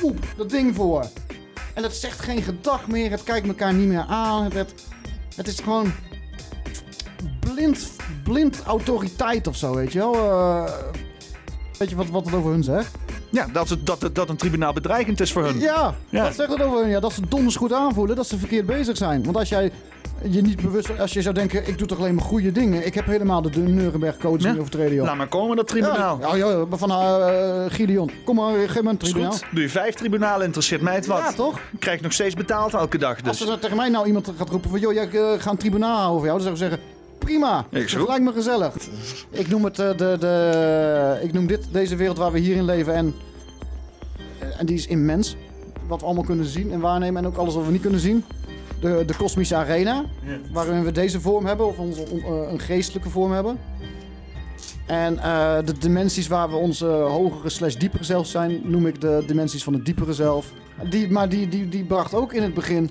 poep, dat ding voor. En het zegt geen gedag meer, het kijkt elkaar niet meer aan. Het, het, is gewoon blind, blind autoriteit of zo, weet je wel. Eh, weet je wat, wat het over hun zegt? Ja, dat, het, dat, dat een tribunaal bedreigend is voor hun. Ja, Ja. dat zegt het over hun. Ja, dat ze donders goed aanvoelen, dat ze verkeerd bezig zijn. Want als jij je niet bewust, als je zou denken, ik doe toch alleen maar goede dingen. Ik heb helemaal de, de Nuremberg Code Ja. niet overtreden, joh. Laat maar komen, dat tribunaal. Ja, ja, ja, van eh Gideon. Kom maar, geef me een Is tribunaal. goed. Doe je vijf tribunalen, interesseert mij het wat. Ja, toch? Krijg nog steeds betaald elke dag. Als Dus er tegen mij nou iemand gaat roepen van... joh, jij eh, gaat een tribunaal voor jou... dan zou ik zeggen... prima, Ik dat zo. lijkt me gezellig. Ik noem, het, eh, de, de, ik noem dit deze wereld waar we hier in leven... en, eh, en die is immens. Wat we allemaal kunnen zien en waarnemen... en ook alles wat we niet kunnen zien. De, de kosmische arena, waarin we deze vorm hebben... of onze, eh, een geestelijke vorm hebben. En de dimensies waar we onze hogere slash diepere zelf zijn... noem ik de dimensies van het diepere zelf. Die, maar die, die, die bracht ook in het begin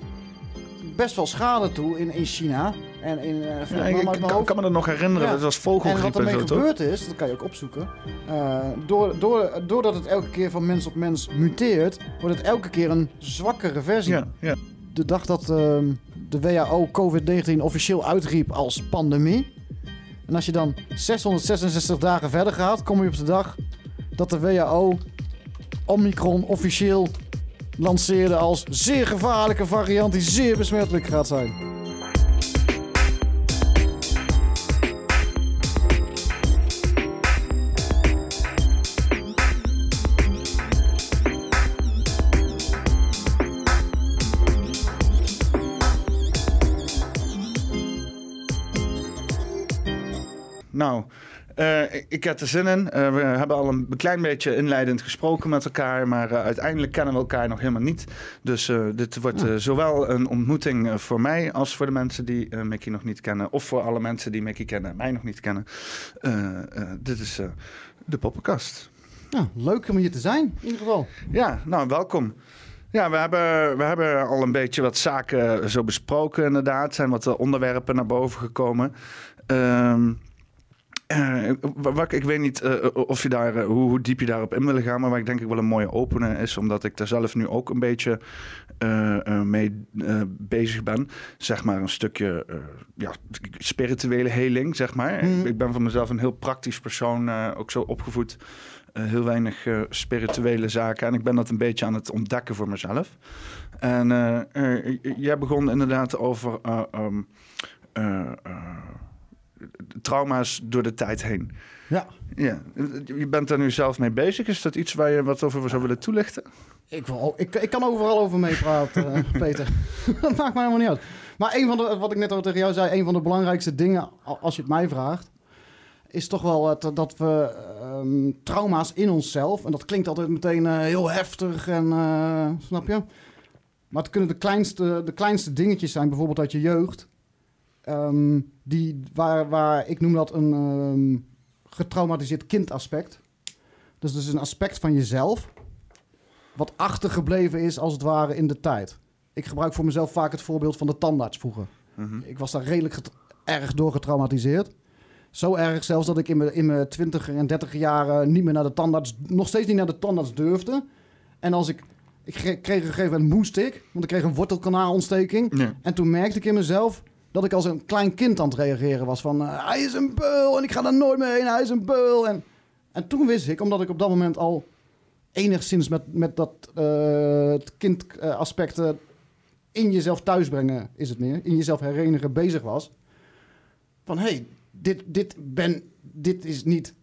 best wel schade toe in, in China. En in, eh, ja, ik, kan, me dat nog herinneren. Ja. Dat was En vogelgriep wat en, ermee zo, toch? gebeurd is, dat kan je ook opzoeken. eh, door, door, doordat het elke keer van mens op mens muteert, wordt het elke keer een zwakkere versie. Ja, ja. De dag dat ehm, de WHO COVID-19 officieel uitriep als pandemie. En als je dan 666 dagen verder gaat, kom je op de dag dat de WHO Omicron officieel lanceerde als zeer gevaarlijke variant die zeer besmettelijk gaat zijn. Nou, eh, ik- heb er zin in. Eh, we hebben al een klein beetje inleidend gesproken met elkaar, maar eh, uiteindelijk kennen we elkaar nog helemaal niet. Dus dit wordt zowel een ontmoeting voor mij als voor de mensen die Mickey nog niet kennen, of voor alle mensen die Mickey kennen en mij nog niet kennen. Dit is de poppenkast. Ja, leuk om hier te zijn, in ieder geval. Ja, nou, welkom. Ja, we hebben, we hebben al een beetje wat zaken zo besproken, inderdaad. Er zijn wat onderwerpen naar boven gekomen. Ehm eh, ik weet niet eh, of je daar, eh, hoe, hoe diep je daarop in wil gaan, maar waar ik denk ik wel een mooie opener is, omdat ik daar zelf nu ook een beetje eh, eh, mee eh, bezig ben. Zeg maar een stukje eh, ja, spirituele heling, zeg maar. Mhm. Ik, ben van mezelf een heel praktisch persoon, eh, ook zo opgevoed. Eh, heel weinig eh, spirituele zaken. En ik ben dat een beetje aan het ontdekken voor mezelf. En eh, eh, jij begon inderdaad over eh, ehm, eh, eh, trauma's door de tijd heen. Ja, Ja, je bent daar nu zelf mee bezig. Is dat iets waar je wat over zou willen toelichten? ik, wil, ik, ik kan overal over meepraten, eh, Peter. dat maakt mij helemaal niet uit. Maar een van de, wat ik net al tegen jou zei, een van de belangrijkste dingen, als je het mij vraagt, is toch wel het, dat we ehm, trauma's in onszelf, en dat klinkt altijd meteen eh, heel heftig en eh, snap je? Maar het kunnen de kleinste, de kleinste dingetjes zijn, bijvoorbeeld uit je jeugd. Ehm, die, waar, waar, ik noem dat een ehm, getraumatiseerd kindaspect. Dus dat is een aspect van jezelf wat achtergebleven is als het ware in de tijd. Ik gebruik voor mezelf vaak het voorbeeld van de tandarts vroeger. Mhm. Ik was daar redelijk erg door getraumatiseerd. Zo erg zelfs dat ik in mijn, in mijn 20 en 30 jaren niet meer naar de tandarts, nog steeds niet naar de tandarts durfde. En als ik, ik kre- kreeg een gegeven moment moest ik, want ik kreeg een wortelkanaalontsteking. Ja. En toen merkte ik in mezelf dat ik als een klein kind aan het reageren was van eh, hij is een beul en ik ga daar nooit meer heen, hij is een beul. En, en toen wist ik, omdat ik op dat moment al enigszins met, met dat eh, het kindaspect eh, in jezelf thuisbrengen, is het meer, in jezelf herenigen bezig was. Van hé, hey, dit, dit, ben, dit is niet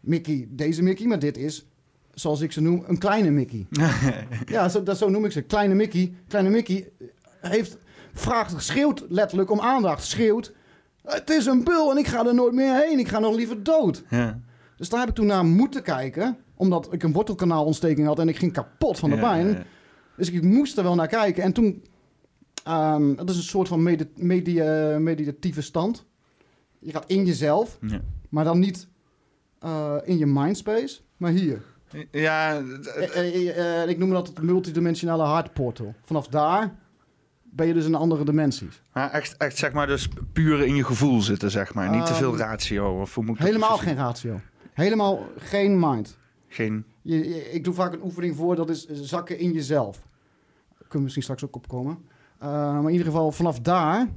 Mickey, deze Mickey, maar dit is, zoals ik ze noem, een kleine Mickey. ja, zo, dat, zo noem ik ze. Kleine Mickey. Kleine Mickey heeft, vraagt, schreeuwt letterlijk om aandacht. Schreeuwt, het is een bul en ik ga er nooit meer heen. Ik ga nog liever dood. Ja. Dus daar heb ik toen naar moeten kijken. Omdat ik een wortelkanaalontsteking had en ik ging kapot van de Ja, pijn. ja. Dus ik moest er wel naar kijken. En toen, ehm dat is een soort van medi- medi- eh, meditatieve stand. Je gaat in jezelf, Ja. maar dan niet eh, in je mindspace, maar hier. Ja, eh, ik noem dat het multidimensionale hartportal. Vanaf daar ben je dus in andere dimensies. maar echt, echt zeg maar dus puur in je gevoel zitten, zeg maar. Niet te veel Ehm, ratio. Of hoe moet ik dat Helemaal precies geen ratio. Helemaal geen mind. Geen... Je ik doe vaak een oefening voor, dat is zakken in jezelf. Kunnen we misschien straks ook opkomen. Eh maar in ieder geval vanaf daar,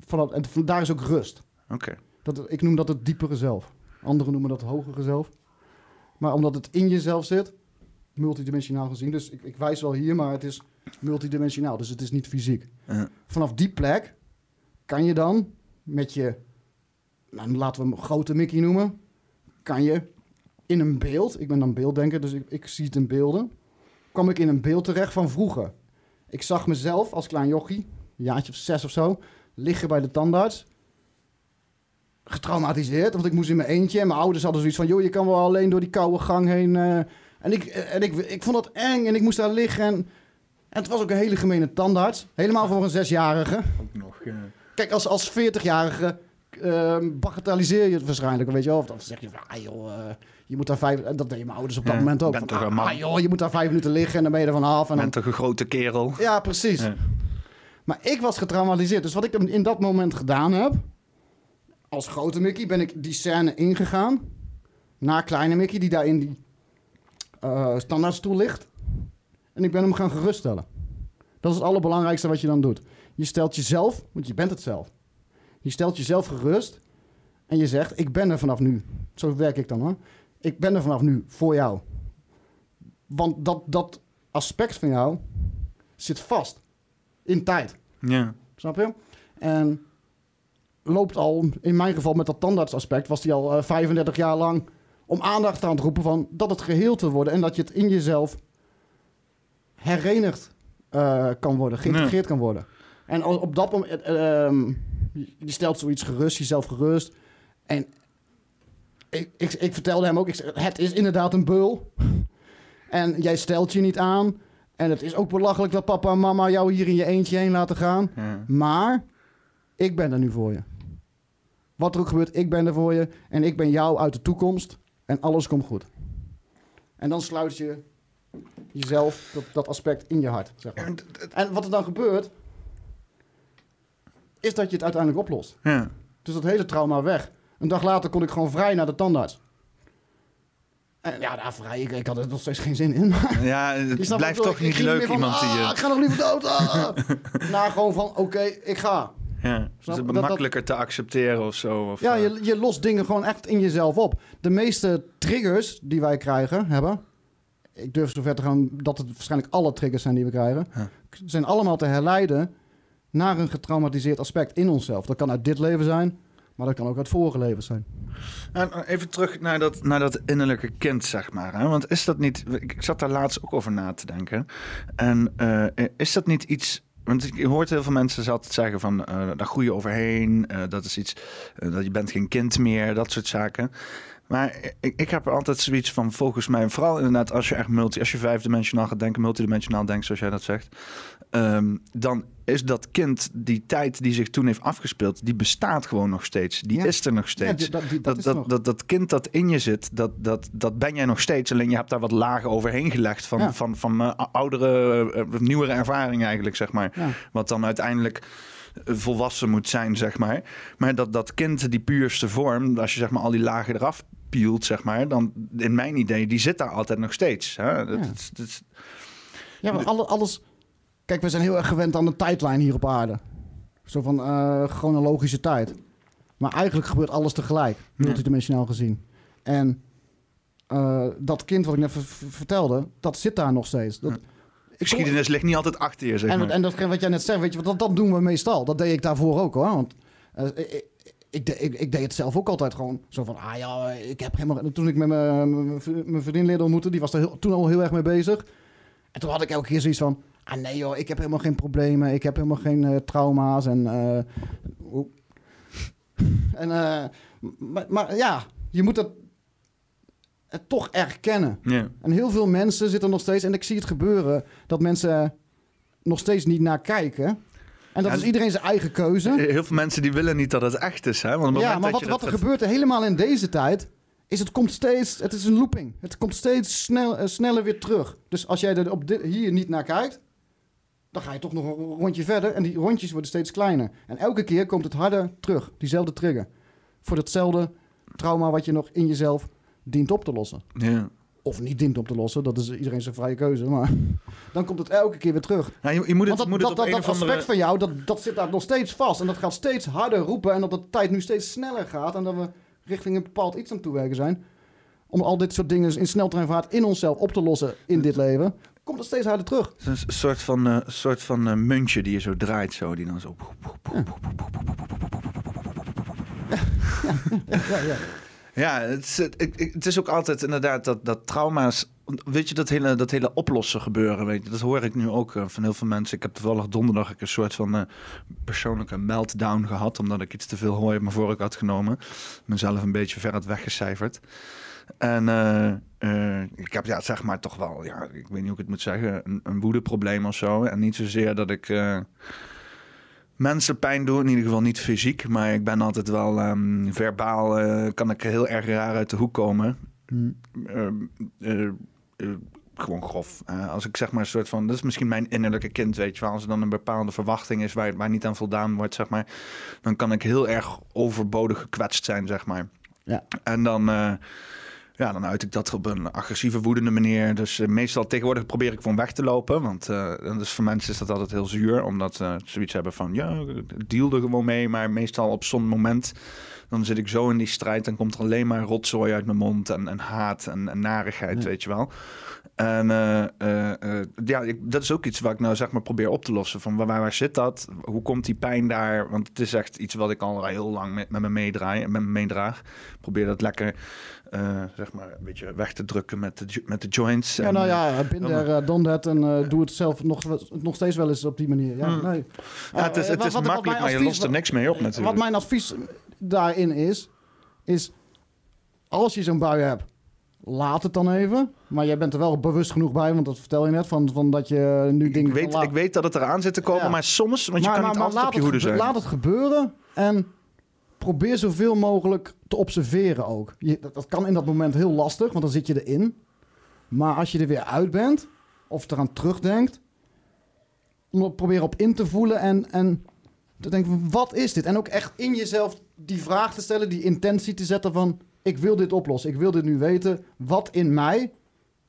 vanaf, en van daar is ook rust. Oké. Dat, ik noem dat het diepere zelf. Anderen noemen dat het hogere zelf. Maar omdat het in jezelf zit, multidimensionaal gezien. Dus ik, ik wijs wel hier, maar het is multidimensionaal. Dus het is niet fysiek. Vanaf die plek kan je dan met je, nou, laten we hem grote Mickey noemen, kan je in een beeld, ik ben dan beelddenker, dus ik, ik zie het in beelden, kwam ik in een beeld terecht van vroeger. Ik zag mezelf als klein jochie, een jaartje of zes of zo, liggen bij de tandarts. Getraumatiseerd, want ik moest in mijn eentje. En mijn ouders hadden zoiets van, joh, je kan wel alleen door die koude gang heen. eh. En ik, en ik, ik vond dat eng en ik moest daar liggen. En, en het was ook een hele gemene tandarts. Helemaal voor een zesjarige. Ook nog. ja. Kijk, als, als 40-jarige ehm, bagatelliseer je het waarschijnlijk, weet je wel. Of dan zeg je van, ah joh, eh, je moet daar vijf... En dat deden mijn ouders op dat Ja, moment ook. Van, toch een ah, man. ah, joh, je moet daar vijf minuten liggen en dan ben je er vanaf. En Je dan, bent toch een grote kerel? ja, precies. Ja. Maar ik was getraumatiseerd. Dus wat ik in dat moment gedaan heb... Als grote Mickey ben ik die scène ingegaan... naar kleine Mickey die daar in die eh standaardstoel ligt. En ik ben hem gaan geruststellen. Dat is het allerbelangrijkste wat je dan doet. Je stelt jezelf, want je bent het zelf. Je stelt jezelf gerust en je zegt: Ik ben er vanaf nu. Zo werk ik dan hoor. Ik ben er vanaf nu voor jou. Want dat, dat aspect van jou zit vast in tijd. Ja. Snap je? En loopt al, in mijn geval met dat tandartsaspect, was hij al eh, 35 jaar lang om aandacht aan het roepen van dat het geheel te worden en dat je het in jezelf herenigd eh, kan worden, geïntegreerd kan worden. En als, op dat moment, ehm, je stelt zoiets gerust, jezelf gerust. En ik, ik, ik vertelde hem ook, ik het is inderdaad een beul. En jij stelt je niet aan. En het is ook belachelijk dat papa en mama jou hier in je eentje heen laten gaan. Ja. Maar ik ben er nu voor je. Wat er ook gebeurt, ik ben er voor je. En ik ben jou uit de toekomst. En alles komt goed. En dan sluit je jezelf, dat, dat aspect, in je hart. Zeg maar. En wat er dan gebeurt, is dat je het uiteindelijk oplost. Ja. Dus dat hele trauma weg. Een dag later kon ik gewoon vrij naar de tandarts. En ja, daar vrij, ik, ik had er nog steeds geen zin in. Ja, het blijft toch niet leuk van, iemand die ah, ik ga nog liever dood. ah. Naar gewoon van, oké, ik ga. Ja, het dat- makkelijker te accepteren of zo. Of, Ja, eh, je, je lost dingen gewoon echt in jezelf op. De meeste triggers die wij krijgen, hebben... Ik durf zover te gaan dat het waarschijnlijk alle triggers zijn die we krijgen... Zijn allemaal te herleiden naar een getraumatiseerd aspect in onszelf. Dat kan uit dit leven zijn, maar dat kan ook uit vorige levens zijn. Nou, even terug naar dat, naar dat innerlijke kind, zeg maar. Hè? Want is dat niet... Ik ik zat daar laatst ook over na te denken. En eh, is dat niet iets... Want je hoort heel veel mensen altijd zeggen van... eh daar groei je overheen. eh, dat is iets... eh, dat je bent geen kind meer. Dat soort zaken. Maar ik, ik heb er altijd zoiets van, volgens mij, vooral inderdaad als je echt multi, als je vijfdimensionaal gaat denken, multidimensionaal denkt, zoals jij dat zegt, ehm, dan is dat kind, die tijd die zich toen heeft afgespeeld, die bestaat gewoon nog steeds. Die Ja. is er nog steeds. dat, die- dat dat, dat, nog. dat, dat kind dat in je zit, dat, dat, dat ben jij nog steeds. Alleen je hebt daar wat lagen overheen gelegd van, Ja. van, van eh, oudere, eh, nieuwere ervaring eigenlijk, zeg maar. Wat dan uiteindelijk eh, volwassen moet zijn, zeg maar. Maar dat, dat kind, die puurste vorm, als je zeg maar al die lagen eraf pielt, zeg maar, dan in mijn idee, die zit daar altijd nog steeds. Hè? Dat, Ja. dat- dat- Ja, maar alle, alles... Kijk, we zijn heel erg gewend aan de tijdlijn hier op aarde. Zo van eh, chronologische tijd. Maar eigenlijk gebeurt alles tegelijk, Ja. multidimensionaal gezien. En eh, dat kind wat ik net ver- ver- vertelde, dat zit daar nog steeds. Dat, Ja. geschiedenis ligt niet altijd achter je, zeg en, maar. en dat wat jij net zegt, weet je, dat, dat doen we meestal. Dat deed ik daarvoor ook hoor. Want eh, ik, ik, ik, ik deed het zelf ook altijd gewoon zo van, ah ja, ik heb helemaal... Toen ik met mijn, mijn vri- mijn vriendin leerde ontmoeten, die was er heel- toen al heel erg mee bezig. En toen had ik elke keer zoiets van, ah nee joh, ik heb helemaal geen problemen. Ik heb helemaal geen eh, trauma's en... eh, en eh, maar, maar ja, je moet het toch erkennen. En heel veel mensen zitten nog steeds, en ik zie het gebeuren, dat mensen nog steeds niet naar kijken. En dat Ja, is iedereen zijn eigen keuze. Heel veel mensen die willen niet dat het echt is. Hè? Want Ja, maar dat wat, wat dat- er gebeurt helemaal in deze tijd, is het komt steeds, het is een looping. Het komt steeds snel, sneller weer terug. Dus als jij er op dit, hier niet naar kijkt, dan ga je toch nog een rondje verder. En die rondjes worden steeds kleiner. En elke keer komt het harder terug, diezelfde trigger. Voor datzelfde trauma wat je nog in jezelf dient op te lossen. Ja. of niet dient op te lossen. Dat is iedereen zijn vrije keuze. Maar dan komt het elke keer weer terug. Ja, je, je moet het, Want dat, moet dat, het dat, op dat een of aspect andere... van jou, dat, dat zit daar nog steeds vast. En dat gaat steeds harder roepen. En dat de tijd nu steeds sneller gaat. En dat we richting een bepaald iets aan het toewerken zijn. Om al dit soort dingen in sneltreinvaart in onszelf op te lossen in dit leven. Komt het steeds harder terug. Het is een soort van, eh, soort van eh, muntje die je zo draait, zo, die dan zo... Ja, ja. Ja, het is, het, ik- het is ook altijd inderdaad dat, dat trauma's... Weet je, dat hele, dat hele oplossen gebeuren, weet je, dat hoor ik nu ook eh, van heel veel mensen. Ik heb toevallig donderdag een soort van eh, persoonlijke meltdown gehad... omdat ik iets te veel hooi op mijn vork had genomen. Mezelf een beetje ver had weggecijferd. En eh, eh, ik heb ja, zeg maar toch wel, ja, ik weet niet hoe ik het moet zeggen, een, een woedeprobleem of zo. En niet zozeer dat ik eh, mensen pijn doe, in ieder geval niet fysiek. Maar ik ben altijd wel ehm, verbaal, kan ik heel erg raar uit de hoek komen. Hm. Ehm, eh, eh, gewoon grof. Als ik zeg maar een soort van, dat is misschien mijn innerlijke kind, weet je wel. Als er dan een bepaalde verwachting is waar, waar niet aan voldaan wordt, zeg maar. Dan kan ik heel erg overbodig gekwetst zijn, zeg maar. Ja. En dan, ja, dan uit ik dat op een agressieve, woedende manier. Dus eh, meestal tegenwoordig probeer ik gewoon weg te lopen. Want dus voor mensen is dat altijd heel zuur. Omdat ze zoiets hebben van, ja, deal er gewoon mee. Maar meestal op zo'n moment, dan zit ik zo in die strijd. Dan komt er alleen maar rotzooi uit mijn mond. En, en haat en, en narigheid, Ja. weet je wel. En eh, ja, ik, dat is ook iets wat ik nou zeg maar probeer op te lossen. Van waar, waar zit dat? Hoe komt die pijn daar? Want het is echt iets wat ik al heel lang met, met me meedraai en met me meedraag. Ik probeer dat lekker eh, zeg maar een beetje weg te drukken met de, met de joints. Ja, En, nou ja, bin there, uh, done that en eh, doe het zelf nog, nog steeds wel eens op die manier. Ja, Hmm. nee. ja, het is, Eh, het wat- is wat- makkelijk, maar je lost er niks mee op natuurlijk. Wat mijn advies daarin is, is als je zo'n bui hebt, laat het dan even. Maar jij bent er wel bewust genoeg bij, want dat vertel je net, van, van dat je nu dingen... ik, weet, ik weet dat het eraan zit te komen, Ja. maar soms, want je maar, kan maar, niet maar altijd op je hoede zijn. Laat het gebeuren en probeer zoveel mogelijk te observeren ook. Je, dat, dat kan in dat moment heel lastig, want dan zit je erin. Maar als je er weer uit bent, of eraan terugdenkt, om er proberen op in te voelen en, en te denken van, wat is dit? En ook echt in jezelf die vraag te stellen, die intentie te zetten van, ik wil dit oplossen, ik wil dit nu weten. Wat in mij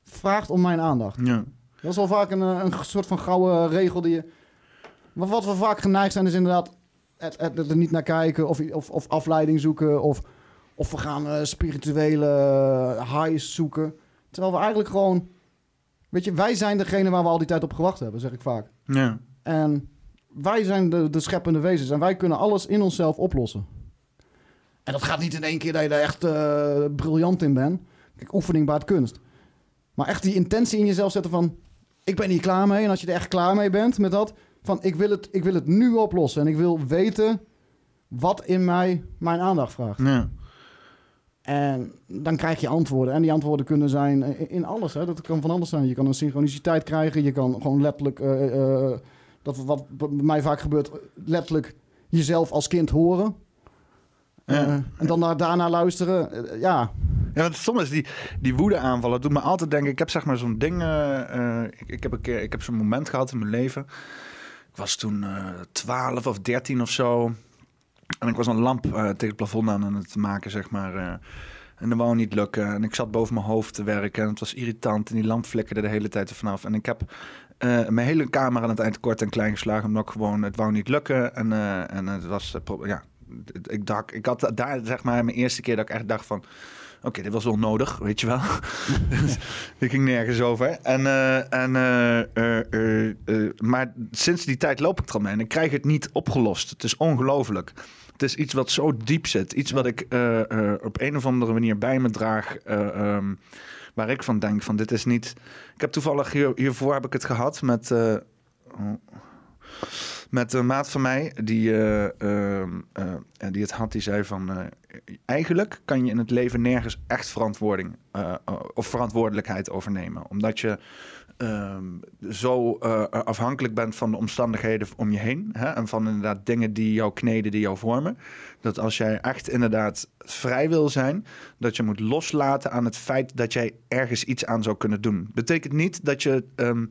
vraagt om mijn aandacht? Ja. Dat is wel vaak een, eh, een soort van gouden regel die je... Maar wat we vaak geneigd zijn is inderdaad er niet naar kijken of, of, of afleiding zoeken of, of we gaan eh, spirituele eh, highs zoeken. Terwijl we eigenlijk gewoon... Weet je, wij zijn degene waar we al die tijd op gewacht hebben, zeg ik vaak. Ja. En wij zijn de, de scheppende wezens en wij kunnen alles in onszelf oplossen. En dat gaat niet in één keer dat je er echt eh, briljant in bent. Kijk, oefening baart kunst. Maar echt die intentie in jezelf zetten van... ik ben hier klaar mee. En als je er echt klaar mee bent met dat... van ik wil het, ik wil het nu oplossen. En ik wil weten wat in mij mijn aandacht vraagt. Ja. En dan krijg je antwoorden. En die antwoorden kunnen zijn in, alles. Hè. Dat kan van alles zijn. Je kan een synchroniciteit krijgen. Je kan gewoon letterlijk... eh, eh, dat wat bij mij vaak gebeurt... letterlijk jezelf als kind horen. Ja. Eh, en dan naar, daarna luisteren. Eh, ja, Ja, want soms is die, die woede aanvallen doet me altijd denken. Ik heb zeg maar zo'n ding. eh, eh, ik, ik heb een keer, ik heb zo'n moment gehad in mijn leven. Was toen eh 12 of 13 of zo. En ik was een lamp eh, tegen het plafond aan het maken, zeg maar. eh. en dat wou niet lukken. En ik zat boven mijn hoofd te werken. En het was irritant. En die lamp flikkerde de hele tijd er vanaf. En ik heb mijn hele kamer aan het eind kort en klein geslagen. Omdat gewoon, het wou niet lukken. En, en het was, ja, ik dacht, ik had daar zeg maar mijn eerste keer dat ik echt dacht van... Oké, dit was wel nodig, weet je wel. Dus dit ging nergens over. En, eh, en, eh, eh, maar sinds die tijd loop ik er al mee en ik krijg het niet opgelost. Het is ongelooflijk. Het is iets wat zo diep zit. Iets wat ik op een of andere manier bij me draag. eh, ehm, waar ik van denk van dit is niet... Ik heb toevallig hier, hiervoor heb ik het gehad met... oh, met een maat van mij die, eh, ehm, eh, die het had, die zei van... eh, eigenlijk kan je in het leven nergens echt verantwoording of verantwoordelijkheid overnemen. Omdat je ehm, zo afhankelijk bent van de omstandigheden om je heen. Hè? En van inderdaad dingen die jou kneden, die jou vormen. Dat als jij echt inderdaad vrij wil zijn, dat je moet loslaten aan het feit dat jij ergens iets aan zou kunnen doen. Betekent niet dat je ehm,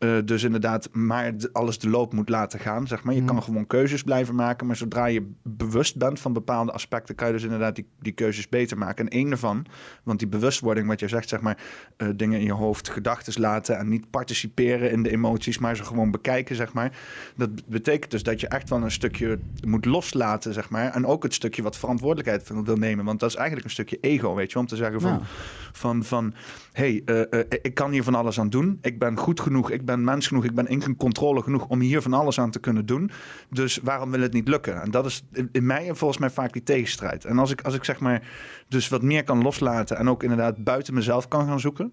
eh, dus inderdaad maar alles de loop moet laten gaan. Zeg maar. Je Mhm. kan gewoon keuzes blijven maken. Maar zodra je bewust bent van bepaalde aspecten... kan je dus inderdaad die, die keuzes beter maken. En één daarvan, want die bewustwording wat je zegt... zeg maar, eh, dingen in je hoofd, gedachten laten... en niet participeren in de emoties... maar ze gewoon bekijken, zeg maar. Dat betekent dus dat je echt wel een stukje moet loslaten, zeg maar. En ook het stukje wat verantwoordelijkheid wil wil nemen. Want dat is eigenlijk een stukje ego, weet je. Om te zeggen van... Ja. Van, van hey, eh, eh, ik kan hier van alles aan doen. Ik ben goed genoeg, ik ben mens genoeg, ik ben in controle genoeg om hier van alles aan te kunnen doen. Dus waarom wil het niet lukken? En dat is in, mij en volgens mij vaak die tegenstrijd. En als ik, als ik zeg maar dus wat meer kan loslaten en ook inderdaad buiten mezelf kan gaan zoeken.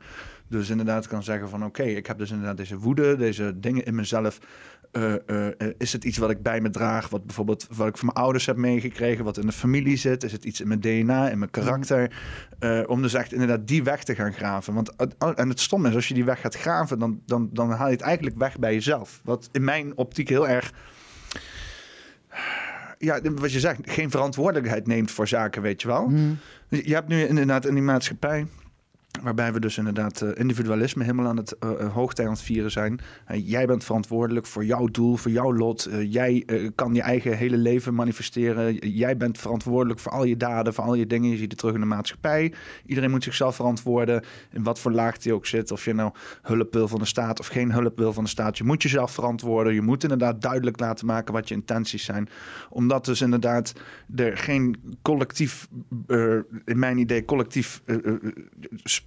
Dus inderdaad kan zeggen van oké, ik heb dus inderdaad deze woede, deze dingen in mezelf. Eh, eh, eh, is het iets wat ik bij me draag? Wat bijvoorbeeld wat ik van mijn ouders heb meegekregen, wat in de familie zit? Is het iets in mijn DNA, in mijn karakter? Eh, om dus echt inderdaad die weg te gaan graven. Want, het- en het stom is, als je die weg gaat graven, dan, dan, dan haal je het eigenlijk weg bij jezelf. Wat in mijn optiek heel erg. Ja, wat je zegt, geen verantwoordelijkheid neemt voor zaken, weet je wel. Mhm. Je hebt nu inderdaad in die maatschappij. Waarbij we dus inderdaad eh, individualisme helemaal aan het eh, eh, hoogtij aan het vieren zijn. Jij bent verantwoordelijk voor jouw doel, voor jouw lot. Jij kan je eigen hele leven manifesteren. Jij bent verantwoordelijk voor al je daden, voor al je dingen. Je ziet het terug in de maatschappij. Iedereen moet zichzelf verantwoorden. In wat voor laag die ook zit. Of je nou hulp wil van de staat of geen hulp wil van de staat. Je moet jezelf verantwoorden. Je moet inderdaad duidelijk laten maken wat je intenties zijn. Omdat dus inderdaad er geen collectief, in mijn idee, collectief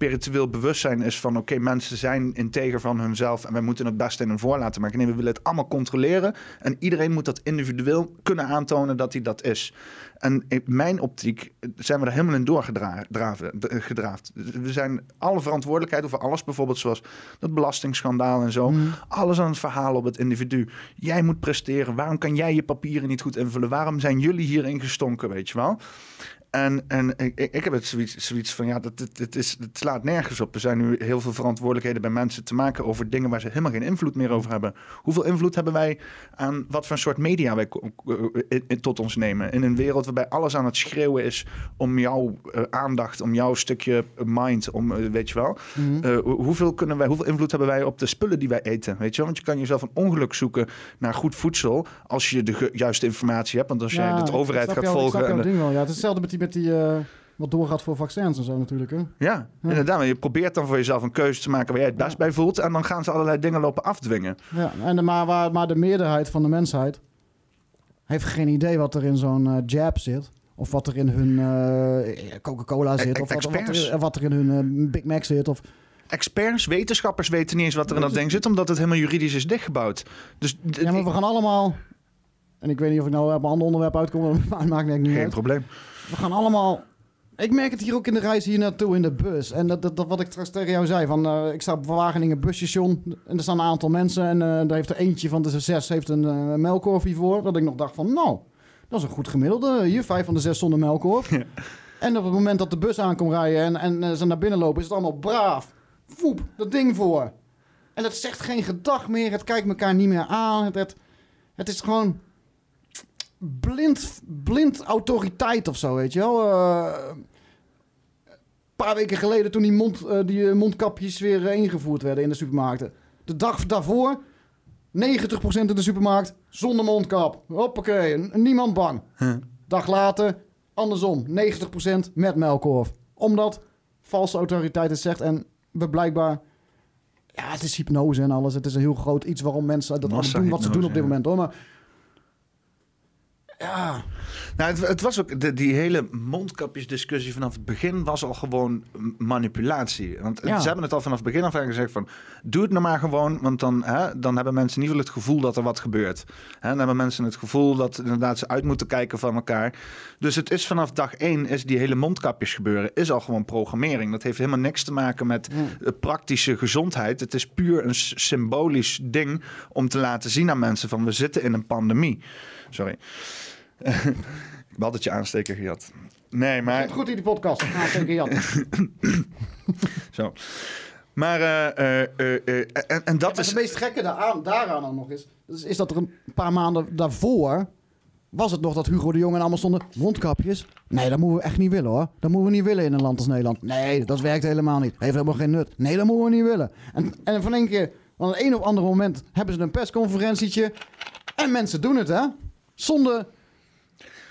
spiritueel bewustzijn is van oké, mensen zijn integer van hunzelf en wij moeten het beste in hun voor laten maken. Nee, we willen het allemaal controleren en iedereen moet dat individueel kunnen aantonen dat hij dat is. En in mijn optiek zijn we er helemaal in doorgedraafd. gedraafd. We zijn alle verantwoordelijkheid over alles, bijvoorbeeld zoals dat belastingsschandaal en zo. Mhm. Alles aan het verhaal op het individu. Jij moet presteren. Waarom kan jij je papieren niet goed invullen? Waarom zijn jullie hierin gestonken, weet je wel? En, en ik, heb het zoiets, zoiets van, ja, dat, het, het, is, het slaat nergens op. Er zijn nu heel veel verantwoordelijkheden bij mensen te maken over dingen waar ze helemaal geen invloed meer over hebben. Hoeveel invloed hebben wij aan wat voor een soort media wij tot ons nemen? In een wereld waarbij alles aan het schreeuwen is om jouw eh, aandacht, om jouw stukje mind, om, eh, weet je wel. Mhm. Eh, hoe- hoeveel, kunnen wij, hoeveel invloed hebben wij op de spullen die wij eten? Weet je wel? Want je kan jezelf een ongeluk zoeken naar goed voedsel als je de juiste informatie hebt. Want als jij Ja, de overheid gaat volgen... snap en de- wel. Ja, het is hetzelfde met die, met die eh, wat doorgaat voor vaccins en zo natuurlijk. Hè? Ja, inderdaad. Maar je probeert dan voor jezelf een keuze te maken waar jij het best Ja. bij voelt. En dan gaan ze allerlei dingen lopen afdwingen. Ja, en de, maar, waar, maar de meerderheid van de mensheid heeft geen idee wat er in zo'n eh, jab zit. Of wat er in hun eh, Coca-Cola zit. E- Of wat, er, wat er in hun Big Mac zit. Of, Experts, wetenschappers weten niet eens wat er in dat ding zit, omdat het helemaal juridisch is dichtgebouwd. Dus ja, maar we gaan allemaal... En ik weet niet of ik nou op een ander onderwerp uitkom, maar het maakt niet geen uit. probleem. We gaan allemaal... Ik merk het hier ook in de reis hier naartoe in de bus. En dat, dat, dat wat ik straks tegen jou zei. Van, eh, ik sta op Wageningen busstation en er staan een aantal mensen. En eh, daar heeft er eentje van de zes heeft een eh melkkorfje voor. Dat ik nog dacht van, nou, dat is een goed gemiddelde. Hier, vijf van de zes zonder melkkorf. Ja. En op het moment dat de bus aankomt rijden en, en ze naar binnen lopen, is het allemaal braaf. Voep, dat ding voor. En het zegt geen gedag meer. Het kijkt elkaar niet meer aan. Het, het, het is gewoon blind, blind autoriteit of zo, weet je wel. Eh, een paar weken geleden toen die, mond, eh, die eh, mondkapjes weer ingevoerd werden in de supermarkten. De dag daarvoor 90% in de supermarkt zonder mondkap. Hoppakee, niemand bang. Huh. Dag later, andersom, 90% met melkkorf. Omdat valse autoriteit het zegt en we blijkbaar... Ja, het is hypnose en alles. Het is een heel groot iets waarom mensen dat doen wat ze doen op dit moment. Hoor. Maar ja, Nou, het, het was ook de, die hele mondkapjesdiscussie vanaf het begin was al gewoon manipulatie. Want Ja. ze hebben het al vanaf het begin af aan gezegd van doe het nou maar gewoon, want dan, hè, dan hebben mensen in ieder geval het gevoel dat er wat gebeurt. Hè, dan hebben mensen het gevoel dat inderdaad ze uit moeten kijken van elkaar. Dus het is vanaf dag één is die hele mondkapjes gebeuren is al gewoon programmering. Dat heeft helemaal niks te maken met eh, praktische gezondheid. Het is puur een symbolisch ding om te laten zien aan mensen van we zitten in een pandemie. Sorry. Ik heb altijd je aansteker gehad. Nee, maar... Zit goed in die podcast. Ah, denk ik, ja. Zo. Maar, eh, eh, eh, en, en dat is... het meest gekke daaraan, daaraan dan nog is, is, is dat er een paar maanden daarvoor was het nog dat Hugo de Jong en allemaal stonden... mondkapjes? Nee, dat moeten we echt niet willen hoor. Dat moeten we niet willen in een land als Nederland. Nee, dat werkt helemaal niet. Heeft helemaal geen nut. Nee, dat moeten we niet willen. En, en van één keer, van een een of ander moment... hebben ze een persconferentietje... en mensen doen het hè. Zonder...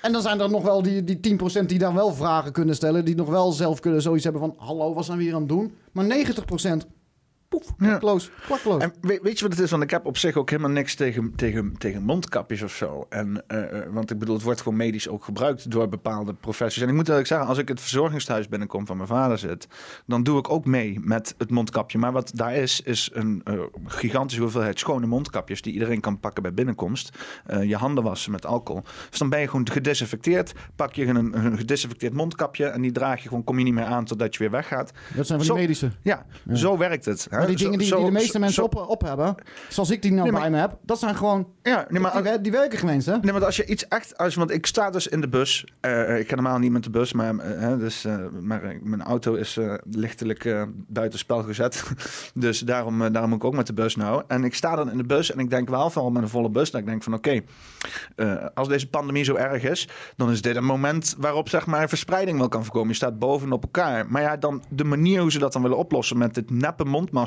En dan zijn er nog wel die, die 10% die dan wel vragen kunnen stellen... die nog wel zelf kunnen zoiets hebben van... hallo, wat zijn we hier aan het doen? Maar 90% poef, Ja. klakloos, klakloos. En weet, weet je wat het is? Want ik heb op zich ook helemaal niks tegen, tegen, tegen mondkapjes of zo. En, eh, eh, want ik bedoel, het wordt gewoon medisch ook gebruikt door bepaalde professies. En ik moet eerlijk zeggen, als ik het verzorgingstehuis binnenkom van mijn vader zit, dan doe ik ook mee met het mondkapje. Maar wat daar is, is een eh, gigantische hoeveelheid schone mondkapjes die iedereen kan pakken bij binnenkomst. Eh, je handen wassen met alcohol. Dus dan ben je gewoon gedesinfecteerd. Pak je een, een gedesinfecteerd mondkapje en die draag je gewoon, kom je niet meer aan totdat je weer weggaat. dat zijn van die zo- medische. Ja, zo werkt het. hè. Maar die dingen die, zo- die de meeste zo- mensen op, op hebben, zoals ik die nou Nee, maar- bij me heb, dat zijn gewoon... Ja, nee, maar die, die werken geen eens, hè? Nee, want als je iets echt... Als, want ik sta dus in de bus. Eh, ik ga normaal niet met de bus, maar, eh, dus, eh, maar eh, mijn auto is eh, lichtelijk eh buiten spel gezet. dus daarom, eh, daarom moet ik ook met de bus nou. En ik sta dan in de bus en ik denk wel van met een volle bus. Dat ik denk van oké, eh, als deze pandemie zo erg is, dan is dit een moment waarop zeg maar verspreiding wel kan voorkomen. Je staat bovenop elkaar. Maar ja, dan de manier hoe ze dat dan willen oplossen met dit neppe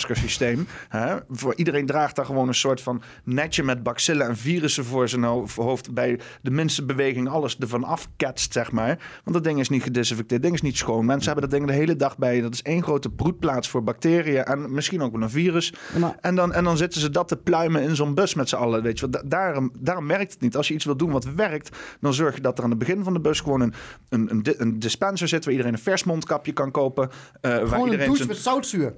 mondmaskersysteem. Hè, voor iedereen draagt daar gewoon een soort van netje met bacillen en virussen voor zijn hoofd. Bij de minste beweging alles ervan afketst, zeg maar. Want dat ding is niet gedesinfecteerd, dat ding is niet schoon. Mensen hebben dat ding de hele dag bij. Dat is één grote broedplaats voor bacteriën en misschien ook wel een virus. Maar- En dan, en dan zitten ze dat te pluimen in zo'n bus met z'n allen. Weet je. Da- daarom, daarom werkt het niet. Als je iets wil doen wat werkt, dan zorg je dat er aan het begin van de bus gewoon een, een, een, di- een dispenser zit waar iedereen een vers mondkapje kan kopen. eh, waar Gewoon een iedereen douche met zoutzuur.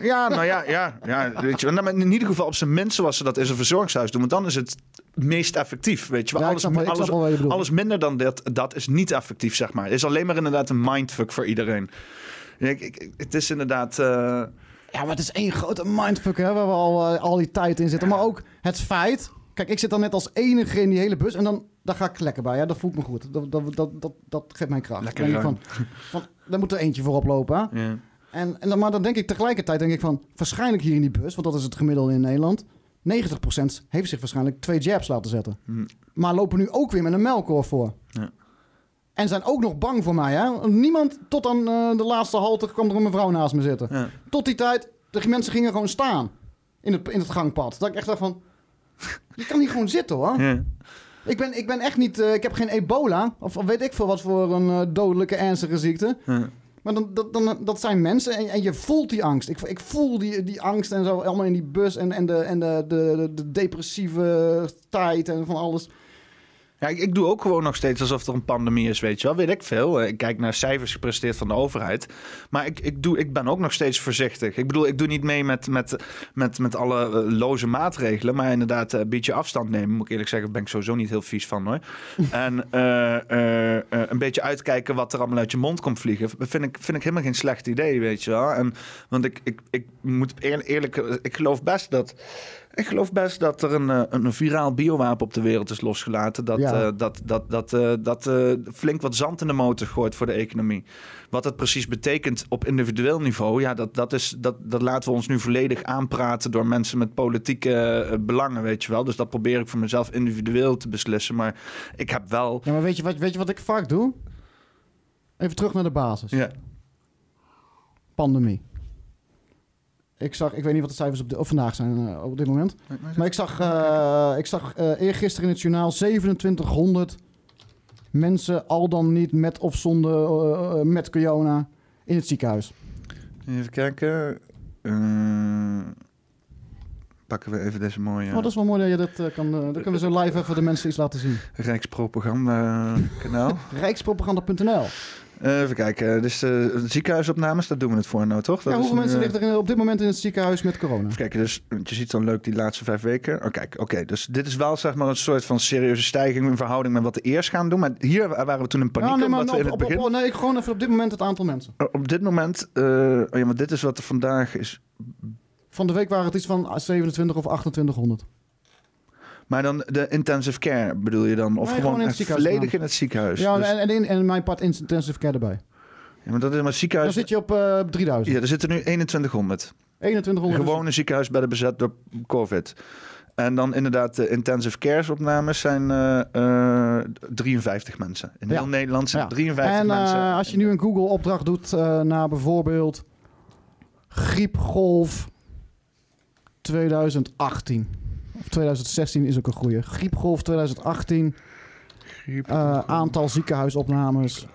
ja, nou ja, ja, ja weet je. Nou, maar in ieder geval op zijn minst zoals ze dat in een verzorgingshuis doen. Want dan is het meest effectief, weet je. Ja, alles, snap alles, je alles minder dan dat, dat is niet effectief, zeg maar. Het is alleen maar inderdaad een mindfuck voor iedereen. Ik, ik- het is inderdaad... eh, Ja, maar het is één grote mindfuck, hè, waar we al, eh, al die tijd in zitten. Maar ook het feit... Kijk, ik zit dan net als enige in die hele bus en dan daar ga ik lekker bij. Ja, dat voelt me goed. Dat, dat, dat, dat, dat geeft mij kracht. Lekker Dan denk ik ruim. van, van, daar moet er eentje voor oplopen. ja. En, en dan, maar dan denk ik tegelijkertijd denk ik van... Waarschijnlijk hier in die bus, want dat is het gemiddelde in Nederland... 90% heeft zich waarschijnlijk twee jabs laten zetten. Hm. Maar lopen nu ook weer met een melkkoor voor. Ja. En zijn ook nog bang voor mij. Hè? Niemand, tot aan eh, de laatste halte, kwam er een mevrouw naast me zitten. Ja. Tot die tijd, de mensen gingen gewoon staan. In het, in het gangpad. Dat ik echt dacht van... Je kan niet gewoon zitten hoor. Ja. Ik, ben, ik ben echt niet... eh, ik heb geen ebola. Of, of weet ik veel wat voor een eh, dodelijke ernstige ziekte. Ja. Maar dan, dat, zijn mensen en, je voelt die angst. Ik, ik voel die, die angst en zo allemaal in die bus en, en, de, en de, de depressieve tijd en van alles. Ja, ik, ik doe ook gewoon nog steeds alsof er een pandemie is, weet je wel. Weet ik veel. Ik kijk naar cijfers gepresteerd van de overheid. Maar ik, ik, doe, ik ben ook nog steeds voorzichtig. Ik bedoel, ik doe niet mee met, met, met, met alle eh, loze maatregelen. Maar inderdaad, eh, een beetje afstand nemen. Moet ik eerlijk zeggen, daar ben ik sowieso niet heel vies van hoor. en eh, een beetje uitkijken wat er allemaal uit je mond komt vliegen. Vind ik, vind ik helemaal geen slecht idee, weet je wel. En, want ik, ik, ik moet eerlijk, eerlijk, ik geloof best dat... Ik geloof best dat er een, eh, een viraal biowapen op de wereld is losgelaten. Dat, Ja. eh, dat, dat, dat, eh, dat flink wat zand in de motor gooit voor de economie. Wat het precies betekent op individueel niveau, ja, dat, dat, is, dat, dat laten we ons nu volledig aanpraten door mensen met politieke belangen, weet je wel. Dus dat probeer ik voor mezelf individueel te beslissen. Maar ik heb wel. Ja, maar weet je wat, weet je wat ik vaak doe? Even terug naar de basis. Ja, Pandemie. Ik zag, ik weet niet wat de cijfers op, de, of vandaag zijn eh, op dit moment. Maar ik zag, eh ik zag eh, eergisteren in het journaal 2700 mensen al dan niet met of zonder met corona in het ziekenhuis. even kijken. Pakken we even deze mooie Oh, dat is wel mooi dat je dat eh, kan. eh, dan kunnen we zo live even de mensen iets laten zien. Rijkspropaganda kanaal. Rijkspropaganda.nl. Eh, even kijken. Dus ziekenhuisopnames, daar doen we het voor nou, toch? Dat Ja, hoeveel nu, mensen liggen er op dit moment in het ziekenhuis met corona? Even kijken, dus je ziet dan leuk die laatste vijf weken. Oh, kijk, oké. dus dit is wel zeg maar een soort van serieuze stijging in verhouding met wat we eerst gaan doen. Maar hier waren we toen in paniek Ja, nee, maar omdat we in op, het op, begin... op- nee, ik gewoon even op dit moment het aantal mensen. Oh, Op dit moment, oh ja, maar dit is wat er vandaag is. Van de week waren het iets van 27 of 2800. Maar dan de intensive care bedoel je dan? Of Nee, gewoon, volledig in het ziekenhuis? Ja, Dus- en, en, in, en mijn part intensive care erbij. ja, maar dat is maar Dan ziekenhuis. zit je op eh 3000. Ja, er zitten nu 2100. 2100. Gewone ziekenhuisbedden bezet door COVID. En dan inderdaad de intensive cares opnames zijn eh, eh, 53 mensen. In Ja. heel Nederland zijn Ja. 53 En eh, mensen. als je nu een Google-opdracht doet eh, naar bijvoorbeeld griepgolf 2018. Of 2016 is ook een goede. Griepgolf 2018. Griep- eh, aantal ziekenhuisopnames.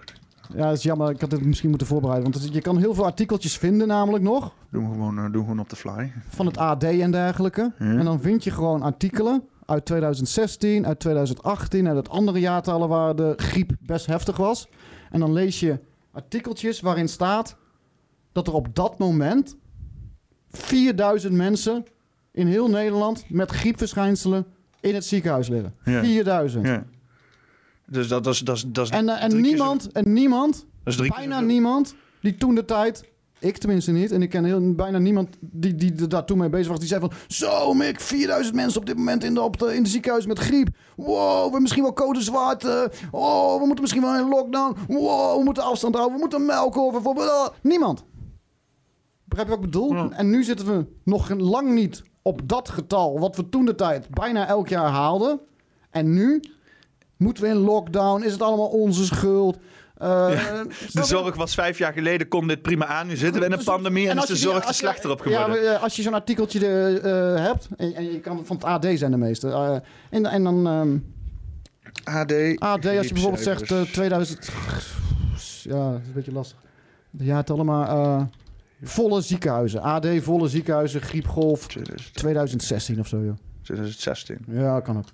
Ja, dat is jammer. Ik had dit misschien moeten voorbereiden. Want je kan heel veel artikeltjes vinden namelijk nog. Doen we gewoon, eh, doen we gewoon op de fly. Van het AD en dergelijke. Ja. En dan vind je gewoon artikelen uit 2016, uit 2018, uit het andere jaartallen waar de griep best heftig was. En dan lees je artikeltjes waarin staat dat er op dat moment 4000 mensen in heel Nederland met griepverschijnselen in het ziekenhuis liggen. Ja. 4000. Ja. Dus dat, dat, is, dat, is, dat is En, eh, en niemand, en niemand, zo- dat is drie keer bijna niemand, die toen de tijd, ik tenminste niet, en ik ken heel, bijna niemand die, die daar toen mee bezig was, die zei van, zo Mick, 4000 mensen op dit moment in de, op de, in de ziekenhuis met griep. Wow, we hebben misschien wel code zwart. eh, oh, we moeten misschien wel in lockdown. Wow, we moeten afstand houden, we moeten melk over. Voor, niemand. Begrijp je wat ik bedoel? Ja. En nu zitten we nog lang niet op dat getal, wat we toen de tijd bijna elk jaar haalden. En nu moeten we in lockdown, is het allemaal onze schuld. Eh, De zorg was vijf jaar geleden, kon dit prima aan. Nu zitten we in een pandemie en, als is de zorg er slechter op Ja, geworden. maar, eh, als je zo'n artikeltje eh, eh, hebt, en, en je kan van het AD zijn de meeste. eh, en, en dan ehm, AD. AD, als je bijvoorbeeld zegt eh, griepcijfers. 2000... Ja, dat is een beetje lastig. De jaartallen, maar eh, volle ziekenhuizen. AD, volle ziekenhuizen, griepgolf 2000 2016 of zo, joh. 2016. Ja, kan ook.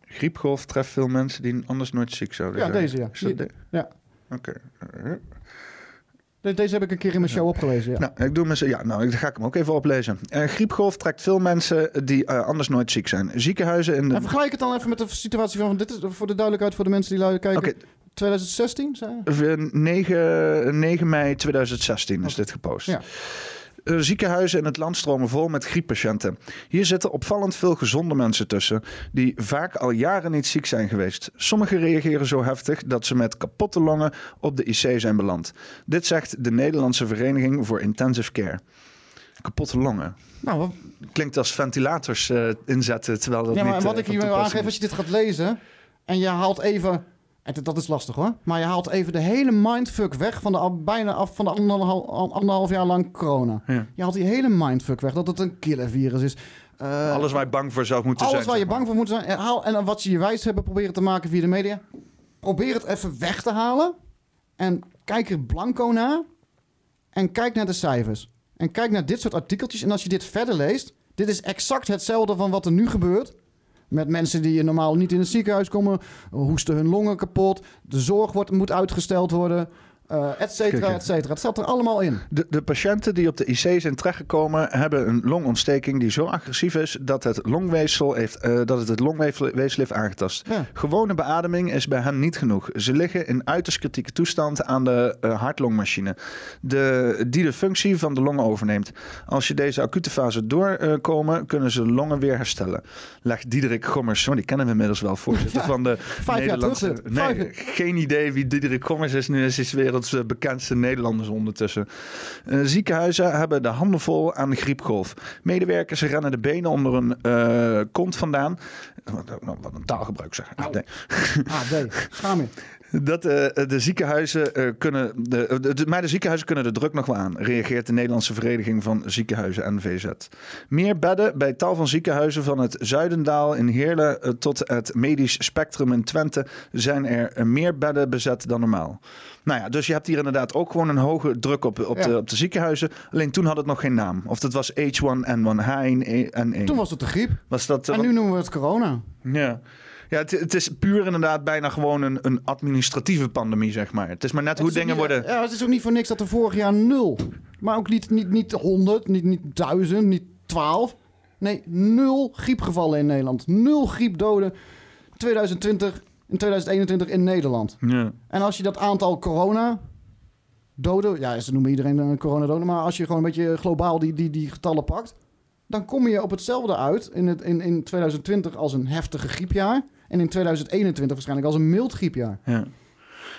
Griepgolf treft veel mensen die anders nooit ziek zouden Ja, zijn. deze, ja. Is dat de- Ja. Oké. De- Deze heb ik een keer in mijn show opgelezen, ja. Nou, ik doe mijn, ja, nou, dan ga ik hem ook even oplezen. Eh, griepgolf trekt veel mensen die eh, anders nooit ziek zijn. Ziekenhuizen in de... En vergelijk het dan even met de situatie van... Dit is voor de duidelijkheid voor de mensen die kijken. Oké, 2016, zei je? eh, 9, 9 mei 2016 is dit gepost. Ja. Eh, ziekenhuizen in het land stromen vol met grieppatiënten. Hier zitten opvallend veel gezonde mensen tussen, die vaak al jaren niet ziek zijn geweest. Sommigen reageren zo heftig dat ze met kapotte longen op de IC zijn beland. Dit zegt de Nederlandse Vereniging voor Intensive Care. Kapotte longen. Nou, wat- Klinkt als ventilators eh, inzetten, terwijl dat ja, maar niet wat eh, ik hier wil aangeven, als je dit gaat lezen en je haalt even, en dat is lastig hoor, maar je haalt even de hele mindfuck weg van de bijna af van de anderhalf, anderhalf jaar lang corona. Ja. Je haalt die hele mindfuck weg, dat het een killervirus is. Eh, Alles waar je bang voor zou moeten alles zijn. waar je maar. bang voor moet zijn. En, haal, en wat ze je wijs hebben proberen te maken via de media. Probeer het even weg te halen. En kijk er blanco naar. En kijk naar de cijfers. En kijk naar dit soort artikeltjes. En als je dit verder leest. Dit is exact hetzelfde van wat er nu gebeurt. Met mensen die normaal niet in het ziekenhuis komen. Hoesten hun longen kapot. De zorg wordt, moet uitgesteld worden. Eh et cetera, et cetera. Het staat er allemaal in. De, de patiënten die op de IC zijn terechtgekomen hebben een longontsteking die zo agressief is dat het longweefsel heeft, eh, dat het, het longweefsel heeft aangetast. Ja. Gewone beademing is bij hen niet genoeg. Ze liggen in uiterst kritieke toestand aan de eh, hartlongmachine, de, die de functie van de longen overneemt. Als je deze acute fase doorkomen, kunnen ze de longen weer herstellen. Legt Diederik Gommers, oh, die kennen we inmiddels wel, voorzitter Ja, van de jaar Nederlandse... terug dit. nee, Vijf- geen idee wie Diederik Gommers is. Nu is hij werelds eh, bekendste Nederlanders ondertussen. Eh, ziekenhuizen hebben de handen vol aan de griepgolf. Medewerkers rennen de benen onder hun eh, kont vandaan. Wat, wat een taalgebruik zeg. Au. Nee. Ah, D. Schaam je. Dat eh, de ziekenhuizen kunnen. De, de, de- maar de ziekenhuizen kunnen de druk nog wel aan, reageert de Nederlandse Vereniging van Ziekenhuizen NVZ. Meer bedden bij tal van ziekenhuizen van het Zuidendaal in Heerlen tot het medisch spectrum in Twente zijn er meer bedden bezet dan normaal. Nou ja, dus je hebt hier inderdaad ook gewoon een hoge druk op, op, Ja. de, op de ziekenhuizen. Alleen toen had het nog geen naam. Of dat was H1N1, H1N1. Toen was het de griep. was dat, eh, En nu noemen we het corona. ja, ja het, het is puur inderdaad bijna gewoon een, een administratieve pandemie, zeg maar. Het is maar net hoe dingen niet- worden... Ja, het is ook niet voor niks dat er vorig jaar nul. Maar ook niet, niet, niet 100, niet, niet 1000, niet 12. Nee, nul griepgevallen in Nederland. Nul griepdoden 2020, in 2021 in Nederland. Ja. En als je dat aantal corona doden, ja, ze noemen iedereen een coronadoden, maar als je gewoon een beetje globaal die, die, die getallen pakt, dan kom je op hetzelfde uit in, het, in, in 2020 als een heftige griepjaar en in 2021 waarschijnlijk als een mild griepjaar. Ja. Ja,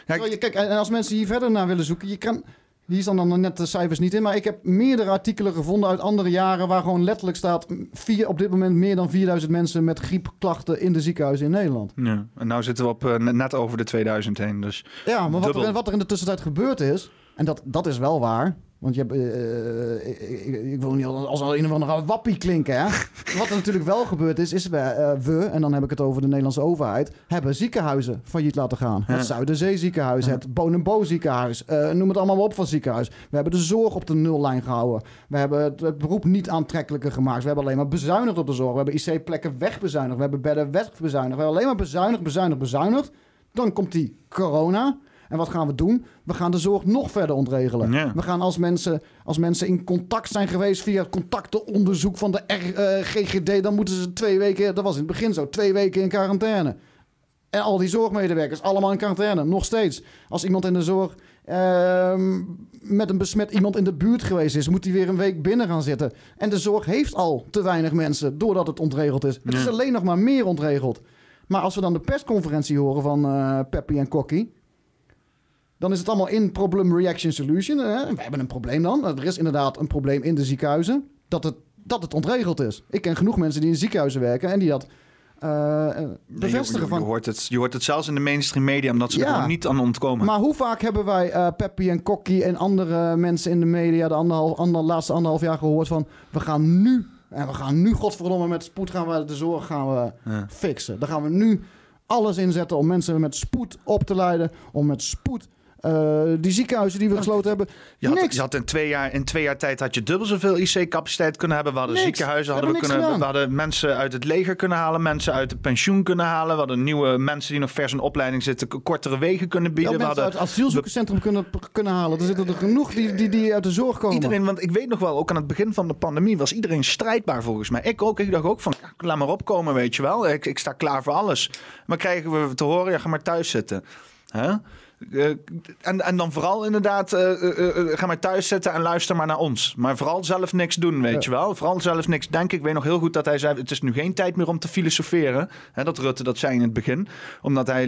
Terwijl je, kijk, en als mensen hier verder naar willen zoeken, je kan, Hier staan dan net de cijfers niet in. Maar ik heb meerdere artikelen gevonden uit andere jaren... waar gewoon letterlijk staat... Vier, op dit moment meer dan 4000 mensen met griepklachten in de ziekenhuizen in Nederland. Ja. En nou zitten we op eh, net over de 2000 heen. Dus Ja, maar wat er, wat er in de tussentijd gebeurd is... en dat, dat is wel waar... Want je hebt, eh, ik, ik- ik wil niet als een of andere wappie klinken, hè? Wat er natuurlijk wel gebeurd is, is we, eh, we, en dan heb ik het over de Nederlandse overheid, hebben ziekenhuizen failliet laten gaan. Ja. Het Zuiderzee ziekenhuis, Ja. het Bonenbo ziekenhuis, eh, noem het allemaal op van ziekenhuis. We hebben de zorg op de nullijn gehouden. We hebben het, het beroep niet aantrekkelijker gemaakt. We hebben alleen maar bezuinigd op de zorg. We hebben IC-plekken wegbezuinigd. We hebben bedden wegbezuinigd. We hebben alleen maar bezuinigd, bezuinigd, bezuinigd. Dan komt die corona. En wat gaan we doen? We gaan de zorg nog verder ontregelen. Ja. We gaan als mensen, als mensen in contact zijn geweest via het contactenonderzoek van de R, eh, GGD, dan moeten ze twee weken, dat was in het begin zo, twee weken in quarantaine. En al die zorgmedewerkers, allemaal in quarantaine, nog steeds. Als iemand in de zorg ehm, met een besmet iemand in de buurt geweest is, moet hij weer een week binnen gaan zitten. En de zorg heeft al te weinig mensen, doordat het ontregeld is. Het is alleen nog maar meer ontregeld. Maar als we dan de persconferentie horen van eh Peppy en Kokkie, dan is het allemaal in problem reaction solution. Hè? We hebben een probleem dan. Er is inderdaad een probleem in de ziekenhuizen. Dat het, dat het ontregeld is. Ik ken genoeg mensen die in ziekenhuizen werken en die dat eh, eh, bevestigen. je, je, van, je, hoort het, je hoort het zelfs in de mainstream media, omdat ze Ja. er gewoon niet aan ontkomen. maar hoe vaak hebben wij eh Peppy en Kokkie en andere mensen in de media de anderhalf, ander, laatste anderhalf jaar gehoord van... we gaan nu, en we gaan nu godverdomme met spoed gaan we de zorg gaan we Ja. fixen. Dan gaan we nu alles inzetten om mensen met spoed op te leiden. Om met spoed eh, die ziekenhuizen die we gesloten hebben. Je had, niks. je had in, twee jaar, in twee jaar tijd had je dubbel zoveel IC-capaciteit kunnen hebben. We hadden Niks. ziekenhuizen, We hadden we, kunnen, we hadden mensen uit het leger kunnen halen, mensen uit het pensioen kunnen halen. We hadden nieuwe mensen die nog vers in opleiding zitten, kortere wegen kunnen bieden. We mensen uit hadden het asielzoekerscentrum kunnen, kunnen halen. Er zitten er genoeg die, die, die uit de zorg komen. Iedereen, want ik weet nog wel, ook aan het begin van de pandemie was iedereen strijdbaar volgens mij. Ik ook. Ik dacht ook van, laat maar opkomen, weet je wel. Ik, ik sta klaar voor alles. Maar krijgen we te horen, ja, ga maar thuis zitten. Hè? Eh, en, en dan vooral inderdaad, eh, eh, ga maar thuis zitten en luister maar naar ons. Maar vooral zelf niks doen, weet je wel. Vooral zelf niks denken. Ik weet nog heel goed dat hij zei, het is nu geen tijd meer om te filosoferen. Hè, dat Rutte dat zei in het begin. Omdat hij,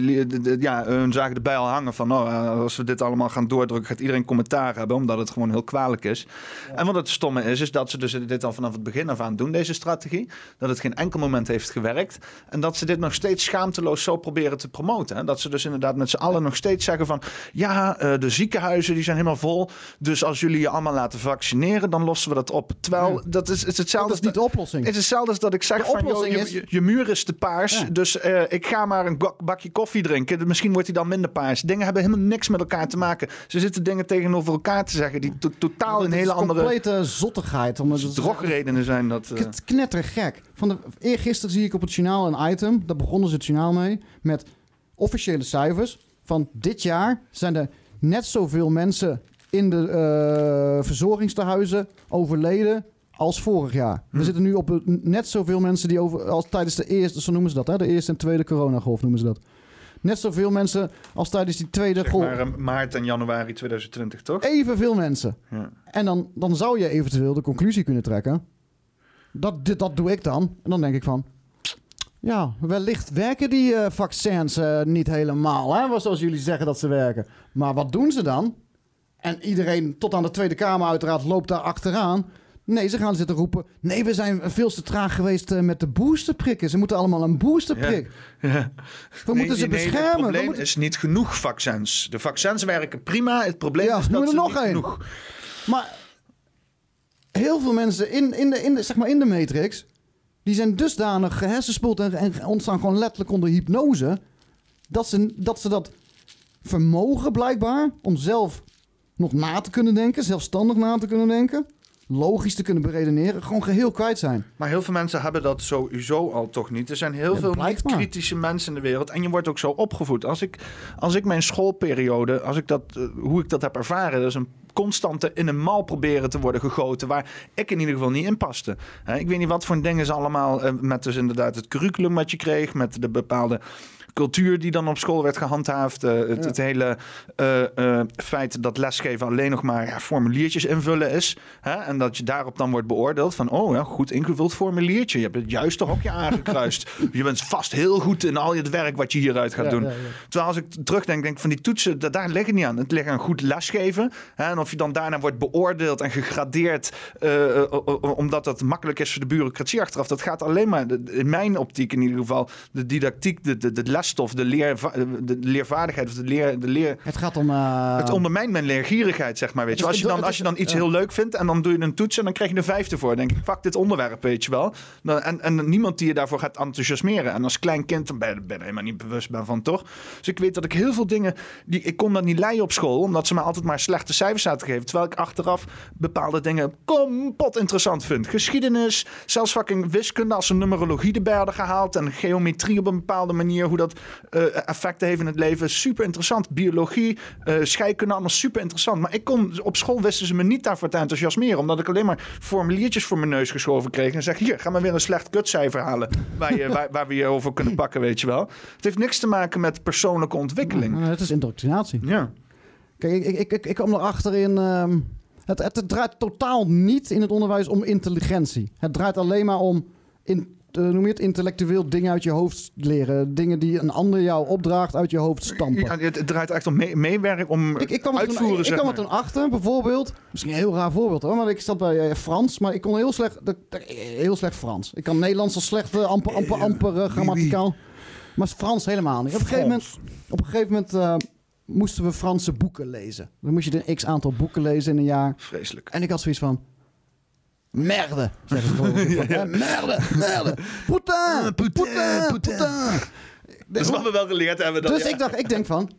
ja, hun zagen de bijl hangen van, eh, als we dit allemaal gaan doordrukken, gaat iedereen commentaar hebben. Omdat het gewoon heel kwalijk is. En wat het stomme is, is dat ze dus dit al vanaf het begin af aan doen, deze strategie. Dat het geen enkel moment heeft gewerkt. En dat ze dit nog steeds schaamteloos zo proberen te promoten. Hè. Dat ze dus inderdaad met z'n allen nog steeds zeggen van... ja, eh, de ziekenhuizen die zijn helemaal vol. Dus als jullie je allemaal laten vaccineren, dan lossen we dat op. Terwijl, dat is, het is hetzelfde... dat is niet de oplossing. Het is hetzelfde als dat ik zeg van, joh, oplossing je, is- je, je muur is te paars, Ja. dus eh, ik ga maar een bak- bakje koffie drinken. Misschien wordt hij dan minder paars. Dingen hebben helemaal niks met elkaar te maken. Ze zitten dingen tegenover elkaar te zeggen die to- totaal een hele andere complete zottigheid. Om het drogredenen zijn. Dat, Het knettergek. Van de, eergisteren zie ik op het journaal een item. Daar begonnen ze het journaal mee. Met officiële cijfers. Van dit jaar zijn er net zoveel mensen in de eh, verzorgingstehuizen overleden als vorig jaar. We Hm. zitten nu op net zoveel mensen die over als tijdens de eerste, zo noemen ze dat, hè? de eerste en tweede coronagolf noemen ze dat. Net zoveel mensen als tijdens die tweede zeg golf. maar eh, maart en januari 2020, toch? Evenveel mensen. Ja. En dan, dan zou je eventueel de conclusie kunnen trekken. Dat, dit, dat doe ik dan. En dan denk ik van... Ja, wellicht werken die eh, vaccins eh, niet helemaal. Hè? Zoals jullie zeggen dat ze werken. Maar wat doen ze dan? En iedereen tot aan de Tweede Kamer uiteraard loopt daar achteraan. Nee, ze gaan zitten roepen... Nee, we zijn veel te traag geweest eh, met de boosterprikken. Ze moeten allemaal een boosterprik. Ja. We moeten ze nee, beschermen. Het We probleem moeten- is niet genoeg vaccins. De vaccins werken prima. Het probleem Ja, is dat er ze nog niet één. genoeg... Maar heel veel mensen in, in, de, in, de, zeg maar in de Matrix... die zijn dusdanig gehersenspoeld en, en ontstaan gewoon letterlijk onder hypnose... dat ze, dat ze dat vermogen blijkbaar om zelf nog na te kunnen denken... zelfstandig na te kunnen denken... logisch te kunnen beredeneren... gewoon geheel kwijt zijn. Maar heel veel mensen hebben dat sowieso al toch niet. Er zijn heel Ja, veel niet-kritische mensen in de wereld. En je wordt ook zo opgevoed. Als ik, als ik mijn schoolperiode, als ik dat, eh, hoe ik dat heb ervaren... dat is een constante in een mal proberen te worden gegoten... waar ik in ieder geval niet in paste. Ik weet niet wat voor dingen ze allemaal... eh, met dus inderdaad het curriculum wat je kreeg... met de bepaalde cultuur die dan op school werd gehandhaafd. eh, het, Ja. het hele eh, eh, feit dat lesgeven alleen nog maar ja, formuliertjes invullen is. Hè? En dat je daarop dan wordt beoordeeld van... oh, ja, goed ingevuld formuliertje. Je hebt het juiste hokje aangekruist. je bent vast heel goed in al je werk wat je hieruit gaat doen. Terwijl als ik terugdenk, denk ik van die toetsen, da- daar ligt het niet aan. Het ligt aan goed lesgeven. Hè? En of je dan daarna wordt beoordeeld en gegradeerd... omdat dat makkelijk is voor de bureaucratie achteraf. Dat gaat alleen maar, in mijn optiek in ieder geval... de didactiek, de, de, de lesstof, de, de leervaardigheid... of de leer, de leer, Het gaat om... eh, het ondermijnt mijn leergierigheid, zeg maar. Weet je. Het Als, je dan, als je dan iets ja. heel leuk vindt en dan doe je een toets en dan krijg je een vijfde voor. Dan denk ik, fuck dit onderwerp, weet je wel. En, en niemand die je daarvoor gaat enthousiasmeren. En als klein kind dan ben je ben je helemaal niet bewust ben van, toch? Dus ik weet dat ik heel veel dingen, die, ik kon dat niet leiden op school, omdat ze me altijd maar slechte cijfers zaten te geven. Terwijl ik achteraf bepaalde dingen kapot interessant vind. Geschiedenis, zelfs fucking wiskunde, als ze numerologie erbij hadden gehaald en geometrie op een bepaalde manier, hoe dat eh, effecten heeft in het leven. Super interessant. Biologie, eh scheikunde, allemaal super interessant. Maar ik kon, op school wisten ze me niet daarvoor te enthousiasmeren. Omdat ik alleen maar formuliertjes voor mijn neus geschoven kreeg. En zeg, hier, ga maar weer een slecht kutcijfer halen. Waar, je, waar, waar we je over kunnen pakken, weet je wel. Het heeft niks te maken met persoonlijke ontwikkeling. het is indoctrinatie. Ja. Kijk, ik, ik, ik, ik kwam erachter in... ehm, het, het, draait totaal niet in het onderwijs om intelligentie. Het draait alleen maar om... In, noem je het intellectueel dingen uit je hoofd leren. Dingen die een ander jou opdraagt uit je hoofd stampen. Ja, het, draait echt om mee- meewerken, om Ik, ik kwam er toen, uitvoeren, ik, ik kwam er toen achter, bijvoorbeeld. Misschien een heel raar voorbeeld hoor. Maar ik zat bij eh, Frans. Maar ik kon heel slecht, heel slecht Frans. Ik kan Nederlands al slecht, eh, amper, amper, amper eh, grammaticaal. Maar Frans helemaal niet. Op een gegeven moment, op een gegeven moment eh, moesten we Franse boeken lezen. Dan moest je een x aantal boeken lezen in een jaar. Vreselijk. En ik had zoiets van... Merde, zeggen ze gewoon. Ja, Merde, merde. Putain, putain, putain. Dat is wat we wel geleerd hebben. Dat, Dus ja. ik dacht, ik denk van,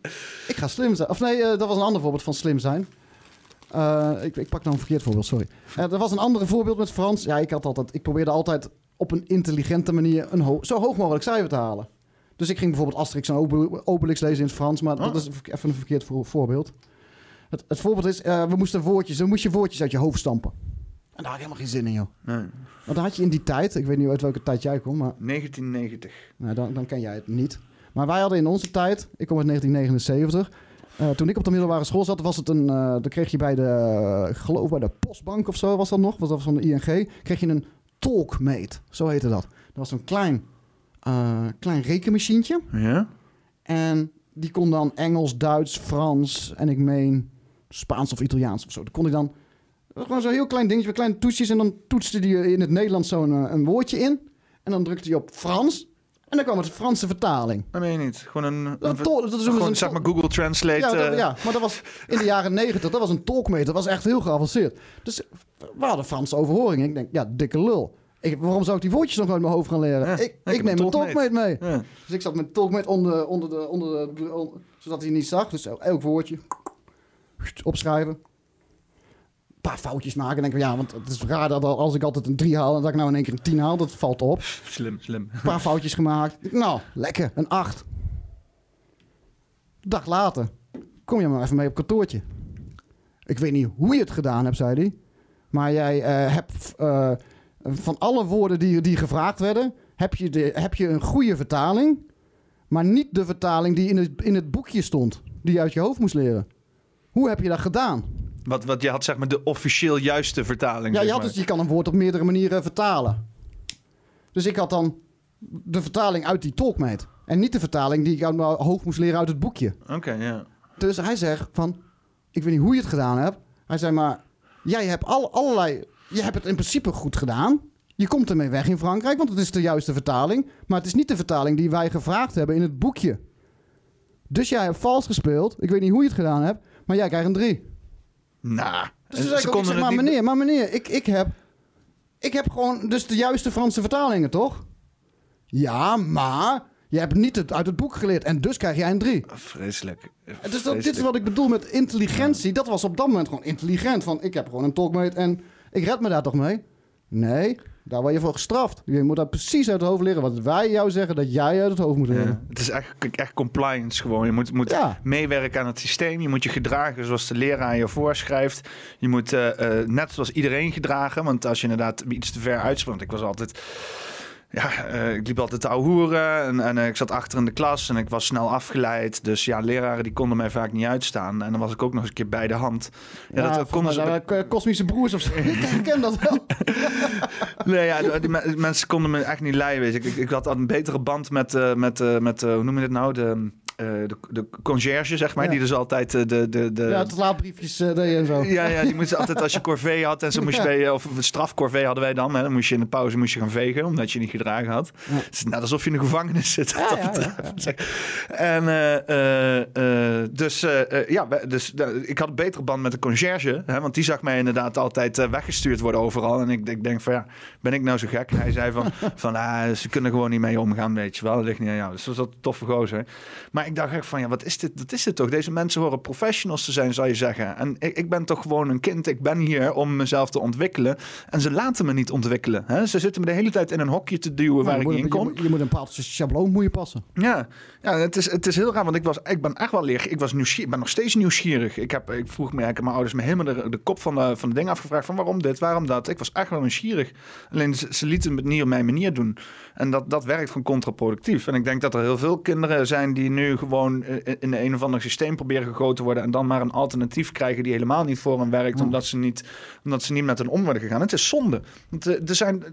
ik ga slim zijn. Of nee, eh, dat was een ander voorbeeld van slim zijn. Eh, ik, ik pak nou een verkeerd voorbeeld, sorry. Eh, er was een ander voorbeeld met Frans. Ja, ik had altijd, ik probeerde altijd op een intelligente manier een ho- zo hoog mogelijk cijfer te halen. Dus ik ging bijvoorbeeld Asterix en Obe- Obelix lezen in het Frans, maar dat Oh. is even een verkeerd voor- voorbeeld. Het, het voorbeeld is, eh, we moesten woordjes, dan moest je woordjes uit je hoofd stampen. En daar had ik helemaal geen zin in, joh. Nee. Want dan had je in die tijd, ik weet niet uit welke tijd jij komt, maar 1990. nou, dan, dan ken jij het niet. Maar wij hadden in onze tijd, ik kom uit 1979. eh, toen ik op de middelbare school zat, was het een. eh, dan kreeg je bij de. eh, geloof bij de postbank of zo was dat nog. Was dat van de ING. Kreeg je een talkmate. Zo heette dat. Dat was een klein, klein rekenmachientje. Ja? En die kon dan Engels, Duits, Frans en ik meen Spaans of Italiaans of zo. Dat kon ik dan. Was gewoon zo'n heel klein dingetje met kleine toetsjes. En dan toetste die in het Nederlands zo'n eh, een woordje in. En dan drukte hij op Frans. En dan kwam het Franse vertaling. Dat meen je niet. Gewoon een... Een dat is gewoon, een zeg maar, Google Translate. ja, dat- eh, ja, maar dat was in de jaren negentig. Dat was een talkmeter. Dat was echt heel geavanceerd. Dus we hadden Franse overhoring. Ik denk, ja, dikke lul. Ik, waarom zou ik die woordjes nog uit mijn hoofd gaan leren? Ja, ik ik neem mijn talkmate mee. ja. Dus ik zat met talkmate onder, onder de, onder de, on- zodat hij niet zag. Dus elk woordje opschrijven. Paar foutjes maken. En denk ik, ja, want het is raar dat als ik altijd een 3 haal... en dat ik nou in één keer een 10 haal, dat valt op. Slim, slim. Een paar foutjes gemaakt. Nou, lekker, een 8. Dag later, kom je maar even mee op kantoortje. Ik weet niet hoe je het gedaan hebt, zei hij. Maar jij eh, hebt eh, van alle woorden die, die gevraagd werden, heb je, de, heb je een goede vertaling. Maar niet de vertaling die in het, in het boekje stond, die je uit je hoofd moest leren. Hoe heb je dat gedaan? Wat, wat je had, zeg maar, de officieel juiste vertaling. Ja, je, had maar. dus, je kan een woord op meerdere manieren vertalen. Dus ik had dan de vertaling uit die talkmate. En niet de vertaling die ik hoofd moest leren uit het boekje. Oké, ja. Dus hij zegt van, ik weet niet hoe je het gedaan hebt. Hij zei maar, jij hebt al, allerlei, je hebt het in principe goed gedaan. Je komt ermee weg in Frankrijk, want het is de juiste vertaling. Maar het is niet de vertaling die wij gevraagd hebben in het boekje. Dus jij hebt vals gespeeld. Ik weet niet hoe je het gedaan hebt, maar jij krijgt een 3. Nou, Dus toen zei ik ook, ik zeg, maar meneer, maar meneer, ik, ik, heb, ik heb gewoon dus de juiste Franse vertalingen, toch? Ja, maar je hebt niet het uit het boek geleerd en dus krijg jij een 3. Vreselijk. Dus dat, dit is wat ik bedoel met intelligentie. Dat was op dat moment gewoon intelligent. Van, ik heb gewoon een talkmate en ik red me daar toch mee? Nee, daar word je voor gestraft. Je moet dat precies uit het hoofd leren wat wij jou zeggen dat jij uit het hoofd moet leren. Ja, het is echt, echt compliance gewoon. Je moet, moet Ja. meewerken aan het systeem. Je moet je gedragen zoals de leraar je voorschrijft. Je moet eh, eh, net zoals iedereen gedragen. Want als je inderdaad iets te ver uitspringt. Ik was altijd... ja, eh, ik liep altijd te ouwehoeren en, en eh, ik zat achter in de klas en ik was snel afgeleid. Dus ja, leraren die konden mij vaak niet uitstaan. En dan was ik ook nog eens een keer bij de hand. Ja, Ja, dat konden ze... eh, Kosmische broers of zo. ik ken dat wel. Nee, ja, die, die me- mensen konden me echt niet leiden. Weet je. Ik, ik, ik had een betere band met, eh, met, eh, met eh, hoe noem je het nou? De, eh, de, de conciërge, zeg maar. Ja. Die dus altijd eh, de... de, de Ja, het laadbriefjes eh, deed en zo. Ja, ja, die moest altijd als je corvée had en zo moest je bij, of een strafcorvée hadden wij dan, hè, dan moest je in de pauze moest je gaan vegen omdat je niet gedragen had. Het is net alsof je in de gevangenis zit. En eh, eh, eh, dus eh, eh, ja, dus eh, ik had een betere band met de conciërge, hè, want die zag mij inderdaad altijd eh, weggestuurd worden overal. En ik, ik denk van ja, ben ik nou zo gek? En hij zei van, van ah, ze kunnen gewoon niet mee omgaan, weet je wel. Dat ligt niet aan jou. Dus dat was een toffe gozer. Maar ik dacht echt van ja, wat is dit? Wat is dit toch? Deze mensen horen professionals te zijn, zou je zeggen. En ik, ik ben toch gewoon een kind. Ik ben hier om mezelf te ontwikkelen. En ze laten me niet ontwikkelen. Hè? Ze zitten me de hele tijd in een hokje te duwen waar ik niet in je, kom. moet- je moet een bepaald schabloon moet je passen. Ja, ja het, is, het is heel raar, want ik, was, ik ben echt wel leer. Ik was nieuwsgierig, ik ben nog steeds nieuwsgierig. Ik, heb, ik vroeg me eigenlijk, mijn ouders me helemaal de, de kop van de, van de ding afgevraagd van waarom dit, waarom dat. Ik was echt wel nieuwsgierig. Alleen ze, ze lieten het niet op mijn manier doen. En dat, dat werkt gewoon contraproductief. En ik denk dat er heel veel kinderen zijn die nu gewoon eh, in een of ander systeem proberen gegoten worden en dan maar een alternatief krijgen die helemaal niet voor hen werkt, omdat, ze niet, omdat ze niet met hen om worden gegaan. Het is zonde. Want eh, er zijn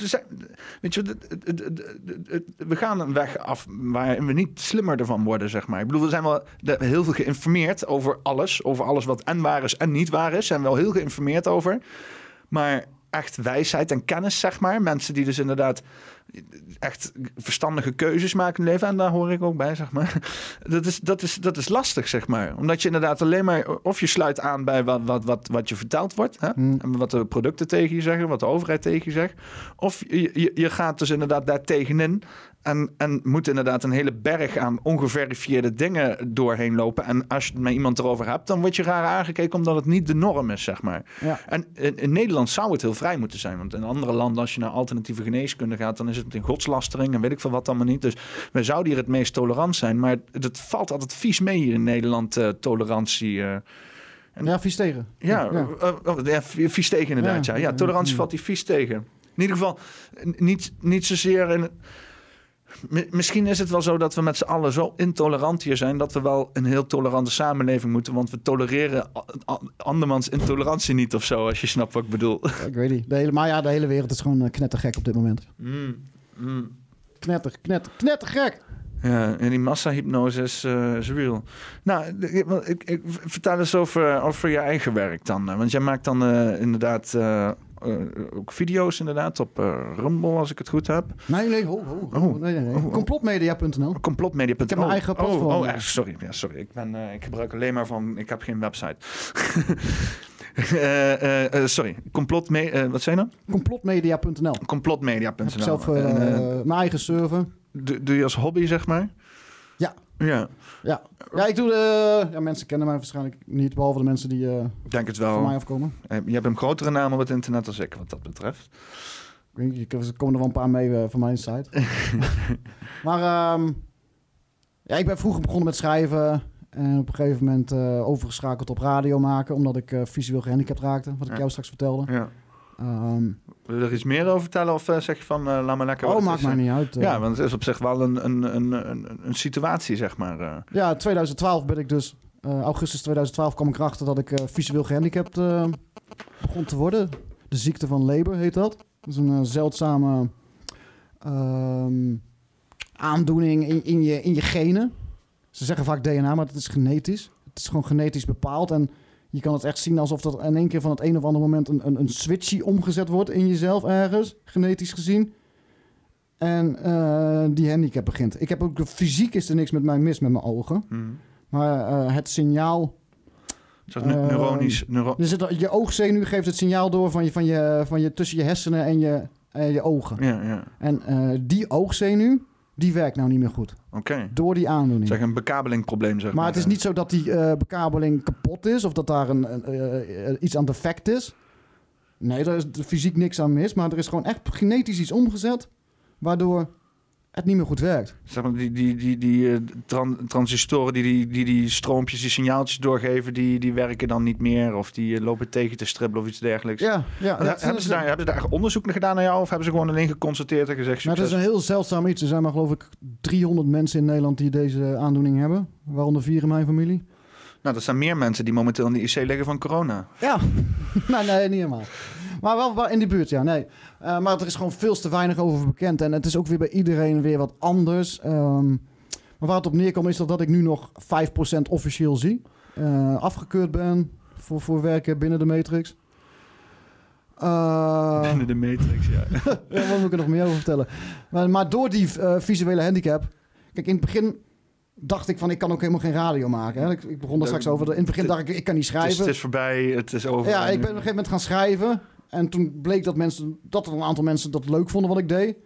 er zijn, weet je, we gaan een weg af waarin we niet slimmer ervan worden, zeg maar. Ik bedoel, we zijn wel heel veel geïnformeerd over alles. Over alles wat en waar is en niet waar is. Zijn we wel heel geïnformeerd over. Maar echt wijsheid en kennis, zeg maar. Mensen die dus inderdaad echt verstandige keuzes maken in het leven. En daar hoor ik ook bij, zeg maar. Dat is, dat is, dat is lastig, zeg maar. Omdat je inderdaad alleen maar... Of je sluit aan bij wat, wat, wat, wat je verteld wordt. Hè? Hmm. En wat de producten tegen je zeggen. Wat de overheid tegen je zegt. Of je, je, je gaat dus inderdaad daar tegenin. En, en moet inderdaad een hele berg aan ongeverifieerde dingen doorheen lopen. En als je het met iemand erover hebt, dan word je raar aangekeken omdat het niet de norm is, zeg maar. Ja. En in, in Nederland zou het heel vrij moeten zijn. Want in andere landen, als je naar alternatieve geneeskunde gaat, dan is het meteen godslastering en weet ik veel wat allemaal niet. Dus wij zouden hier het meest tolerant zijn. Maar het, het valt altijd vies mee hier in Nederland, eh, tolerantie. eh. Ja, vies tegen. Ja, ja. eh, ja, vies tegen inderdaad. Ja, tolerantie valt die vies tegen. In ieder geval, niet, niet zozeer in. Misschien is het wel zo dat we met z'n allen zo intolerant hier zijn dat we wel een heel tolerante samenleving moeten, want we tolereren andermans intolerantie niet of zo, als je snapt wat ik bedoel. Ik weet niet. De hele, maar ja, de hele wereld is gewoon eh, knettergek op dit moment. Mm, mm. Knetter, knetter, knettergek. Ja, en die massahypnose is, eh, is real. Nou, ik, ik, vertel eens over, over je eigen werk dan. eh, Want jij maakt dan inderdaad ook video's inderdaad op eh, Rumble, als ik het goed heb. Nee, nee, ho, ho, ho. Oh. Nee, nee, nee. Oh, oh. Complotmedia.nl. Complotmedia. Ik heb mijn eigen oh, platform. oh, sorry. Ja, sorry. Ik, ben, eh, ik gebruik alleen maar van... Ik heb geen website. Eh, eh, eh, sorry. Complotme... eh, wat zei je nou? Complotmedia.nl. Complotmedia.nl. Ik heb zelf eh, eh, mijn eigen server. doe, doe je als hobby, zeg maar? Ja. Ja, Ja. ja, ik doe de... Ja, mensen kennen mij waarschijnlijk niet, behalve de mensen die ik denk het van mij wel. afkomen. Eh, Je hebt een grotere naam op het internet dan ik, wat dat betreft. Ik niet, er komen er wel een paar mee eh, van mijn site. maar ehm, ja, ik ben vroeger begonnen met schrijven. En op een gegeven moment overgeschakeld op radio maken. Omdat ik visueel gehandicapt raakte. Wat ik Ja. jou straks vertelde. Ja. Ehm, Wil je er iets meer over vertellen? Of eh, zeg je van, eh, laat me lekker... oh, maakt mij niet uit. eh. Ja, want het is op zich wel een, een, een, een, een situatie, zeg maar. Ja, 2012 ben ik dus... augustus 2012 kwam ik erachter dat ik visueel gehandicapt eh, begon te worden. De ziekte van Leber heet dat. Dat is een zeldzame ehm, aandoening in, in, je, in je genen. Ze zeggen vaak DNA, maar het is genetisch. Het is gewoon genetisch bepaald. En je kan het echt zien alsof er in één keer van het een of andere moment een, een, een switchie omgezet wordt in jezelf ergens, genetisch gezien. En eh, die handicap begint. Ik heb ook fysiek is er niks met mij mis met mijn ogen. Hm. Maar eh, het signaal. Zeg, ne- Ehm, neuronisch... Neuro Er zit, je oogzenuw geeft het signaal door van je, van je, van je, tussen je hersenen en je, en je ogen. ja, ja. En eh, die oogzenuw, die werkt nou niet meer goed. Oké. Door die aandoening. Zeg een bekabelingprobleem, zeg maar. maar het is niet zo dat die eh, bekabeling kapot is of dat daar een, een, eh, eh, iets aan defect is. Nee, daar is fysiek niks aan mis. Maar er is gewoon echt genetisch iets omgezet. Waardoor het niet meer goed werkt. Zeg maar, die, die, die, die eh, tran- transistoren die die, die die stroompjes, die signaaltjes doorgeven, die, die werken dan niet meer. Of die eh, lopen tegen te stribbelen of iets dergelijks. Ja, ja. Hebben, ze daar, hebben ze daar onderzoek naar gedaan naar jou? Of hebben ze gewoon alleen geconstateerd en gezegd Maar het succes? is een heel zeldzaam iets. Er zijn maar geloof ik 300 mensen in Nederland die deze aandoening hebben. Waaronder vier in mijn familie. Nou, dat zijn meer mensen die momenteel in de IC liggen van corona. Ja, nee, nee, niet helemaal. Maar wel, in die buurt, ja, nee. Eh, maar er is gewoon veel te weinig over bekend. En het is ook weer bij iedereen weer wat anders. Ehm, maar waar het op neerkomt is dat, dat ik nu nog 5% officieel zie. Eh, afgekeurd ben voor, voor werken binnen de Matrix. Eh, Binnen de Matrix, ja. ja, wat moet ik er nog meer over vertellen? Maar, maar door die visuele handicap... Kijk, in het begin dacht ik van... ik kan ook helemaal geen radio maken. Hè? Ik, ik begon daar straks over. In het begin dacht ik, ik kan niet het, is, schrijven. het is voorbij, het is over. Ja, ik ben op een gegeven moment gaan schrijven. En toen bleek dat, mensen, dat er een aantal mensen dat leuk vonden wat ik deed.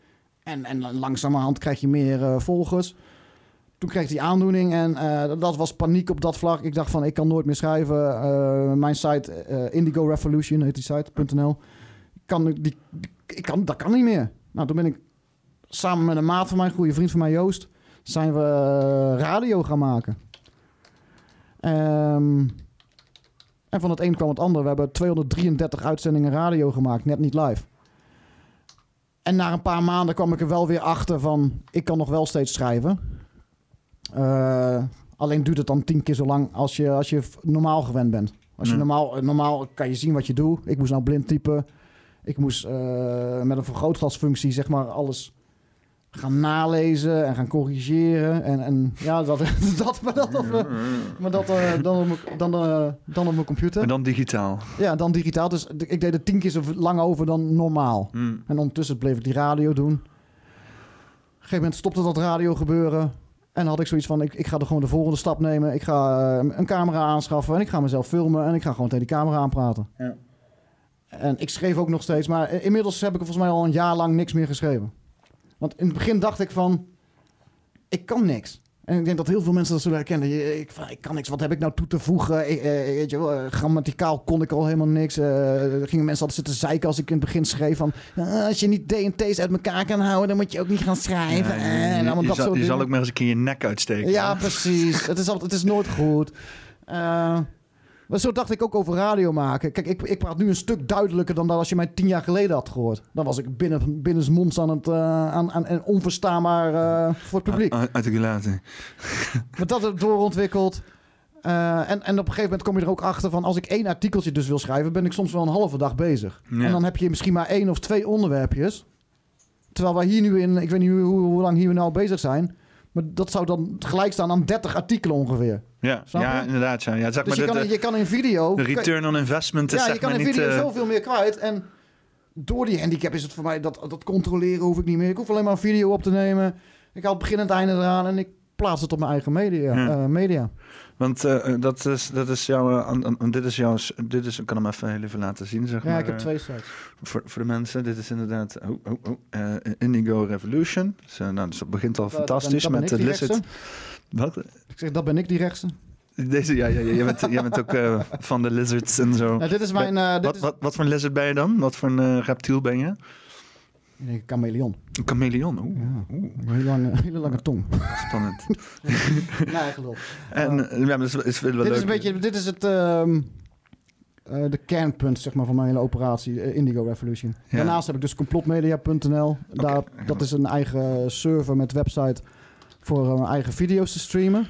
En, en langzamerhand krijg je meer eh, volgers. Toen kreeg ik die aandoening en eh, dat was paniek op dat vlak. Ik dacht van, ik kan nooit meer schrijven. Eh, mijn site, Indigo Revolution heet die site.nl. Kan, die, die- ik kan, dat kan niet meer. Nou, toen ben ik samen met een maat van mij, een goede vriend van mij, Joost... zijn we eh, radio gaan maken. Ehm, en van het een kwam het ander. We hebben 233 uitzendingen radio gemaakt, net niet live. En na een paar maanden kwam ik er wel weer achter van... ik kan nog wel steeds schrijven. Eh, alleen duurt het dan tien keer zo lang als je, als je normaal gewend bent. Als je normaal, normaal kan je zien wat je doet. Ik moest nou blind typen. Ik moest eh, met een vergrootglasfunctie zeg maar alles gaan nalezen en gaan corrigeren. En, en ja, dat, dat, maar dat, maar dat eh, dan, op, mijn- dan, eh, dan op mijn computer. En dan digitaal. Ja, dan digitaal. Dus ik deed er tien keer zo lang over dan normaal. Hmm. En ondertussen bleef ik die radio doen. Op een gegeven moment stopte dat radio gebeuren. En had ik zoiets van, ik, ik ga er gewoon de volgende stap nemen. Ik ga eh, een camera aanschaffen en ik ga mezelf filmen. En ik ga gewoon tegen die camera aanpraten. Ja. En ik schreef ook nog steeds. Maar inmiddels heb ik volgens mij al een jaar lang niks meer geschreven. Want in het begin dacht ik van, ik kan niks. En ik denk dat heel veel mensen dat zullen herkennen. Je- Ik, van, ik kan niks, wat heb ik nou toe te voegen? Ik, eh, weet je wel, eh, grammaticaal kon ik al helemaal niks. Eh, er gingen mensen altijd zitten zeiken als ik in het begin schreef van... "Ah, als je niet D en T's uit elkaar kan houden, dan moet je ook niet gaan schrijven. Ja, en je, allemaal je dat zal, soort je zal ook maar eens een keer je nek uitsteken. Ja, precies. het, is altijd, het is nooit goed. Eh, maar zo dacht ik ook over radio maken. Kijk, ik, ik praat nu een stuk duidelijker dan dat als je mij tien jaar geleden had gehoord. Dan was ik binnen, binnensmonds aan het eh, aan, aan, en onverstaanbaar eh, voor het publiek. Uit- Articulatie. Maar dat heb ik doorontwikkeld. Eh, en, en op een gegeven moment kom je er ook achter van... als ik één artikeltje dus wil schrijven... ben ik soms wel een halve dag bezig. Ja. En dan heb je misschien maar één of twee onderwerpjes. Terwijl wij hier nu in... ik weet niet hoe, hoe lang hier we nou bezig zijn... maar dat zou dan gelijk staan aan 30 artikelen ongeveer. Ja, Snap ja je? inderdaad. Ja. Ja, zeg Dus maar je de, kan, de, je kan in video... de return on investment is ja, je kan in video eh, zoveel meer kwijt. En door die handicap is het voor mij... Dat, dat controleren hoef ik niet meer. Ik hoef alleen maar een video op te nemen. Ik haal het begin en het einde eraan... en ik plaats het op mijn eigen media. Ja. eh, media. Want eh, eh, dat, is, dat is jouw... eh, an- an- dit is jouw... Dit is, ik kan hem even heel even laten zien, zeg Ja, maar. ik heb twee sites. voor, voor de mensen, dit is inderdaad... Oh, oh, oh, Indigo Revolution. Dus, nou, dus dat begint al dat fantastisch ben- dat met de Lizard. Wat? Ik zeg, dat ben ik, die rechtse. Deze, ja, ja, ja. Jij bent, jij bent ook van de lizards en zo. Nou, dit is mijn... dit wat, is, wat, wat voor een lizard ben je dan? Wat voor een eh, reptiel ben je? Ik denk een chameleon. Een chameleon. Oeh, Ja. oeh, Een hele lange, hele lange tong. spannend. nee, geloof. en eh, ja, maar dat is, is wel Dit leuk. is een beetje... Dit is het... ehm, eh, de kernpunt zeg maar, van mijn hele operatie, eh, Indigo Revolution. Ja. Daarnaast heb ik dus complotmedia.nl. Daar, Dat is een eigen server met website voor eh, mijn eigen video's te streamen.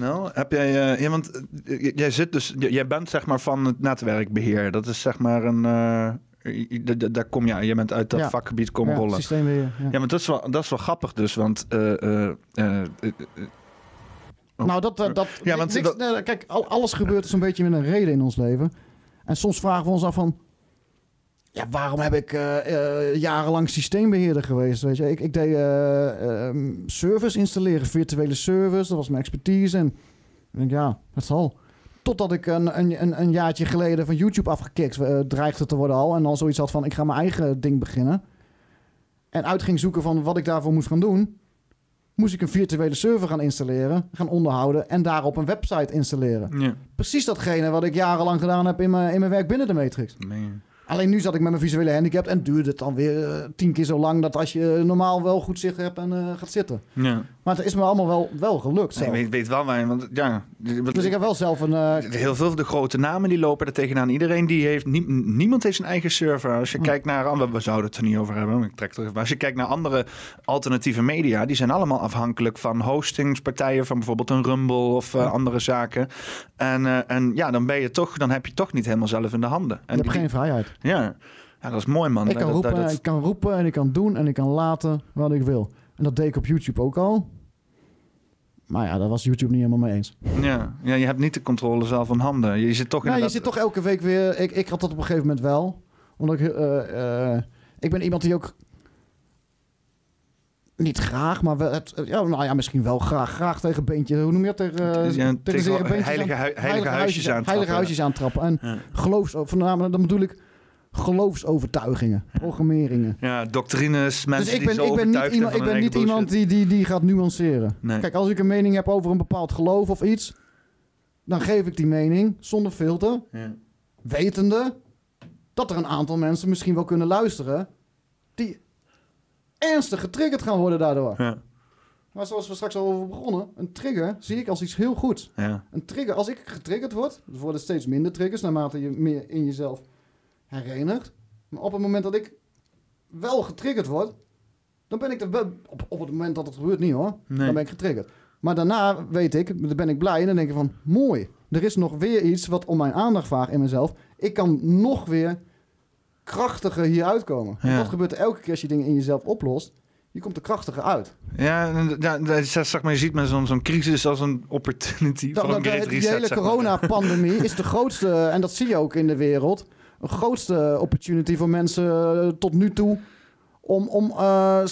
.nl. Heb jij, eh, ja, want eh, j- jij zit dus, jij bent zeg maar van het netwerkbeheer. Dat is zeg maar een, eh, daar kom je, je bent uit dat Ja. vakgebied komen ja, rollen. systeembeheer. Ja. Ja, maar dat is wel, dat is wel grappig dus, want eh, eh, eh, Oh. Nou, dat... dat Ja, want niks- dat- nee, kijk, al- alles gebeurt zo'n beetje met een reden in ons leven. En soms vragen we ons af van... Ja, waarom heb ik jarenlang systeembeheerder geweest? Weet je? Ik, ik deed eh, ehm, servers installeren, virtuele servers. Dat was mijn expertise. En ik denk, ja, het zal. Totdat ik een, een, een, een jaartje geleden van YouTube afgekikt eh, dreigde te worden al. En dan zoiets had van, ik ga mijn eigen ding beginnen. En uit ging zoeken van wat ik daarvoor moest gaan doen. Moest ik een virtuele server gaan installeren, gaan onderhouden en daarop een website installeren. ja. Precies datgene wat ik jarenlang gedaan heb in mijn, in mijn werk binnen de Matrix. Alleen nu zat ik met mijn visuele handicap en duurde het dan weer eh, tien keer zo lang dat als je normaal wel goed zicht hebt en eh, gaat zitten. Ja. Maar het is me allemaal wel, wel gelukt. Nee, zelf. weet, weet wel waar, want ja... wat- Dus ik heb wel zelf een... eh, Heel veel van de grote namen die lopen er tegenaan. Iedereen die heeft, nie- niemand heeft zijn eigen server. Als je Hm. kijkt naar, we, we zouden het er niet over hebben, maar ik trek het even. Maar als je kijkt naar andere alternatieve media, die zijn allemaal afhankelijk van hostingspartijen, van bijvoorbeeld een Rumble of eh, andere zaken. En, eh, en ja, dan ben je toch, dan heb je toch niet helemaal zelf in de handen. En je hebt die- geen vrijheid. Ja. ja, dat is mooi man. Ik kan, Dat- roepen, dat- ik kan roepen en ik kan doen en ik kan laten wat ik wil. En dat deed ik op YouTube ook al. Maar ja, daar was YouTube niet helemaal mee eens. ja, ja, je hebt niet de controle zelf in handen. Je zit toch Nou, je inderdaad- zit toch elke week weer... Ik, ik had dat op een gegeven moment wel. Omdat ik... eh, eh, ik ben iemand die ook... Niet graag, maar wel, het, ja, nou ja, misschien wel graag. Graag tegen beentje. Hoe noem je dat? Tegen, eh, Ja, tegen beentjes heilige aan- hui- heilige huisjes aantrappen, Heilige ja. huisjes aantrappen. En Ja. geloofs... Voornamelijk, dan bedoel ik geloofsovertuigingen. Programmeringen. Ja, doctrines, mensen dus ik die ben, zo ik ben niet overtuigd iemand, zijn ik ben niet iemand die, die, die gaat nuanceren. Nee. Kijk, als ik een mening heb over een bepaald geloof of iets, dan geef ik die mening zonder filter, Ja. wetende dat er een aantal mensen misschien wel kunnen luisteren die ernstig getriggerd gaan worden daardoor. Ja. Maar zoals we straks al over begonnen, een trigger zie ik als iets heel goeds. Ja. Een trigger, als ik getriggerd word, er worden steeds minder triggers naarmate je meer in jezelf herinnert. Maar op het moment dat ik wel getriggerd word, dan ben ik er wel, op, op het moment dat het gebeurt niet hoor, Nee. dan ben ik getriggerd. Maar daarna weet ik, dan ben ik blij en dan denk ik van, mooi, er is nog weer iets wat om mijn aandacht vraagt in mezelf. Ik kan nog weer krachtiger hier uitkomen. Want Ja. dat gebeurt elke keer als je dingen in jezelf oplost. Je komt er krachtiger uit. Ja, dat zeg maar, je ziet met zo'n zo'n crisis als een opportunity Dat, voor een dat- die reset. hele coronapandemie is de grootste, en dat zie je ook in de wereld, grootste opportunity voor mensen eh, tot nu toe om, om eh,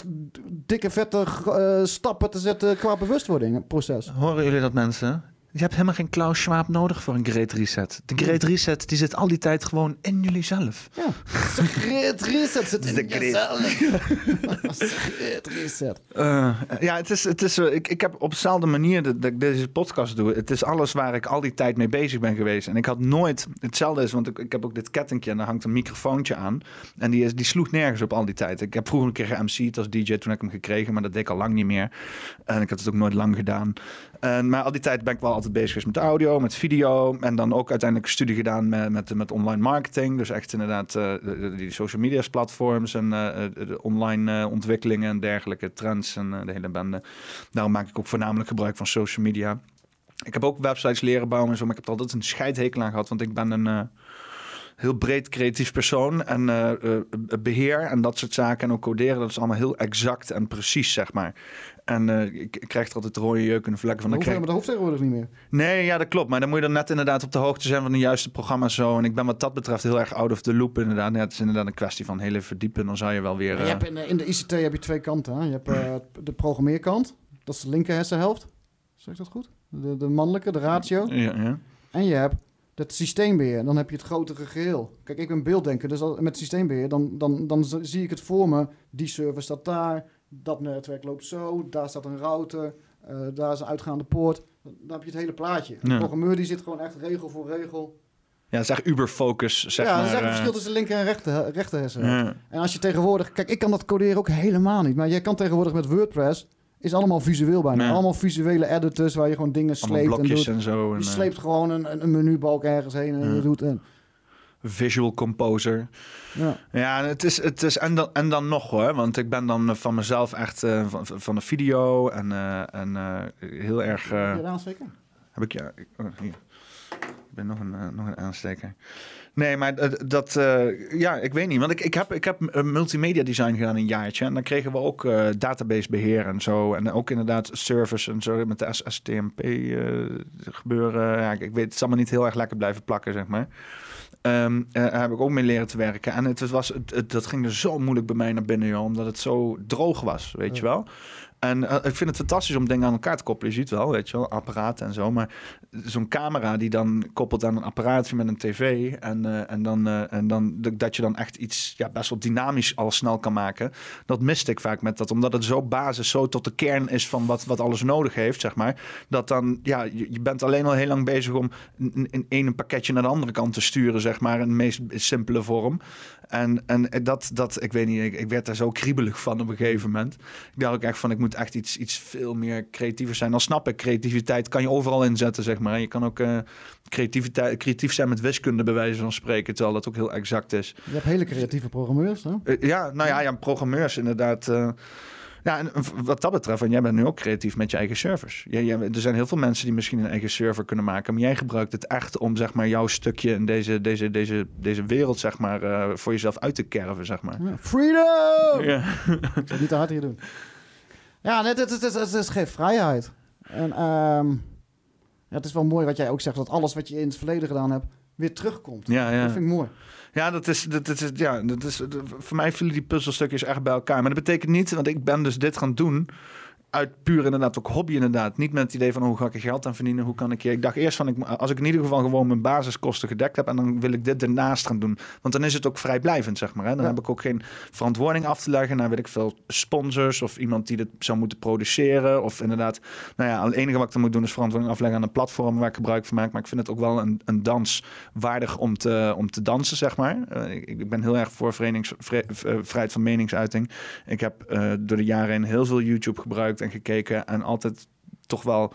dikke vette eh, stappen te zetten qua bewustwording proces. Horen jullie dat mensen? Je hebt helemaal geen Klaus Schwab nodig voor een great reset. De great reset die zit al die tijd gewoon in jullie zelf. Ja, de great reset zit in De great- jezelf. De great reset. Eh, ja, het is, het is, eh, ik, ik heb op dezelfde manier dat, dat ik deze podcast doe. Het is alles waar ik al die tijd mee bezig ben geweest. En ik had nooit, hetzelfde is, want ik, ik heb ook dit kettingje en daar hangt een microfoontje aan. En die, is, die sloeg nergens op al die tijd. Ik heb vroeger een keer geMC'd als DJ, toen heb ik hem gekregen, maar dat deed ik al lang niet meer. En ik had het ook nooit lang gedaan. En, maar al die tijd ben ik wel altijd bezig geweest met audio, met video. En dan ook uiteindelijk studie gedaan met, met, met online marketing. Dus echt inderdaad eh, die social media platforms en eh, eh, de online ontwikkelingen en dergelijke trends en de hele bende. Daarom maak ik ook voornamelijk gebruik van social media. Ik heb ook websites leren bouwen en zo, maar ik heb altijd een scheidhekel aan gehad, want ik ben een heel breed creatief persoon en eh, beheer en dat soort zaken en ook coderen, dat is allemaal heel exact en precies, zeg maar. En eh, ik, krijg er altijd rode jeuk in de vlekken van. Maar Dan krijg... dat hoeft tegenwoordig niet meer. Nee, ja, dat klopt. Maar dan moet je dan net inderdaad op de hoogte zijn van de juiste programma's zo. En ik ben wat dat betreft heel erg out of the loop inderdaad. Ja, het is inderdaad een kwestie van heel even verdiepen. Dan zou je wel weer... Je eh, hebt in, de- in de ICT heb je twee kanten. Hè? Je hebt eh, de programmeerkant, dat is de linker hersenhelft. Zeg ik dat goed? De, de mannelijke, de ratio. ja, ja. En je hebt het systeembeheer. Dan heb je het grotere geheel. Kijk, ik ben beelddenker, dus met systeembeheer, dan, dan, dan zie ik het voor me. Die server staat daar, dat netwerk loopt zo, daar staat een router, eh, daar is een uitgaande poort. Dan heb je het hele plaatje. De Ja. programmeur die zit gewoon echt regel voor regel. ja, het is echt uber-focus, zeg ja, maar. dat is echt een eh, verschil tussen linker en rechter, rechter hersenhelft. ja. En als je tegenwoordig... Kijk, ik kan dat coderen ook helemaal niet. Maar jij kan tegenwoordig met WordPress... Is allemaal visueel bijna. Ja. Allemaal visuele editors waar je gewoon dingen Allemaal sleept en doet. en zo. En, Je eh, sleept gewoon een, een, een menubalk ergens heen en Ja. je doet... En, Visual Composer. ja. Ja, het is, het is en, dan, en dan nog hoor. Want ik ben dan eh, van mezelf echt eh, van, van de video en, eh, en heel erg... Heb je dat aansteken? Heb ik ja. Ik, oh, hier. Ik ben nog een, nog een aansteker. Nee, maar dat, ja, ik weet niet. Want ik, ik heb, ik heb multimedia design gedaan een jaartje. En dan kregen we ook database beheer en zo. En ook inderdaad service en zo met de STMP gebeuren. Ja, ik, ik weet, het is allemaal niet heel erg lekker blijven plakken, zeg maar. Daar heb ik ook mee leren te werken. En het was, het, het- dat ging er zo moeilijk bij mij naar binnen, joh, omdat het zo droog was, weet je wel. En eh, ik vind het fantastisch om dingen aan elkaar te koppelen. Je ziet wel, weet je wel, apparaten en zo. Maar zo'n camera die dan koppelt aan een apparaatje met een tv. En, eh, en, dan, eh, en dan dat je dan echt iets ja, best wel dynamisch al snel kan maken. Dat miste ik vaak met dat. Omdat het zo basis, zo tot de kern is van wat, wat alles nodig heeft, zeg maar. Dat dan, ja, je, bent alleen al heel lang bezig om in, in één pakketje naar de andere kant te sturen, zeg maar. In de meest simpele vorm. En, en dat, dat, ik weet niet, ik, ik werd daar zo kriebelig van op een gegeven moment. Ik dacht ook echt van, ik moet echt iets, iets veel meer creatiever zijn. Dan snap ik, creativiteit kan je overal inzetten, zeg maar. Je kan ook uh, creativiteit, creatief zijn met wiskunde, bij wijze van spreken, terwijl dat ook heel exact is. Je hebt hele creatieve programmeurs, hè? Uh, ja, nou ja, ja programmeurs inderdaad. Uh, ja, en wat dat betreft, en jij bent nu ook creatief met je eigen servers. Jij, jij, er zijn heel veel mensen die misschien een eigen server kunnen maken, maar jij gebruikt het echt om zeg maar jouw stukje in deze, deze, deze, deze wereld zeg maar uh, voor jezelf uit te kerven, zeg maar. Ja, freedom! Ja. Ik zou niet te hard hier doen. Ja, het, het, het, het, is geen vrijheid. En um, ja, het is wel mooi wat jij ook zegt, dat alles wat je in het verleden gedaan hebt, weer terugkomt. Ja, ja. Dat vind ik mooi. Ja, dat is, dat, is, ja, dat is, voor mij vielen die puzzelstukjes echt bij elkaar. Maar dat betekent niet, want ik ben dus dit gaan doen uit puur inderdaad ook hobby inderdaad. Niet met het idee van hoe ga ik er geld aan verdienen, hoe kan ik hier. Ik dacht eerst van ik, als ik in ieder geval gewoon mijn basiskosten gedekt heb en dan wil ik dit ernaast gaan doen. Want dan is het ook vrijblijvend zeg maar. Hè? Dan ja. heb ik ook geen verantwoording af te leggen naar weet ik veel sponsors of iemand die dit zou moeten produceren of inderdaad. Nou ja, het enige wat ik dan moet doen is verantwoording afleggen aan een platform waar ik gebruik van maak. Maar ik vind het ook wel een, een dans waardig om te, om te dansen zeg maar. Uh, ik, ik, ben heel erg voor vrijheid van meningsuiting. Ik heb uh, door de jaren heen heel veel YouTube gebruikt en gekeken en altijd toch wel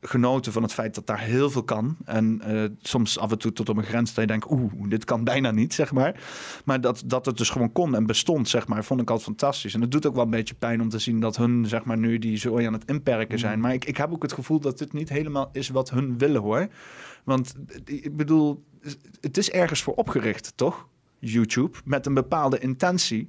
genoten van het feit dat daar heel veel kan. En uh, soms af en toe tot op een grens dat je denkt, oeh, dit kan bijna niet, zeg maar. Maar dat, dat het dus gewoon kon en bestond, zeg maar, vond ik altijd fantastisch. En het doet ook wel een beetje pijn om te zien dat hun, zeg maar, nu die zo aan het inperken zijn. Maar ik, ik heb ook het gevoel dat dit niet helemaal is wat hun willen, hoor. Want ik bedoel, het is ergens voor opgericht, toch? YouTube, met een bepaalde intentie.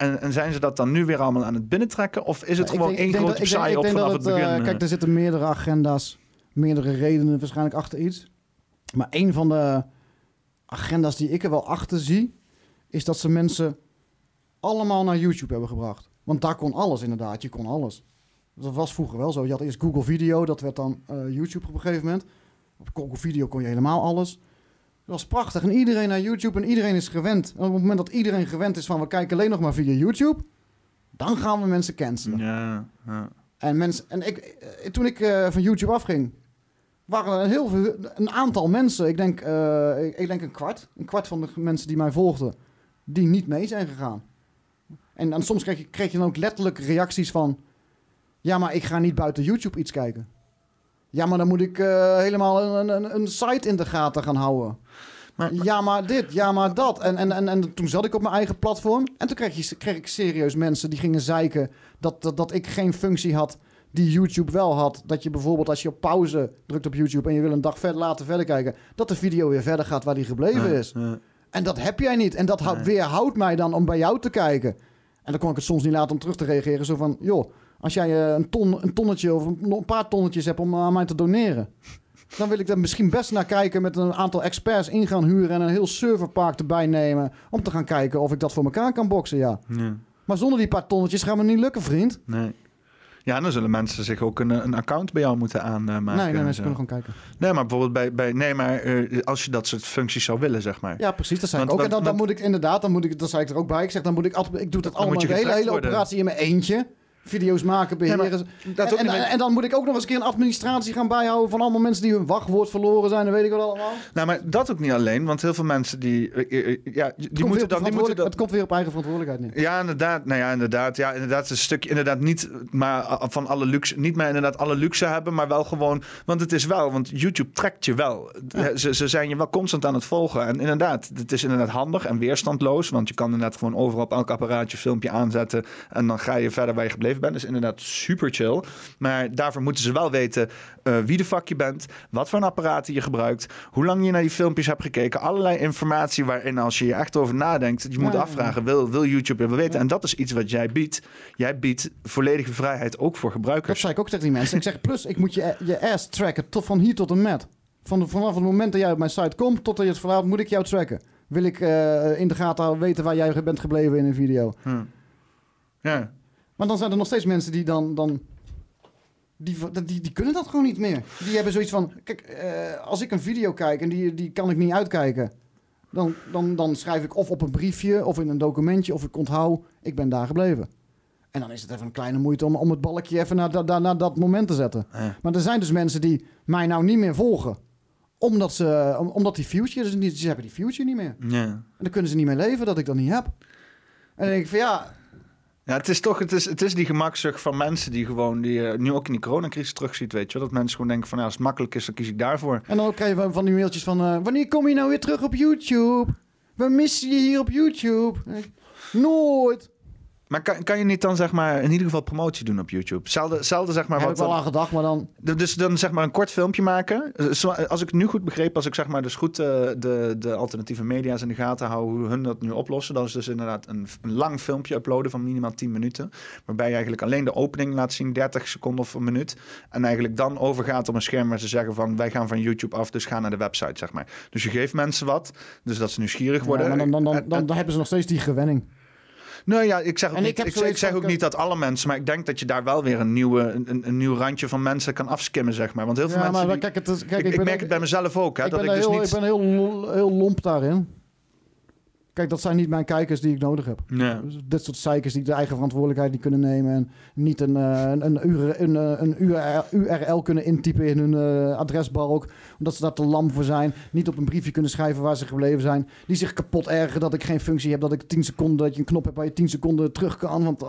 En, en, zijn ze dat dan nu weer allemaal aan het binnentrekken? Of is het ja, gewoon één grote saai op vanaf het, het begin? Uh, kijk, er zitten meerdere agenda's, meerdere redenen waarschijnlijk achter iets. Maar een van de agenda's die ik er wel achter zie... is dat ze mensen allemaal naar YouTube hebben gebracht. Want daar kon alles inderdaad, je kon alles. Dat was vroeger wel zo. Je had eerst Google Video, dat werd dan uh, YouTube op een gegeven moment. Op Google Video kon je helemaal alles. Dat was prachtig. En iedereen naar YouTube en iedereen is gewend. En op het moment dat iedereen gewend is van we kijken alleen nog maar via YouTube, dan gaan we mensen cancelen. Ja, ja. En, mensen, en ik, toen ik uh, van YouTube afging, waren er heel veel, een aantal mensen, ik denk, uh, ik, ik, denk een kwart, een kwart van de mensen die mij volgden, die niet mee zijn gegaan. En, en soms kreeg je, kreeg je dan ook letterlijk reacties van, ja, maar ik ga niet buiten YouTube iets kijken. Ja, maar dan moet ik uh, helemaal een, een, een, site in de gaten gaan houden. Maar, maar, ja, maar dit, ja, maar dat. En, en, en, en toen zat ik op mijn eigen platform. En toen kreeg, je, kreeg ik serieus mensen die gingen zeiken dat, dat, dat ik geen functie had die YouTube wel had. Dat je bijvoorbeeld als je op pauze drukt op YouTube en je wil een dag verder later verder kijken, dat de video weer verder gaat waar die gebleven is. Ja. En dat heb jij niet. En dat nee. weerhoudt mij dan om bij jou te kijken. En dan kon ik het soms niet laten om terug te reageren. Zo van, joh, als jij uh, een, ton, een tonnetje of een, paar tonnetjes hebt om aan mij te doneren. Dan wil ik er misschien best naar kijken met een aantal experts in gaan huren en een heel serverpark erbij nemen. Om te gaan kijken of ik dat voor elkaar kan boksen, ja. Maar zonder die paar tonnetjes gaan we niet lukken, vriend. Nee. Ja, dan zullen mensen zich ook een, een account bij jou moeten aanmaken. Nee, nee, mensen kunnen gewoon kijken. Nee, maar bijvoorbeeld bij, bij nee, maar uh, als je dat soort functies zou willen, zeg maar. Ja, precies. Dat zei want, ik ook. En dan, dan moet ik inderdaad, dan moet ik, dat zei ik er ook bij. Ik zeg, dan moet ik altijd, ik doe dat allemaal de hele, hele operatie in mijn eentje video's maken, beheren. Ja, dat en, en, en, dan moet ik ook nog eens een keer een administratie gaan bijhouden van allemaal mensen die hun wachtwoord verloren zijn. Dan weet ik wat allemaal. Nou, maar dat ook niet alleen, want heel veel mensen die, ja, die moeten dan, die moeten dan. Het komt weer op eigen verantwoordelijkheid neer. Ja, inderdaad. Nou ja, inderdaad. Ja, inderdaad. Een stukje, inderdaad niet, maar van alle luxe, niet maar inderdaad alle luxe hebben, maar wel gewoon, want het is wel, want YouTube trekt je wel. Ja. Ze, ze zijn je wel constant aan het volgen. En inderdaad, het is inderdaad handig en weerstandloos, want je kan inderdaad gewoon overal op elk apparaatje filmpje aanzetten en dan ga je verder waar je gebleven bent. Dus inderdaad super chill. Maar daarvoor moeten ze wel weten uh, wie de fuck je bent, wat voor apparaten je gebruikt, hoe lang je naar die filmpjes hebt gekeken, allerlei informatie waarin als je je echt over nadenkt, je moet ja, afvragen, wil, wil YouTube wel weten? Ja. En dat is iets wat jij biedt. Jij biedt volledige vrijheid ook voor gebruikers. Dat zei ik ook tegen die mensen. Ik zeg, plus ik moet je, je ass tracken tot van hier tot en met. Van, vanaf het moment dat jij op mijn site komt tot dat je het verlaat, moet ik jou tracken. Wil ik uh, in de gaten weten waar jij bent gebleven in een video. Hm. Ja. Maar dan zijn er nog steeds mensen die dan... dan die, die, die kunnen dat gewoon niet meer. Die hebben zoiets van... Kijk, eh, als ik een video kijk en die, die kan ik niet uitkijken... Dan, dan, dan schrijf ik of op een briefje of in een documentje... of ik onthoud, ik ben daar gebleven. En dan is het even een kleine moeite om, om het balkje even naar, da- da- naar dat moment te zetten. Ja. Maar er zijn dus mensen die mij nou niet meer volgen. Omdat, ze, om- omdat die future, dus niet, ze hebben die future niet meer. Ja. En dan kunnen ze niet meer leven dat ik dat niet heb. En dan denk ik van ja, Ja, het is toch, het is, het is die gemakzucht van mensen die gewoon, die je nu ook in die coronacrisis terugziet, weet je. Dat mensen gewoon denken van, ja, als het makkelijk is, dan kies ik daarvoor. en dan krijg je van- die mailtjes van... eh, wanneer kom je nou weer terug op YouTube? We missen je hier op YouTube. Nooit. Maar kan, kan je niet dan, zeg maar, in ieder geval promotie doen op YouTube? Zelfde, zelfde zeg maar, heb wat ik wel aan gedacht, maar dan... Dus dan zeg maar een kort filmpje maken. Eh, zo- Als ik nu goed begreep, als ik zeg maar dus goed eh, de, de alternatieve media's in de gaten hou, hoe hun dat nu oplossen, dan is dus inderdaad een, een lang filmpje uploaden van minimaal 10 minuten. Waarbij je eigenlijk alleen de opening laat zien, 30 seconden of een minuut. En eigenlijk dan overgaat op een scherm waar ze zeggen van wij gaan van YouTube af, dus ga naar de website, zeg maar. Dus je geeft mensen wat, dus dat ze nieuwsgierig worden. Ja, maar dan, dan, dan, dan hebben ze nog steeds die gewenning. Nou ja, ik zeg ook, En niet, ik ik, ik zeg ook niet dat alle mensen, maar ik denk dat je daar wel weer een, nieuwe, een, een nieuw randje van mensen kan afskimmen, zeg maar. Want heel veel Ja, mensen. maar die- kijk, het is, kijk, ik, ik ben merk het bij mezelf ook, hè, ik dat ben, ik dus heel, niet... ik ben heel, heel lomp daarin. Kijk, dat zijn niet mijn kijkers die ik nodig heb. Dus dit soort zeikers die de eigen verantwoordelijkheid niet kunnen nemen... en niet een, eh, een, een, URL, een, eh, een URL, kunnen intypen in hun eh, adresbalk... omdat ze daar te lam voor zijn. Niet op een briefje kunnen schrijven waar ze gebleven zijn. Die zich kapot ergeren dat ik geen functie heb... dat ik 10 seconden, dat je een knop hebt waar je 10 seconden terug kan. Want...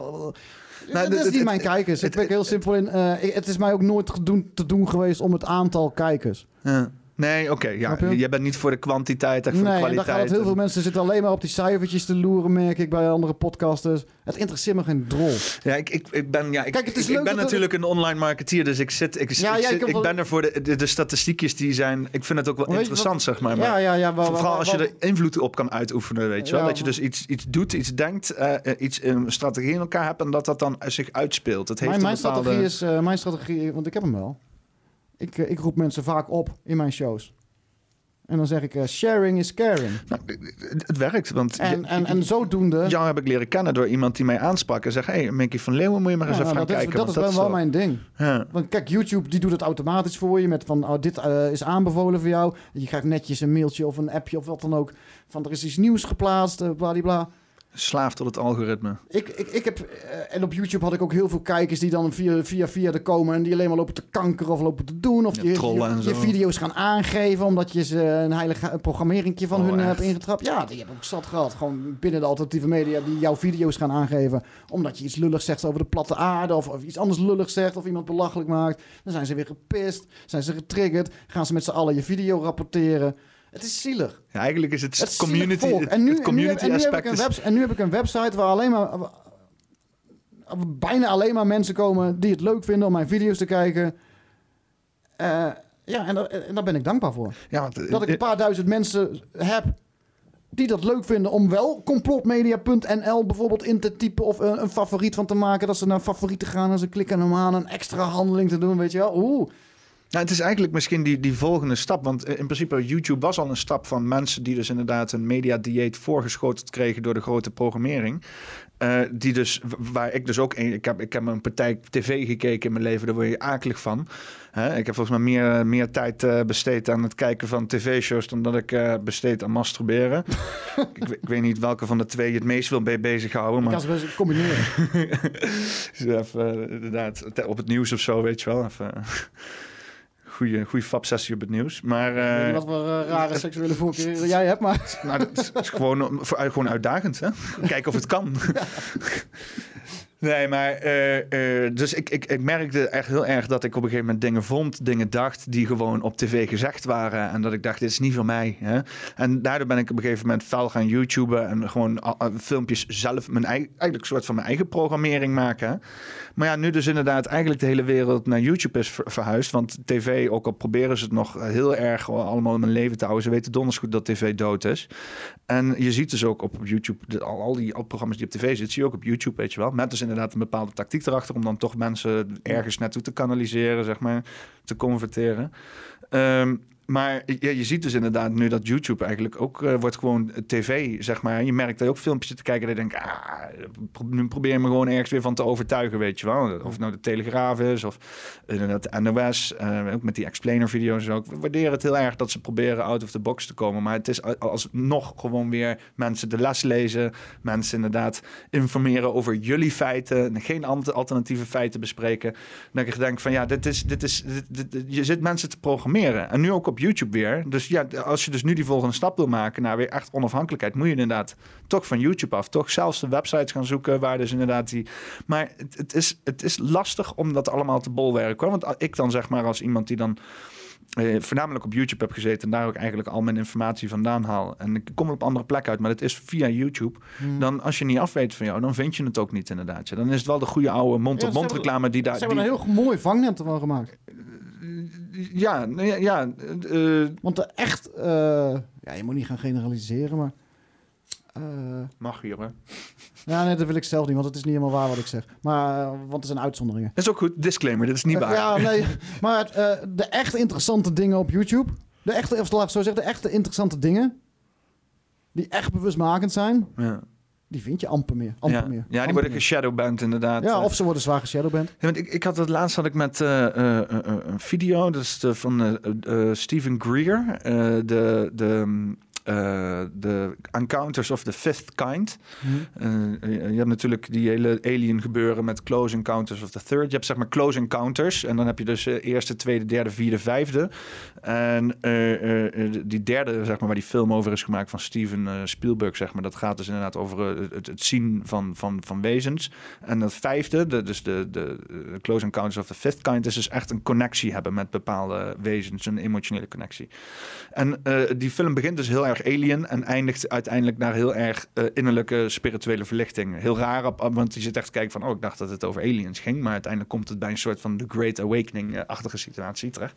Nou, dat is niet mijn kijkers. het- Ik ben heel simpel in. het is mij ook nooit gedoen, te doen geweest om het aantal kijkers. Ja. Nee, oké. ja. Je? Jij bent niet voor de kwantiteit, echt voor Nee, de en daar kwaliteit. gaat het heel veel mensen zitten alleen maar op die cijfertjes te loeren, merk ik bij andere podcasters. Het interesseert me geen drol. Ja, ik, ik, ik ben, ja, ik, Kijk, het is ik, ik ben dat natuurlijk een online marketeer, dus ik zit, ik, Ja, ik, zit- ik wel- ben er voor de, de, de statistiekjes die zijn. Ik vind het ook wel Weet interessant, wat- zeg maar. maar Ja, ja, ja. Vooral als je er invloed op kan uitoefenen, weet je wel. Dat je dus iets, iets doet, iets denkt, eh, eh, iets een strategie in elkaar hebt en dat dat dan zich uitspeelt. Het heeft Mijn, mijn een bepaalde... strategie is, eh, mijn strategie, want ik heb hem wel. Ik, eh, ik roep mensen vaak op in mijn shows. En dan zeg ik, eh, sharing is caring. Nou, het, werkt, want En, en, en zodoende... jou heb ik leren kennen door iemand die mij aansprak en zegt... hé, hey, Mickey van Leeuwen moet je maar eens Ja, even nou, gaan dat is, kijken. dat is wel, is wel mijn ding. Ja. Want kijk, YouTube die doet het automatisch voor je. Met van, oh, dit eh, is aanbevolen voor jou. Je krijgt netjes een mailtje of een appje of wat dan ook. Van, er is iets nieuws geplaatst, uh, bladibla. Slaaf tot het algoritme. Ik, ik, ik heb, eh, en op YouTube had ik ook heel veel kijkers die dan via, via, via er komen en die alleen maar lopen te kankeren of lopen te doen. Of Ja, je, trollen en je, zo. je video's gaan aangeven omdat je ze een heilige programmeringje van Oh, hun echt? hebt ingetrapt. Ja, die heb ik ook zat gehad. Gewoon binnen de alternatieve media die jouw video's gaan aangeven. Omdat je iets lulligs zegt over de platte aarde of, of iets anders lulligs zegt of iemand belachelijk maakt. Dan zijn ze weer gepist, zijn ze getriggerd, gaan ze met z'n allen je video rapporteren. Het is zielig. Ja, eigenlijk is het, community, het, En nu, het en nu, heb, community en, nu heb ik aspect een is... webs- en nu heb ik een website waar alleen maar... bijna alleen maar mensen komen die het leuk vinden om mijn video's te kijken. Eh, ja, en, daar- en daar ben ik dankbaar voor. Ja, want, Dat ik eh, een paar duizend mensen heb die dat leuk vinden om wel complotmedia.nl bijvoorbeeld in te typen of een, een favoriet van te maken. Dat ze naar favorieten gaan en ze klikken hem aan een extra handeling te doen, weet je wel. Oeh. Nou, het is eigenlijk misschien die, die volgende stap. Want eh, in principe, YouTube was al een stap van mensen die dus inderdaad een mediadieet voorgeschoteld kregen door de grote programmering. Eh, die dus, waar ik dus ook, een- ik heb, ik heb een partij tv gekeken in mijn leven, daar word je akelig van. Hè, ik heb volgens mij meer, meer tijd eh, besteed aan het kijken van tv-shows dan dat ik besteed aan masturberen. ik, ik weet niet welke van de twee je het meest wil bij bezighouden, Ik maar kan ze best combineren. dus even, inderdaad, op het nieuws of zo, weet je wel. Even, goede, goede fab-sessie op het nieuws. Maar Ik weet eh, niet wat voor eh, rare seksuele voorkeur jij hebt, maar... nou, dat is gewoon, voor, gewoon uitdagend. Hè? Kijken of het kan. Nee, maar eh, eh, dus ik, ik, ik merkte echt heel erg dat ik op een gegeven moment dingen vond, dingen dacht die gewoon op tv gezegd waren. En dat ik dacht, dit is niet voor mij. Hè? En daardoor ben ik op een gegeven moment fel gaan YouTuben en gewoon filmpjes zelf, mijn eigen, eigenlijk een soort van mijn eigen programmering maken. hè. Maar ja, nu dus inderdaad eigenlijk de hele wereld naar YouTube is ver- verhuisd. Want tv, ook al proberen ze het nog heel erg allemaal in mijn leven te houden, ze weten donders goed dat tv dood is. En je ziet dus ook op YouTube, al, al die al programma's die op tv zitten, zie je ook op YouTube, weet je wel. Met dus inderdaad een bepaalde tactiek erachter om dan toch mensen ergens naartoe te kanaliseren, zeg maar, te converteren. Ehm, maar je ziet dus inderdaad nu dat YouTube eigenlijk ook uh, wordt gewoon tv, zeg maar. Je merkt dat je ook filmpjes te kijken en je denkt, ah, nu probeer je me gewoon ergens weer van te overtuigen, weet je wel. Of nou de Telegraaf is of inderdaad de NOS, uh, ook met die explainer-video's ook. We waarderen het heel erg dat ze proberen out of the box te komen, maar het is alsnog gewoon weer mensen de les lezen, mensen inderdaad informeren over jullie feiten, geen alternatieve feiten bespreken. Dan ik denk van ja, dit is, dit is, dit, je zit mensen te programmeren. En nu ook op YouTube weer. Dus ja, als je dus nu die volgende stap wil maken naar weer echt onafhankelijkheid, moet je inderdaad toch van YouTube af. Toch zelfs de websites gaan zoeken waar dus inderdaad die. Maar het, het is, het is lastig om dat allemaal te bolwerken. Want ik dan zeg maar als iemand die dan eh, voornamelijk op YouTube heb gezeten en daar ook eigenlijk al mijn informatie vandaan haal. En ik kom op andere plekken uit, maar het is via YouTube. Hmm. Dan als je niet af weet van jou, dan vind je het ook niet inderdaad. Dan is het wel de goede oude mond-op-mond reclame die daar... Ze hebben een heel mooi vangnet ervan gemaakt. Ja, ja, ja uh, Want de echt... Uh, ja, je moet niet gaan generaliseren, maar... Uh, Mag hier, hè? Ja, nee, dat wil ik zelf niet, want het is niet helemaal waar wat ik zeg. Maar, want er zijn uitzonderingen. Dat is ook goed, disclaimer, dat is niet waar. ja, nee, maar de echt interessante dingen op YouTube... De echte, of laat ik zo zeggen, de echte interessante dingen... Die echt bewustmakend zijn... Ja die vind je amper meer. Amper ja. meer. Ja, die worden geshadowband inderdaad. Ja, of ze worden zwaar geshadowband. Ja, want ik, ik had het laatst had ik met uh, uh, een video, dat is de, van Steven Greer, de, de uh, de Encounters of the Fifth Kind. Hmm. Uh, je hebt natuurlijk die hele alien gebeuren met Close Encounters of the Third. Je hebt zeg maar Close Encounters en dan heb je dus uh, eerste, tweede, derde, vierde, vijfde. En die derde, zeg maar, waar die film over is gemaakt van Steven Spielberg, zeg maar, dat gaat dus inderdaad over het, het, zien van, van, van wezens. En dat vijfde, de, dus de, de, Close Encounters of the Fifth Kind, is dus echt een connectie hebben met bepaalde wezens, een emotionele connectie. En die film begint dus heel erg alien en eindigt uiteindelijk naar heel erg uh, innerlijke spirituele verlichting. Heel raar, op, want je zit echt te kijken van, oh, ik dacht dat het over aliens ging, maar uiteindelijk komt het bij een soort van The Great Awakening-achtige situatie terecht.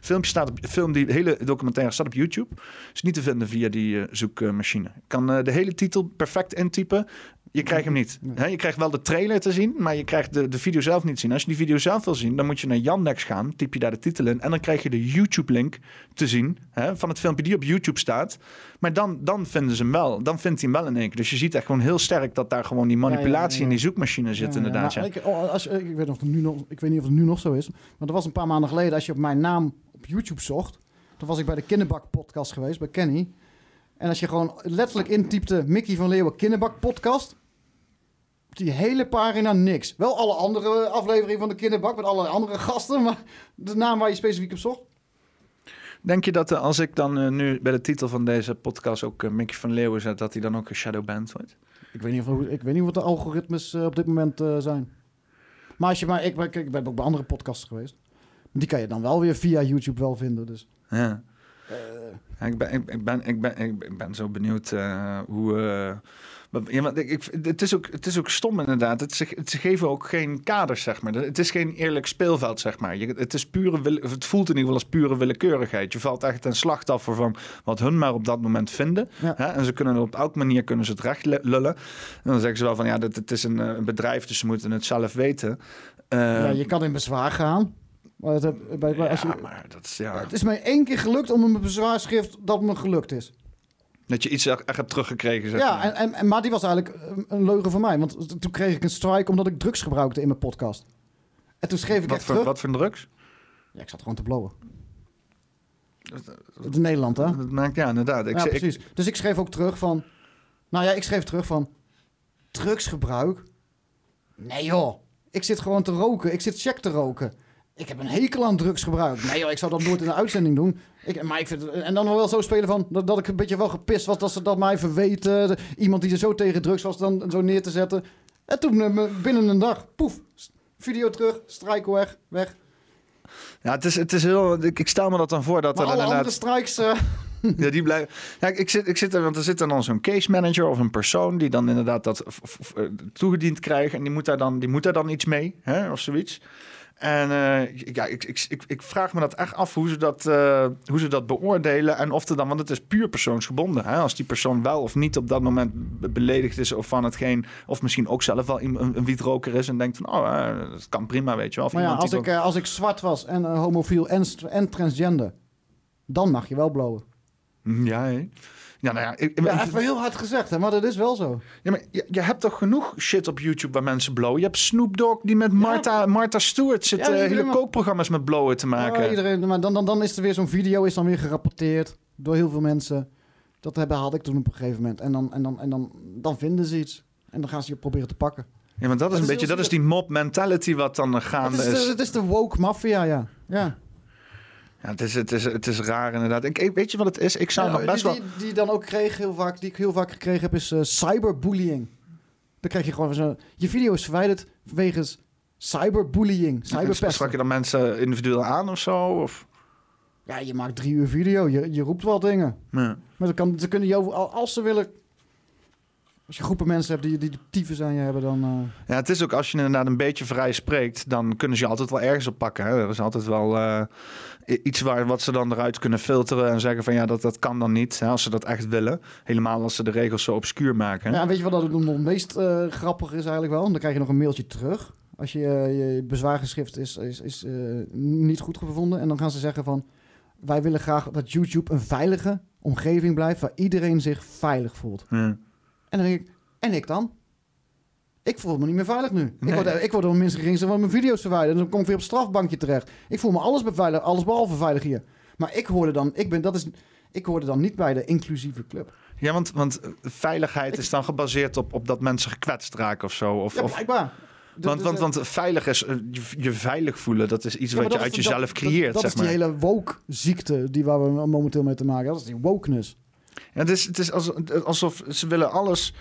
Filmpje staat op, film die hele documentaire staat op YouTube. Is niet te vinden via die uh, zoekmachine. Ik kan uh, de hele titel perfect intypen je krijgt hem niet. je krijgt wel de trailer te zien, maar je krijgt de, de video zelf niet zien. Als je die video zelf wil zien, dan moet je naar Yandex gaan, typ je daar de titel in en dan krijg je de YouTube-link te zien van het filmpje die op YouTube staat. Maar dan, dan vinden ze hem wel. Dan vindt hij hem wel in één keer. Dus je ziet echt gewoon heel sterk dat daar gewoon die manipulatie in die zoekmachine zit, inderdaad. Ik, oh, als, ik, weet of het nu nog, ik weet niet of het nu nog zo is, maar er was een paar maanden geleden, als je op mijn naam op YouTube zocht, toen was ik bij de Kinderbak podcast geweest, bij Kenny. En als je gewoon letterlijk intypte Mickey van Leeuwen Kinderbak podcast, die hele pagina niks. Wel alle andere afleveringen van de Kinderbak met alle andere gasten, maar de naam waar je specifiek op zocht. Denk je dat uh, als ik dan uh, nu bij de titel van deze podcast ook uh, Mickey van Leeuwen zet, dat hij dan ook een shadowband wordt? Ik weet niet, of, ik weet niet wat de algoritmes op dit moment zijn. Maar als je maar, ik, ik, ik ben ook bij andere podcasts geweest. Die kan je dan wel weer via YouTube wel vinden. Dus. Ja. ja ik, ben, ik, ben, ik, ben, ik ben zo benieuwd hoe ja, maar ik, het, is ook, het is ook stom inderdaad. Het, ze, ze geven ook geen kaders, zeg maar. Het is geen eerlijk speelveld, zeg maar. Je, het, is pure, het voelt in ieder geval als pure willekeurigheid. Je valt echt een slachtoffer van wat hun maar op dat moment vinden. Hè? En ze kunnen op elke manier kunnen ze het recht lullen. En dan zeggen ze wel van ja, dit, het is een, een bedrijf, dus ze moeten het zelf weten. ja, je kan in bezwaar gaan. Maar, het, bij, als je, ja, maar dat is, ja. het is mij één keer gelukt om een bezwaarschrift dat me gelukt is. Dat je iets echt hebt teruggekregen. Zeg ja, en, en, maar die was eigenlijk een leugen van mij. Want toen kreeg ik een strike omdat ik drugs gebruikte in mijn podcast. En toen schreef ik wat echt voor, terug... Wat voor drugs? Ja, ik zat gewoon te blowen. Het is Nederland, hè? Dat maakt, ja, inderdaad. Ik ja, precies. Dus ik schreef ook terug van... Nou ja, ik schreef terug van... Drugsgebruik? Nee joh, ik zit gewoon te roken. Ik zit check te roken. Ik heb een hekel aan drugsgebruik. Nee joh, ik zou dat nooit in een uitzending doen. Ik, maar ik vind en dan nog wel zo spelen van dat, dat ik een beetje wel gepist was dat ze dat mij even weten. Iemand die er zo tegen drugs was dan zo neer te zetten. En toen eh, binnen een dag, poef, video terug, strijken weg, weg. Ja, het is, het is heel. Ik, ik stel me dat dan voor dat maar er alle inderdaad... andere strikes. Uh... Ja, die blijven. Ja, ik zit, ik zit er, want er zit dan zo'n case manager of een persoon die dan inderdaad dat toegediend krijgt en die moet daar dan, die moet daar dan iets mee, hè, of zoiets. En uh, ja, ik, ik, ik, ik, vraag me dat echt af hoe ze dat, uh, hoe ze dat beoordelen. En of er dan, want het is puur persoonsgebonden. Hè? Als die persoon wel of niet op dat moment beledigd is of van hetgeen. Of misschien ook zelf wel een, een wietroker is en denkt van, oh, uh, dat kan prima, weet je wel. Of maar ja, als ik, als ik zwart was en homofiel en, en transgender. dan mag je wel blowen. Ja? Ja, nou ja, ik, Ja, even heel hard gezegd, hè, maar dat is wel zo. ja, maar je, je hebt toch genoeg shit op YouTube waar mensen blowen? Je hebt Snoop Dogg die met Martha, Martha Stewart zit Ja, eh, hele kookprogramma's met blowen te maken. Ja, iedereen, maar dan, dan, dan is er weer zo'n video is dan weer gerapporteerd door heel veel mensen. Dat hebben, had ik toen op een gegeven moment. En dan, en dan, en dan, dan vinden ze iets. En dan gaan ze je proberen te pakken. Ja, want dat is Dat een is beetje, dat is die mob mentality wat dan eh, Het gaande is, is. het is de woke maffia, ja. ja. Ja, het is, het is, het is raar inderdaad. Ik, weet je wat het is? Ik zou nog Ja, best die, wel... die, die dan ook kreeg, heel vaak, die ik heel vaak gekregen heb, is eh, cyberbullying. Dan krijg je gewoon zo... Je video is verwijderd wegens cyberbullying, Sprak cyberpesten. je dan mensen individueel aan of zo? Of? Ja, je maakt drie uur video, je, je roept wel dingen. Ja. Maar dan kan, ze kunnen al- als ze willen... Als je groepen mensen hebt die, die tyfus aan je hebben, dan... eh, Ja, het is ook als je inderdaad een beetje vrij spreekt, dan kunnen ze je altijd wel ergens op pakken. Hè? Er is altijd wel eh, iets waar, wat ze dan eruit kunnen filteren en zeggen van ja, dat, dat kan dan niet. Hè, als ze dat echt willen. Helemaal als ze de regels zo obscuur maken. Ja, weet je wat dat het meest eh, grappig is eigenlijk wel? Dan krijg je nog een mailtje terug. Als je, eh, je bezwaargeschrift is, is, is eh, niet goed gevonden. En dan gaan ze zeggen van... Wij willen graag dat YouTube een veilige omgeving blijft... waar iedereen zich veilig voelt. Ja. En dan denk ik... En ik dan? Ik voel me niet meer veilig nu. Ik, word, ik word door mensen geringst van mijn video's verwijderd. En dan kom ik weer op strafbankje terecht. Ik voel me alles beveiligd, alles behalve veilig hier. Maar ik hoorde dan... Ik, ben, dat is, ik hoorde dan niet bij de inclusieve club. Ja, want, want veiligheid Ik- is dan gebaseerd op, op dat mensen gekwetst raken of zo. Of, Ja, blijkbaar. De- want, de- want, de- want veilig is eh, je, je veilig voelen. Dat is iets Ja, wat je uit jezelf dat- creëert. Dat, dat zeg is die hele woke-ziekte die waar we momenteel mee te maken hebben. Dat is die wokeness. Ja, het is, het is als- alsof ze willen alles.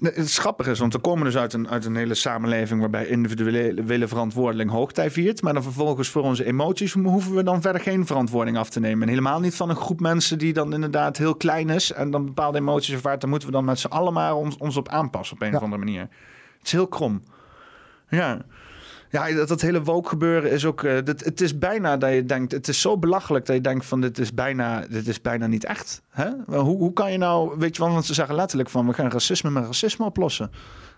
Het is grappig is, want we komen dus uit een, uit een hele samenleving waarbij individuele verantwoording hoogtij viert. Maar dan vervolgens voor onze emoties hoeven we dan verder geen verantwoording af te nemen. En helemaal niet van een groep mensen die dan inderdaad heel klein is. En dan bepaalde emoties ervaart. Daar moeten we dan met z'n allen maar ons, ons op aanpassen op een Ja. of andere manier. Het is heel krom. Ja. Ja, dat, dat hele woke gebeuren is ook... eh, dat, het is bijna dat je denkt... Het is zo belachelijk dat je denkt van... Dit is bijna, dit is bijna niet echt. Hè? Hoe, hoe kan je nou... Weet je wel, want ze zeggen letterlijk van... We gaan racisme met racisme oplossen.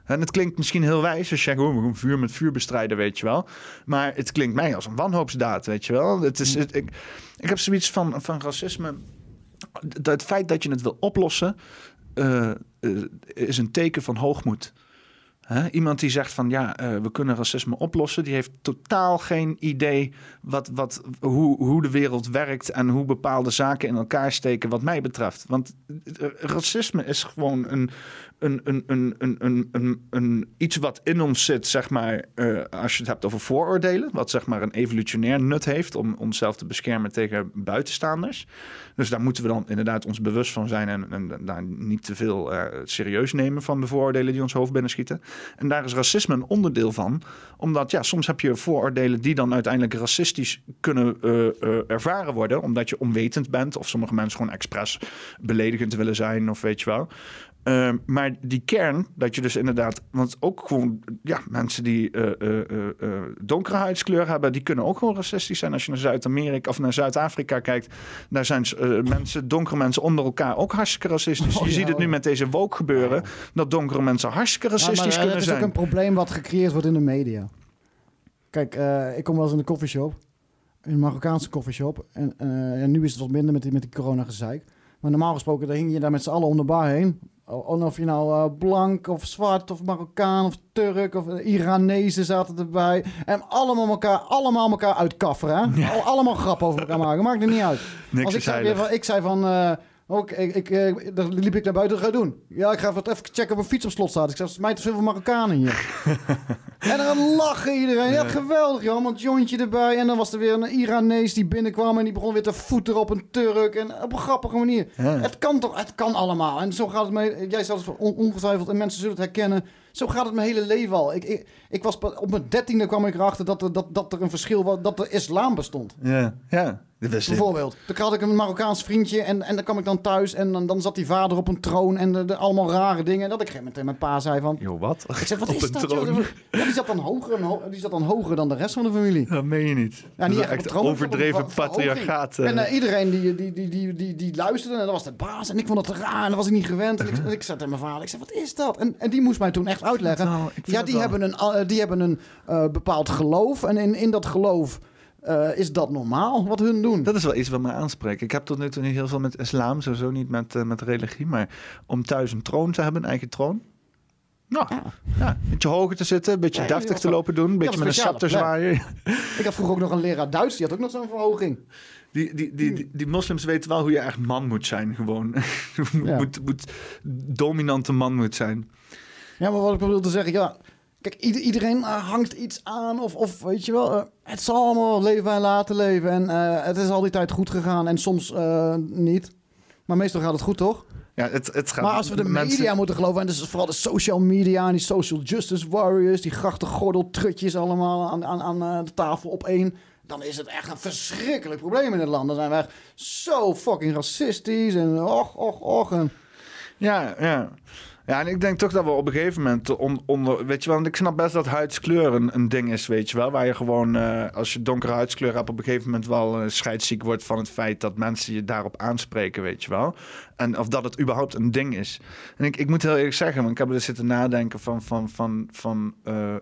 En het klinkt misschien heel wijs als je zegt... Oh, we gaan vuur met vuur bestrijden, weet je wel. Maar het klinkt mij als een wanhoopsdaad, weet je wel. Het is, het, ik, ik heb zoiets van, van racisme... Het, het feit dat je het wil oplossen... eh, eh, is een teken van hoogmoed. Iemand die zegt van ja, eh, we kunnen racisme oplossen, die heeft totaal geen idee wat, wat, hoe, hoe de wereld werkt en hoe bepaalde zaken in elkaar steken, wat mij betreft. Want eh, racisme is gewoon een, een, een, een, een, een, een, iets wat in ons zit, zeg maar, eh, als je het hebt over vooroordelen, wat zeg maar een evolutionair nut heeft om onszelf te beschermen tegen buitenstaanders. Dus daar moeten we dan inderdaad ons bewust van zijn en, en daar niet te veel serieus nemen van de vooroordelen die ons hoofd binnenschieten. En daar is racisme een onderdeel van. Omdat ja, soms heb je vooroordelen die dan uiteindelijk racistisch kunnen eh, eh, ervaren worden. Omdat je onwetend bent. Of sommige mensen gewoon expres beledigend willen zijn. Of weet je wel. Eh, maar die kern, dat je dus inderdaad... Want ook gewoon, ja, mensen die eh, donkere huidskleur hebben... die kunnen ook gewoon racistisch zijn. Als je naar Zuid-Amerika of naar Zuid-Afrika kijkt... daar zijn mensen, donkere mensen onder elkaar ook hartstikke racistisch. Oh, je ja, ziet het nu met deze woke gebeuren... dat donkere mensen hartstikke Ja, maar, racistisch kunnen het is zijn. ook een probleem wat gecreëerd wordt in de media. Kijk, ik kom wel eens in een koffieshop. In een Marokkaanse koffieshop. En, en nu is het wat minder met die, met die corona-gezeik. Maar normaal gesproken, dan hing je daar met z'n allen om de bar heen. O- En of je nou eh, blank of zwart of Marokkaan of Turk of uh, Iranezen zaten erbij. En allemaal elkaar, allemaal elkaar uitkafferen. Hè? Allemaal grappen over elkaar maken. Maakt er niet uit. Niks Als ik zei, weer ik zei van... ook, ik, ik, eh, dan liep ik naar buiten, wat ga je doen? Ja, ik ga even checken of een fiets op slot staat. Ik er is mij te veel Marokkanen hier. en dan lachen iedereen. Ja, geweldig, joh. Want jointje erbij. En dan was er weer een Iranees die binnenkwam... en die begon weer te voeteren op een Turk. En op een grappige manier. Ja. Het kan toch, het kan allemaal. En zo gaat het mee. Jij het on- ongetwijfeld en mensen zullen het herkennen. Zo gaat het mijn hele leven al. Ik, ik, ik was op mijn dertiende kwam ik erachter dat er, dat, dat er een verschil was, dat er islam bestond. Ja, ja. Dat. Bijvoorbeeld. Toen had ik een Marokkaans vriendje en, en dan kwam ik dan thuis en dan, dan zat die vader op een troon en de, de- allemaal rare dingen. En dat ik op een gegeven moment tegen mijn pa zei van... Joh, wat? Ik zeg, wat Op is een dat? troon? Ja, die zat dan hoger, die zat dan hoger dan de rest van de familie. Dat meen je niet. Ja, dat niet echt troon, overdreven patriarchaat. eh. En eh, iedereen die, die, die, die, die, die luisterde en dat was de baas. En ik vond het raar en dat was ik niet gewend. En ik, en ik zei tegen mijn vader, ik zei, wat is dat? En, en die moest mij toen echt uitleggen. Nou, Ja, het die hebben een, eh, die hebben een eh, bepaald geloof. En in, in dat geloof eh, is dat normaal wat hun doen? Dat is wel iets wat mij aanspreekt. Ik heb tot nu toe niet heel veel met islam, sowieso niet met, uh, met religie. Maar om thuis een troon te hebben, een eigen troon. Nou, ja. ja. een beetje hoger te zitten, een beetje ja, deftig te lopen doen, een beetje met een scepter zwaaien. Ik had vroeger ook nog een leraar Duits, die had ook nog zo'n verhoging. Die, die, die, die, die, moslims weten wel hoe je echt man moet zijn, gewoon. moet, moet dominante man moet zijn. Ja, maar wat ik bedoel te zeggen, ja, Kijk, iedereen uh, hangt iets aan of, of weet je wel, uh, het zal allemaal leven en laten leven. En uh, het is al die tijd goed gegaan en soms niet. Maar meestal gaat het goed, toch? Ja, het, het gaat maar als we de mensen... media moeten geloven, en dus vooral de social media en die social justice warriors, die grachtengordeltrutjes allemaal aan, aan, aan de tafel op één, dan is het echt een verschrikkelijk probleem in het land. Dan zijn we echt zo fucking racistisch en och, och, och. En... Ja, ja. Ja, en ik denk toch dat we op een gegeven moment onder, weet je wel, want ik snap best dat huidskleur een, ding is, weet je wel, waar je gewoon, uh, als je donkere huidskleur hebt, op een gegeven moment wel uh, scheidsziek wordt van het feit dat mensen je daarop aanspreken, weet je wel. En of dat het überhaupt een ding is. En ik, ik moet heel eerlijk zeggen, want ik heb er zitten nadenken van, van, van, van uh,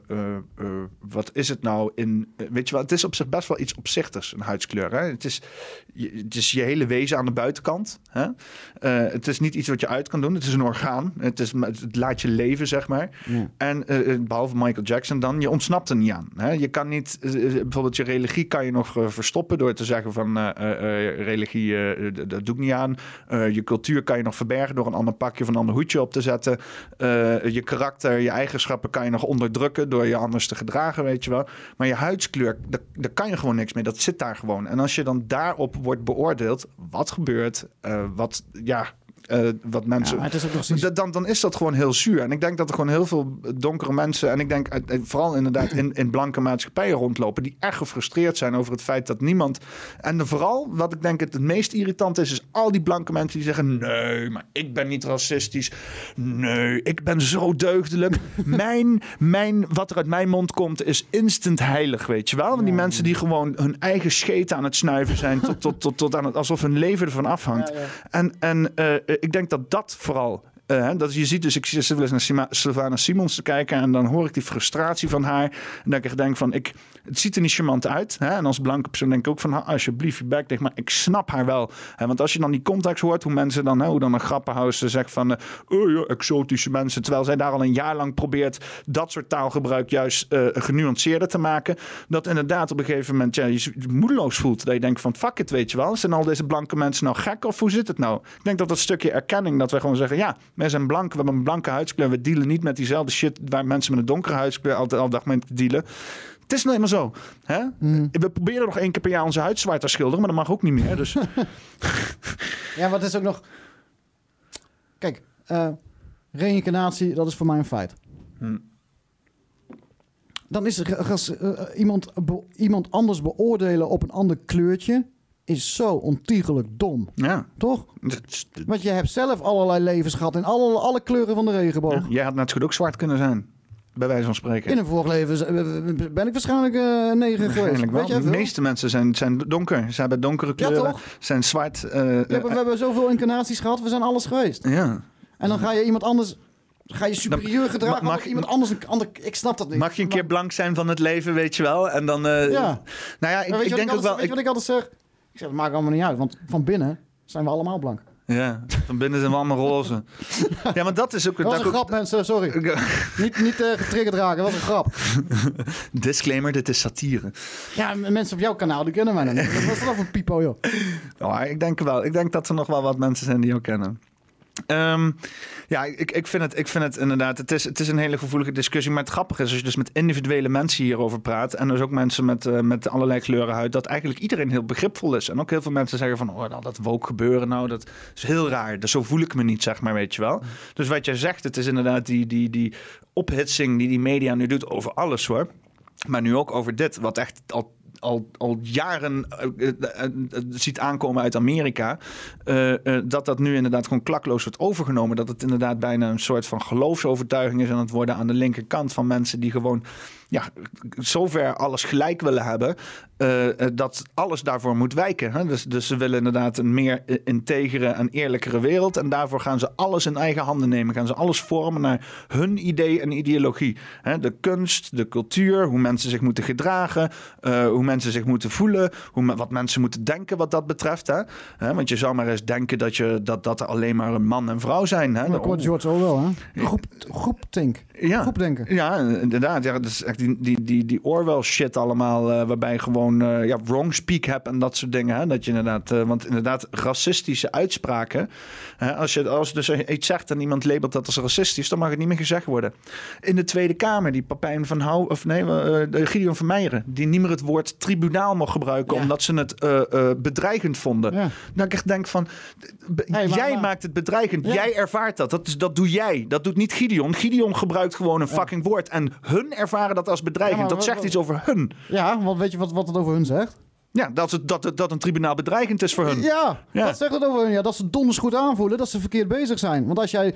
wat is het nou in, weet je wel, het is op zich best wel iets opzichters, een huidskleur. Hè? Het, is, je, het is je hele wezen aan de buitenkant. Hè? het is niet iets wat je uit kan doen, het is een orgaan. Het is het laat je leven, zeg maar. En behalve Michael Jackson dan, je ontsnapt er niet aan. Hè? Je kan niet, bijvoorbeeld je religie kan je nog verstoppen door te zeggen van religie, dat doe ik niet aan. je cultuur kan je nog verbergen door een ander pakje of een ander hoedje op te zetten. je karakter, je eigenschappen kan je nog onderdrukken door je anders te gedragen, weet je wel. Maar je huidskleur, daar, daar kan je gewoon niks mee. Dat zit daar gewoon. En als je dan daarop wordt beoordeeld, wat gebeurt, wat, ja, uh, wat mensen. Ja, dan, dan is dat gewoon heel zuur. En ik denk dat er gewoon heel veel donkere mensen. En ik denk vooral inderdaad in, in blanke maatschappijen rondlopen. die echt gefrustreerd zijn over het feit dat niemand. En vooral wat ik denk het, het meest irritant is. is al die blanke mensen die zeggen: nee, maar ik ben niet racistisch. Nee, ik ben zo deugdelijk. mijn, mijn, wat er uit mijn mond komt is instant heilig, weet je wel. Want die mensen die gewoon hun eigen scheet aan het snuiven zijn. tot, tot, tot, tot aan het, alsof hun leven ervan afhangt. Ja, en, en uh, ik denk dat dat vooral uh, dat je ziet dus, ik zit wel naar Sylvana Simons te kijken en dan hoor ik die frustratie van haar. En dat ik denk van, ik, het ziet er niet charmant uit. Hè? En als blanke persoon denk ik ook van, alsjeblieft je bek. Maar ik snap haar wel. Hè? Want als je dan die context hoort, hoe mensen dan, hè, hoe dan een grappenhuis zegt van, uh, oh ja, exotische mensen. Terwijl zij daar al een jaar lang probeert dat soort taalgebruik juist uh, genuanceerder te maken. Dat inderdaad op een gegeven moment ja, je moedeloos voelt. Dat je denkt van, fuck it, weet je wel. Zijn al deze blanke mensen nou gek of hoe zit het nou? Ik denk dat dat stukje erkenning, dat we gewoon zeggen, ja, wij zijn blank, we hebben een blanke huidskleur. We dealen niet met diezelfde shit waar mensen met een donkere huidskleur altijd al dag mee te dealen. Het is nou eenmaal zo. Hè? Mm. We proberen nog één keer per jaar onze huid zwart te schilderen, maar dat mag ook niet meer. Dus. ja, wat is ook nog. Kijk, uh, reïncarnatie, dat is voor mij een feit. Mm. Dan is er uh, iemand, iemand anders beoordelen op een ander kleurtje is zo ontiegelijk dom. Ja. Toch? Want je hebt zelf allerlei levens gehad in alle, alle kleuren van de regenboog. Ja, jij had net goed ook zwart kunnen zijn. Bij wijze van spreken. In een vorig leven ben ik waarschijnlijk uh, negen geweest. Weet je de meeste mensen zijn, zijn donker. Ze hebben donkere kleuren. Ja, zijn zwart. Uh, ja, we hebben zoveel incarnaties gehad. We zijn alles geweest. Ja. En dan ga je iemand anders Ga je superieur gedragen mag, iemand anders een ander... Ik snap dat niet. Mag je een keer blank zijn van het leven, weet je wel? En dan... Uh, ja. Nou ja, ik, ik denk ook wel... Weet je wat ik altijd zeg? Ik zeg, dat maakt allemaal niet uit, want van binnen zijn we allemaal blank. Ja, van binnen zijn we allemaal roze. Ja, maar dat is ook... Dat was een grap, mensen, sorry. niet niet uh, getriggerd raken, dat was een grap. Disclaimer, dit is satire. Ja, mensen op jouw kanaal, die kennen mij nog niet. Wat is dat voor een pipo, joh? Oh, ik denk wel. Ik denk dat er nog wel wat mensen zijn die jou kennen. Um, ja, ik, ik, vind het, ik vind het inderdaad. Het is, het is een hele gevoelige discussie. Maar het grappige is, als je dus met individuele mensen hierover praat. En dus ook mensen met, uh, met allerlei kleuren huid. Dat eigenlijk iedereen heel begripvol is. En ook heel veel mensen zeggen van. Oh, nou, dat woke gebeuren. Nou, dat is heel raar. Dus zo voel ik me niet, zeg maar, weet je wel. Dus wat jij zegt, het is inderdaad die, die, die ophitsing die die media nu doet over alles hoor. Maar nu ook over dit, wat echt al al, al jaren uh, ziet aankomen uit Amerika. dat dat nu inderdaad gewoon klakloos wordt overgenomen. Dat het inderdaad bijna een soort van geloofsovertuiging is aan het worden aan de linkerkant van mensen die gewoon ja, zover alles gelijk willen hebben, uh, dat alles daarvoor moet wijken. Hè? Dus, dus ze willen inderdaad een meer integere en eerlijkere wereld. En daarvoor gaan ze alles in eigen handen nemen. Gaan ze alles vormen naar hun idee en ideologie. Hè? De kunst, de cultuur, hoe mensen zich moeten gedragen, uh, hoe mensen zich moeten voelen, hoe, me- wat mensen moeten denken wat dat betreft. Hè? Want je zou maar eens denken dat, je, dat, dat er alleen maar een man en vrouw zijn. Hè? Dat hoort George Orwell, hè? Groep, groeptink. Ja. Groepdenken. Ja, inderdaad. Ja, dat is echt die, die, die, die Orwell shit allemaal, eh, waarbij je gewoon eh, ja, wrong speak hebt en dat soort dingen. Hè? Dat je inderdaad, eh, want inderdaad, racistische uitspraken. Hè, als je als dus iets zegt en iemand labelt dat als racistisch, dan mag het niet meer gezegd worden. In de Tweede Kamer, die Papijn van Hou, of nee, eh, de Gideon van Meijeren, die niet meer het woord tribunaal mocht gebruiken, Ja. omdat ze het bedreigend vonden. Ja. Dat ik echt denk van, Hey, jij maar- maakt het bedreigend. Ja. Jij ervaart dat. Dat, is, dat doe jij. Dat doet niet Gideon. Gideon gebruikt gewoon een fucking woord. En hun ervaren dat als bedreigend. Dat zegt iets over hun. Ja, want weet je wat, wat over hun zegt? Ja, dat, het, dat, het- dat een tribunaal bedreigend is voor hun. Ja, Ja. dat zegt het over hun. Ja, dat ze donders goed aanvoelen dat ze verkeerd bezig zijn. Want als jij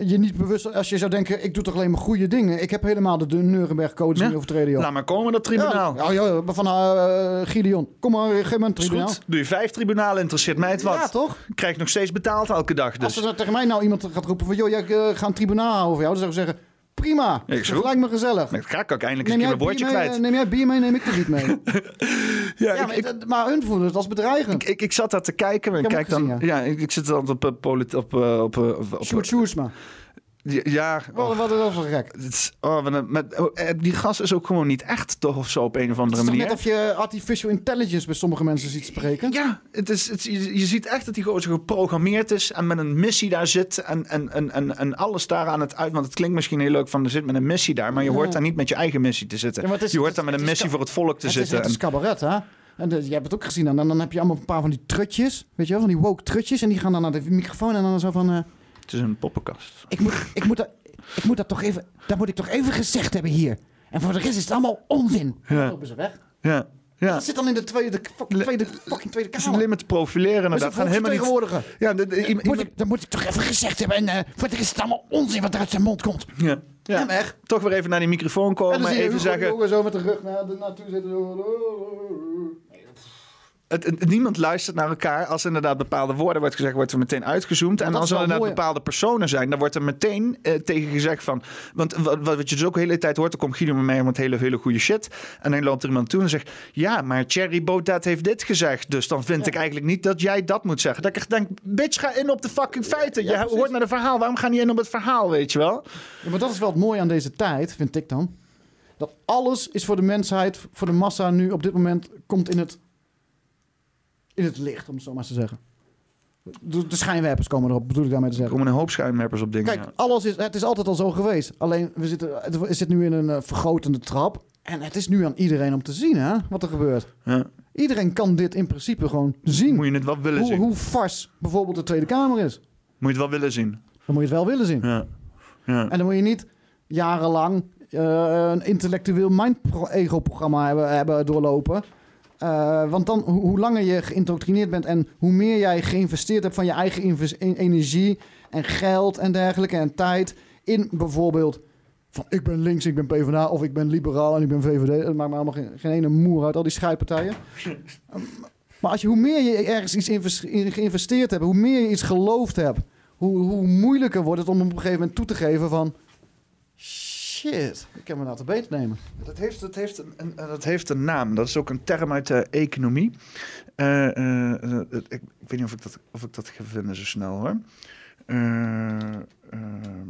je niet bewust... Als je zou denken, ik doe toch alleen maar goede dingen. Ik heb helemaal de, de Nuremberg-codes Ja. niet overtreden, joh. Laat maar komen, dat tribunaal. Ja, ja, ja, van eh, Gideon. Kom maar, geef me een Is tribunaal. goed. Doe je vijf tribunalen, interesseert mij het wat. Ja, toch? Krijg nog steeds betaald elke dag. Als Dus. er tegen mij nou iemand gaat roepen van... joh, jij eh, gaat een tribunaal houden voor jou. Dan zou ik zeggen, prima. Ja, is dat lijkt me gezellig. Ga ik ook eindelijk Neem eens een woordje mee, kwijt. eh, neem jij bier mee, neem ik er niet mee. Ja, ja, ik, maar, ik, hun voelen het als bedreigend. ik, ik zat daar te kijken. En Ik kijk dan, ja. ik, ik zit dan op, eh, op, eh, op, eh, op, op, Sjoerd Sjoerdsma. Ja, Wat, oh, wat is dat voor gek? het is- oh, met, eh, die gast is ook gewoon niet echt, toch? Of zo op een of Het andere is toch manier. net of je artificial intelligence bij sommige mensen ziet spreken? Ja, het is, het, je, je ziet echt dat die gozer geprogrammeerd is en met een missie daar zit en, en, en, en, en alles daar aan het uit. Want het klinkt misschien heel leuk van er zit met een missie daar, maar je Ja. hoort daar niet met je eigen missie te zitten. Ja, het is- je hoort het daar is- met een het is missie voor het volk te Het is, zitten. het is cabaret, hè? En je hebt het ook gezien. En dan, dan heb je allemaal een paar van die trutjes. Weet je wel, van die woke trutjes. En die gaan dan naar de microfoon en dan zo van... eh, het is een poppenkast. ik, moet, ik, moet dat, ik moet dat toch even... Dat moet ik toch even gezegd hebben hier. En voor de rest is het allemaal onzin. Ja. Dan lopen ze weg. Ja, ja. Dat zit dan in de tweede, fucking tweede, fucking tweede kamer. alleen maar te profileren. Dat is Dat een gaan helemaal niet. Ja, de, Moet ik, dat moet ik toch even gezegd hebben. En eh, voor de rest is het allemaal onzin wat er uit zijn mond komt. ja. Ja. Echt. Toch weer even naar die microfoon En komen. dan zie je even zeggen. zo met de rug naar naartoe zitten. Zo. Het, het- niemand luistert naar elkaar. Als inderdaad bepaalde woorden wordt gezegd, wordt er meteen uitgezoomd. En dat als er inderdaad mooi. bepaalde personen zijn, dan wordt er meteen eh, tegen gezegd van. Want wat, wat je dus ook de hele tijd hoort, dan komt Guido mee met hele, hele goede shit. En dan loopt er iemand toe en zegt: Ja, maar Thierry Baudet heeft dit gezegd. Dus dan vind ik eigenlijk niet dat jij dat moet zeggen. Dat ik echt denk: Bitch, ga in op de fucking feiten. Ja, je precies. hoort naar de verhaal. Waarom ga je niet in op het verhaal, weet je wel? Ja, maar dat is wel het mooie aan deze tijd, vind ik dan. Dat alles is voor de mensheid, voor de massa nu op dit moment, komt in het, in het licht, om het zo maar te zeggen. De, de schijnwerpers komen erop, bedoel ik daarmee te Er zeggen. komen een hoop schuimwerpers op dingen. Kijk, alles is, het is altijd al zo geweest. Alleen, we zitten, het zit nu in een eh, vergrotende trap. En het is nu aan iedereen om te zien, hè, wat er gebeurt. ja. Ja. Iedereen kan dit in principe gewoon zien. Moet je het wel willen hoe, zien? hoe vars bijvoorbeeld de Tweede Kamer is. Moet je het wel willen zien? Dan moet je het wel willen zien. Ja. Ja. En dan moet je niet jarenlang eh, een intellectueel mind-ego-programma hebben, hebben doorlopen. Eh, want dan, hoe, hoe langer je geïndoctrineerd bent en hoe meer jij geïnvesteerd hebt van je eigen en- energie en geld en dergelijke en tijd in bijvoorbeeld van ik ben links, ik ben PvdA of ik ben liberaal en ik ben VVD. Dat maakt me allemaal geen, geen ene moer uit, al die scheidpartijen. maar als je, hoe meer je ergens iets in geïnvesteerd hebt, hoe meer je iets geloofd hebt, hoe, hoe moeilijker wordt het om op een gegeven moment toe te geven van... Ik heb me nou te beter nemen. Dat heeft, dat, heeft een, een, dat heeft een naam. Dat is ook een term uit de economie. Eh, eh, eh, ik, weet niet of ik dat, of ik dat ga vinden zo snel hoor. Eh, ehm,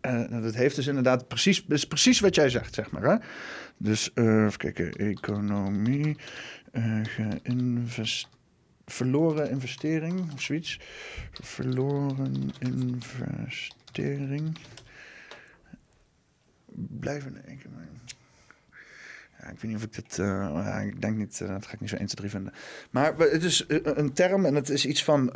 eh, dat heeft dus inderdaad precies, is precies wat jij zegt, zeg maar. Hè? Dus even kijken, economie, verloren investering of zoiets. Verloren investering. Blijven. Ik, ja, ik weet niet of ik dit. eh, ik denk niet. eh, dat ga ik niet zo 1, 2, 3 vinden. Maar het is eh, een term en het is iets van.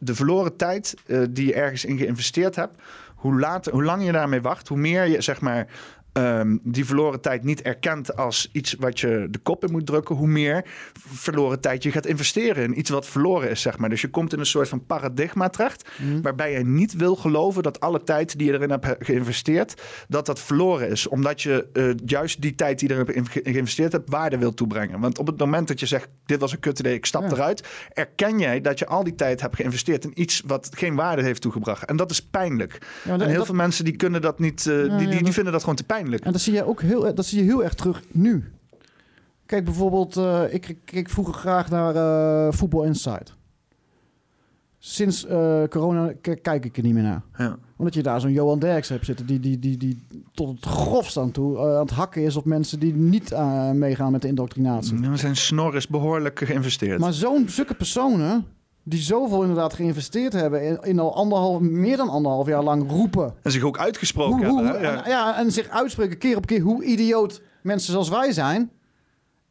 de verloren tijd die je ergens in geïnvesteerd hebt. Hoe, later, hoe langer je daarmee wacht, hoe meer je zeg maar. Ehm, die verloren tijd niet erkent als iets wat je de kop in moet drukken, hoe meer verloren tijd je gaat investeren in iets wat verloren is, zeg maar. Dus je komt in een soort van paradigma terecht, waarbij je niet wil geloven dat alle tijd die je erin hebt he- geïnvesteerd, dat dat verloren is. Omdat je eh, juist die tijd die je erin ge- geïnvesteerd hebt, waarde wil toebrengen. Want op het moment dat je zegt, dit was een kut idee, ik stap Ja. eruit, erken jij dat je al die tijd hebt geïnvesteerd in iets wat geen waarde heeft toegebracht. En dat is pijnlijk. Ja, en heel dat- veel mensen die kunnen dat niet, eh, Ja, die, die, vinden dat gewoon te pijnlijk. En dat zie je ook heel, dat zie je heel erg terug nu. Kijk bijvoorbeeld, eh, ik ik keek vroeger graag naar eh Football Insight. Sinds eh, corona kijk ik er niet meer naar. Ja. Omdat je daar zo'n Johan Derks hebt zitten die, die, die, die tot het grofst aan toe aan het hakken is op mensen die niet eh, meegaan met de indoctrinatie. Ja, Zijn snor is behoorlijk geïnvesteerd. Maar zo'n zulke personen die zoveel inderdaad geïnvesteerd hebben in, in al anderhalf, meer dan anderhalf jaar lang roepen. en zich ook uitgesproken Hoe, hoe, hebben. hè? Ja. En, ja, en zich uitspreken keer op keer hoe idioot mensen zoals wij zijn.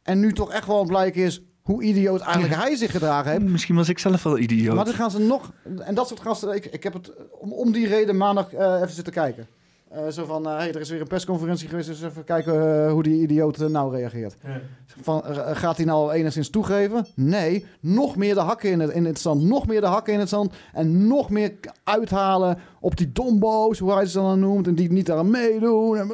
En nu toch echt wel blijkt is hoe idioot eigenlijk hij zich gedragen heeft. Misschien was ik zelf wel idioot. Maar dan gaan ze nog... En dat soort gasten... Ik, ik heb het om, om die reden maandag eh, even zitten kijken. Eh, zo van, eh, hey, er is weer een persconferentie geweest, dus even kijken eh, hoe die idioot nou reageert. Van, eh, gaat hij nou enigszins toegeven? Nee, nog meer de hakken in het, in het zand, nog meer de hakken in het zand en nog meer uithalen op die dombo's, hoe hij ze dan noemt, en die niet aan meedoen.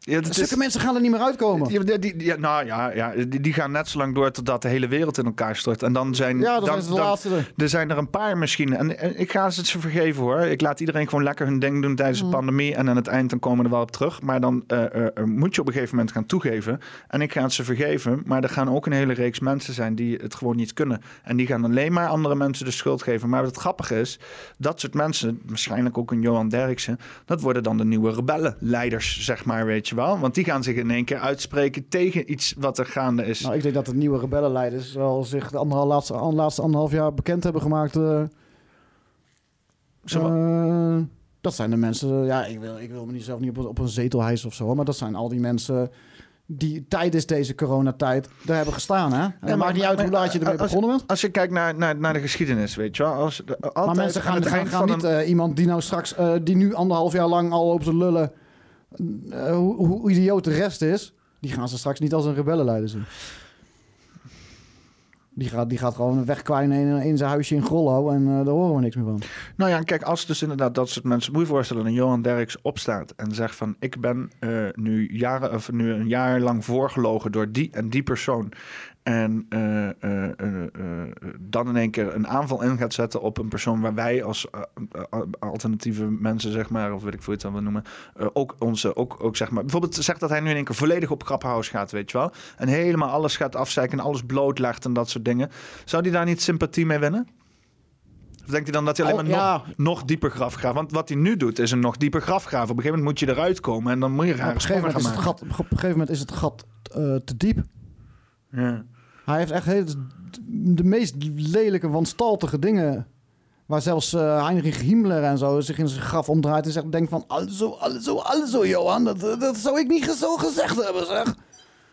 Ja, dat zulke is, mensen gaan er niet meer uitkomen. Ja, die, die- ja, nou ja, ja die, die gaan net zo lang door totdat de hele wereld in elkaar stort. En dan zijn, Ja, dan er. zijn er een paar misschien. En, en ik ga ze het ze vergeven hoor. Ik laat iedereen gewoon lekker hun ding doen tijdens Mm. de pandemie. En aan het eind dan komen we er wel op terug. Maar dan eh, eh, eh, moet je op een gegeven moment gaan toegeven. En ik ga het ze vergeven. Maar er gaan ook een hele reeks mensen zijn die het gewoon niet kunnen. En die gaan alleen maar andere mensen de schuld geven. Maar wat het grappige is, dat soort mensen, waarschijnlijk ook een Johan Derksen, dat worden dan de nieuwe rebellenleiders, zeg maar, weet je wel. Want die gaan zich in één keer uitspreken tegen iets wat er gaande is. Nou, ik denk dat de nieuwe rebellenleiders wel zich de anderhal, laatste, laatste anderhalf jaar bekend hebben gemaakt. eh, eh, dat zijn de mensen, ja, ik wil, ik wil me niet zelf niet op, een- op een zetel hijsen of zo, maar dat zijn al die mensen die tijdens deze coronatijd daar hebben gestaan. Hè? En maakt niet uit maar- hoe laat je ermee als- begonnen bent. Als je kijkt naar, naar, naar de geschiedenis, weet je wel. Als, de- altijd Maar mensen aan gaan, het gaan, niet een- eh, iemand die nou straks, die nu anderhalf jaar lang al op zijn lullen, eh, hoe, hoe idioot de rest is, die gaan ze straks niet als een rebellenleider zien. Die gaat, die gaat gewoon wegkwijnen in, zijn huisje in Grollo en eh, daar horen we niks meer van. Nou ja, kijk, als dus inderdaad dat soort mensen... Moet je voorstellen, een Johan Derks opstaat en zegt van... Ik ben eh, nu, jaren, of nu een jaar lang voorgelogen door die en die persoon. En eh, eh, eh, dan in één keer een aanval in gaat zetten op een persoon... waar wij als alternatieve mensen, zeg maar... of weet ik veel het dan wil noemen... ook onze, ook, ook zeg maar... Bijvoorbeeld zegt dat hij nu in één keer volledig op Grappenhuis gaat, weet je wel. En helemaal alles gaat afzeiken en alles blootlegt en dat soort dingen. Zou die daar niet sympathie mee winnen? Of denkt hij dan dat hij alleen Oh, maar ja. nog, nog dieper graf graaft? Want wat hij nu doet, is een nog dieper graf graven. Op een gegeven moment moet je eruit komen en dan moet je op, rare een gegeven sprongen moment gaan is het gat, op een gegeven moment is het gat te diep. Ja. Hij heeft echt de meest lelijke, wanstaltige dingen. Waar zelfs eh, Heinrich Himmler en zo zich in zijn graf omdraait en zegt, denkt van, also, also, also, Johan, dat, dat zou ik niet zo gezegd hebben, zeg.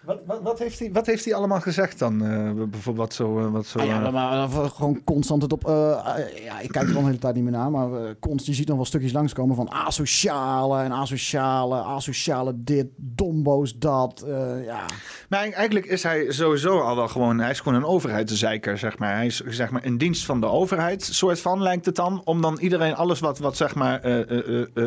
Wat, wat, wat, heeft hij, wat heeft hij allemaal gezegd dan? eh, bijvoorbeeld wat zo... eh, wat zo Ah, ja, eh, maar gewoon constant het op. ja, ik kijk er al een hele tijd niet meer naar, maar constant, je ziet dan wel stukjes langskomen van asociale en asociale, asociale dit, dombo's dat. ja. Maar eigenlijk is hij sowieso al wel gewoon... Hij is gewoon een overheidszeiker, zeg maar. Hij is zeg maar in dienst van de overheid, soort van lijkt het dan. Om dan iedereen alles wat, wat zeg maar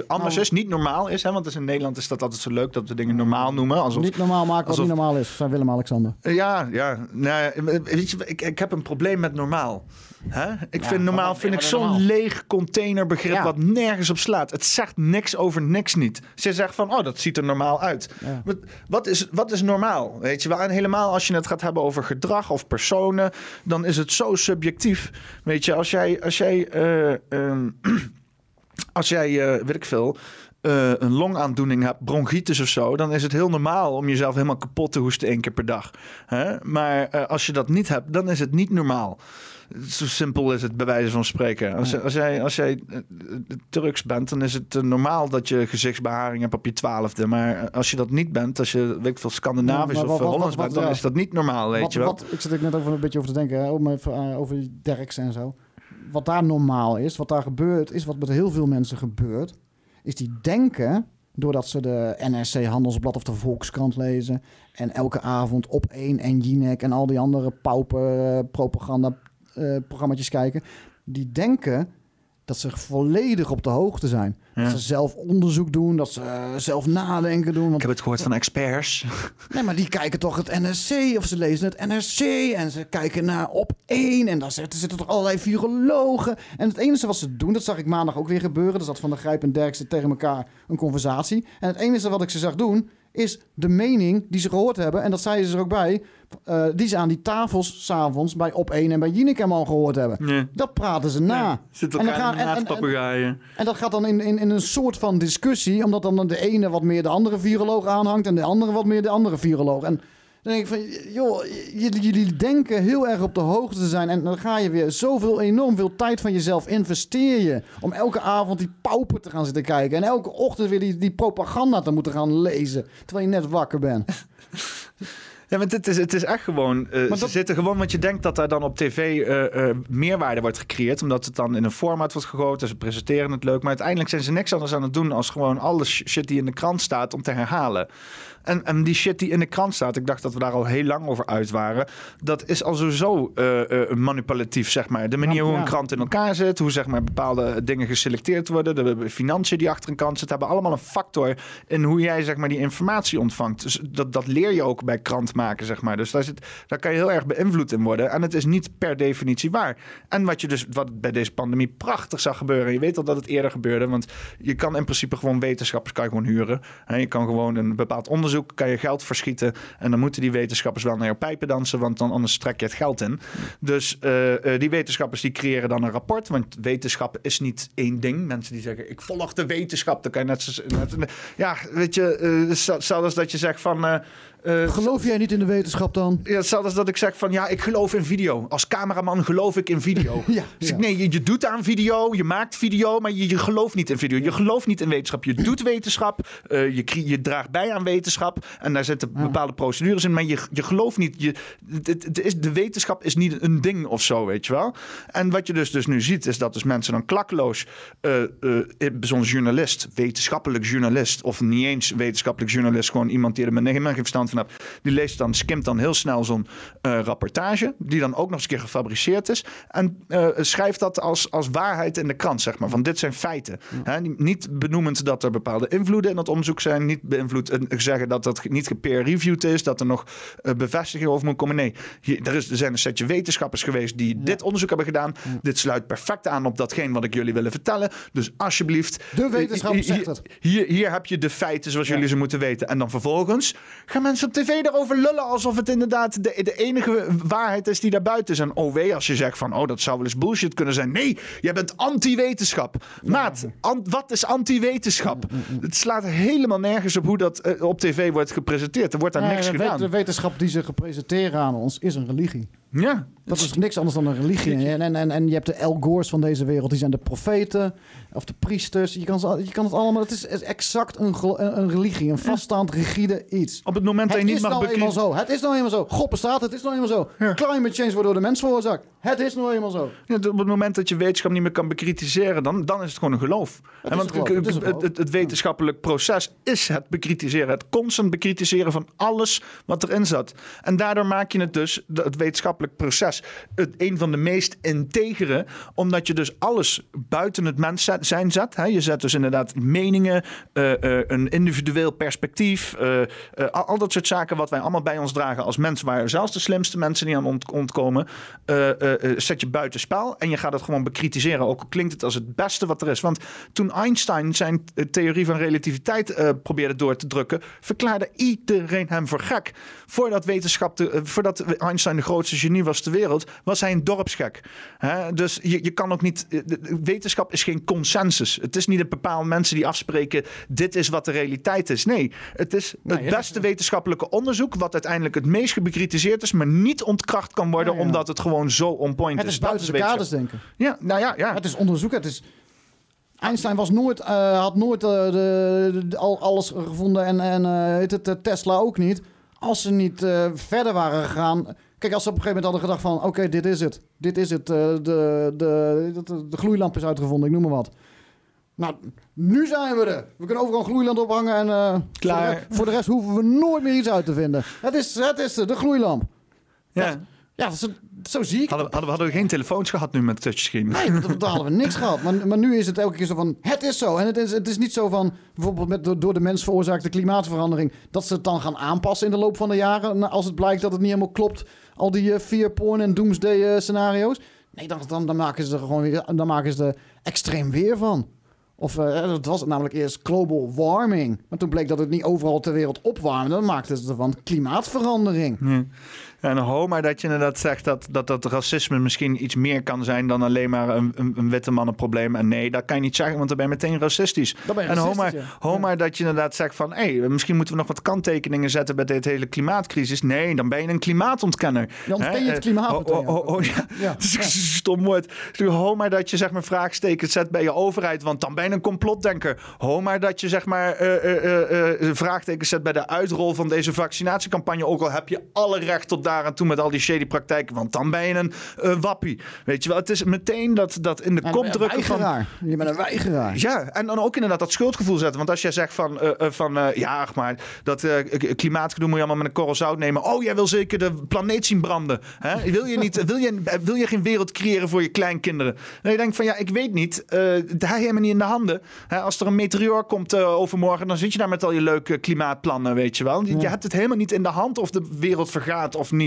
anders Nou. is, niet normaal is. Hè? Want dus in Nederland is dat altijd zo leuk dat we dingen normaal noemen. Alsof, niet normaal maken wat alsof- niet normaal is, zei Willem-Alexander. Ja, ja. Nou, ja, weet je, ik, ik heb een probleem met normaal. Hè? Ik Ja, vind normaal vind ik zo'n leeg containerbegrip Ja. wat nergens op slaat. Het zegt niks over niks niet. Ze zegt van, oh, dat ziet er normaal uit. Ja. Wat, wat, is, wat is normaal? Weet je wel? En helemaal als je het gaat hebben over gedrag of personen, dan is het zo subjectief. Weet je, als jij, als jij, eh, ehm, als jij, eh, weet ik veel, eh, een longaandoening hebt, bronchitis of zo, dan is het heel normaal om jezelf helemaal kapot te hoesten één keer per dag. Hè? Maar eh, als je dat niet hebt, dan is het niet normaal. Zo simpel is het bij wijze van spreken. Als, als jij, als jij Turks bent, dan is het normaal dat je gezichtsbeharing hebt op je twaalfde. Maar als je dat niet bent, als je weet ik veel Scandinavisch Ja, of Hollands bent, dan ja. is dat niet normaal, weet wat, je wel. Wat, ik zit er net over een beetje over te denken, hè, om even, over die Derks en zo. Wat daar normaal is, wat daar gebeurt, is wat met heel veel mensen gebeurt, is die denken, doordat ze de NRC Handelsblad of de Volkskrant lezen en elke avond op 1 en Jinek en al die andere pauper eh, propaganda eh, programmaatjes kijken, die denken dat ze volledig op de hoogte zijn. Ja. Dat ze zelf onderzoek doen, dat ze eh, zelf nadenken doen. Ik heb het gehoord van experts. nee, maar die kijken toch het NRC of ze lezen het NRC en ze kijken naar op één en daar zitten, zitten toch allerlei virologen. En het enige wat ze doen, dat zag ik maandag ook weer gebeuren. Er zat Van der Grijp en Derksen tegen elkaar een conversatie. En het enige wat ik ze zag doen, is de mening die ze gehoord hebben. En dat zeiden ze er ook bij. eh, die ze aan die tafels s'avonds bij Op 1 en bij Jinek al gehoord hebben. Dat praten ze na. Zit En dan gaan- en- en-. En dat gaat dan in, in, in een soort van discussie, omdat dan de ene wat meer de andere viroloog aanhangt en de andere wat meer de andere viroloog. En dan denk ik van, joh, jullie denken heel erg op de hoogte te zijn en dan ga je weer zoveel, enorm veel tijd van jezelf investeer je om elke avond die pauper te gaan zitten kijken en elke ochtend weer die, die propaganda te moeten gaan lezen, terwijl je net wakker bent. Ja, want het is, het is echt gewoon... eh, Ze zitten gewoon, want je denkt dat daar dan op tv eh, eh, meerwaarde wordt gecreëerd. Omdat het dan in een format wordt gegoten. Ze presenteren het leuk. Maar uiteindelijk zijn ze niks anders aan het doen... als gewoon alle sh- shit die in de krant staat om te herhalen. En, en die shit die in de krant staat... ik dacht dat we daar al heel lang over uit waren... dat is al sowieso eh, eh, manipulatief, zeg maar. De manier hoe een krant in elkaar zit... hoe zeg maar bepaalde dingen geselecteerd worden... de financiën die achter een krant zitten... hebben allemaal een factor in hoe jij zeg maar die informatie ontvangt. Dus dat, dat leer je ook bij krant maken, zeg maar. Dus daar, zit, daar kan je heel erg beïnvloed in worden. En het is niet per definitie waar. En wat je dus, wat bij deze pandemie prachtig zag gebeuren. Je weet al dat het eerder gebeurde. Want je kan in principe gewoon wetenschappers kan je gewoon huren. En je kan gewoon een bepaald onderzoek, kan je geld verschieten. En dan moeten die wetenschappers wel naar jouw pijpen dansen. Want dan anders trek je het geld in. Dus eh, eh, die wetenschappers die creëren dan een rapport. Want wetenschap is niet één ding. Mensen die zeggen, ik volg de wetenschap. Dan kan je net, ja, weet je, eh, zelfs als dat je zegt van... eh, Geloof jij niet in de wetenschap dan? ja, hetzelfde als dat ik zeg van ja, ik geloof in video. Als cameraman geloof ik in video. Ja, Dus ja. ik, nee, je, je doet aan video, je maakt video, maar je, je gelooft niet in video. Je gelooft niet in wetenschap. Je doet wetenschap, eh, je, je draagt bij aan wetenschap en daar zitten bepaalde procedures in, maar je, je gelooft niet. Je, het, is, de wetenschap is niet een ding of zo, weet je wel. En wat je dus, dus nu ziet, is dat dus mensen dan klakkeloos, eh eh, zo'n journalist, wetenschappelijk journalist, of niet eens wetenschappelijk journalist, gewoon iemand die er met helemaal geen van hebt, die leest dan, skimt dan heel snel zo'n eh, rapportage, die dan ook nog eens een keer gefabriceerd is, en eh, schrijft dat als, als waarheid in de krant, zeg maar, van dit zijn feiten. Hè, niet benoemend dat er bepaalde invloeden in dat onderzoek zijn, niet beïnvloed eh, zeggen dat dat niet gepeer-reviewed is, dat er nog bevestiging over moet komen. Nee, hier, er, is, er zijn een setje wetenschappers geweest die dit onderzoek hebben gedaan. Dit sluit perfect aan op datgene wat ik jullie willen vertellen. Dus alsjeblieft. De wetenschap hier- zegt het. Hier, hier heb je de feiten zoals jullie ze moeten weten. En dan vervolgens gaan mensen op tv erover lullen alsof het inderdaad de, de enige waarheid is die daar buiten is. En oh wee, als je zegt van oh, dat zou wel eens bullshit kunnen zijn. Nee, jij bent anti-wetenschap. Maat, an- wat is anti-wetenschap? Het slaat helemaal nergens op hoe dat eh, op tv wordt gepresenteerd. Er wordt daar Nee, niks de, gedaan. de wetenschap die ze presenteren aan ons is een religie. Ja, Dat is niks anders dan een religie. En, en, en, en je hebt de El Gores van deze wereld. Die zijn de profeten of de priesters. Je kan, je kan het allemaal... Het is exact een, een, religie. Een vaststaand, rigide iets. op het moment dat je niet is mag nou eenmaal zo. Het is nou eenmaal zo. God bestaat. Het is nou eenmaal zo. Climate change wordt door de mens veroorzaakt. Het is nou eenmaal zo. Ja, op het moment dat je wetenschap niet meer kan bekritiseren, dan, dan is het gewoon een geloof. En want geloof, het het, het, het wetenschappelijk proces is het bekritiseren. Het constant bekritiseren van alles wat erin zat. En daardoor maak je het dus, het wetenschappelijk proces, het, een van de meest integere. Omdat je dus alles buiten het mens zijn zet. Hè? Je zet dus inderdaad meningen, eh, eh, een individueel perspectief. eh, al, dat soort zaken wat wij allemaal bij ons dragen als mensen. Waar zelfs de slimste mensen niet aan ont- ontkomen. zet je buiten spel. En je gaat het gewoon bekritiseren. Ook klinkt het als het beste wat er is. Want toen Einstein zijn theorie van relativiteit probeerde door te drukken. verklaarde iedereen hem voor gek. Voordat, wetenschap te- voordat Einstein de grootste genie was ter wereld. was hij een dorpsgek. Dus je, je kan ook niet. eh, Wetenschap is geen consensus. Het is niet een bepaald mensen die afspreken. dit is wat de realiteit is. Nee, het is het het is- beste wetenschappelijke onderzoek. wat uiteindelijk het meest bekritiseerd is. maar niet ontkracht kan worden. Ja, ja. omdat het gewoon zo on point Het is. is Dat buiten de kaders denken. Ja, nou ja, ja. Het is onderzoek. Het is... Einstein was nooit, eh, had nooit eh, de, de- al, alles gevonden en, en heet het, Tesla ook niet. Als ze niet verder waren gegaan. Kijk, als ze op een gegeven moment hadden gedacht van... oké, dit is het. Dit is het. eh, de, de, de, de gloeilamp is uitgevonden, ik noem maar wat. Nou, nu zijn we er. We kunnen overal een gloeilamp ophangen en... eh, Klaar. Voor de, rest, voor de rest hoeven we nooit meer iets uit te vinden. Het is, het is de gloeilamp. ja. Ja, zo, zo zie ik. Hadden, we- hadden, we- hadden we geen telefoons gehad nu met touchscreen? Nee, want daar hadden we niks gehad. Maar, maar nu is het elke keer zo van, het is zo. En het is, het is niet zo van, bijvoorbeeld met, door, de mens veroorzaakte klimaatverandering... dat ze het dan gaan aanpassen in de loop van de jaren... als het blijkt dat het niet helemaal klopt. Al die fear porn en doomsday eh, scenario's. Nee, dan, dan, dan maken ze er gewoon weer, dan maken ze er extreem weer van. Of eh, dat was het namelijk eerst global warming. Maar toen bleek dat het niet overal ter wereld opwarmde. Dan maakten ze ervan klimaatverandering. En ho, maar dat je inderdaad zegt dat, dat dat racisme misschien iets meer kan zijn dan alleen maar een, een, een witte mannenprobleem. En nee, dat kan je niet zeggen, want dan ben je meteen racistisch. Je en ho racistisch, maar, ja. ho Ja. maar dat je inderdaad zegt van, hé, misschien moeten we nog wat kanttekeningen zetten bij dit hele klimaatcrisis. Nee, dan ben je een klimaatontkenner. Dan ontken je het klimaat Eh, ho- ho- ja. Ja, Het is ja. een stom woord. Ho maar dat je zeg maar vraagstekens zet bij je overheid, want dan ben je een complotdenker. Ho maar dat je zeg maar eh, vraagtekens zet bij de uitrol van deze vaccinatiecampagne. Ook al heb je alle recht tot daar en toe met al die shady praktijken, want dan ben je een wappie. Weet je wel, het is meteen dat, dat in de kop drukken van... Je bent een weigeraar. Ja, en dan ook inderdaad dat schuldgevoel zetten. Want als jij zegt van, eh, eh, van eh, ja, maar, dat klimaatgedoe moet je allemaal met een korrel zout nemen. Oh, jij wil zeker de planeet zien branden. Hè? Wil, je niet, wil, je, wil je geen wereld creëren voor je kleinkinderen? En je denkt van, ja, ik weet niet. daar heb je me niet in de handen. Hè? Als er een meteoor komt overmorgen, dan zit je daar met al je leuke klimaatplannen, weet je wel. Je, je hebt het helemaal niet in de hand of de wereld vergaat of niet.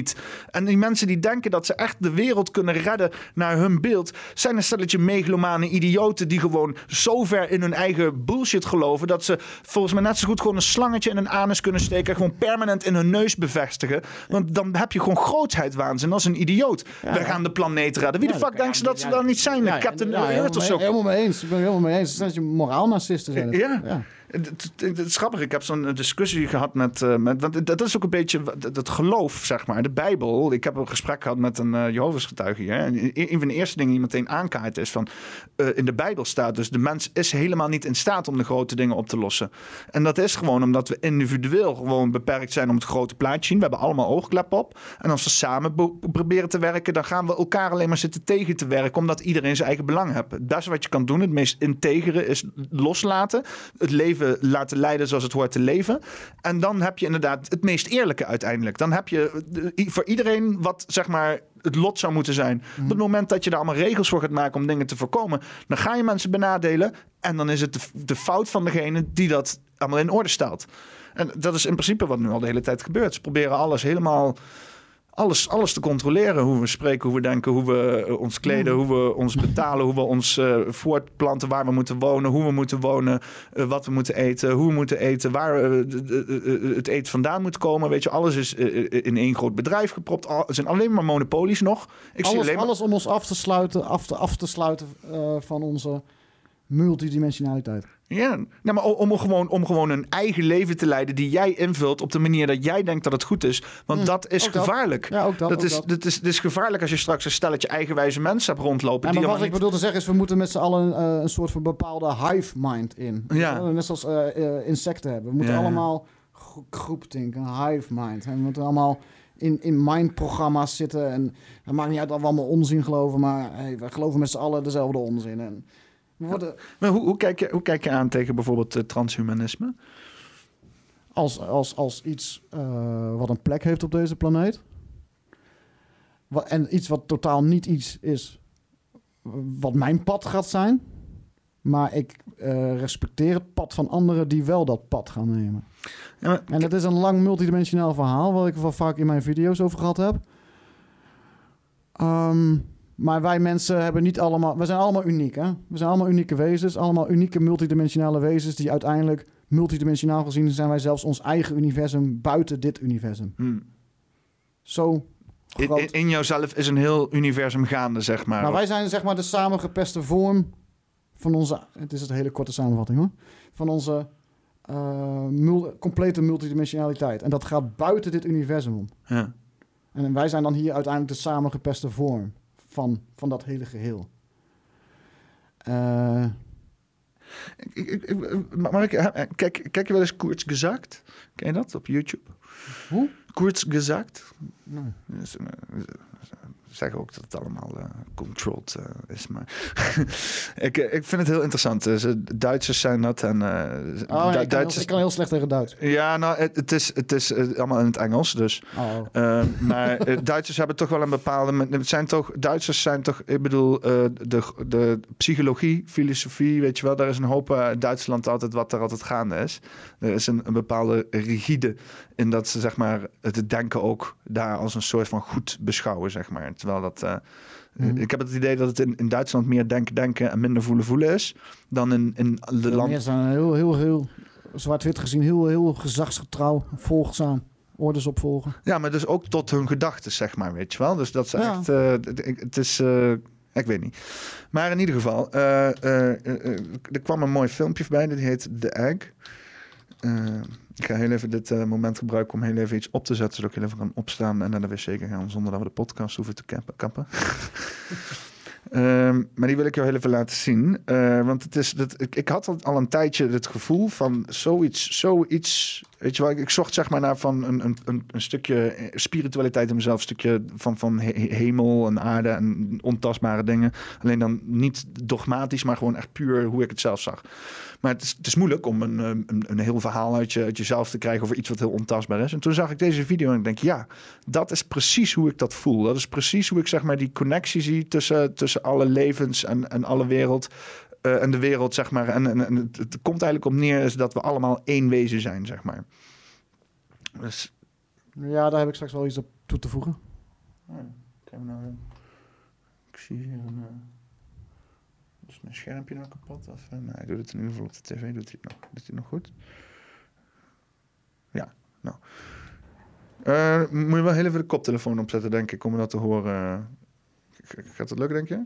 En die mensen die denken dat ze echt de wereld kunnen redden naar hun beeld, zijn een stelletje megalomane idioten die gewoon zo ver in hun eigen bullshit geloven dat ze volgens mij net zo goed gewoon een slangetje in hun anus kunnen steken en gewoon permanent in hun neus bevestigen. Want dan heb je gewoon grootheidswaanzin als een idioot. We gaan de planeet redden. Wie de fuck denkt ze dat ze dan niet zijn? Captain Earth of zo. Helemaal mee eens. Ik ben helemaal mee eens. Dat je moraalnarcisten zijn. het. Ja. Het, het- is grappig. Ik heb zo'n discussie gehad met, eh, met. Want dat is ook een beetje het geloof, zeg maar. De Bijbel. Ik heb een gesprek gehad met een uh, Jehovah's getuige hier. En een van de eerste dingen die meteen aankaart is van. eh, in de Bijbel staat dus: de mens is helemaal niet in staat om de grote dingen op te lossen. En dat is gewoon omdat we individueel gewoon beperkt zijn om het grote plaatje te zien. We hebben allemaal oogkleppen op. En als we samen proberen te werken, dan gaan we elkaar alleen maar zitten tegen te werken. Omdat iedereen zijn eigen belang heeft. Het beste wat je kan doen, het meest integere, is loslaten. Het leven laten leiden zoals het hoort te leven. En dan heb je inderdaad het meest eerlijke uiteindelijk. Dan heb je eh, voor iedereen wat zeg maar het lot zou moeten zijn. Op het moment dat je daar allemaal regels voor gaat maken om dingen te voorkomen, dan ga je mensen benadelen. En dan is het de, de fout van degene die dat allemaal in orde stelt. En dat is in principe wat nu al de hele tijd gebeurt. Ze proberen alles helemaal. Alles, alles te controleren. Hoe we spreken, hoe we denken, hoe we eh, ons kleden, hoe we ons betalen, hoe we ons eh, voortplanten, waar we moeten wonen, hoe we moeten wonen, eh, wat we moeten eten, hoe we moeten eten, waar het eten vandaan moet komen. Weet je, alles is in één groot bedrijf gepropt. Al- zijn alleen maar monopolies nog. Ik zie Alles, alleen maar... alles om ons af te sluiten, af te, af te sluiten van onze multidimensionaliteit. Ja, nou, maar om, gewoon, om gewoon een eigen leven te leiden die jij invult op de manier dat jij denkt dat het goed is. Want dat is ook dat. gevaarlijk. Ja, ook dat, ook is, dat. dat is, dat is gevaarlijk als je straks een stelletje eigenwijze mensen hebt rondlopen. Ja, die maar wat ik niet- bedoel te zeggen is, we moeten met z'n allen eh, een soort van bepaalde hive mind in. Ja. Net zoals eh, eh, insecten hebben. We moeten Ja, allemaal gro- groepdenken, een hive mind. We moeten allemaal in, in mind-programma's zitten. En het maakt niet uit dat we allemaal onzin geloven, maar hey, we geloven met z'n allen dezelfde onzin. En worden Maar hoe, hoe, kijk je, hoe kijk je aan tegen bijvoorbeeld eh, transhumanisme? als, als, als iets eh, wat een plek heeft op deze planeet. Wa- en iets wat totaal niet iets is wat mijn pad gaat zijn. Maar ik eh, respecteer het pad van anderen die wel dat pad gaan nemen. Ja, maar- En het is een lang multidimensionaal verhaal, wat ik wel vaak in mijn video's over gehad heb. Ehm, maar wij mensen hebben niet allemaal. We zijn allemaal uniek, hè? We zijn allemaal unieke wezens, allemaal unieke multidimensionale wezens die uiteindelijk multidimensionaal gezien zijn wij zelfs ons eigen universum buiten dit universum. hm. Zo In, groot. in, in jouzelf is een heel universum gaande, zeg maar. Nou, wij zijn zeg maar de samengepeste vorm van onze. Het is een hele korte samenvatting hoor. Van onze eh, mul- complete multidimensionaliteit. En dat gaat buiten dit universum om. ja. En wij zijn dan hier uiteindelijk de samengepeste vorm van, van dat hele geheel. Eh, Ik- ik- ik- maar eh, kijk, kijk je wel eens Kurz Gezakt? Ken je dat op YouTube? Hoe? Kurz Gezakt? nou, Zeggen ook dat het allemaal eh, controlled eh, is. Maar ik, eh, ik vind het heel interessant. Dus, Duitsers zijn dat. En, Oh, ja, ik, kan heel, Duitsers, ik kan heel slecht tegen Duits. ja, nou, het, het is, het is allemaal in het Engels. Dus Oh. Uh, maar Duitsers hebben toch wel een bepaalde. Het zijn toch, Duitsers zijn toch, ik bedoel, de, de psychologie, filosofie, weet je wel, daar is een hoop Duitsland altijd wat er altijd gaande is. Er is een, een bepaalde rigide in dat ze zeg maar het denken ook daar als een soort van goed beschouwen, zeg maar. Terwijl dat. eh, Mhm. Ik heb het idee dat het in, in Duitsland meer denken, denken en minder voelen, voelen is. Dan in, in de De landen. zijn heel, heel, heel zwart-wit gezien heel, heel gezagsgetrouw, volgzaam, orders opvolgen. Ja, maar dus ook tot hun gedachten, zeg maar, weet je wel. Dus dat is Ja. echt, eh, het is, eh, ik weet niet. Maar in ieder geval, er kwam een mooi filmpje voorbij, dat heet The Egg. Ik ga heel even dit eh, moment gebruiken om heel even iets op te zetten, zodat ik heel even kan opstaan en naar de wc gaan, zonder dat we de podcast hoeven te kappen. Ehm, maar die wil ik jou heel even laten zien. Eh, want het is, dat, ik, ik had al- een tijdje het gevoel van zoiets, zoiets. Weet je wel, ik, ik zocht zeg maar naar van een, een, een, stukje spiritualiteit in mezelf. Een stukje van, van he- hemel en aarde en ontastbare dingen. Alleen dan niet dogmatisch, maar gewoon echt puur hoe ik het zelf zag. Maar het is, het is moeilijk om een, eh, een, een heel verhaal uit, je, uit jezelf te krijgen over iets wat heel ontastbaar is. En toen zag ik deze video en ik denk, ja, dat is precies hoe ik dat voel. Dat is precies hoe ik zeg maar die connectie zie tussen, tussen alle levens en, en alle wereld. eh, en de wereld, zeg maar. En, en, en het, komt eigenlijk op neer is dat we allemaal één wezen zijn, zeg maar. Dus, Ja, daar heb ik straks wel iets op toe te voegen. oh, ik, nou, ik zie hier een... eh, mijn schermpje nou kapot? Of, eh, nee, hij doet het in ieder geval op de tv. Doet hij het nog, hij nog goed? Ja, nou. Eh, moet je wel heel even de koptelefoon opzetten, denk ik, om dat te horen. Gaat het lukken, denk je?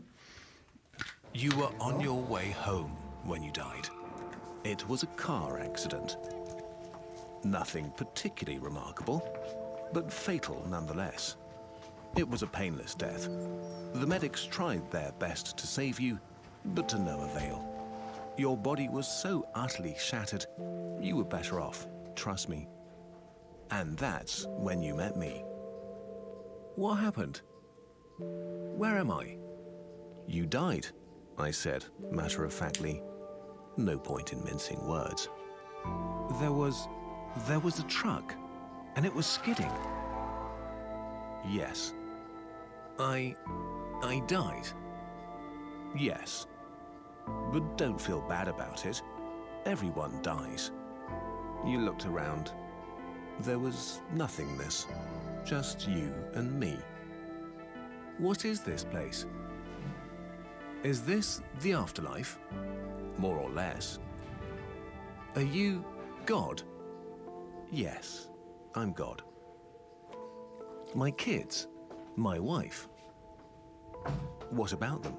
You were on your way home when you died. It was a car accident. Nothing particularly remarkable, but fatal nonetheless. It was a painless death. The medics tried their best to save you, but to no avail. Your body was so utterly shattered, you were better off, trust me. And that's when you met me. What happened? Where am I? You died, I said, matter of factly. No point in mincing words. There was. there was a truck, and it was skidding. Yes. I. I died. Yes. But don't feel bad about it. Everyone dies. You looked around. There was nothingness. Just you and me. What is this place? Is this the afterlife? More or less. Are you God? Yes, I'm God. My kids? My wife? What about them?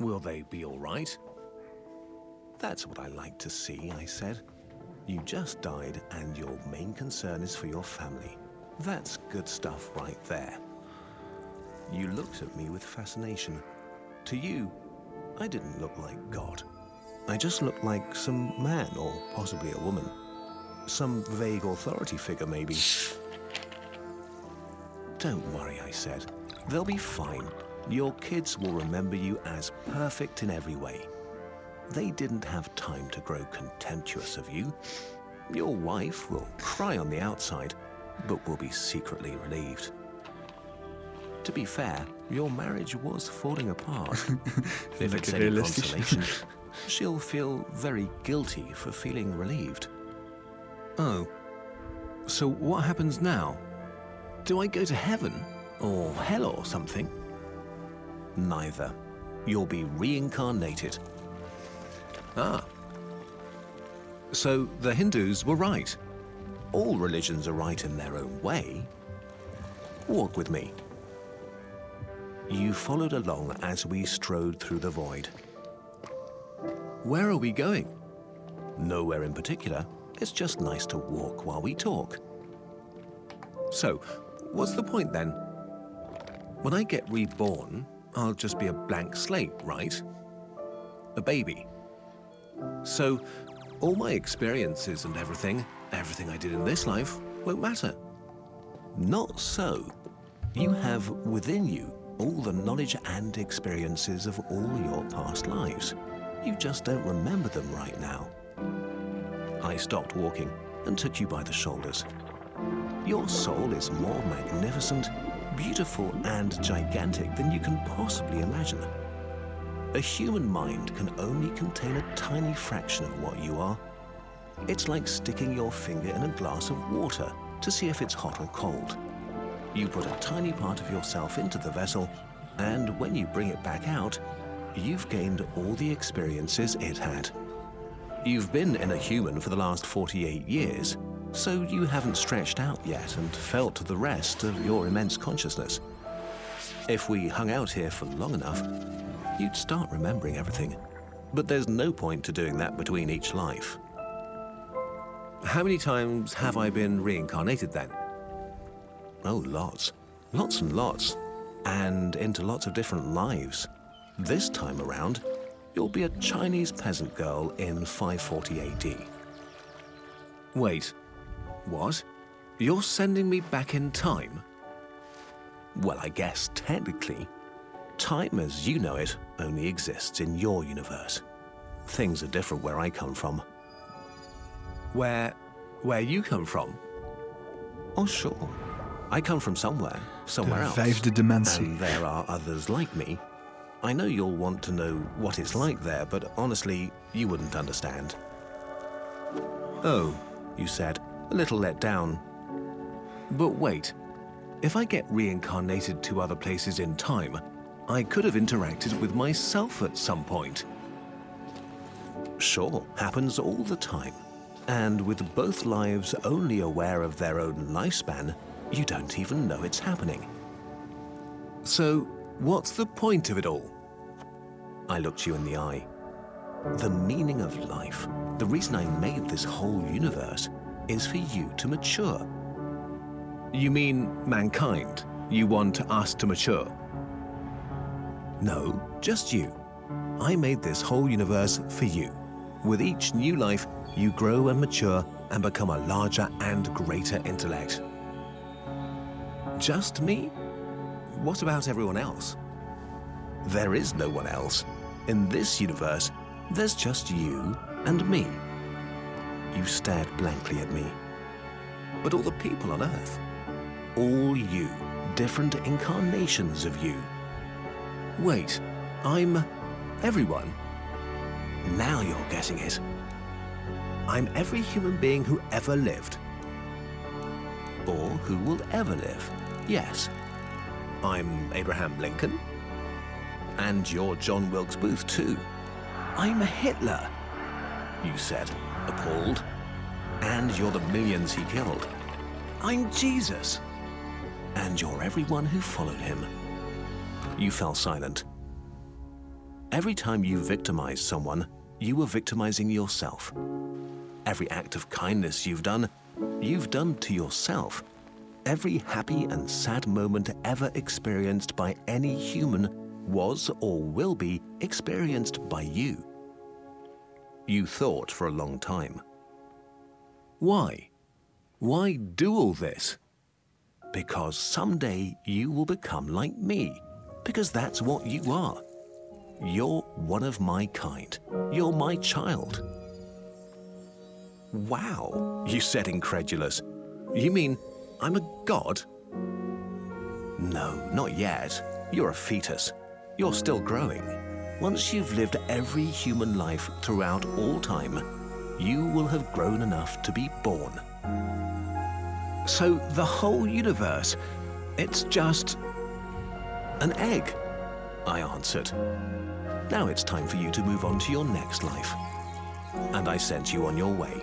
Will they be all right? That's what I like to see, I said. You just died, and your main concern is for your family. That's good stuff right there. You looked at me with fascination. To you, I didn't look like God. I just looked like some man, or possibly a woman. Some vague authority figure, maybe. Don't worry, I said. They'll be fine. Your kids will remember you as perfect in every way. They didn't have time to grow contemptuous of you. Your wife will cry on the outside, but will be secretly relieved. To be fair, your marriage was falling apart. if it's any consolation, she'll feel very guilty for feeling relieved. Oh. So what happens now? Do I go to heaven? Or hell or something? Neither. You'll be reincarnated. Ah. So the Hindus were right. All religions are right in their own way. Walk with me. You followed along as we strode through the void. Where are we going? Nowhere in particular. It's just nice to walk while we talk. So, what's the point then? When I get reborn, I'll just be a blank slate, right? A baby. So, all my experiences and everything, everything I did in this life, won't matter. Not so. You have within you all the knowledge and experiences of all your past lives. You just don't remember them right now. I stopped walking and took you by the shoulders. Your soul is more magnificent, beautiful, and gigantic than you can possibly imagine. A human mind can only contain a tiny fraction of what you are. It's like sticking your finger in a glass of water to see if it's hot or cold. You put a tiny part of yourself into the vessel, and when you bring it back out, you've gained all the experiences it had. You've been in a human for the last 48 years, so you haven't stretched out yet and felt the rest of your immense consciousness. If we hung out here for long enough, you'd start remembering everything. But there's no point to doing that between each life. How many times have I been reincarnated then? Oh, lots. Lots and lots. And into lots of different lives. This time around, you'll be a Chinese peasant girl in 540 AD. Wait, what? You're sending me back in time? Well, I guess technically, time as you know it only exists in your universe. Things are different where I come from. Where. where you come from? Oh, sure. I come from somewhere, somewhere else. vijfde dimensie. And there are others like me. I know you'll want to know what it's like there, but honestly, you wouldn't understand. Oh, you said, a little let down. But wait, if I get reincarnated to other places in time, I could have interacted with myself at some point. Sure, happens all the time. And with both lives only aware of their own lifespan, you don't even know it's happening. So, what's the point of it all? I looked you in the eye. The meaning of life, the reason I made this whole universe, is for you to mature. You mean mankind? You want us to mature? No, just you. I made this whole universe for you. With each new life, you grow and mature and become a larger and greater intellect. Just me? What about everyone else? There is no one else. In this universe, there's just you and me. You stared blankly at me. But all the people on Earth, all you, different incarnations of you. Wait, I'm everyone. Now you're getting it. I'm every human being who ever lived. Or who will ever live. Yes. I'm Abraham Lincoln. And you're John Wilkes Booth, too. I'm Hitler, you said, appalled. And you're the millions he killed. I'm Jesus. And you're everyone who followed him. You fell silent. Every time you victimized someone, you were victimizing yourself. Every act of kindness you've done, you've done to yourself. Every happy and sad moment ever experienced by any human was or will be experienced by you. You thought for a long time. Why? Why do all this? Because someday you will become like me. Because that's what you are. You're one of my kind. You're my child. Wow, you said incredulous. You mean I'm a god? No, not yet. You're a fetus. You're still growing. Once you've lived every human life throughout all time, you will have grown enough to be born. So the whole universe, it's just an egg, I answered. Now it's time for you to move on to your next life. And I sent you on your way.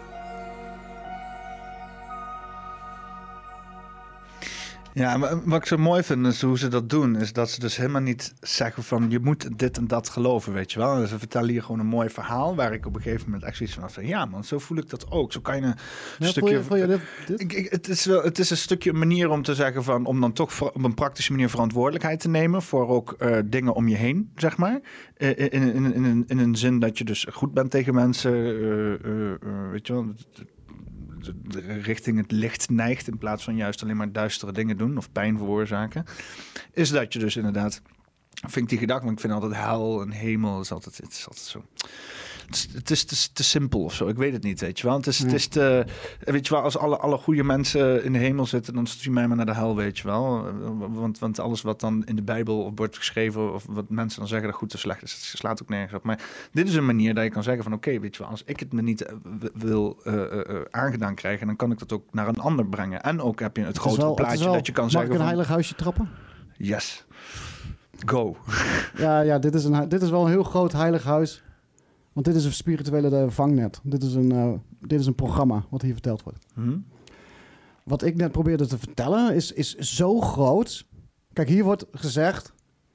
Ja, maar wat ik zo mooi vind is hoe ze dat doen, is dat ze dus helemaal niet zeggen van je moet dit en dat geloven, weet je wel. En ze vertellen hier gewoon een mooi verhaal waar ik op een gegeven moment echt zoiets van had, ja man, zo voel ik dat ook. Zo kan je een Ja, stukje... voel je, voel je dit, dit? Ik, ik- het, is wel, het is een stukje manier om te zeggen van om dan toch op een praktische manier verantwoordelijkheid te nemen voor ook eh, dingen om je heen, zeg maar. Eh, in, in, in, in, een- in een zin dat je dus goed bent tegen mensen, eh, weet je wel. Richting het licht neigt in plaats van juist alleen maar duistere dingen doen of pijn veroorzaken, is dat je dus inderdaad, vind ik die gedachte, want ik vind altijd hel en hemel is altijd, het is altijd zo. Het is, het is te, te simpel of zo. Ik weet het niet, weet je wel. Het is, het is te, weet je wel, als alle, alle goede mensen in de hemel zitten, dan stuur mij maar naar de hel, weet je wel. Want, want alles wat dan in de Bijbel wordt geschreven, of wat mensen dan zeggen dat goed of slecht is, het slaat ook nergens op. Maar dit is een manier dat je kan zeggen van, oké, weet je wel, als ik het me niet eh, wil eh, eh, aangedaan krijgen, dan kan ik dat ook naar een ander brengen. En ook heb je het Het grotere wel- plaatje wel- dat je kan Mag zeggen ik een van, heilig huisje trappen? yes, go. Ja, ja dit, is een, dit is wel een heel groot heilig huis. Want dit is een spirituele eh, vangnet. Dit is een, eh, dit is een programma wat hier verteld wordt. Hm? Wat ik net probeerde te vertellen is, is zo groot. Kijk, hier wordt gezegd...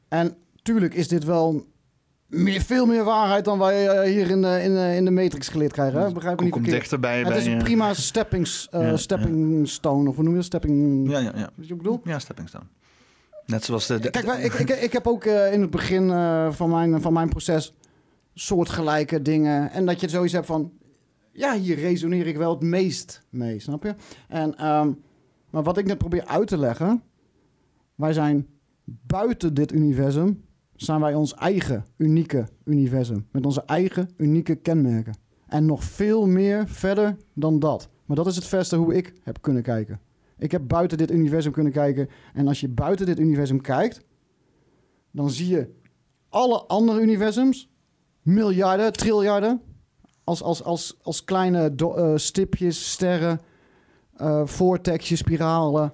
En tuurlijk is dit wel meer, veel meer waarheid... dan wij eh, hier in de, in, de, in de Matrix geleerd krijgen. Hè? Begrijp me Kom, niet kom dichterbij Het bij is een je- prima Ja, ja. stepping stone. Of hoe noem je dat? Stepping... Ja, ja, ja. Je wat ik bedoel? Ja, stepping stone. Net zoals de... de- Kijk, ik, ik, ik heb ook in het begin van, mijn, van mijn proces soortgelijke dingen. En dat je zoiets hebt van, ja, hier resoneer ik wel het meest mee, snap je? En, ehm, maar wat ik net probeer uit te leggen, wij zijn buiten dit universum, zijn wij ons eigen unieke universum. Met onze eigen unieke kenmerken. En nog veel meer verder dan dat. Maar dat is het verste hoe ik heb kunnen kijken. Ik heb buiten dit universum kunnen kijken. En als je buiten dit universum kijkt, dan zie je alle andere universums, miljarden, triljarden, als, als, als, als kleine eh, stipjes, sterren, vortexjes, spiralen.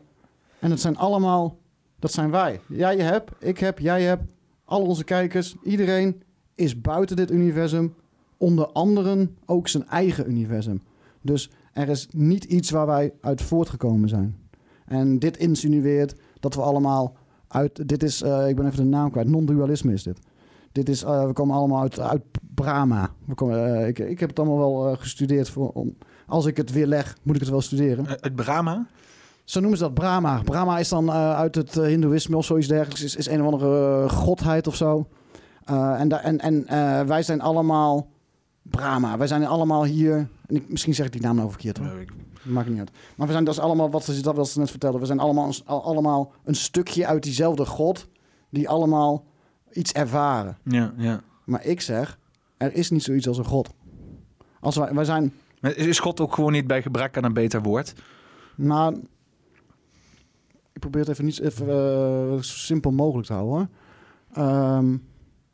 En het zijn allemaal, dat zijn wij. Jij hebt, ik heb, jij hebt, al onze kijkers, iedereen is buiten dit universum, onder anderen ook zijn eigen universum. Dus er is niet iets waar wij uit voortgekomen zijn. En dit insinueert dat we allemaal uit. Dit is, eh, ik ben even de naam kwijt. Non-dualisme is dit. Dit is, eh, we komen allemaal uit, uit Brahma. We komen, eh, ik, ik heb het allemaal wel eh, gestudeerd. Voor, om, als ik het weer leg, moet ik het wel studeren. Het Brahma? Zo noemen ze dat Brahma. Brahma is dan uit het Hindoeïsme of zoiets dergelijks. Is, is een of andere godheid of zo. En da- en, en wij zijn allemaal Brahma. Wij zijn allemaal hier. En ik, misschien zeg ik die naam nou verkeerd hoor. Ik- Maakt niet uit. Maar we zijn dus allemaal, wat ze, dat wat ze net vertelden, we zijn allemaal, allemaal een stukje uit diezelfde God, die allemaal iets ervaren. Ja, ja. Maar ik zeg, er is niet zoiets als een God. Als wij, wij zijn, Maar is God ook gewoon niet bij gebrek aan een beter woord? nou, ik probeer het even niet even, eh, zo simpel mogelijk te houden. Ehm,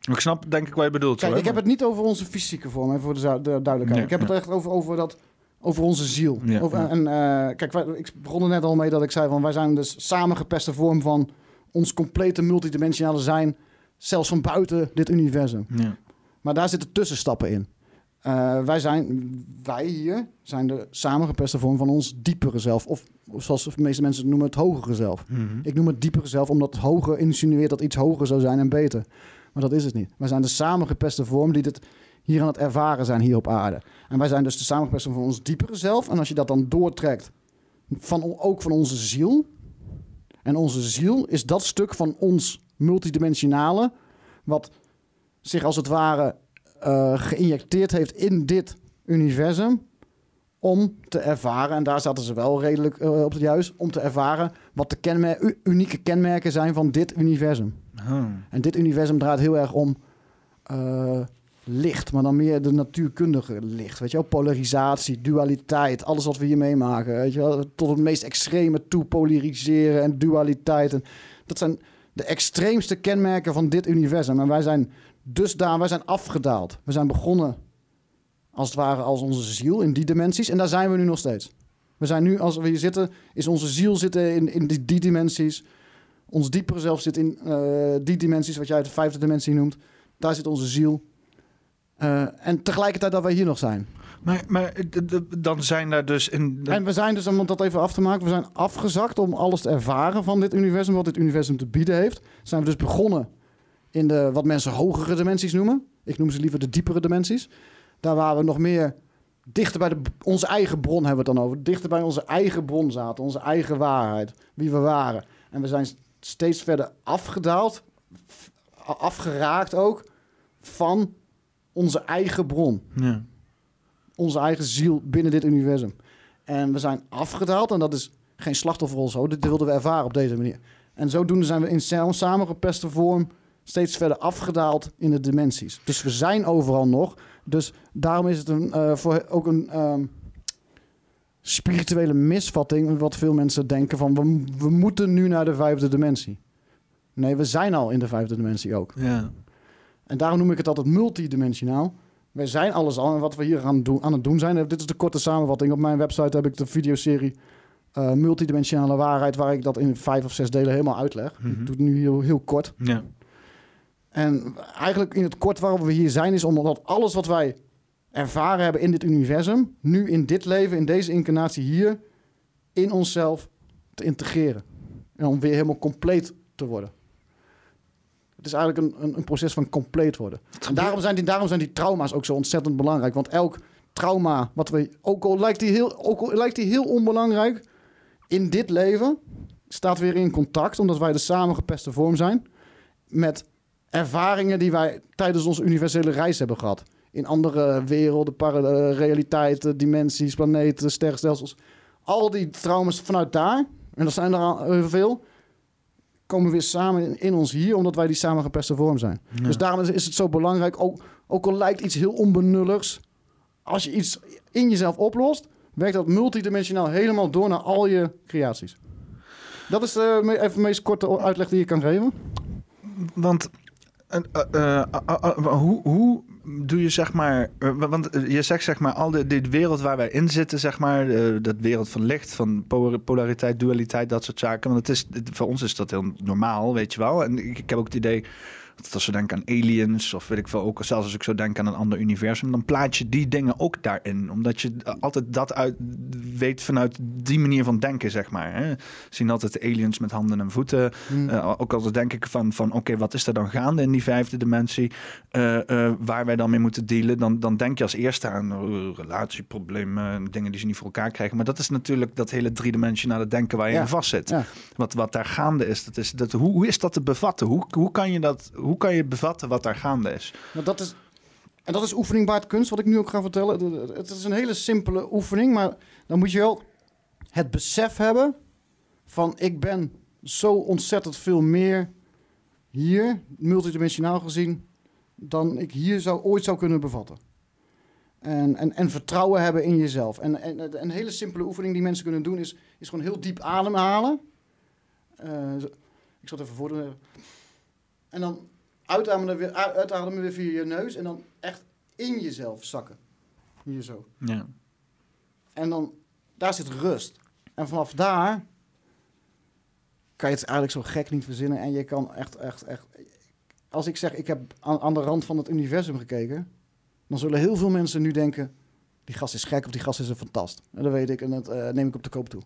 Ik snap denk ik wat je bedoelt. kijk, hoor. ik heb het niet over onze fysieke vorm, even voor de, duidelijkheid. Ik heb het echt over, over, dat, over onze ziel. Ja, over, ja. En eh, kijk, wij, ik begon er net al mee dat ik zei van wij zijn dus samengepeste vorm van ons complete multidimensionale zijn, zelfs van buiten dit universum. Ja. Maar daar zitten tussenstappen in. Eh, wij, zijn, wij hier zijn de samengepeste vorm van ons diepere zelf. Of, of zoals de meeste mensen het noemen, het hogere zelf. Mhm. Ik noem het diepere zelf omdat het hoger insinueert dat iets hoger zou zijn en beter. Maar dat is het niet. Wij zijn de samengepeste vorm die dit hier aan het ervaren zijn hier op aarde. En wij zijn dus de samengepeste vorm van ons diepere zelf. En als je dat dan doortrekt, van, ook van onze ziel. En onze ziel is dat stuk van ons multidimensionale, wat zich als het ware eh, geïnjecteerd heeft in dit universum om te ervaren, en daar zaten ze wel redelijk eh, op het juist, om te ervaren wat de kenmer- unieke kenmerken zijn van dit universum. Oh. En dit universum draait heel erg om eh, licht, maar dan meer de natuurkundige licht. Weet je wel, polarisatie, dualiteit, alles wat we hier meemaken. Weet je wel, tot het meest extreme toe polariseren en dualiteit. En dat zijn de extreemste kenmerken van dit universum. En wij zijn dus daar, wij zijn afgedaald. We zijn begonnen als het ware als onze ziel in die dimensies. En daar zijn we nu nog steeds. We zijn nu, als we hier zitten, is onze ziel zitten in, in die, die dimensies. Ons diepere zelf zit in eh, die dimensies, wat jij de vijfde dimensie noemt. Daar zit onze ziel. Eh, en tegelijkertijd dat wij hier nog zijn. Maar, maar dan zijn daar dus in... En we zijn dus, om dat even af te maken, we zijn afgezakt om alles te ervaren van dit universum, wat dit universum te bieden heeft. Zijn we dus begonnen in de wat mensen hogere dimensies noemen. Ik noem ze liever de diepere dimensies. Daar waar we nog meer dichter bij de, onze eigen bron hebben we het dan over. Dichter bij onze eigen bron zaten, onze eigen waarheid, wie we waren. En we zijn steeds verder afgedaald, afgeraakt ook, van onze eigen bron Ja. Onze eigen ziel binnen dit universum. En we zijn afgedaald. En dat is geen slachtofferrol zo. Dit wilden we ervaren op deze manier. En zodoende zijn we in sa- samengepeste vorm steeds verder afgedaald in de dimensies. Dus we zijn overal nog. Dus daarom is het een, eh, voor ook een ehm, spirituele misvatting... wat veel mensen denken van... We, we moeten nu naar de vijfde dimensie. Nee, we zijn al in de vijfde dimensie ook. Ja. En daarom noem ik het altijd multidimensionaal. Wij zijn alles al. En wat we hier aan, doen, aan het doen zijn... Dit is de korte samenvatting. Op mijn website heb ik de videoserie... eh, multidimensionale waarheid... waar ik dat in vijf of zes delen helemaal uitleg. Ik Mhm. doe het nu heel, heel kort. Ja. En eigenlijk in het kort waarom we hier zijn... is omdat alles wat wij ervaren hebben in dit universum... nu in dit leven, in deze incarnatie hier... in onszelf te integreren. En om weer helemaal compleet te worden. Het is eigenlijk een, een, een proces van compleet worden. En daarom zijn, die, daarom zijn die trauma's ook zo ontzettend belangrijk. Want elk trauma, wat we, ook, al lijkt die heel, ook al lijkt die heel onbelangrijk, in dit leven staat weer in contact, omdat wij de samengepeste vorm zijn, met ervaringen die wij tijdens onze universele reis hebben gehad. In andere werelden, eh, realiteiten, dimensies, planeten, sterrenstelsels. Al die trauma's vanuit daar, en dat zijn er al heel veel, komen weer samen in, in ons hier, omdat wij die samengepeste vorm zijn. Dus daarom is, is het zo belangrijk, ook, ook al lijkt iets heel onbenulligs, als je iets in jezelf oplost, werkt dat multidimensionaal helemaal door naar al je creaties. Dat is de me- even de meest korte uitleg die je kan geven. Want eh, eh, eh, eh, eh, hoe, hoe doe je zeg maar... eh, want eh, je zegt zeg maar al de, die wereld waar wij in zitten, zeg maar... eh, dat wereld van licht, van po- polariteit, dualiteit, dat soort zaken. Want het is, voor ons is dat heel normaal, weet je wel. En ik, ik heb ook het idee... Dat als we denken aan aliens, of weet ik veel, ook zelfs als ik zo denk aan een ander universum, dan plaats je die dingen ook daarin. Omdat je altijd dat uit weet vanuit die manier van denken, zeg maar. Hè. We zien altijd aliens met handen en voeten. Eh, ook altijd denk ik van, van oké, wat is er dan gaande in die vijfde dimensie? eh, eh, waar wij dan mee moeten dealen. Dan, dan denk je als eerste aan eh, relatieproblemen, dingen die ze niet voor elkaar krijgen. Maar dat is natuurlijk dat hele driedimensionale denken waar je Ja. in vast zit. Ja. Wat, wat daar gaande is, dat is dat, hoe, hoe is dat te bevatten? Hoe, hoe, kan je dat, hoe kan je bevatten wat daar gaande is? Nou, dat is, en dat is oefening baart kunst, wat ik nu ook ga vertellen. Het- is een hele simpele oefening, maar dan moet je wel het besef hebben van ik ben zo ontzettend veel meer hier, multidimensionaal gezien, dan ik hier zou, ooit zou kunnen bevatten. En, en, en vertrouwen hebben in jezelf. En, en een hele simpele oefening die mensen kunnen doen is, is gewoon heel diep ademhalen. Eh, ik zal het even voordoen. En dan uitademen weer, uitademen weer via je neus en dan echt in jezelf zakken. Hier zo. Ja. En dan, daar zit rust. En vanaf daar kan je het eigenlijk zo gek niet verzinnen. En je kan echt, echt, echt... Als ik zeg, ik heb aan, aan de rand van het universum gekeken... dan zullen heel veel mensen nu denken... die gast is gek of die gast is een fantast. En dat weet ik en dat eh, neem ik op de koop toe.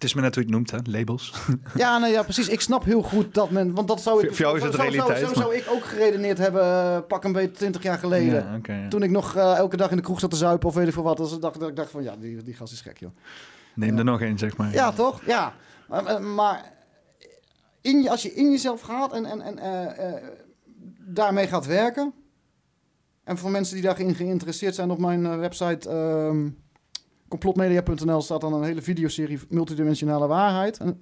Het is maar net hoe je het noemt, hè? labels. Ja, nee, ja, precies. Ik snap heel goed dat men... Want dat zou ik... Voor jou is het zo, realiteit, Zo, zo, zou ik ook geredeneerd hebben, eh, pak een beetje 20 jaar geleden. Ja, oké, ja. Toen ik nog eh, elke dag in de kroeg zat te zuipen of weet ik veel wat. Dus ik dacht, ik dacht van, ja, die, die gast is gek, joh. Neem er nog één, zeg maar. Ja, toch? Ja. Maar, maar- in je, als je in jezelf gaat en, en, en eh, eh, daarmee gaat werken... En voor mensen die daarin geïnteresseerd zijn op mijn website... ehm, complotmedia.nl staat dan een hele videoserie multidimensionale waarheid. En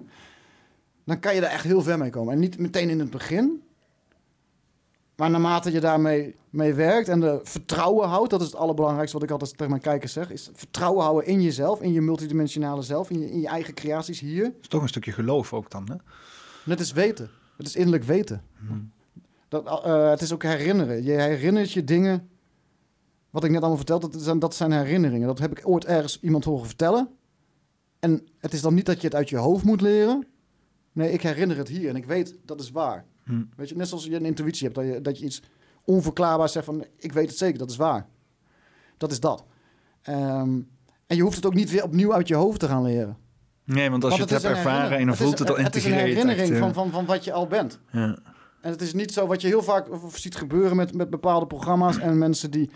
dan kan je daar echt heel ver mee komen. En niet meteen in het begin. Maar naarmate je daarmee mee werkt en de vertrouwen houdt, dat is het allerbelangrijkste wat ik altijd tegen mijn kijkers zeg, is vertrouwen houden in jezelf, in je multidimensionale zelf, in je, in je eigen creaties hier. Het is toch een stukje geloof ook dan, hè? Het is weten. Het is innerlijk weten. Dat, eh, het is ook herinneren. Je herinnert je dingen. Wat ik net allemaal vertelde, dat zijn, dat zijn herinneringen. Dat heb ik ooit ergens iemand horen vertellen. En het is dan niet dat je het uit je hoofd moet leren. Nee, ik herinner het hier en ik weet dat is waar. Hm. Weet je, net zoals je een intuïtie hebt, dat je, dat je iets onverklaarbaars zegt van ik weet het zeker, dat is waar. Dat is dat. Ehm, en je hoeft het ook niet weer opnieuw uit je hoofd te gaan leren. Nee, want als Want je het, hebt ervaren en dan voelt is het een- al Het is een integreerd. herinnering van, van, van wat je al bent. Ja. En het is niet zo wat je heel vaak ziet gebeuren met, met bepaalde programma's en mensen die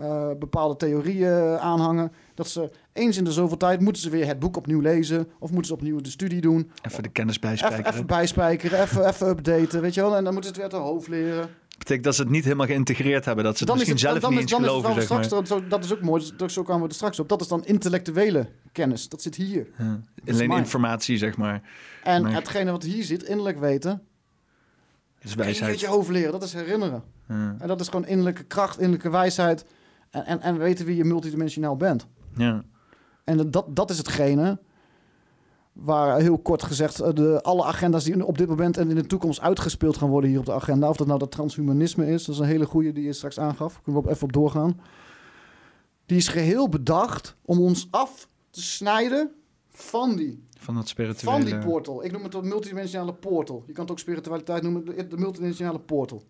eh, bepaalde theorieën aanhangen. Dat ze eens in de zoveel tijd moeten ze weer het boek opnieuw lezen of moeten ze opnieuw de studie doen. Even de kennis Even, bijspijkeren. even bijspijkeren, even, even updaten, weet je wel. En dan moeten ze het weer uit hun hoofd leren. Het ik dat ze het niet helemaal geïntegreerd hebben. Dat ze het misschien zelf dan niet is- eens dan is het geloven, zeg maar. straks, dat is ook mooi, zo kwamen we er straks op. Dat is dan intellectuele kennis. Dat zit hier. Ja. Alleen informatie, zeg maar. En Maar- hetgene wat hier zit, innerlijk weten, Dat is niet wijsheid. je hoofd leren. Dat is herinneren. Ja. En dat is gewoon innerlijke kracht, innerlijke wijsheid. En, en, en weten wie je multidimensionaal bent. Ja. En dat, dat is hetgene waar heel kort gezegd eh, de, alle agenda's die op dit moment en in de toekomst uitgespeeld gaan worden hier op de agenda. Of dat nou dat transhumanisme is, dat is een hele goede die je straks aangaf. Kunnen we op even op doorgaan. Die is geheel bedacht om ons af te snijden van die, Van dat spirituele... van die portal. Ik noem het de multidimensionale portal. Je kan het ook spiritualiteit noemen, de, de multidimensionale portal.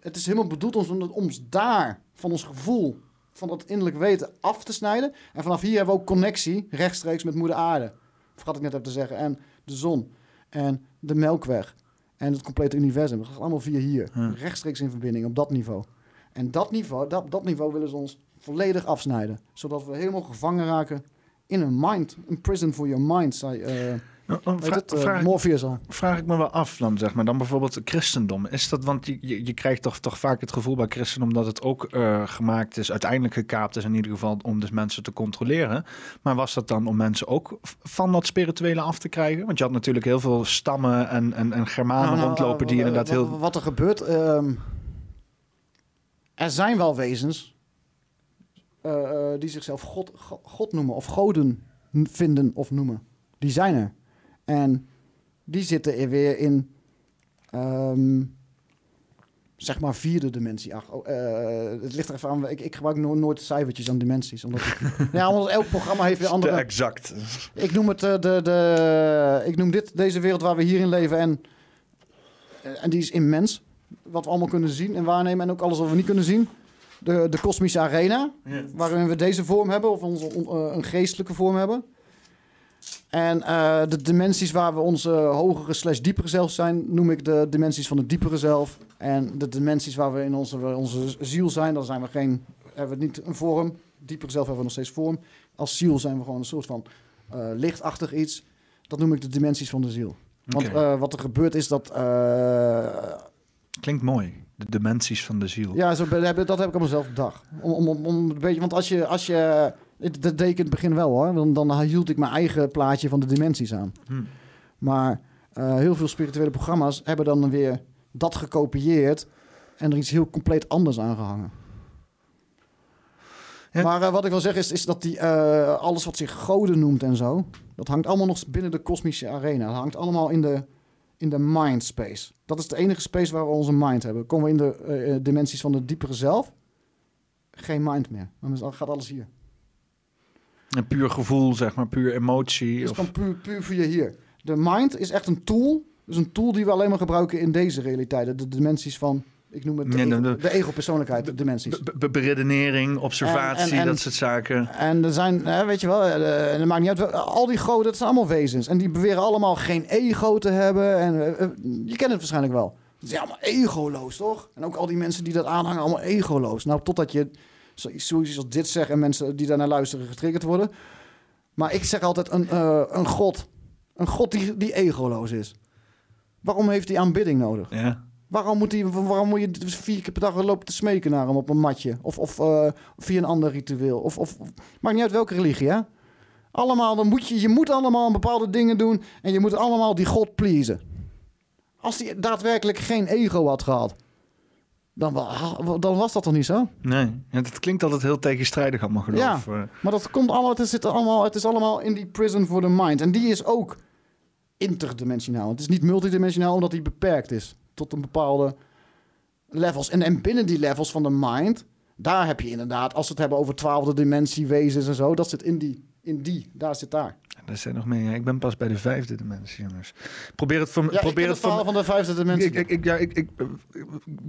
Het is helemaal bedoeld om ons, daar, van ons gevoel, van dat innerlijk weten, af te snijden. En vanaf hier hebben we ook connectie rechtstreeks met moeder aarde. Vergat ik net even te zeggen. En de zon. En de melkweg. En het complete universum. Dat gaat allemaal via hier. Ja. Rechtstreeks in verbinding op dat niveau. En dat niveau, dat, dat niveau willen ze ons volledig afsnijden. Zodat we helemaal gevangen raken in een mind. Een prison for your mind, zei eh dan het, eh, vraag, Morpheus al. vraag ik me wel af dan, zeg maar. Dan bijvoorbeeld het christendom. Is dat, want je, je, je krijgt toch, toch vaak het gevoel bij christendom dat het ook eh, gemaakt is, uiteindelijk gekaapt is in ieder geval, om dus mensen te controleren. Maar was dat dan om mensen ook van dat spirituele af te krijgen? Want je had natuurlijk heel veel stammen en, en, en Germanen Nou, nou, rondlopen die eh, inderdaad heel... Wat er gebeurt... ehm, er zijn wel wezens... die zichzelf God, Go- God noemen of goden vinden of noemen. Die zijn er. En die zitten er weer in... ehm, zeg maar vierde dimensie. Ach, oh, eh, het ligt er even aan. Ik, ik gebruik no- nooit cijfertjes aan dimensies. Omdat ik, ja, omdat elk programma heeft weer andere... Exact. Ik noem het eh, de, de, ik noem dit deze wereld waar we hier in leven en, eh, en die is immens. Wat we allemaal kunnen zien en waarnemen en ook alles wat we niet kunnen zien. De, de kosmische arena, waarin we deze vorm hebben of onze, on- een geestelijke vorm hebben. En eh, de dimensies waar we onze hogere slash diepere zelf zijn, noem ik de dimensies van het diepere zelf. En de dimensies waar we in onze, onze ziel zijn, dan zijn we geen, hebben we niet een vorm. Diepere zelf hebben we nog steeds vorm. Als ziel zijn we gewoon een soort van eh, lichtachtig iets. Dat noem ik de dimensies van de ziel. Want eh, wat er gebeurt is dat... Klinkt mooi. De dimensies van de ziel. ja, zo, dat heb ik op mezelf bedacht. Om, om, om, een beetje, want als je... Als je dat deed ik in het begin wel hoor. Dan, dan hield ik mijn eigen plaatje van de dimensies aan. Hm. Maar eh, heel veel spirituele programma's hebben dan weer dat gekopieerd... en er iets heel compleet anders aan gehangen. Ja. Maar eh, wat ik wil zeggen is, is dat die, eh, alles wat zich goden noemt en zo... dat hangt allemaal nog binnen de kosmische arena. Dat hangt allemaal in de, in de mind space. Dat is de enige space waar we onze mind hebben. Komen we in de dimensies van de diepere zelf... geen mind meer. Dan gaat alles hier. Een puur gevoel, zeg maar, puur emotie. Het Of... kan puur, puur via hier. De mind is echt een tool. Dus een tool die we alleen maar gebruiken in deze realiteiten. De dimensies van, ik noem het de, Nee, ego, de- de ego-persoonlijkheid, de dimensies. Be- be- beredenering, observatie, En- en- en- dat soort zaken. En er zijn, hè, weet je wel, eh, en het maakt niet uit, al die goden, dat zijn allemaal wezens. En die beweren allemaal geen ego te hebben. En eh, eh, je kent het waarschijnlijk wel. Het is allemaal egoloos, toch? En ook al die mensen die dat aanhangen, allemaal egoloos. Nou, totdat je zoiets als dit zegt en mensen die daarnaar luisteren getriggerd worden. Maar ik zeg altijd een, eh, een god. Een god die, die egoloos is. Waarom heeft hij aanbidding nodig? Ja. Waarom moet, hij, waarom moet je vier keer per dag lopen te smeken naar hem op een matje? Of, of eh, via een ander ritueel? Of, of, maakt niet uit welke religie, hè? Allemaal, dan moet je, je moet allemaal bepaalde dingen doen en je moet allemaal die God pleasen. Als hij daadwerkelijk geen ego had gehad, dan, dan was dat toch niet zo? Nee, ja, het klinkt altijd heel tegenstrijdig allemaal geloof. eh. Maar dat komt allemaal, het, zit allemaal, het is allemaal in die prison for the mind. En die is ook interdimensionaal. Het is niet multidimensionaal omdat die beperkt is tot een bepaalde levels. En, en binnen die levels van de mind, daar heb je inderdaad, als we het hebben over twaalfde dimensie wezens en zo, dat zit in die, in die daar zit daar. Er zijn nog meer. Ja, ik ben pas bij de vijfde dimensie, jongens. Probeer het voor. Ja, probeer het het verhaal van de vijfde dimensie. ik, ik, ik, ja, ik, ik,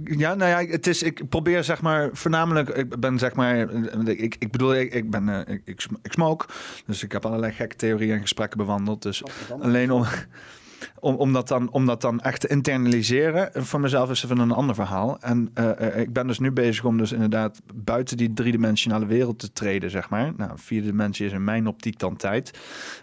ja, nou ja, het is, ik probeer zeg maar voornamelijk, ik ben zeg maar, ik, ik bedoel, ik, ik ben, eh, ik, ik smoke, dus ik heb allerlei gekke theorieën en gesprekken bewandeld, dus alleen om, om, om, dat dan, om dat dan echt te internaliseren, voor mezelf is even een ander verhaal. En eh, eh, ik ben dus nu bezig om dus inderdaad buiten die driedimensionale wereld te treden, zeg maar. Nou, vierde dimensie is in mijn optiek dan tijd.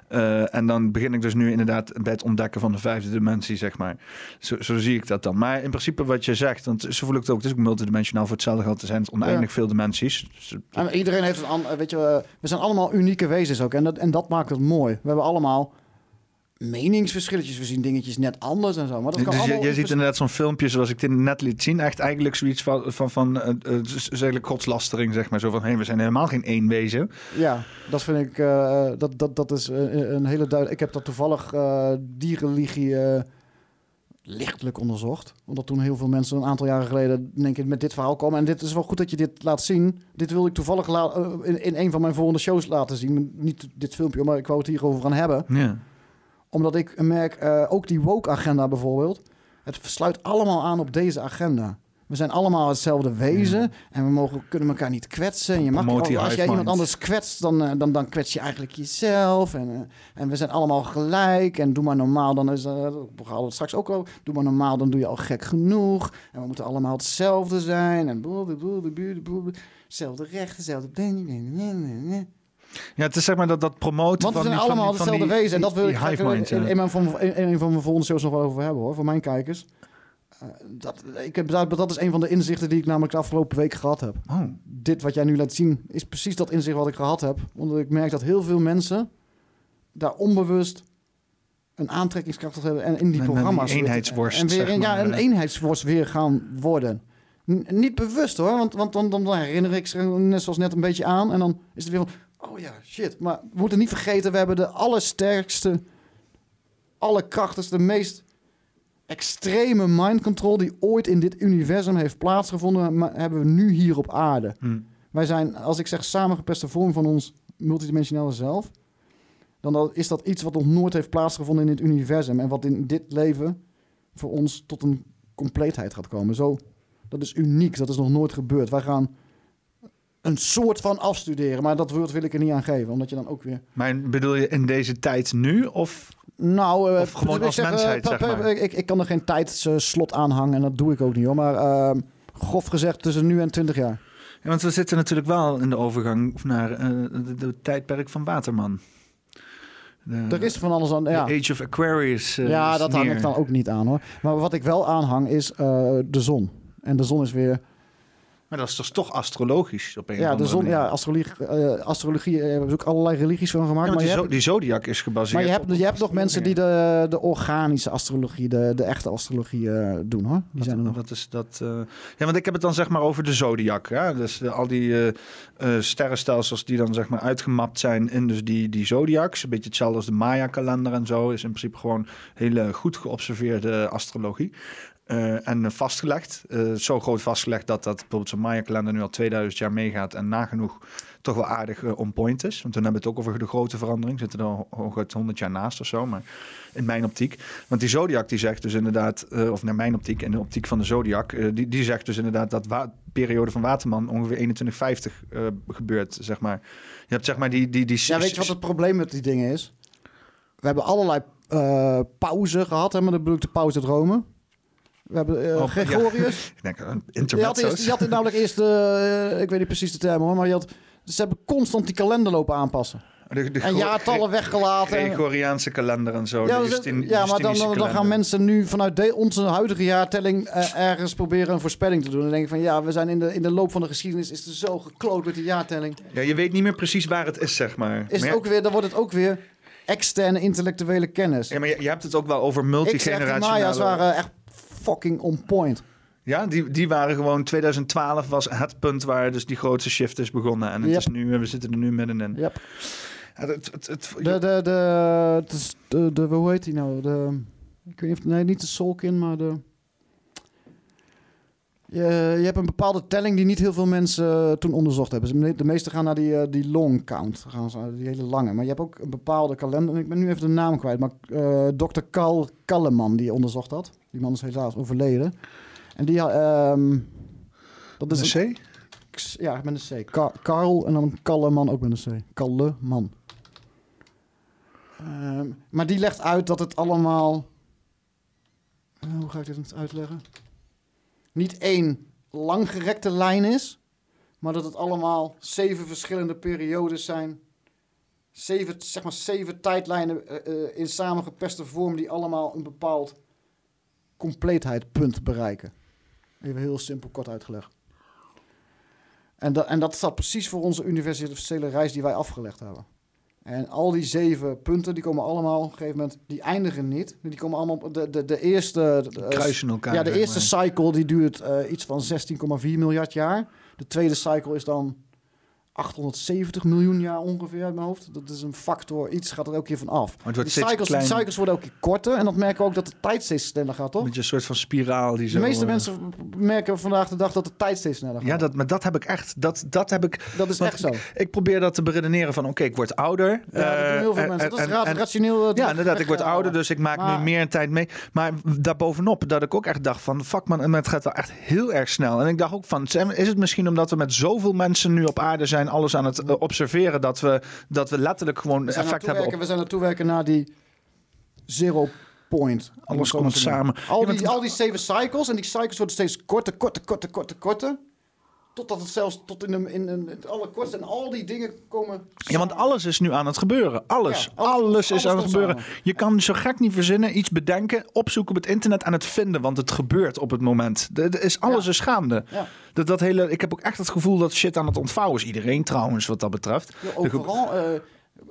Eh, en dan begin ik dus nu inderdaad bij het ontdekken van de vijfde dimensie, zeg maar. Zo, zo zie ik dat dan. Maar in principe wat je zegt, want zo voel ik het ook, het is ook multidimensionaal voor hetzelfde geld. Er zijn oneindig Ja. veel dimensies. Dus, En iedereen heeft een weet je, we- we zijn allemaal unieke wezens ook. En dat, en dat maakt het mooi. We hebben allemaal meningsverschilletjes. We zien dingetjes net anders en zo. Maar dat kan dus je, allemaal je ziet inderdaad zo'n filmpje zoals ik dit net liet zien. Echt eigenlijk zoiets van, van, van z- eigenlijk godslastering, zeg maar. Zo van, hé, we zijn helemaal geen één wezen. Ja, dat vind ik. eh, dat, dat, dat is een hele duidelijk. Ik heb dat toevallig die religie lichtelijk onderzocht. Omdat toen heel veel mensen een aantal jaren geleden denk ik, met dit verhaal komen. En dit is wel goed dat je dit laat zien. Dit wilde ik toevallig in, in een van mijn volgende shows laten zien. Niet dit filmpje, maar ik wou het hierover gaan hebben. Ja. Omdat ik merk, eh, ook die woke-agenda bijvoorbeeld. Het sluit allemaal aan op deze agenda. We zijn allemaal hetzelfde wezen en we mogen, kunnen elkaar niet kwetsen. En je mag, als jij iemand anders kwetst, dan, eh, dan, dan kwets je eigenlijk jezelf. En, eh, en we zijn allemaal gelijk. En doe maar normaal, dan is eh, we hadden het straks ook al. Doe maar normaal, dan doe je al gek genoeg. En we moeten allemaal hetzelfde zijn. En boe, boe, boe, boe, boe, boe, ja, het is zeg maar dat, dat promoten Want we van zijn die- allemaal van hetzelfde die- wezen. En dat wil ik mind, in, in, mijn, van, in, in een van mijn volgende shows nog wel over hebben hoor. Voor mijn kijkers. Eh, dat, ik heb, dat, dat is een van de inzichten die ik namelijk de afgelopen week gehad heb. Oh, Dit wat jij nu laat zien is precies dat inzicht wat ik gehad heb. Omdat ik merk dat heel veel mensen daar onbewust een aantrekkingskracht op hebben. En in die Met- met die programma's. eenheidsworst, En weer, zeg ja, een eh. eenheidsworst weer gaan worden. N- niet bewust hoor, want, want dan, dan herinner ik ze net zoals net een beetje aan. En dan is het weer van, oh ja, shit. Maar we moeten niet vergeten, we hebben de allersterkste, allerkrachtigste, meest extreme mind control die ooit in dit universum heeft plaatsgevonden, maar hebben we nu hier op aarde. hm. Wij zijn, als ik zeg samengepeste vorm van ons multidimensionale zelf, dan is dat iets wat nog nooit heeft plaatsgevonden in dit universum en wat in dit leven voor ons tot een compleetheid gaat komen. Zo, dat is uniek, dat is nog nooit gebeurd. Wij gaan een soort van afstuderen, maar dat woord wil ik er niet aan geven, omdat je dan ook weer... Maar bedoel je in deze tijd nu? Of Nou, eh, Of gewoon als zeg, eh, mensheid, pa- zeg maar. Ik, ik kan er geen tijdslot aan hangen en dat doe ik ook niet hoor, maar eh, grof gezegd tussen nu en 20 jaar. Ja, want we zitten natuurlijk wel in de overgang naar eh, de tijdperk van Waterman. De, Er is van alles aan, de ja. Age of Aquarius. eh, ja, dat hang ik dan ook niet aan hoor. Maar wat ik wel aanhang is eh, de zon. En de zon is weer... Maar dat is dus toch astrologisch op een Ja, de zon, manier. ja, astrologie, eh, astrologie eh, hebben ze ook allerlei religies van gemaakt. Ja, maar, die, je zo- hebt, die zodiac is gebaseerd maar je op- hebt, je hebt nog mensen die de, de organische astrologie, de, de echte astrologie eh, doen hoor. Die zijn er nog. Wat is dat? Ja, want ik heb het dan zeg maar over de zodiac. Ja? Dus al die sterrenstelsels die dan zeg maar uitgemapt zijn in dus die, die zodiacs. Een beetje hetzelfde als de Maya-kalender en zo. Is in principe gewoon hele goed geobserveerde astrologie. Eh, en eh, vastgelegd. Eh, zo groot vastgelegd dat dat bijvoorbeeld zo'n Maya-kalender nu al 2000 jaar meegaat. En nagenoeg toch wel aardig eh, on point is. Want toen hebben we het ook over de grote verandering. Zitten er al hooguit 100 jaar naast of zo. Maar in mijn optiek. Want die Zodiac die zegt dus inderdaad, of naar mijn optiek en de optiek van de Zodiac, die, die zegt dus inderdaad dat wa- periode van Waterman ongeveer 2150 eh gebeurt, zeg maar. Je hebt zeg maar die... die, die Ja, weet je wat het probleem met die dingen is? We hebben allerlei pauzen gehad, hè, maar dat bedoel ik de pauze dromen. We hebben eh, Oh, ja. Gregorius. Ik denk, uh, Je had, eerst, je had namelijk eerst, eh, ik weet niet precies de term hoor, maar je had, ze hebben constant die kalender lopen aanpassen. De, de En jaartallen weggelaten. en- Gregoriaanse kalender en zo. Ja, de Justin- ja, maar dan, dan, dan gaan mensen nu vanuit de, onze huidige jaartelling eh, ergens proberen een voorspelling te doen. En dan denk ik van ja, we zijn in de, in de loop van de geschiedenis is er zo gekloot met die jaartelling. Ja, je weet niet meer precies waar het is, zeg maar. Is Maar het ja- ook weer, dan wordt het ook weer externe intellectuele kennis. Ja, maar je, je hebt het ook wel over ik zeg, multigenerationele... Maya's waren echt fucking on point. Ja, die, die waren gewoon... 2012 was het punt waar dus die grootste shift is begonnen. En het Yep. is nu, we zitten er nu middenin. Yep. Ja, het, het, het, De, de, de, het is de, de, hoe heet die nou? De, ik weet niet of, nee, niet de Solkin, maar de... Je, je hebt een bepaalde telling die niet heel veel mensen eh, toen onderzocht hebben. De meeste gaan naar die, eh, die long count, gaan ze, die hele lange. Maar je hebt ook een bepaalde kalender. Ik ben nu even de naam kwijt, maar eh Dr. Karl Kalleman die onderzocht dat. Die man is helaas overleden. En die, ehm dat is Een een, C? ja, met een C. Ka- Karl en dan Kalleman ook met een C. Kalleman. Ehm, maar die legt uit dat het allemaal hoe ga ik dit uitleggen? Niet één langgerekte lijn is, maar dat het allemaal zeven verschillende periodes zijn. Zeven, zeg maar zeven tijdlijnen eh, eh, in samengeperste vorm die allemaal een bepaald compleetheidpunt bereiken. Even heel simpel kort uitgelegd. En, dat en dat staat precies voor onze universele reis die wij afgelegd hebben. En al die zeven punten, die komen allemaal op een gegeven moment, die eindigen niet. Die komen allemaal op de, de, de eerste... de- Kruisen elkaar. ja, de eerste maar. cycle die duurt eh, iets van 16,4 miljard jaar. De tweede cycle is dan 870 miljoen jaar ongeveer uit mijn hoofd. Dat is een factor, iets gaat er elke keer van af. Maar het wordt Die cycles, die kleiner. cycles worden elke keer korter en dat merken we ook dat de tijd steeds sneller gaat, toch? Beetje een soort van spiraal die zo... De meeste eh, mensen merken vandaag de dag dat de tijd steeds sneller gaat. Ja, dat, maar dat heb ik echt. Dat, dat heb ik. dat is echt zo. Ik probeer dat te beredeneren van, oké, ik word ouder. Ja, dat doen heel veel Eh, mensen. Dat is en- ra- en- rationeel. eh, Ja, inderdaad. Ik word ouder, dus ik maak Maar- nu meer tijd mee. Maar daarbovenop, dat ik ook echt dacht van... Fuck man, het gaat wel echt heel erg snel. En ik dacht ook van, is het misschien omdat we met zoveel mensen nu op aarde zijn... alles aan het eh, observeren, dat we, dat we letterlijk gewoon We effect hebben op... we zijn aan het toewerken naar die zero point. Alles komt samen. Al die, al die zeven cycles. En die cycles worden steeds korter, korter, korter, korter, korter. Totdat het zelfs tot in, de, in, in het allerkortste. En al die dingen komen Ja, want alles is nu aan het gebeuren. Alles. Ja, alles, alles- is alles aan het gebeuren. samen. Je kan zo gek niet verzinnen, iets bedenken, opzoeken op het internet en het vinden. Want het gebeurt op het moment. De, de- is, alles Ja. is gaande. Ja. Dat, dat hele, ik heb ook echt het gevoel dat shit aan het ontvouwen is. Iedereen trouwens, wat dat betreft. Overal. eh,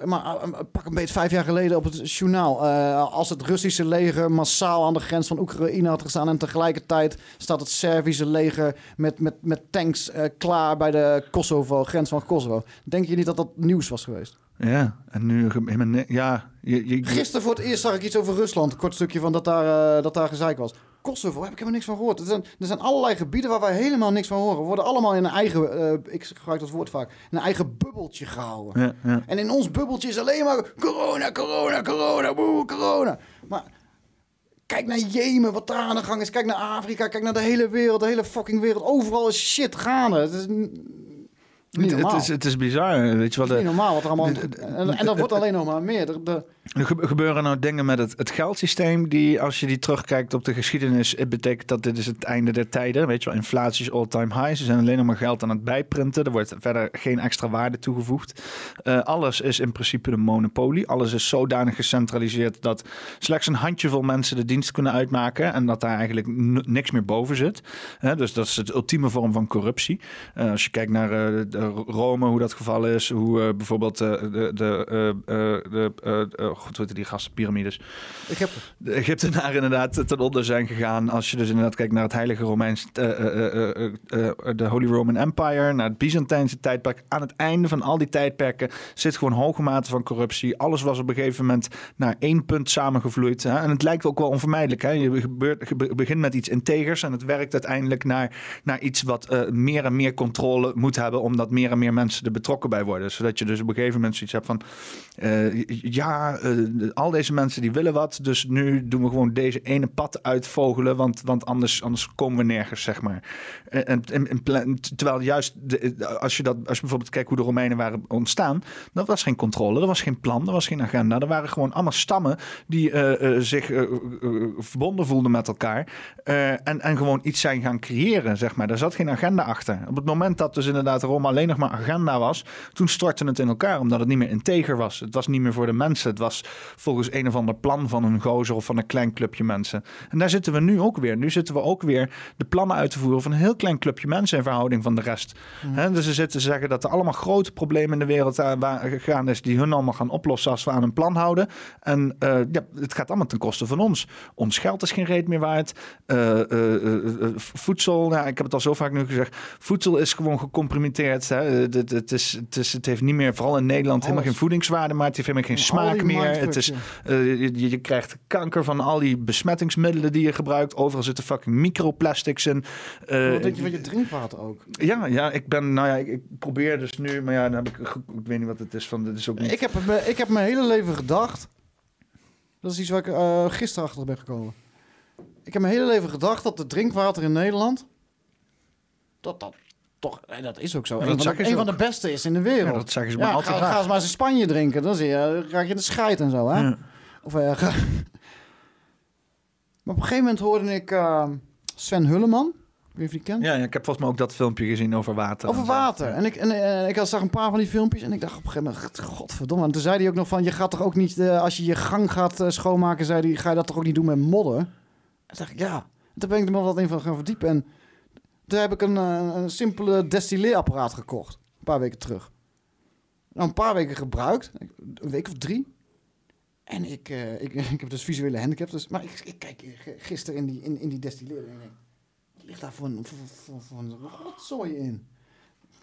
maar eh, pak een beetje vijf jaar geleden op het journaal. eh, als het Russische leger massaal aan de grens van Oekraïne had gestaan. En tegelijkertijd staat het Servische leger met, met, met tanks eh, klaar bij de Kosovo, grens van Kosovo. Denk je niet dat dat nieuws was geweest? Ja, en nu helemaal Ja, je, je, Gisteren voor het eerst zag ik iets over Rusland. Een kort stukje van dat daar, eh, dat daar gezeik was. Kosovo heb ik helemaal niks van gehoord. Er zijn, er zijn allerlei gebieden waar wij helemaal niks van horen. We worden allemaal in een eigen, eh, ik gebruik dat woord vaak, in een eigen bubbeltje gehouden. ja, ja. En in ons bubbeltje is alleen maar corona, corona, corona, boe, corona. Maar kijk naar Jemen, wat daar aan de gang is. Kijk naar Afrika, kijk naar de hele wereld, de hele fucking wereld. Overal is shit gaande. Het is Het, het is, het is bizar. Weet je Het wel, is niet de, normaal wat er allemaal... En, en dat wordt alleen nog maar meer. De- er gebe- gebeuren nou dingen met het, het geldsysteem die, als je die terugkijkt op de geschiedenis, het betekent dat dit is het einde der tijden. Weet je wel, inflatie is all-time high. Ze zijn alleen nog maar geld aan het bijprinten. Er wordt verder geen extra waarde toegevoegd. Eh, alles is in principe een monopolie. Alles is zodanig gecentraliseerd dat slechts een handjevol mensen de dienst kunnen uitmaken en dat daar eigenlijk niks meer boven zit. Dus dat is het ultieme vorm van corruptie. Eh, als je kijkt naar eh, Rome, hoe dat geval is, hoe bijvoorbeeld de, de, de goed, hoe die gastenpyramides, heb de Egyptenaren inderdaad ten onder zijn gegaan. Als je dus inderdaad kijkt naar het Heilige Romeins, eh, eh, eh, de Holy Roman Empire, naar het Byzantijnse tijdperk. Aan het einde van al die tijdperken zit gewoon hoge mate van corruptie. Alles was op een gegeven moment naar één punt samengevloeid. Hè? En het lijkt ook wel onvermijdelijk. Hè? Je gebeurt, begint met iets integers en het werkt uiteindelijk naar, naar iets wat meer en meer controle moet hebben, omdat meer en meer mensen er betrokken bij worden. Zodat je dus op een gegeven moment zoiets hebt van, eh, ja, eh, al deze mensen die willen wat, dus nu doen we gewoon deze ene pad uitvogelen, want, want anders, anders komen we nergens, zeg maar. En, terwijl juist, de, als, je dat, als je bijvoorbeeld kijkt hoe de Romeinen waren ontstaan, dat was geen controle, er was geen plan, er was geen agenda. Er waren gewoon allemaal stammen die eh, eh, zich eh, eh, eh, verbonden voelden met elkaar eh, en, en gewoon iets zijn gaan creëren, zeg maar. Daar zat geen agenda achter. Op het moment dat dus inderdaad Rome alleen nog maar agenda was, toen stortte het in elkaar, omdat het niet meer integer was. Het was niet meer voor de mensen. Het was volgens een of ander plan van een gozer of van een klein clubje mensen. En daar zitten we nu ook weer. Nu zitten we ook weer de plannen uit te voeren van een heel klein clubje mensen in verhouding van de rest. Hè, dus ze zitten te zeggen dat er allemaal grote problemen in de wereld uh, waar gaan is, die hun allemaal gaan oplossen als we aan een plan houden. En uh, ja, het gaat allemaal ten koste van ons. Ons geld is geen reet meer waard. Uh, voedsel, nou, ik heb het al zo vaak nu gezegd, voedsel is gewoon gecomprimenteerd. Hè. Het, het, is, het, is, het heeft niet meer, vooral in Nederland, helemaal geen voedingswaarde, maar het heeft helemaal geen smaak meer. Het is, uh, je, je, krijgt kanker van al die besmettingsmiddelen die je gebruikt. Overal zitten fucking microplastics in. Uh, Wat denk je van je drinkwater ook? Ja, ja, ik ben, nou ja, ik, ik probeer dus nu, maar ja, dan heb ik, ik weet niet wat het is van, dit is ook niet... Ik heb, ik heb mijn hele leven gedacht, dat is iets waar ik uh, gisteren achter ben gekomen. Ik heb mijn hele leven gedacht dat het drinkwater in Nederland, dat dat toch, en dat is ook zo, een, van de, een van de beste is in de wereld. Ja, dat zeggen ze maar ja, altijd ga, ga eens maar eens in Spanje drinken, dan zie je, raak je de scheid en zo, hè? Ja. Of, uh, ga... Maar op een gegeven moment hoorde ik eh, Sven Hulleman. Je die kent. Ja, ja, ik heb volgens mij ook dat filmpje gezien over water. Over en water. En ik, en, en ik had- zag een paar van die filmpjes en ik dacht op een gegeven moment, godverdomme. En toen zei hij ook nog van, je gaat toch ook niet, eh, als je je gang gaat eh, schoonmaken, zei hij, ga je dat toch ook niet doen met modder? En toen dacht ik, ja. En toen ben ik er nog wat in van gaan verdiepen. En toen heb ik een, eh, een simpele destilleerapparaat gekocht. Een paar weken terug. Nou, een paar weken gebruikt. Een week of drie. En ik, eh, ik, ik heb dus visuele handicap. Dus, maar ik, ik kijk gisteren in die, in, in die en ik ligt daar voor een, voor, voor, een rotzooi in?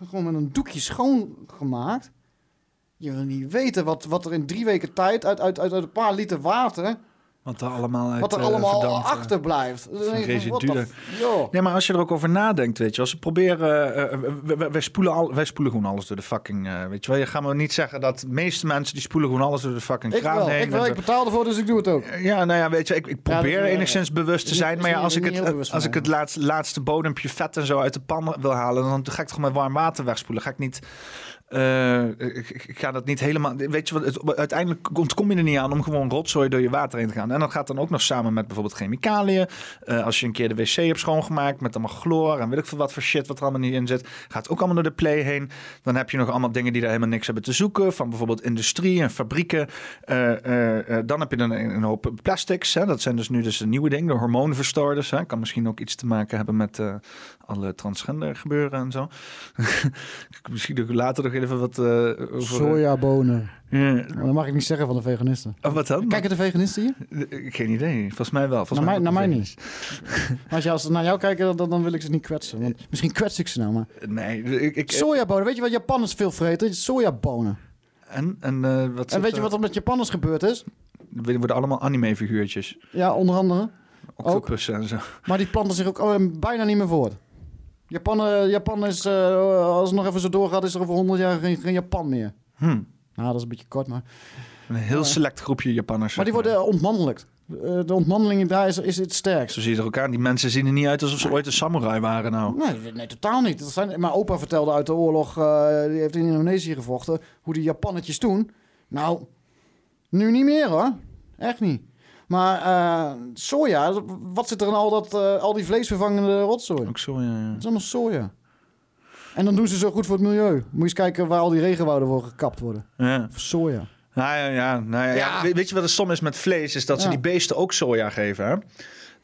Gewoon met een doekje schoongemaakt. Je wil niet weten wat, wat er in drie weken tijd uit, uit, uit, uit een paar liter water... Wat er allemaal uit wat er eh, allemaal verdampt, eh. achterblijft. Residuen. Nee, maar als je er ook over nadenkt, weet je wel. Ze proberen... eh, wij- wij, spoelen al, wij spoelen gewoon alles door de fucking... weet je wel, je gaat me niet zeggen dat de meeste mensen... die spoelen gewoon alles door de fucking Ik kraan wel, heen. ik, wel, ik betaal ervoor, dus ik doe het ook. Ja, nou ja, weet je, ik, ik probeer dat enigszins bewust te zijn. Maar ja, als ik het, als ik het laatste, laatste bodempje vet en zo uit de pan wil halen... dan ga ik toch met warm water wegspoelen. Ga ik niet... ik, ga dat niet helemaal... Weet je wat, het, uiteindelijk ontkom je er niet aan om gewoon rotzooi door je water heen te gaan. En dat gaat dan ook nog samen met bijvoorbeeld chemicaliën. Eh, als je een keer de wc hebt schoongemaakt met allemaal chloor en weet ik veel wat voor shit wat er allemaal niet in zit. Gaat ook allemaal door de play heen. Dan heb je nog allemaal dingen die daar helemaal niks hebben te zoeken. Van bijvoorbeeld industrie en fabrieken. Eh, eh, dan heb je dan een, een hoop plastics. Hè. Dat zijn dus nu dus een nieuwe dingen. De hormoonverstoorders. Hè. Kan misschien ook iets te maken hebben met alle transgender gebeuren en zo. misschien later nog even wat eh, over... Sojabonen. Ja. Dat mag ik niet zeggen van de veganisten. Oh, wat dan? Kijken de veganisten hier? Eh, Geen idee. Volgens mij wel. Volgens Naar mij, naar mij niet. Maar als, je, als ze naar jou kijken, dan, dan wil ik ze niet kwetsen. Want misschien kwets ik ze nou, maar... Nee, ik... ik Sojabonen, weet je wat Japanners veel vreten? Sojabonen. en en eh, wat En weet je wat er met Japanners gebeurd is? Er worden allemaal anime-figuurtjes. Ja, onder andere. Octopussen en zo. Maar die planten zich ook bijna niet meer voort. Japan, eh, Japan is, eh, als het nog even zo doorgaat, is er over 100 jaar geen, geen Japan meer. Hm. Nou, dat is een beetje kort, maar... Een heel select groepje Japanners. Maar die worden ontmannelijkt. Eh, de ontmandeling daar is, is het sterkst. Zo zie je er ook aan. Die mensen zien er niet uit alsof ze ooit een samurai waren nou. Nee, nee, totaal niet. Dat zijn, mijn opa vertelde uit de oorlog, die heeft in Indonesië gevochten, hoe die Japannetjes toen... Nou, nu niet meer hoor. Echt niet. Maar eh, soja, wat zit er in al, dat, eh, al die vleesvervangende rotzooi? Ook zo, ja. ja. Het is allemaal soja. En dan doen ze zo goed voor het milieu. Moet je eens kijken waar al die regenwouden voor gekapt worden. ja. Voor soja. Nou ja, ja, nou ja, ja. Ja. We- Weet je wat er stom is met vlees? Is dat ze die beesten ook soja geven. Hè?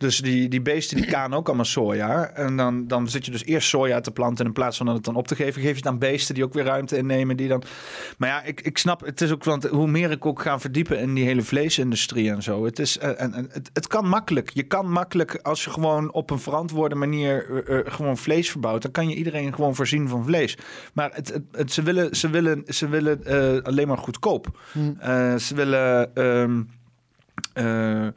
Dus die, die beesten die kaan ook allemaal soja. En dan, dan zit je dus eerst soja te planten. En in plaats van het dan op te geven, geef je het aan beesten die ook weer ruimte innemen. Die dan... Maar ja, ik, ik snap, het is ook, want hoe meer ik ook ga verdiepen in die hele vleesindustrie en zo. Het, is, en, en, het, het kan makkelijk. Je kan makkelijk, als je gewoon op een verantwoorde manier eh, eh, gewoon vlees verbouwt, dan kan je iedereen gewoon voorzien van vlees. Maar het, het, het- ze willen, ze willen, ze willen eh, alleen maar goedkoop. Hm. Eh, ze willen. ehm, eh, eh,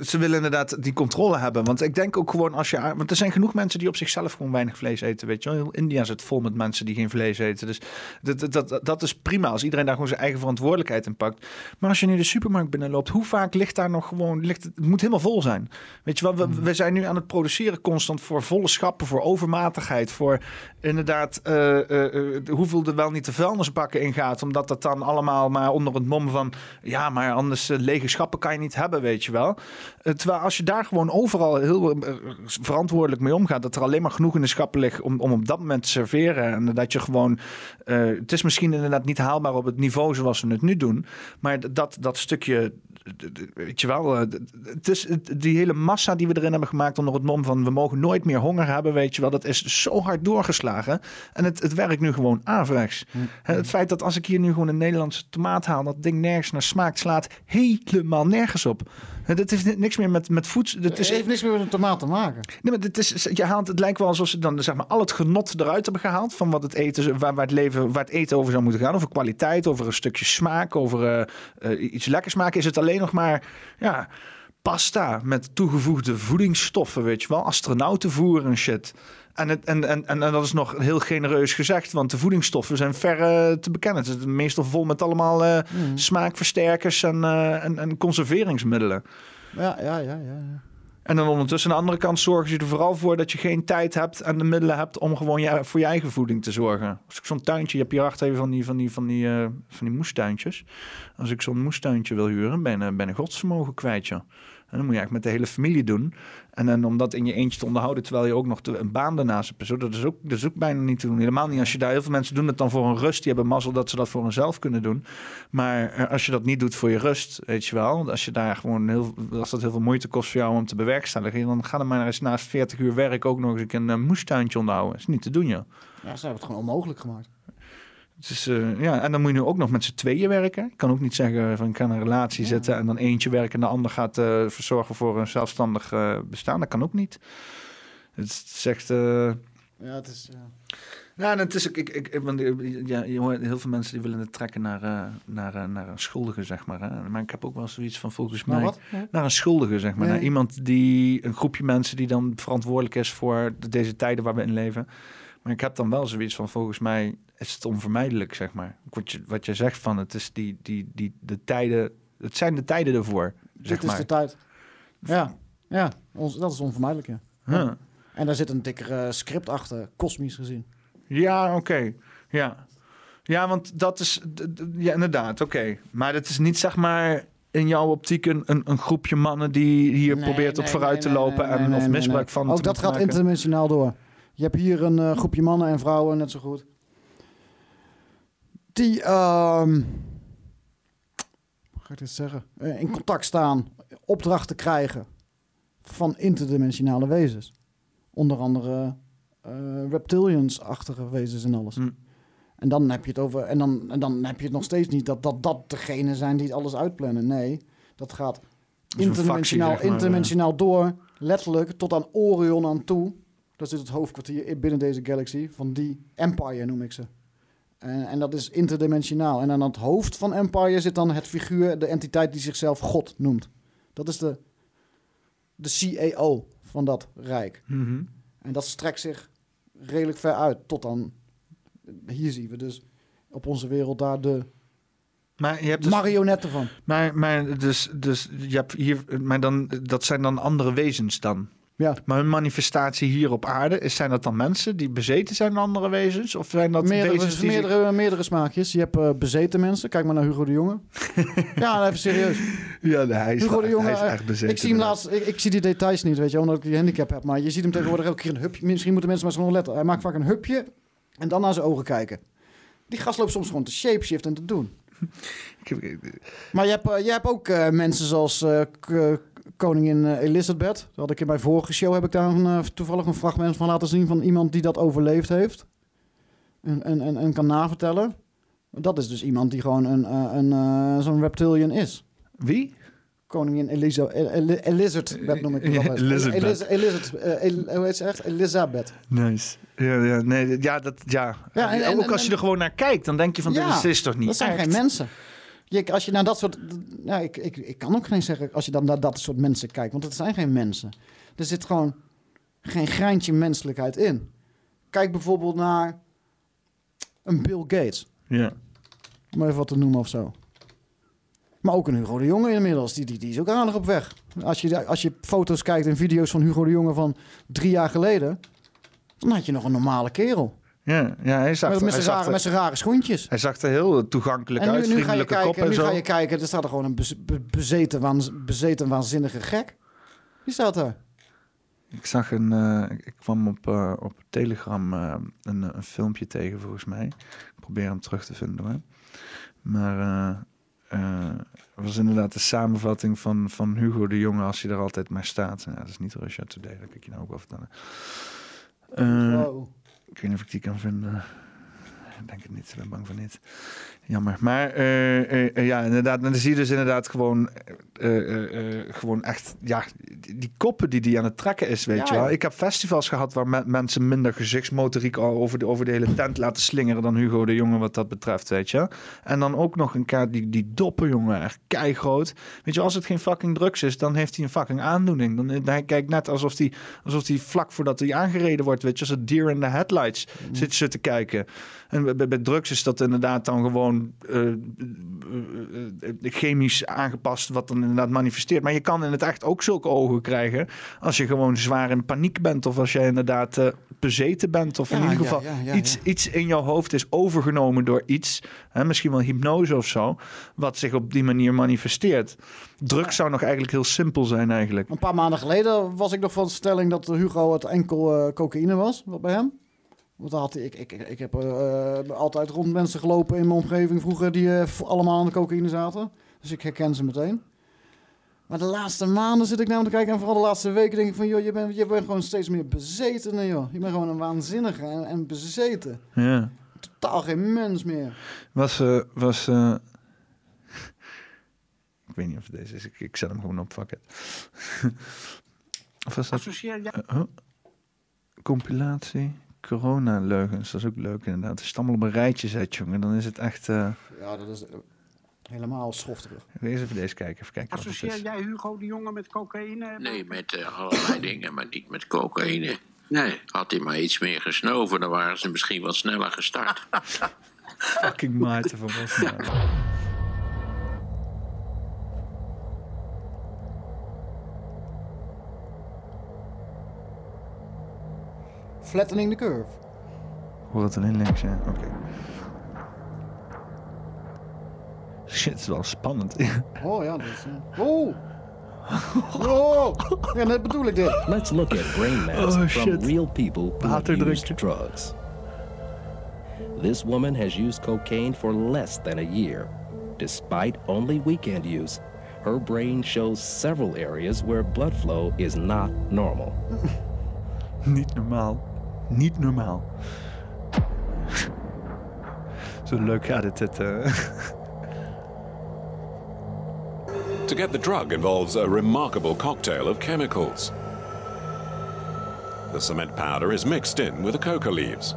ze willen inderdaad die controle hebben. Want ik denk ook gewoon als je. Want er zijn genoeg mensen die op zichzelf gewoon weinig vlees eten. Weet je wel. Heel India zit vol met mensen die geen vlees eten. Dus dat, dat, dat, dat is prima als iedereen daar gewoon zijn eigen verantwoordelijkheid in pakt. Maar als je nu de supermarkt binnenloopt, hoe vaak ligt daar nog gewoon. Ligt, het moet helemaal vol zijn. Weet je wel, we, we zijn nu aan het produceren constant voor volle schappen, voor overmatigheid, voor inderdaad eh, eh, eh, hoeveel er wel niet de vuilnisbakken in gaat. Omdat dat dan allemaal maar onder het mom van. Ja, maar anders eh, lege schappen kan je niet hebben, weet je wel. Eh, terwijl als je daar gewoon overal heel eh, verantwoordelijk mee omgaat, dat er alleen maar genoeg in de schappen ligt om, om op dat moment te serveren. En dat je gewoon. eh, het is misschien inderdaad niet haalbaar op het niveau zoals we het nu doen. Maar dat, dat stukje. Weet je wel, het is die hele massa die we erin hebben gemaakt onder het mom van we mogen nooit meer honger hebben, weet je wel, dat is zo hard doorgeslagen. En het, het werkt nu gewoon averechts. Hè, Het feit dat als ik hier nu gewoon een Nederlandse tomaat haal, dat ding nergens naar smaakt, slaat helemaal nergens op. Dat heeft ni- niks meer met, met voedsel. Dat Het is, heeft niks meer met een tomaat te maken. Nee, maar dit is, je haalt, het lijkt wel alsof ze dan zeg maar, al het genot eruit hebben gehaald. van wat het eten, waar, waar, het leven, waar het eten over zou moeten gaan. Over kwaliteit, over een stukje smaak, over eh, eh, iets lekkers maken. Is het alleen nog maar ja, pasta met toegevoegde voedingsstoffen, weet je wel. Astronautenvoer en shit. En, het, en, en, en dat is nog heel genereus gezegd, want de voedingsstoffen zijn ver eh, te bekennen. Het is meestal vol met allemaal eh, smaakversterkers en, eh, en, en conserveringsmiddelen. Ja, ja, ja, ja. ja. En dan ondertussen aan de andere kant zorgen ze er vooral voor dat je geen tijd hebt en de middelen hebt om gewoon je, voor je eigen voeding te zorgen. Als ik zo'n tuintje, je hebt hier achter even van die, van die, van die, van die moestuintjes. Als ik zo'n moestuintje wil huren, ben, ik- ben ik godsvermogen kwijt, joh. En dan moet je eigenlijk met de hele familie doen. En dan om dat in je eentje te onderhouden, terwijl je ook nog een baan daarnaast hebt. Dat, is ook, dat is bijna niet te doen. Helemaal niet als je daar... Heel veel mensen doen het dan voor een rust. Die hebben mazzel dat ze dat voor hunzelf kunnen doen. Maar eh, als je dat niet doet voor je rust, weet je wel. Als je daar gewoon heel... Als dat heel veel moeite kost voor jou om te bewerkstelligen. Dan ga dan maar eens naast 40 uur werk ook nog eens een uh, moestuintje onderhouden. Dat is niet te doen, joh. Ja, ze hebben het gewoon onmogelijk gemaakt. Dus, uh, ja, en dan moet je nu ook nog met z'n tweeën werken. Ik kan ook niet zeggen van ik ga een relatie ja. zitten en dan eentje werken en de ander gaat uh, verzorgen voor een zelfstandig uh, bestaan. Dat kan ook niet. Het zegt. ja, het is. Ja. En het is ik, ik, ik want, ja, je hoort heel veel mensen die willen het trekken naar, uh, naar, naar een schuldige, zeg maar. Hè? Maar ik heb ook wel zoiets van volgens mij wat? naar een schuldige, zeg maar. Nee. Naar iemand die een groepje mensen die dan verantwoordelijk is voor deze tijden waar we in leven. Maar ik heb dan wel zoiets van volgens mij is het onvermijdelijk, zeg maar. Wat je, wat je zegt van het is die, die, die, de tijden, het zijn de tijden ervoor, zeg Dit maar. is de tijd. Ja, ja ons, dat is onvermijdelijk, ja. Huh. En daar zit een dikker script achter, kosmisch gezien. Ja, oké. Okay. Ja. ja, want dat is... Ja, inderdaad, oké. Okay. Maar het is niet, zeg maar in jouw optiek een, een, een, groepje mannen die hier Nee, probeert op nee, vooruit nee, te lopen en of misbruik van Ook te dat gaat maken. interdimensionaal door. Je hebt hier een uh, groepje mannen en vrouwen, net zo goed. Die, hoe ga ik dit zeggen? Uh, in contact staan, opdrachten krijgen van interdimensionale wezens. Onder andere uh, reptilians-achtige wezens en alles. Hm. En dan heb je het over. En dan, en dan heb je het nog steeds niet dat dat, dat degene zijn die alles uitplannen. Nee, dat gaat een interdimensionaal, factie, zeg maar, interdimensionaal door. Letterlijk tot aan Orion aan toe. Dat is het hoofdkwartier binnen deze galaxy. Van die Empire noem ik ze. En, en dat is interdimensionaal. En aan het hoofd van Empire zit dan het figuur, de entiteit die zichzelf God noemt. Dat is de, de CAO van dat rijk. Mhm. En dat strekt zich redelijk ver uit. Tot dan, hier zien we dus op onze wereld daar de Maar je hebt dus, marionetten van. maar, maar dus, dus je hebt hier, maar dan, dat zijn dan andere wezens dan. Ja, Maar hun manifestatie hier op aarde, is, zijn dat dan mensen die bezeten zijn door andere wezens? Of zijn dat meerdere, wezens die zich- meerdere, meerdere smaakjes. Je hebt eh, bezeten mensen. Kijk maar naar Hugo de Jonge. ja, even serieus. Ja, nee, hij is, Hugo de Jonge, hij is eh, echt bezeten. Ik zie hem laatst, ik, ik zie die details niet, weet je, omdat ik die handicap heb. Maar je ziet hem tegenwoordig elke keer een hupje. Misschien moeten mensen maar eens letten. Hij maakt vaak een hupje en dan naar zijn ogen kijken. Die gast loopt soms gewoon te shapeshift en te doen. Maar je hebt, eh, je hebt ook eh, mensen zoals eh, koningin eh, Elizabeth. Dat had ik in mijn vorige show heb ik daar een, eh, toevallig een fragment van laten zien van iemand die dat overleefd heeft. En, en, en, en kan navertellen. Dat is dus iemand die gewoon een, eh, een, zo'n reptilian is. Wie? Koningin Eliza, El- El- Elizabeth noem ik het altijd. Elizabeth. Eliz- Elizabeth. El- hoe heet ze echt? Elizabeth. Nice. Ja, ja, nee, ja, dat, ja. Ja, en- en- ook als je er gewoon naar kijkt, dan denk je van, Ja, dit, is, dit is toch niet Dat zijn echt? geen mensen. Je, als je naar dat soort... Ja, ik, ik, ik kan ook geen zeggen als je dan naar dat soort mensen kijkt. Want het zijn geen mensen. Er zit gewoon geen greintje menselijkheid in. Kijk bijvoorbeeld naar een Bill Gates. Ja. Om even wat te noemen of zo. Maar ook een Hugo de Jonge inmiddels. Die, die, die is ook aardig op weg. Als je, als je foto's kijkt en video's van Hugo de Jonge van drie jaar geleden... dan had je nog een normale kerel. Ja, ja hij, zag, Met, met hij, zijn rare, er, met zijn rare schoentjes. hij zag er heel toegankelijk En nu, uit, nu ga je vriendelijke kop kijken, en nu ga je kijken, er staat er gewoon een bez- be- bezeten, waanz- bezeten waanzinnige gek. Wie staat daar? Ik zag een, eh, ik kwam op, eh, op Telegram eh, een, een filmpje tegen volgens mij. Ik probeer hem terug te vinden hoor. Maar eh, eh, het was inderdaad de samenvatting van, van Hugo de Jonge als hij er altijd maar staat. Ja, dat is niet Russia Today, dat kan ik je nou ook wel vertellen. Eh, Wow. Ik weet niet of ik die kan vinden. Ik denk het niet, ik ben bang van niet. Jammer. Maar eh, eh, eh, ja, inderdaad. En dan zie je dus inderdaad gewoon, gewoon echt, ja, die, die koppen die die aan het trekken is, weet Ja, je wel. ja. Ik heb festivals gehad waar me- mensen minder gezichtsmotoriek al over de, over de hele tent laten slingeren dan Hugo de Jonge wat dat betreft, weet je. En dan ook nog een kaart, die, die doppen, jongen, echt keigroot. Weet je, als het geen fucking drugs is, dan heeft hij een fucking aandoening. Dan, hij kijkt net alsof hij alsof hij vlak voordat hij aangereden wordt, weet je, als het deer in the headlights Mm. zit ze te kijken. En bij, bij drugs is dat inderdaad dan gewoon eh, eh, eh, chemisch aangepast, wat dan inderdaad manifesteert. Maar je kan in het echt ook zulke ogen krijgen als je gewoon zwaar in paniek bent. Of als je inderdaad bezeten bent. Of in ieder geval ja, ja, iets, iets in jouw hoofd is overgenomen door iets. Hè, misschien wel hypnose of zo. Wat zich op die manier manifesteert. Drugs zou nog eigenlijk heel simpel zijn eigenlijk. Een paar maanden geleden was ik nog van de stelling dat Hugo het enkel cocaïne was, wat bij hem. Want had ik, ik, ik heb eh, altijd rond mensen gelopen in mijn omgeving vroeger die eh, allemaal aan de cocaïne zaten. Dus ik herken ze meteen. Maar de laatste maanden zit ik naar hem te kijken en vooral de laatste weken denk ik van, joh, je bent, je bent gewoon steeds meer bezeten, joh. Je bent gewoon een waanzinnige en, en bezeten. Ja. Totaal geen mens meer. Was, eh, was eh, ik weet niet of het deze is. Ik, ik zet hem gewoon op, fuck it. of was dat Associeer oh. compilatie? Corona-leugens, dat is ook leuk inderdaad. Als je het allemaal op een rijtje zet, jongen, dan is het echt... eh Ja, dat is eh, helemaal schofterig. Eens even deze kijken, even kijken wat het Associeer is. jij Hugo de jongen met cocaïne? Nee, met eh, allerlei dingen, maar niet met cocaïne. Nee. Had hij maar iets meer gesnoven, dan waren ze misschien wat sneller gestart. Fucking Maarten van Wassenaar. Flattening the curve. Hoor het alleen links, ja. Oké. Shit, het is wel spannend. Oh ja, dat is... eh, Oh! Oh! Ja, net bedoel ik dit. Let's look at brain mass Oh, from shit. real people who have Waterdruk. used drugs. This woman has used cocaine for less than a year. Despite only weekend use, her brain shows several areas where blood flow is not normal. Niet normaal. Niet normaal. Zo leuk gaat het eh. To get the drug involves a remarkable cocktail of chemicals. The cement powder is mixed in with the coca leaves.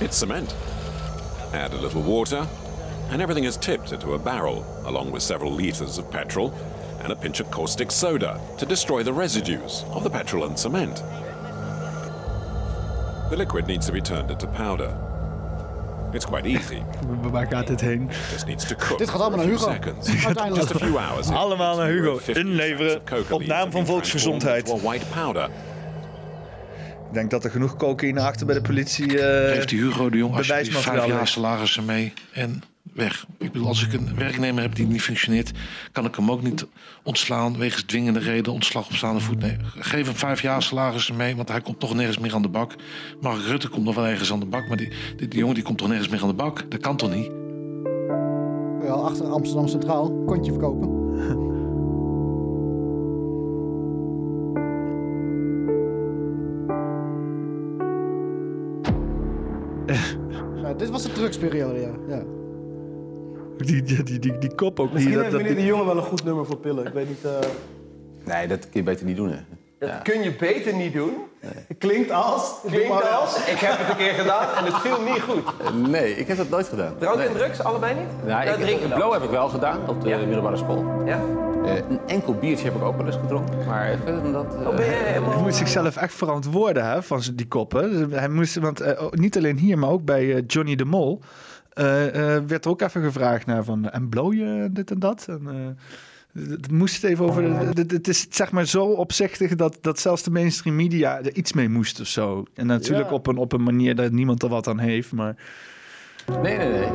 It's cement. Add a little water, and everything is tipped into a barrel, along with several liters of petrol and a pinch of caustic soda to destroy the residues of the petrol and cement. The liquid needs to be turned into powder. It's quite easy. Waar gaat dit heen? Just needs to cook Dit gaat allemaal naar Hugo. seconds. Just a few hours. Allemaal naar Hugo. 50 Inleveren op naam van volksgezondheid. white powder. Ik denk dat er genoeg cocaïne achter bij de politie. eh, Geeft die Hugo de Jong alsjeblieft vijf jaar salarissen mee en weg. Ik bedoel, als ik een werknemer heb die niet functioneert... kan ik hem ook niet ontslaan wegens dwingende reden... ontslag op staande voet. Nee, geef hem vijf jaar salarissen mee, want hij komt toch nergens meer aan de bak. Mark Rutte komt nog wel ergens aan de bak... maar die, die, die jongen die komt toch nergens meer aan de bak? Dat kan toch niet? Wel, achter Amsterdam Centraal. Kontje verkopen. Ja, dit was de drugsperiode, ja. ja. Die, die, die, die, die kop ook. Die, Misschien dat, heeft dat, meneer de Jonge wel een goed nummer voor pillen. Ik weet niet... eh, Nee, dat kun je beter niet doen. Hè. Dat kun je beter niet doen. Klinkt als... Klinkt als, ik heb het een keer gedaan en het viel niet goed. Nee, ik heb dat nooit gedaan. Drank nee. en drugs, allebei niet? Nou, drinken blow heb ik wel gedaan op de Ja. middelbare school. Ja? Eh, een enkel biertje heb ik ook wel eens gedronken. Maar verder dan dat... Oh, ben je helemaal... hij moest zichzelf echt verantwoorden hè, van die koppen. Dus hij moest, want niet alleen hier, maar ook bij eh, Johnny de Mol. Eh, eh, werd er ook even gevraagd naar van. En blow je dit en dat? En, eh, het moest even over. Het, het is zeg maar zo opzichtig dat, dat zelfs de mainstream media er iets mee moest of zo. En natuurlijk Ja. op, een, op een manier dat niemand er wat aan heeft. Maar Nee, nee, nee.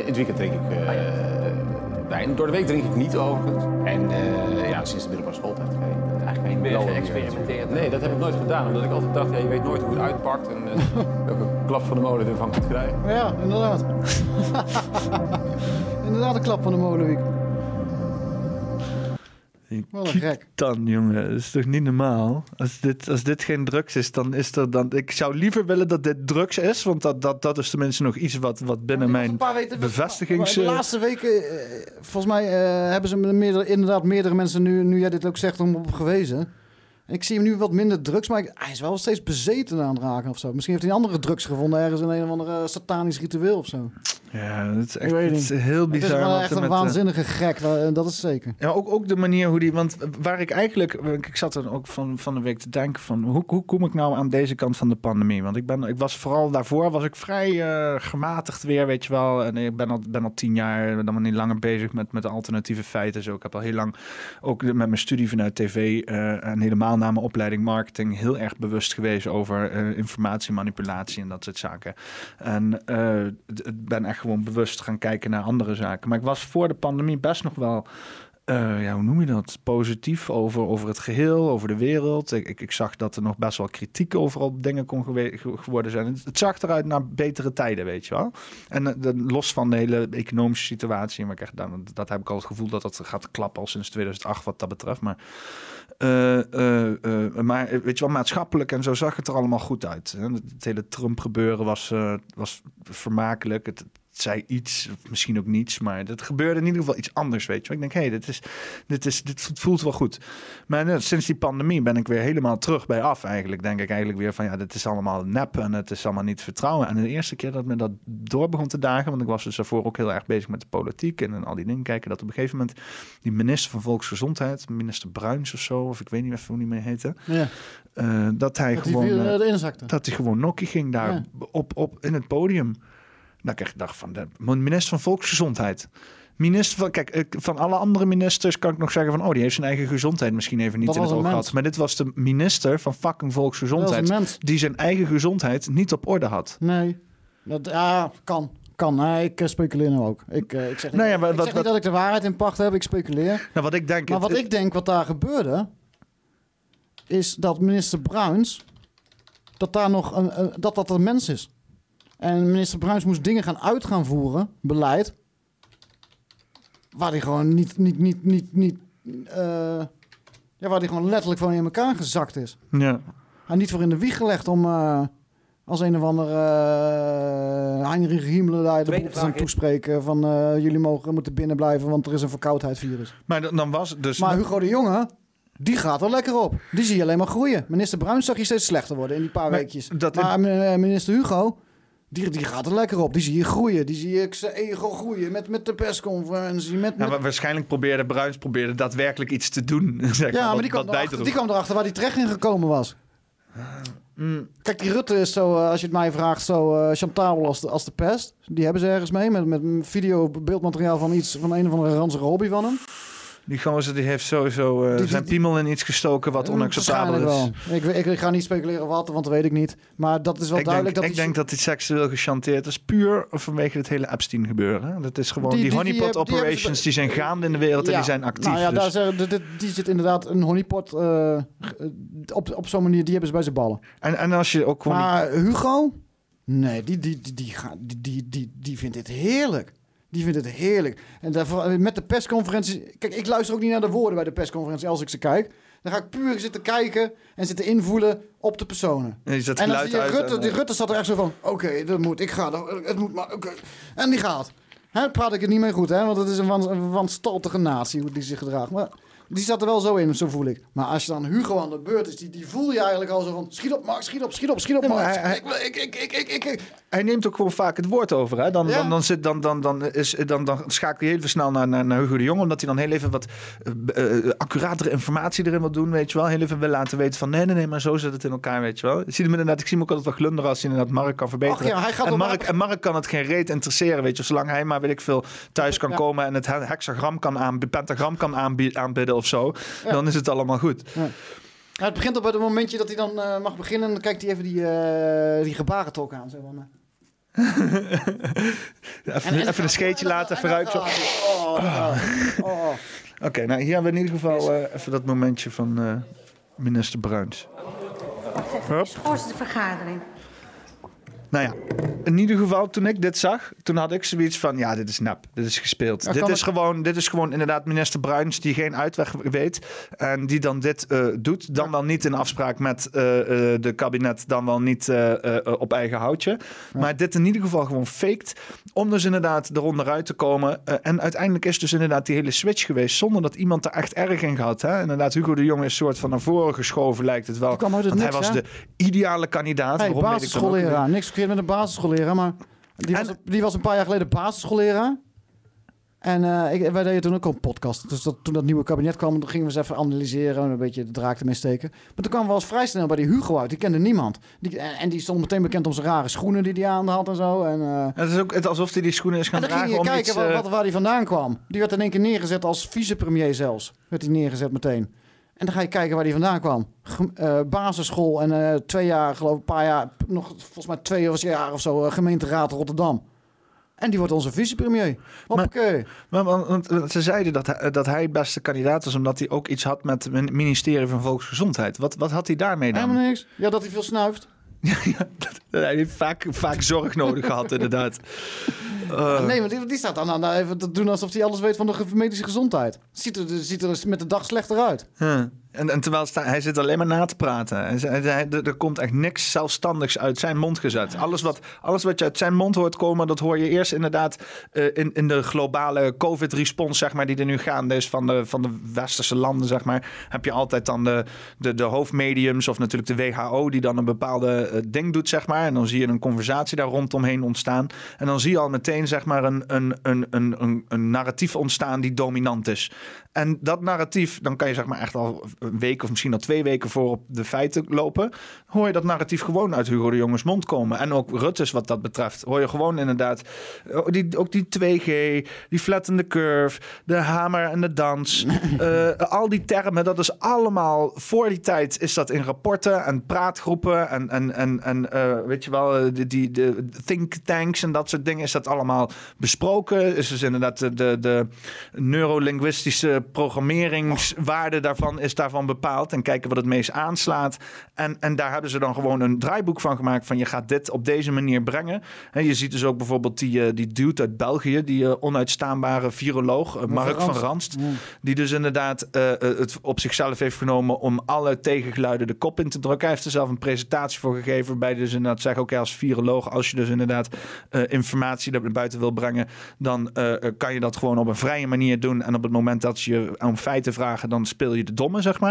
In het weekend drink ik wijn. Door de week drink ik niet overigens. En ja, sinds de middelbare schooltijd eigenlijk je blauwe geëxperimenteerd? Nee, dat heb ik nooit gedaan. Omdat ik altijd dacht, ja, je weet nooit hoe het uitpakt. En eh, welke klap van de molen ervan kunt krijgen. Ja, inderdaad. inderdaad een klap van de molenwiek. Wat een gek. dan, jongen, dat is toch niet normaal? Als dit, als dit geen drugs is, dan is er dan. Ik zou liever willen dat dit drugs is, want dat, dat, dat is tenminste nog iets wat, wat binnen Een mijn bevestigings. De laatste weken, eh, volgens mij eh, hebben ze meerdere, inderdaad meerdere mensen, nu, nu jij dit ook zegt, om op gewezen. En ik zie hem nu wat minder drugs, maar hij is wel steeds bezeten aan het raken of zo. Misschien heeft hij een andere drugs gevonden ergens in een of andere satanisch ritueel of zo. Ja, het is echt het is heel Het bizar. is wel echt een met, eh, waanzinnige gek, dat dat is zeker. Ja, ook, ook de manier hoe die. Want waar ik eigenlijk. Ik zat er ook van, van de week te denken: van hoe, hoe kom ik nou aan deze kant van de pandemie? Want ik, ben, ik was vooral daarvoor was ik vrij eh, gematigd weer, weet je wel. En ik ben al, ben al tien jaar dan maar niet langer bezig met, met alternatieve feiten. Zo, ik heb al heel lang ook met mijn studie vanuit tv eh, en helemaal na mijn opleiding marketing heel erg bewust geweest over eh, informatiemanipulatie en dat soort zaken. En eh, ik ben echt gewoon bewust gaan kijken naar andere zaken. Maar ik was voor de pandemie best nog wel eh, ja, hoe noem je dat? Positief over, over het geheel, over de wereld. Ik, ik, zag dat er nog best wel kritiek overal dingen kon gewe- ge- geworden zijn. Het, zag eruit naar betere tijden, weet je wel. En eh, los van de hele economische situatie, maar ik echt, dan, dat heb ik al het gevoel dat dat gaat klappen al sinds 2008 wat dat betreft. Maar, eh, maar weet je wel, maatschappelijk en zo zag het er allemaal goed uit. Het, het hele Trump gebeuren was, was vermakelijk. Het zei iets, of misschien ook niets, maar het gebeurde in ieder geval iets anders, weet je. Ik denk, hé, hey, dit, is, dit, is, dit voelt wel goed. Maar eh, sinds die pandemie ben ik weer helemaal terug bij af eigenlijk. Denk ik eigenlijk weer van, ja, dit is allemaal nep en het is allemaal niet vertrouwen. En de eerste keer dat me dat door begon te dagen, want ik was dus daarvoor ook heel erg bezig met de politiek en, en al die dingen kijken, dat op een gegeven moment die minister van Volksgezondheid, minister Bruins of zo, of ik weet niet even hoe die mee heette, Ja. eh, dat hij Dat gewoon... eh, eh, dat hij gewoon nokkie ging daar Ja. op, op in het podium. Dat ik echt dacht van de minister van Volksgezondheid. Minister van, kijk, van alle andere ministers kan ik nog zeggen van, oh, die heeft zijn eigen gezondheid misschien even niet Dat in het oog gehad. Maar dit was de minister van fucking Volksgezondheid, die zijn eigen gezondheid niet op orde had. Nee, dat, ja, kan. Kan, nee, ik eh, speculeer nou ook. Ik, eh, ik zeg, niet, Nou ja, wat- ik wat- zeg niet wat- dat ik de waarheid in pacht heb, ik speculeer. Nou, wat ik denk, Maar het- wat ik denk wat daar gebeurde, is dat minister Bruins, dat daar nog een- dat dat een mens is. En minister Bruins moest dingen gaan uit gaan voeren, beleid, waar hij gewoon niet, niet, niet, niet, niet, eh, ja, waar hij gewoon letterlijk van in elkaar gezakt is. ja. En niet voor in de wieg gelegd om eh, als een of andere uh, Heinrich Himmler daar de boel te toespreken van eh, jullie mogen moeten binnen blijven, want er is een verkoudheidsvirus. Maar dan dan was het dus... Maar Hugo de Jonge, die gaat er lekker op. Die zie je alleen maar groeien. Minister Bruins zag je steeds slechter worden in die paar Maar weekjes. dat- maar eh, minister Hugo, die, die gaat er lekker op. Die zie je groeien. Die zie je zijn ego groeien met, met de persconferentie. Met, Ja, met... waarschijnlijk probeerde Bruins probeerde daadwerkelijk iets te doen. Zeg Ja, maar die kwam, erachter, die kwam erachter waar hij terecht in gekomen was. Mm. Kijk, die Rutte is zo, eh, als je het mij vraagt, zo eh chantabel als de, als de pest. Die hebben ze ergens mee, met, met video, beeldmateriaal van iets, van een of andere ranzige hobby van hem. Die gozer die heeft sowieso eh, Die- zijn piemel in iets gestoken wat onacceptabel is. Wel. Ik, ik, ik ga niet speculeren wat, want dat weet ik niet. Maar dat is wel ik duidelijk denk, dat ik denk dat hij seksueel gechanteerd is, puur vanwege het hele Epstein gebeuren. Dat is gewoon Die- honeypot heb- operations, die zijn gaande in de wereld en die zijn actief. Nou ja, dus- daar dit- die zit inderdaad een honeypot eh, op, op zo'n manier, die hebben ze bij zijn ballen. en, en als je ook gewoon... Maar Hugo? Nee, die, die, die, die, die, die, die vindt dit heerlijk. Die vindt het heerlijk. En daarvoor, met de persconferentie... Kijk, ik luister ook niet naar de woorden bij de persconferentie als ik ze kijk. Dan ga ik puur zitten kijken en zitten invoelen op de personen. En dan geluid zie je uit Rutte, en- die Rutte zat er echt zo van... Oké, dat moet, ik ga, het moet maar. En die gaat. Hè, praat ik het niet mee goed, hè? Want het is een, wan- een wanstaltige natie hoe die zich gedraagt. Maar die zat er wel zo in, zo voel ik. Maar als je dan Hugo aan de beurt is, die, die voel je eigenlijk al zo van... Schiet op, Mark, schiet op, schiet op, schiet op, Ja, maar Mark. hij- Ik, ik, ik, ik, ik. Hij neemt ook gewoon vaak het woord over. Hè? Dan, Ja. dan, dan, zit, dan, dan, dan, is, dan, dan schakel je heel snel naar, naar, naar Hugo de Jong. Omdat hij dan heel even wat eh, eh, accuratere informatie erin wil doen. Weet je wel. Heel even wil laten weten van nee, nee, nee, maar zo zit het in elkaar. Weet je wel. Ik zie hem inderdaad, ik zie hem ook altijd wel glunderen als hij inderdaad Mark kan verbeteren. Ach ja, hij gaat en, Mark, en Mark kan het geen reet interesseren. Weet je, zolang hij maar weet ik veel thuis kan Ja. komen en het he- hexagram kan aanbieden, pentagram kan aanbi- aanbidden of zo. Dan is het allemaal goed. Ja, het begint op het momentje dat hij dan eh, mag beginnen. Dan kijkt hij even die, eh die gebarentolk aan. Zo van, eh. Even, even een scheetje laten, even ruiken. zo. Oh, oh, oh. Oké, nou hier hebben we in ieder geval eh, even dat momentje van eh, minister Bruins. Hup. Schoorste vergadering. Nou ja, in ieder geval toen ik dit zag, toen had ik zoiets van, ja, dit is nep, dit is gespeeld. Ja, dit, is gewoon, dit is gewoon inderdaad minister Bruins die geen uitweg weet en die dan dit eh, doet. Dan wel niet in afspraak met eh, de kabinet, dan wel niet op eigen houtje. Maar dit in ieder geval gewoon faked, om dus inderdaad eronder uit te komen. En uiteindelijk is dus inderdaad die hele switch geweest, zonder dat iemand er echt erg in gehad. Hè? Inderdaad, Hugo de Jonge is soort van naar voren geschoven, lijkt het wel. het Want niks, hij was hè? de ideale kandidaat. Hey, Waarom weet ik dan ook basisschoolleraar. niet. Niks met een basisschoolleraar, maar Die was, die was een paar jaar geleden basisschoolleraar. En eh, ik, wij deden toen ook al een podcast. Dus dat, toen dat nieuwe kabinet kwam, dan gingen we eens even analyseren en een beetje de draak ermee steken. Maar toen kwamen we als vrij snel bij die Hugo uit. Die kende niemand. Die, en, en die stond meteen bekend om zijn rare schoenen die hij aan had en zo. En, eh, Het is ook het- alsof hij die schoenen is gaan en dan ging dragen je om kijken iets, wat, eh, wat, waar hij vandaan kwam. Die werd in één keer neergezet als vicepremier zelfs. Werd hij neergezet meteen. En dan ga je kijken waar hij vandaan kwam. Eh, basisschool en eh, twee jaar, geloof ik, een paar jaar, nog volgens mij twee of jaar of zo, eh, gemeenteraad Rotterdam. En die wordt onze vicepremier. Hoppakee. Maar, want, ze zeiden dat hij, dat hij beste kandidaat was, omdat hij ook iets had met het ministerie van Volksgezondheid. Wat, wat had hij daarmee dan? Helemaal niks. Ja, dat hij veel snuift. Hij heeft vaak, vaak zorg nodig gehad, inderdaad. Eh, nee, maar die, die staat dan aan eh, even te doen alsof hij alles weet van de medische gezondheid. Ziet er, ziet er met de dag slechter uit. Huh. En, en terwijl hij zit alleen maar na te praten. En er, komt echt niks zelfstandigs uit zijn mond gezet. Alles wat, alles wat je uit zijn mond hoort komen, dat hoor je eerst inderdaad eh, in, in de globale COVID-respons, zeg maar, die er nu gaande is van de, van de westerse landen, zeg maar. Heb je altijd dan de, de, de hoofdmediums of natuurlijk de WHO die dan een bepaalde eh, ding doet, zeg maar. En dan zie je een conversatie daar rondomheen ontstaan. En dan zie je al meteen, zeg maar, een, een, een, een, een, een narratief ontstaan die dominant is. En dat narratief, dan kan je zeg maar echt al een week of misschien al twee weken voor op de feiten lopen. Hoor je dat narratief gewoon uit Hugo de Jongens mond komen. En ook Rutte's wat dat betreft. Hoor je gewoon inderdaad, oh, die, ook die 2G, die flattende curve, de hamer en de dans. eh, al die termen, dat is allemaal, voor die tijd is dat in rapporten en praatgroepen en, en, en, en eh, weet je wel, eh, die, die, de think tanks en dat soort dingen, is dat allemaal besproken. Is dus inderdaad de, de, de neurolinguïstische programmeringswaarde daarvan is daarvan bepaald. En kijken wat het meest aanslaat. En, en daar hebben ze dan gewoon een draaiboek van gemaakt van je gaat dit op deze manier brengen. En je ziet dus ook bijvoorbeeld die, eh, die dude uit België, die eh, onuitstaanbare viroloog, eh, Mark van Ranst. Die dus inderdaad het op zichzelf heeft genomen om alle tegengeluiden de kop in te drukken. Hij heeft er zelf een presentatie voor gegeven. Waarbij dus inderdaad zegt: Oké, als viroloog, als je dus inderdaad eh, informatie naar buiten wil brengen, dan kan je dat gewoon op een vrije manier doen. En op het moment dat je om feiten vragen, dan speel je de domme, zeg maar.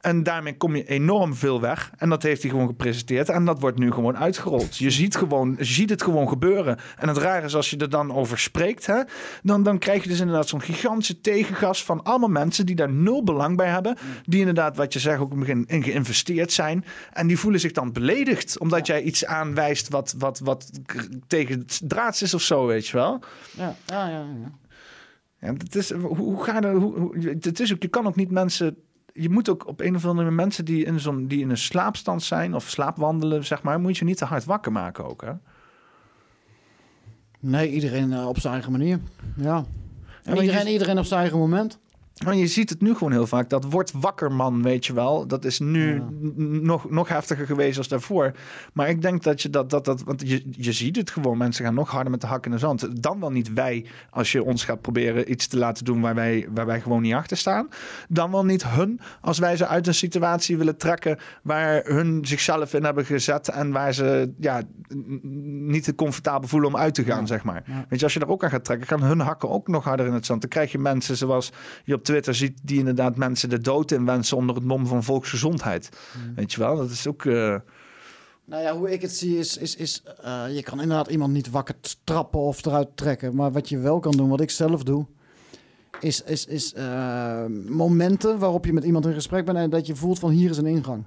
En daarmee kom je enorm veel weg. En dat heeft hij gewoon gepresenteerd. En dat wordt nu gewoon uitgerold. Je ziet, gewoon, je ziet het gewoon gebeuren. En het rare is, als je er dan over spreekt, hè, dan, dan krijg je dus inderdaad zo'n gigantische tegengas van allemaal mensen die daar nul belang bij hebben. Die inderdaad, wat je zegt, ook in het begin in geïnvesteerd zijn. En die voelen zich dan beledigd, omdat jij iets aanwijst wat, wat, wat tegen het draads is of zo, weet je wel. Ja, ja, ja. ja. Ja, het is, hoe, hoe ga je, hoe- het is ook, je kan ook niet mensen. Je moet ook op een of andere manier mensen die in, zo'n, die in een slaapstand zijn of slaapwandelen, zeg maar, moet je niet te hard wakker maken ook. Hè? Nee, iedereen eh, op zijn eigen manier. Ja. En iedereen, je- iedereen op zijn eigen moment. Maar je ziet het nu gewoon heel vaak. Dat wordt wakker man, weet je wel. Dat is nu nog, nog heftiger geweest als daarvoor. Maar ik denk dat je dat... dat, dat want je, je ziet het gewoon. Mensen gaan nog harder met de hak in de zand. Dan wel niet wij, als je ons gaat proberen iets te laten doen... waar wij, waar wij gewoon niet achter staan. Dan wel niet hun, als wij ze uit een situatie willen trekken... waar hun zichzelf in hebben gezet... en waar ze ja, niet te comfortabel voelen om uit te gaan, zeg maar. Weet je, als je daar ook aan gaat trekken... gaan hun hakken ook nog harder in het zand. Dan krijg je mensen zoals je op Twitter ziet... die inderdaad mensen de dood inwensen onder het mom van volksgezondheid. Weet je wel, dat is ook... eh, Nou ja, hoe ik het zie is, is, is eh, je kan inderdaad iemand niet wakker trappen of eruit trekken. Maar wat je wel kan doen, wat ik zelf doe, is, is, is eh, momenten waarop je met iemand in gesprek bent en dat je voelt van hier is een ingang.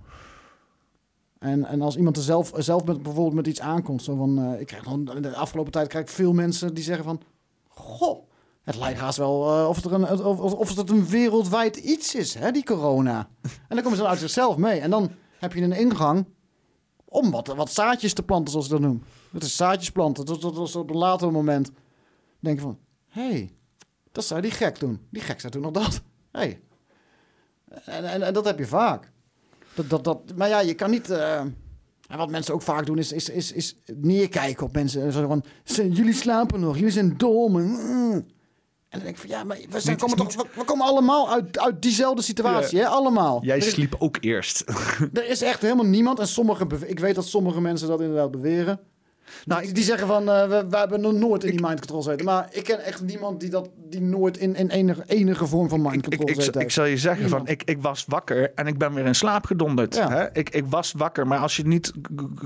En, en als iemand er zelf, zelf met, bijvoorbeeld met iets aankomt, zo van, ik krijg de afgelopen tijd krijg ik veel mensen die zeggen van, goh, het lijkt haast wel eh, of, het er een, of, of, het een wereldwijd iets is, hè, die corona. En dan komen ze dan uit zichzelf mee. En dan heb je een ingang om wat, wat zaadjes te planten, zoals ze dat noemen. Het is zaadjes planten. Dat, dat, dat op een later moment denk je van... hé, hey, dat zou die gek doen. Die gek zou doen nog dat. Hey. En, en, dat heb je vaak. Dat, dat, dat, maar ja, je kan niet... eh, en wat mensen ook vaak doen, is, is, is, is neerkijken op mensen. Zo van, "Ze- jullie slapen nog, jullie zijn dom. En, mm." En dan denk ik van, ja, maar we, zijn, komen toch, we, we komen allemaal uit, uit diezelfde situatie, Ja. hè? Allemaal. jij is- sliep ook eerst. er is echt helemaal niemand. En sommige, ik weet dat sommige mensen dat inderdaad beweren. Nou, die, zeggen van, eh, we, we hebben nog nooit in die mind control gezeten. Maar ik ken echt niemand die, dat, die nooit in, in enige, enige vorm van mind control ik, gezeten ik heeft. zal je zeggen, van, ik, ik was wakker en ik ben weer in slaap gedonderd. Ja. Hè? Ik, ik was wakker, maar als je niet,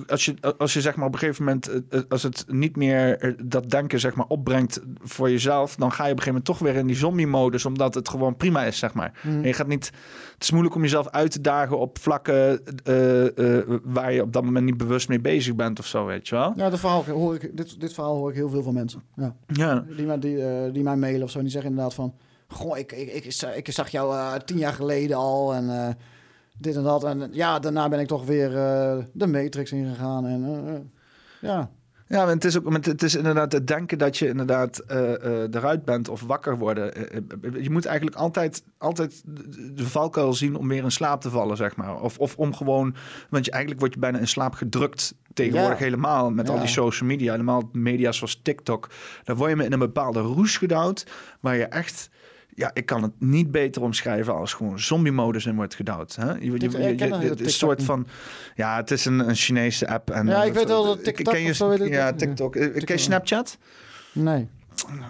als je, als je zeg maar op een gegeven moment, eh, eh, als het niet meer dat denken zeg maar opbrengt voor jezelf, dan ga je op een gegeven moment toch weer in die zombie-modus, omdat het gewoon prima is, zeg maar. Mhm. En je gaat niet, het is moeilijk om jezelf uit te dagen op vlakken waar je op dat moment niet bewust mee bezig bent of zo, weet je wel. Ja, dat verhaal hoor ik, dit, dit verhaal hoor ik heel veel van mensen. Ja. Ja. Die, mij- die, eh, die mij mailen of zo. En die zeggen inderdaad van... Goh, ik, ik, ik, za- ik zag jou eh, tien jaar geleden al. En eh, dit en dat. En ja, daarna ben ik toch weer de Matrix ingegaan. En ja. Ja, maar het is ook het is inderdaad het denken dat je inderdaad eh, eh, eruit bent of wakker worden. Eh, je moet eigenlijk altijd, altijd de- valkuil zien om weer in slaap te vallen, zeg maar. Of, of om gewoon, want je, eigenlijk word je bijna in slaap gedrukt tegenwoordig Ja. helemaal met al die social media, helemaal media zoals TikTok. Daar word je me in een bepaalde roes gedouwd waar je echt. Ja, ik kan het niet beter omschrijven als gewoon zombie-modus in wordt gedouwd. Hè? Je, je, je, je- een TikTok soort van... Ja, het is een, een Chinese app. En, Ja, eh, ik weet wel dat TikTok ken je, of zo. Ja, TikTok. Eh, Ken je Snapchat? Nee.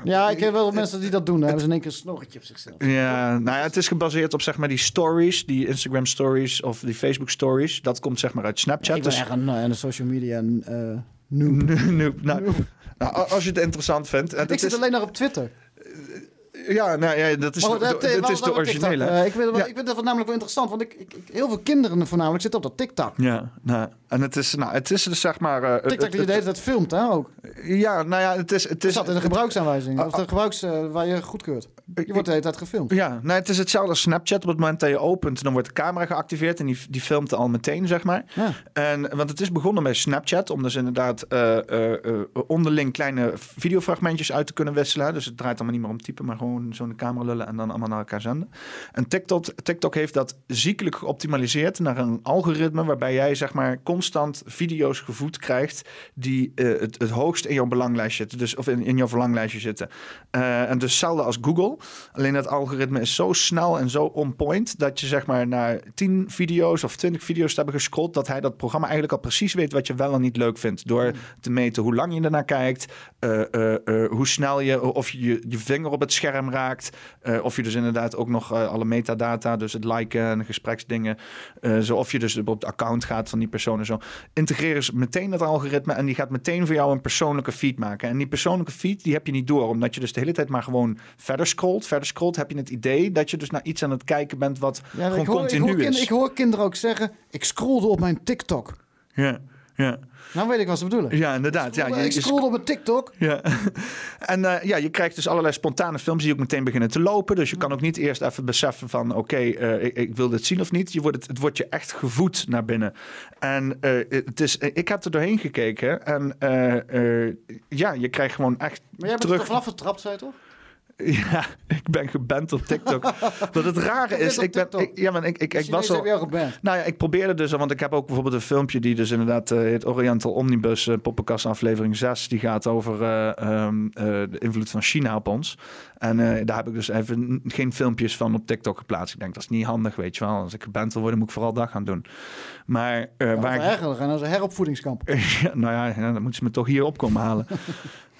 Ja, ik heb wel mensen die dat doen. Dan hebben ze in één keer een snorretje op zichzelf. Ja, nou ja, het is gebaseerd op zeg maar die stories, die Instagram stories of die Facebook stories. Dat komt zeg maar uit Snapchat. ik ben Dus- echt een, eh, een social media noob. Noob. Nou, nou, als je het interessant vindt. en Ik het zit is, alleen nog op Twitter. Ja, nou ja, dat is, eh, is de originele. Eh, ik, vind, Ja. ik vind dat namelijk wel interessant. Want ik, ik, heel veel kinderen voornamelijk zitten op dat TikTok. Ja, nou, en het is, nou, het is dus zeg maar. eh, TikTok die je de hele tijd filmt, hè, ook. Ja, nou ja, het is. Het is zat in de gebruiksaanwijzing. Ah, Of de gebruiks waar je goedkeurt. Je wordt de hele tijd gefilmd. Ja, nou, het is hetzelfde als Snapchat. Op het moment dat je opent, dan wordt de camera geactiveerd en die, die filmt al meteen, zeg maar. Ja. En, want het is begonnen bij Snapchat, om dus inderdaad onderling kleine videofragmentjes uit te kunnen wisselen. Dus het draait allemaal niet meer om typen, maar gewoon zo in de camera lullen en dan allemaal naar elkaar zenden. En TikTok, TikTok heeft dat ziekelijk geoptimaliseerd naar een algoritme waarbij jij zeg maar constant video's gevoed krijgt die eh, het, het hoogst in jouw belanglijstje zitten. Dus, of in, in jouw verlanglijstje zitten. Eh, en dus hetzelfde als Google. Alleen dat algoritme is zo snel en zo on point dat je zeg maar naar 10 video's of 20 video's hebben gescrollt, dat hij dat programma eigenlijk al precies weet wat je wel en niet leuk vindt. Door te meten hoe lang je ernaar kijkt, eh, hoe snel je, of je je vinger op het scherm raakt, eh, of je dus inderdaad ook nog eh, alle metadata, dus het liken en gespreksdingen, eh, zo of je dus op het account gaat van die persoon en zo. Integreren ze meteen dat algoritme en die gaat meteen voor jou een persoonlijke feed maken. En die persoonlijke feed, die heb je niet door, omdat je dus de hele tijd maar gewoon verder scrolt. Verder scrolt, heb je het idee dat je dus naar iets aan het kijken bent wat Ja, gewoon ik, hoor, ik, continu hoor is. ik hoor kinderen ook zeggen... Ik scrollde op mijn TikTok. Ja, ja. Nou weet ik wat ze bedoelen. Ja, inderdaad. Ja, ik je, scrollde op mijn TikTok. Ja. En eh, ja, je krijgt dus allerlei spontane films die ook meteen beginnen te lopen. Dus je kan ook niet eerst even beseffen van... oké, eh, ik, ik wil dit zien of niet. Je wordt het, het wordt je echt gevoed naar binnen. En eh, het is, ik heb er doorheen gekeken. En ja, je krijgt gewoon echt Maar jij bent er terug... toch vanaf getrapt, zei je toch? Ja, ik ben geband op TikTok. Wat het rare is, ik ben, ik, ja, maar ik, ik, ik was al. Nou ja, ik probeerde dus, want ik heb ook bijvoorbeeld een filmpje die dus inderdaad eh, heet Oriental Omnibus, eh poppenkast aflevering 6, die gaat over eh, ehm, eh, de invloed van China op ons. En daar heb ik dus even geen filmpjes van op TikTok geplaatst. Ik denk, dat is niet handig, weet je wel. Als ik geband wil worden, moet ik vooral dat gaan doen. Maar eh, waar gaan als een heropvoedingskamp. Ja, nou ja, ja, dan moeten ze me toch hier op komen halen.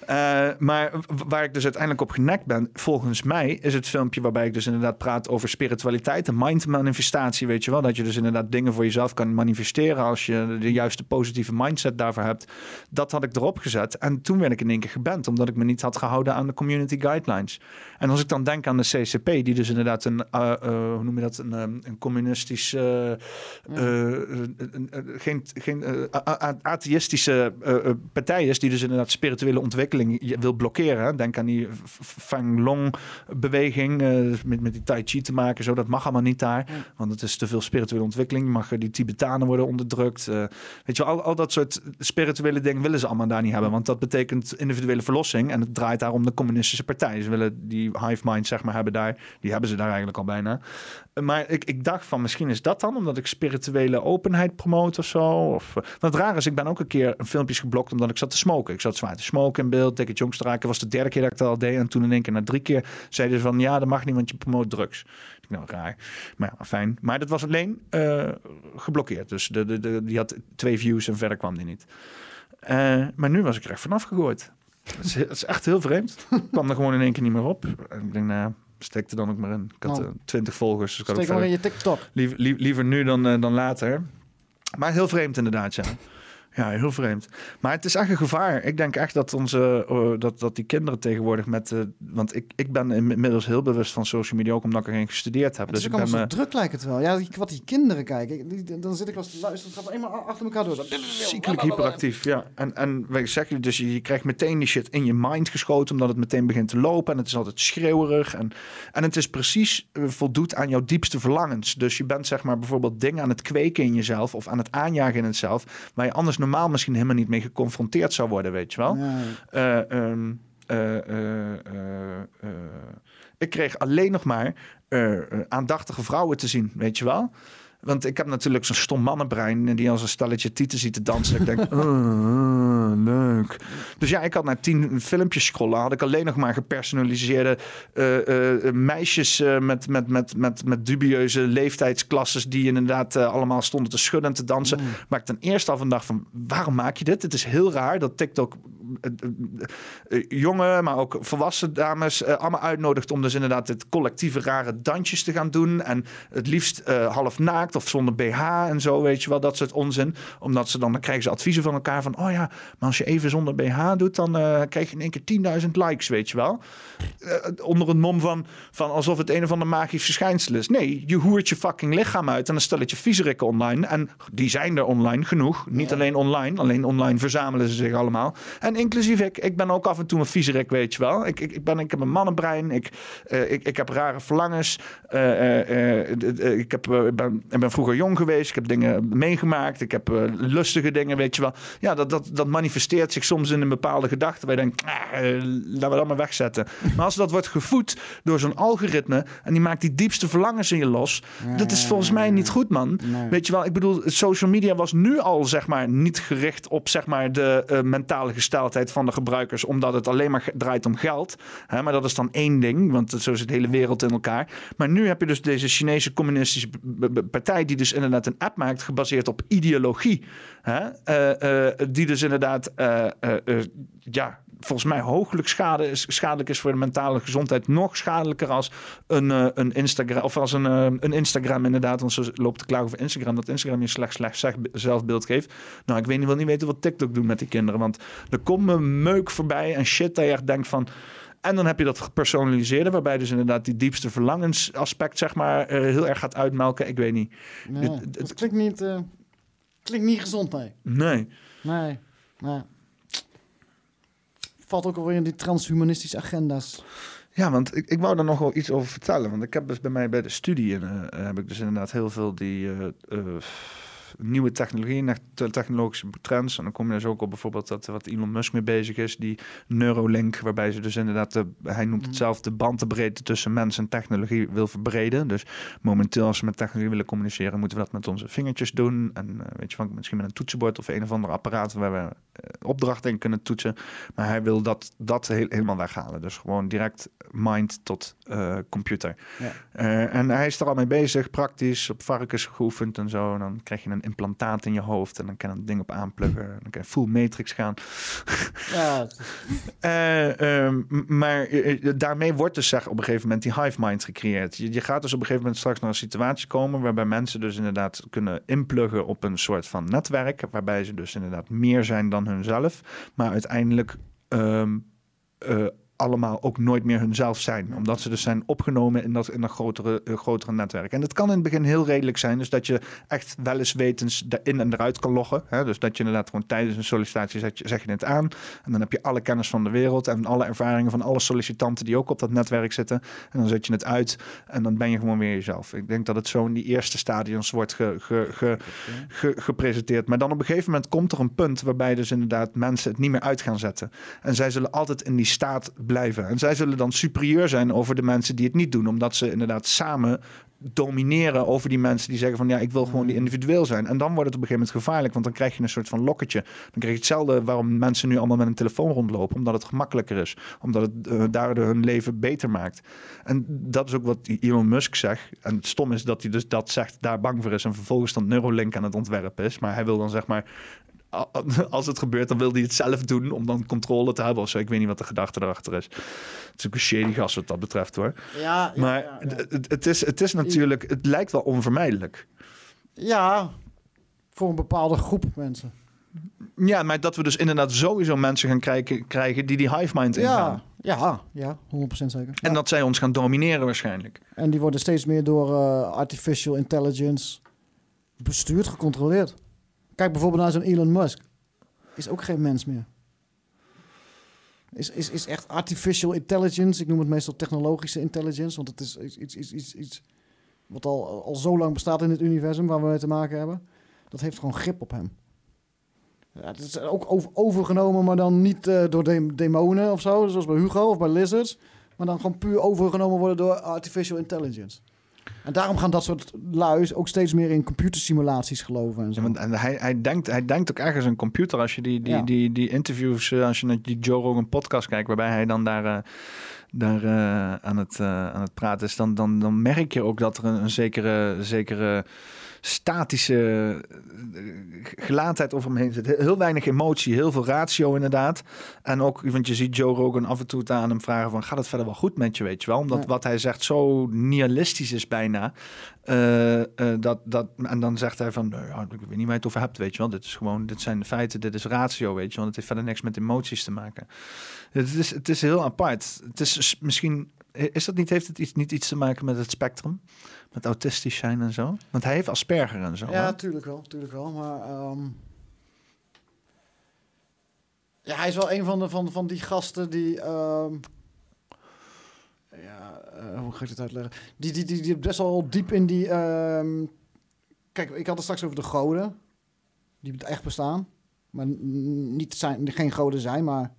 Eh, maar waar ik dus uiteindelijk op genekt ben, volgens mij, is het filmpje waarbij ik dus inderdaad praat over spiritualiteit en mindmanifestatie, weet je wel. Dat je dus inderdaad dingen voor jezelf kan manifesteren als je de juiste positieve mindset daarvoor hebt. Dat had ik erop gezet. En toen werd ik in één keer geband, omdat ik me niet had gehouden aan de community guidelines. En als ik dan denk aan de CCP, die dus inderdaad een, eh, hoe noem je dat, een, eh, een communistisch, een- een- een- geen, atheïstische partij is, die dus inderdaad spirituele ontwikkeling je- wil blokkeren. Denk aan die F- F- Falun-beweging, eh, met, met die Tai Chi te maken, zo, dat mag allemaal niet daar, want het is te veel spirituele ontwikkeling. Mag, die Tibetanen worden onderdrukt. eh, weet je, al, al dat soort spirituele dingen willen ze allemaal daar niet hebben, want dat betekent individuele verlossing en het draait daar om de communistische partij. Ze willen die hive mind, zeg maar, hebben daar. Die hebben ze daar eigenlijk al bijna. Maar ik, ik dacht van, misschien is dat dan omdat ik spirituele openheid promote of zo. Of, eh, raar is, ik ben ook een keer een filmpjes geblokt omdat ik zat te smoken. Ik zat zwaar te smoken in beeld, dikke jongs te raken. Het was de derde keer dat ik dat al deed. En toen in één keer na drie keer zeiden ze van, ja, dat mag niet, want je promoot drugs. Ik nou, raar. Maar ja, fijn. Maar dat was alleen eh, geblokkeerd. Dus de, de, die had twee views en verder kwam die niet. Eh, maar nu was ik er echt vanaf gegooid. Het is echt heel vreemd. Ik kwam er gewoon in één keer niet meer op. En ik denk, nou, steek er dan ook maar in. Ik had Nou. eh, 20 volgers. Dus Steek maar in je TikTok. Liever, lie- liever nu dan, eh, dan later. Maar heel vreemd inderdaad, ja. Ja, heel vreemd. Maar het is echt een gevaar. Ik denk echt dat, onze, eh, dat, dat die kinderen tegenwoordig met... eh, want ik, ik ben inmiddels heel bewust van social media... ook omdat ik erin gestudeerd heb. Het is dus ook ik ben zo druk lijkt het wel. Ja, wat die kinderen kijken. die- dan zit ik wel te luisteren. Het gaat eenmaal achter elkaar door. ziekelijk hyperactief. Ja. En, en wij zeggen dus, je krijgt meteen die shit in je mind geschoten... omdat het meteen begint te lopen. En het is altijd schreeuwerig. En, en het is precies eh, voldoet aan jouw diepste verlangens. Dus je bent zeg maar bijvoorbeeld dingen aan het kweken in jezelf... of aan het aanjagen in het zelf... waar je anders normaal misschien helemaal niet mee geconfronteerd zou worden, weet je wel. Eh, ehm, eh, eh, ik kreeg alleen nog maar aandachtige vrouwen te zien, weet je wel. Want ik heb natuurlijk zo'n stom mannenbrein die als een stelletje tieten ziet te dansen. ik denk, "Oh, oh, leuk. Dus ja, ik had naar tien filmpjes scrollen. Had ik alleen nog maar gepersonaliseerde eh, eh, meisjes eh, met, met, met, met, met dubieuze leeftijdsklasses die inderdaad eh, allemaal stonden te schudden en te dansen. Maar ik ten eerste af en dacht van, waarom maak je dit? Het is heel raar dat TikTok eh, eh, eh, jonge, maar ook volwassen dames eh, allemaal uitnodigt om dus inderdaad dit collectieve rare dansjes te gaan doen. En het liefst eh, half naakt of zonder BH en zo, weet je wel, dat soort onzin. Omdat ze dan, dan krijgen ze adviezen van elkaar van, oh ja, maar als je even zonder BH doet, dan eh, krijg je in één keer 10.000 likes, weet je wel. Eh, onder een mom van, van alsof het een of ander magisch verschijnsel is. Nee, je hoert je fucking lichaam uit en dan stel je viezerikken online. En die zijn er online genoeg. Niet alleen online, alleen online verzamelen ze zich allemaal. En inclusief ik, ik ben ook af en toe een viezerik, weet je wel. Ik, ik, ik, ben, ik heb een mannenbrein, ik, eh, ik, ik heb rare verlangens. Ik, heb, ben, ben vroeger jong geweest, ik heb dingen meegemaakt, ik heb eh, lustige dingen, weet je wel. Ja, dat, dat, dat manifesteert zich soms in een bepaalde gedachte. Waar je denkt, ah, eh, laten we dat maar wegzetten. Maar als dat wordt gevoed door zo'n algoritme en die maakt die diepste verlangens in je los, dat is volgens mij niet goed, man. Weet je wel, ik bedoel, social media was nu al zeg maar niet gericht op zeg maar de eh, mentale gesteldheid van de gebruikers, omdat het alleen maar draait om geld. Hè, maar dat is dan één ding, want zo zit de hele wereld in elkaar. Maar nu heb je dus deze Chinese communistische b- die dus inderdaad een app maakt gebaseerd op ideologie. Hè? Eh, eh, die dus inderdaad, eh, ja, volgens mij hooglijk schade is, schadelijk is voor de mentale gezondheid. Nog schadelijker als een, een Instagram, of als een, een Instagram inderdaad. Want ze loopt te klagen over Instagram, dat Instagram je slecht, slecht zeg- zelfbeeld geeft. Nou, ik weet niet, wil niet weten wat TikTok doet met die kinderen. Want er komt me meuk voorbij en shit dat je echt denkt van... En dan heb je dat gepersonaliseerde, waarbij dus inderdaad die diepste verlangensaspect, zeg maar, eh, heel erg gaat uitmelken. Ik weet niet. Nee, dat klinkt niet, eh, klinkt niet gezond, nee. Nee. Nee, nee. Valt ook alweer in die transhumanistische agenda's. Ja, want ik, ik wou daar nog wel iets over vertellen. Want ik heb dus bij mij bij de studie eh, heb ik dus inderdaad heel veel die eh, eh, nieuwe technologieën, technologische trends. En dan kom je dus ook op bijvoorbeeld dat wat Elon Musk mee bezig is, die Neuralink, waarbij ze dus inderdaad, de, hij noemt het zelf, de bandbreedte tussen mens en technologie wil verbreden. Dus momenteel als we met technologie willen communiceren, moeten we dat met onze vingertjes doen. En eh, weet je van, misschien met een toetsenbord of een of ander apparaat waar we eh, opdrachten in kunnen toetsen. Maar hij wil dat, dat heel- helemaal weghalen. Dus gewoon direct mind tot eh, computer. Ja. En hij is er al mee bezig, praktisch, op varkens geoefend en zo. En dan krijg je een implantaat in je hoofd en dan kan een ding op aanpluggen. En dan kan je full matrix gaan. Ja, Eh, ehm, maar eh, eh, daarmee wordt dus zeg, op een gegeven moment die hive mind gecreëerd. Je, je gaat dus op een gegeven moment straks naar een situatie komen waarbij mensen dus inderdaad kunnen inpluggen op een soort van netwerk. Waarbij ze dus inderdaad meer zijn dan hunzelf. Maar uiteindelijk eh, allemaal ook nooit meer hunzelf zijn. Omdat ze dus zijn opgenomen in dat, in dat grotere, eh, grotere netwerk. En het kan in het begin heel redelijk zijn. Dus dat je echt wel eens wetens erin en eruit kan loggen. Hè? Dus dat je inderdaad gewoon tijdens een sollicitatie zet je, zeg je het aan. En dan heb je alle kennis van de wereld en alle ervaringen van alle sollicitanten die ook op dat netwerk zitten. En dan zet je het uit en dan ben je gewoon weer jezelf. Ik denk dat het zo in die eerste stadiums wordt ge, ge, ge, ge- gepresenteerd. Maar dan op een gegeven moment komt er een punt waarbij dus inderdaad mensen het niet meer uit gaan zetten. En zij zullen altijd in die staat blijven. En zij zullen dan superieur zijn over de mensen die het niet doen. Omdat ze inderdaad samen domineren over die mensen die zeggen van ja, ik wil gewoon die individueel zijn. En dan wordt het op een gegeven moment gevaarlijk, want dan krijg je een soort van lokketje. Dan krijg je hetzelfde waarom mensen nu allemaal met een telefoon rondlopen, omdat het gemakkelijker is, omdat het eh, daardoor hun leven beter maakt. En dat is ook wat Elon Musk zegt. En het stom is dat hij dus dat zegt, daar bang voor is en vervolgens dan Neuralink aan het ontwerpen is. Maar hij wil dan zeg maar als het gebeurt, dan wil hij het zelf doen om dan controle te hebben of zo. Ik weet niet wat de gedachte erachter is. Het is ook een shady gast wat dat betreft hoor. Ja, maar ja, ja. Het, het, is, het is natuurlijk, het lijkt wel onvermijdelijk. Ja, voor een bepaalde groep mensen. Ja, maar dat we dus inderdaad sowieso mensen gaan krijgen, krijgen die die hive mind ingaan. Ja, ja, ja, 100% zeker. En dat zij ons gaan domineren waarschijnlijk. En die worden steeds meer door eh, artificial intelligence bestuurd, gecontroleerd. Kijk bijvoorbeeld naar zo'n Elon Musk. Is ook geen mens meer. Is, is, is echt artificial intelligence. Ik noem het meestal technologische intelligence. Want het is iets, iets, iets, iets, wat al, al zo lang bestaat in het universum waar we mee te maken hebben. Dat heeft gewoon grip op hem. Ja, het is ook over- overgenomen, maar dan niet eh, door de- demonen of zo. Zoals bij Hugo of bij Lizards. Maar dan gewoon puur overgenomen worden door artificial intelligence. En daarom gaan dat soort luis ook steeds meer in computersimulaties geloven. En zo. Ja, want en hij, hij, denkt, hij denkt ook ergens een computer. Als je die, die, Ja. die, die interviews, eh, als je naar die Joe Rogan podcast kijkt, waarbij hij dan daar, eh, daar eh, aan, het, aan het praten is, dan, dan, dan merk je ook dat er een, een zekere, zekere statische eh, gelaatheid over hem heen zit. Heel, weinig emotie, heel veel ratio inderdaad. En ook, want je ziet Joe Rogan af en toe aan hem vragen van, gaat het verder wel goed met je, weet je wel? Omdat Ja. wat hij zegt zo nihilistisch is bijna. Eh, eh, dat, dat, en dan zegt hij van, nou ja, ik weet niet waar je het over hebt, weet je wel. Dit is gewoon, dit zijn de feiten, dit is ratio, weet je wel. Het heeft verder niks met emoties te maken. Het is, het is heel apart. Het is misschien, is dat niet, heeft het iets, niet iets te maken met het spectrum? Met autistisch zijn en zo? Want hij heeft Asperger en zo. Ja, hè? tuurlijk wel, tuurlijk wel. Maar ehm, ja, hij is wel een van, de, van, van die gasten die. ehm, ja, eh, hoe ga ik dit uitleggen? Die, die, die, die best wel diep in die. ehm, kijk, ik had het straks over de goden. Die echt bestaan. Maar niet zijn, geen goden zijn, maar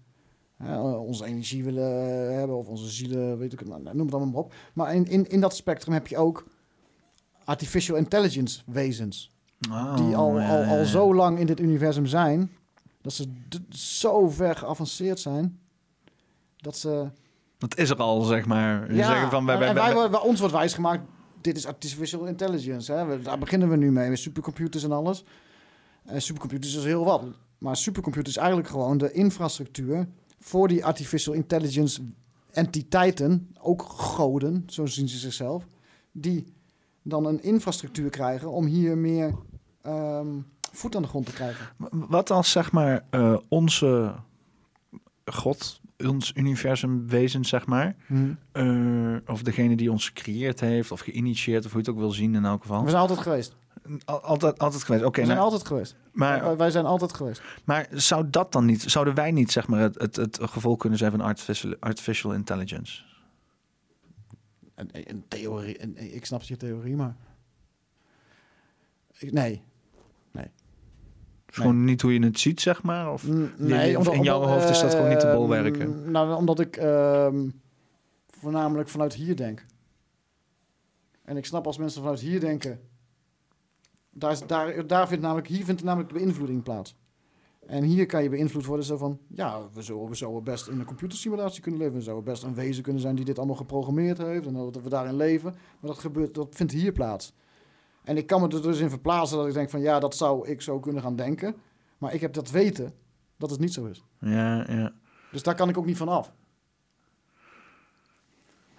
hè, onze energie willen hebben. Of onze zielen, weet ik het, nou, noem het allemaal maar op. Maar in, in, in dat spectrum heb je ook artificial intelligence wezens Oh, die al, ja, al, ja, al ja. zo lang in dit universum zijn, dat ze zo ver geavanceerd zijn, dat ze... Dat is er al, zeg maar. Je zeggen van, wij, wij, en wij- wij, worden- bij ons wordt wijsgemaakt, dit is artificial intelligence. Hè? We- Daar beginnen we nu mee, met supercomputers en alles. En supercomputers is heel wat. Maar supercomputer is eigenlijk gewoon de infrastructuur voor die artificial intelligence entiteiten, ook goden, zo zien ze zichzelf, die dan een infrastructuur krijgen om hier meer ehm, voet aan de grond te krijgen. Wat als zeg maar eh, onze God, ons universum wezen, zeg maar. Mhm. eh, of degene die ons gecreëerd heeft of geïnitieerd, of hoe je het ook wil zien in elk geval. We zijn altijd geweest. Al- altijd, altijd geweest. Oké, we zijn nou, altijd geweest. maar, Wij- wij zijn altijd geweest. maar zou dat dan niet, zouden wij niet zeg maar het, het, het gevolg kunnen zijn van artificial, artificial intelligence? Een, een theorie, een- ik snap je theorie, maar... Ik- nee. Nee. Is gewoon niet hoe je het ziet, zeg maar? Of, je- of omdat- in jouw omdat, hoofd is dat gewoon niet te ehm, bolwerken? Nou, omdat ik ehm, voornamelijk vanuit hier denk. En ik snap als mensen vanuit hier denken... Daar, is, daar, daar vindt namelijk, hier vindt namelijk de beïnvloeding plaats. En hier kan je beïnvloed worden zo van... Ja, we zouden, we zouden best in een computersimulatie kunnen leven. We zouden best een wezen kunnen zijn die dit allemaal geprogrammeerd heeft. En dat we daarin leven. Maar dat, gebeurt, dat vindt hier plaats. En ik kan me er dus in verplaatsen dat ik denk van... Ja, dat zou ik zo kunnen gaan denken. Maar ik heb dat weten dat het niet zo is. Ja, ja. Dus daar kan ik ook niet van af.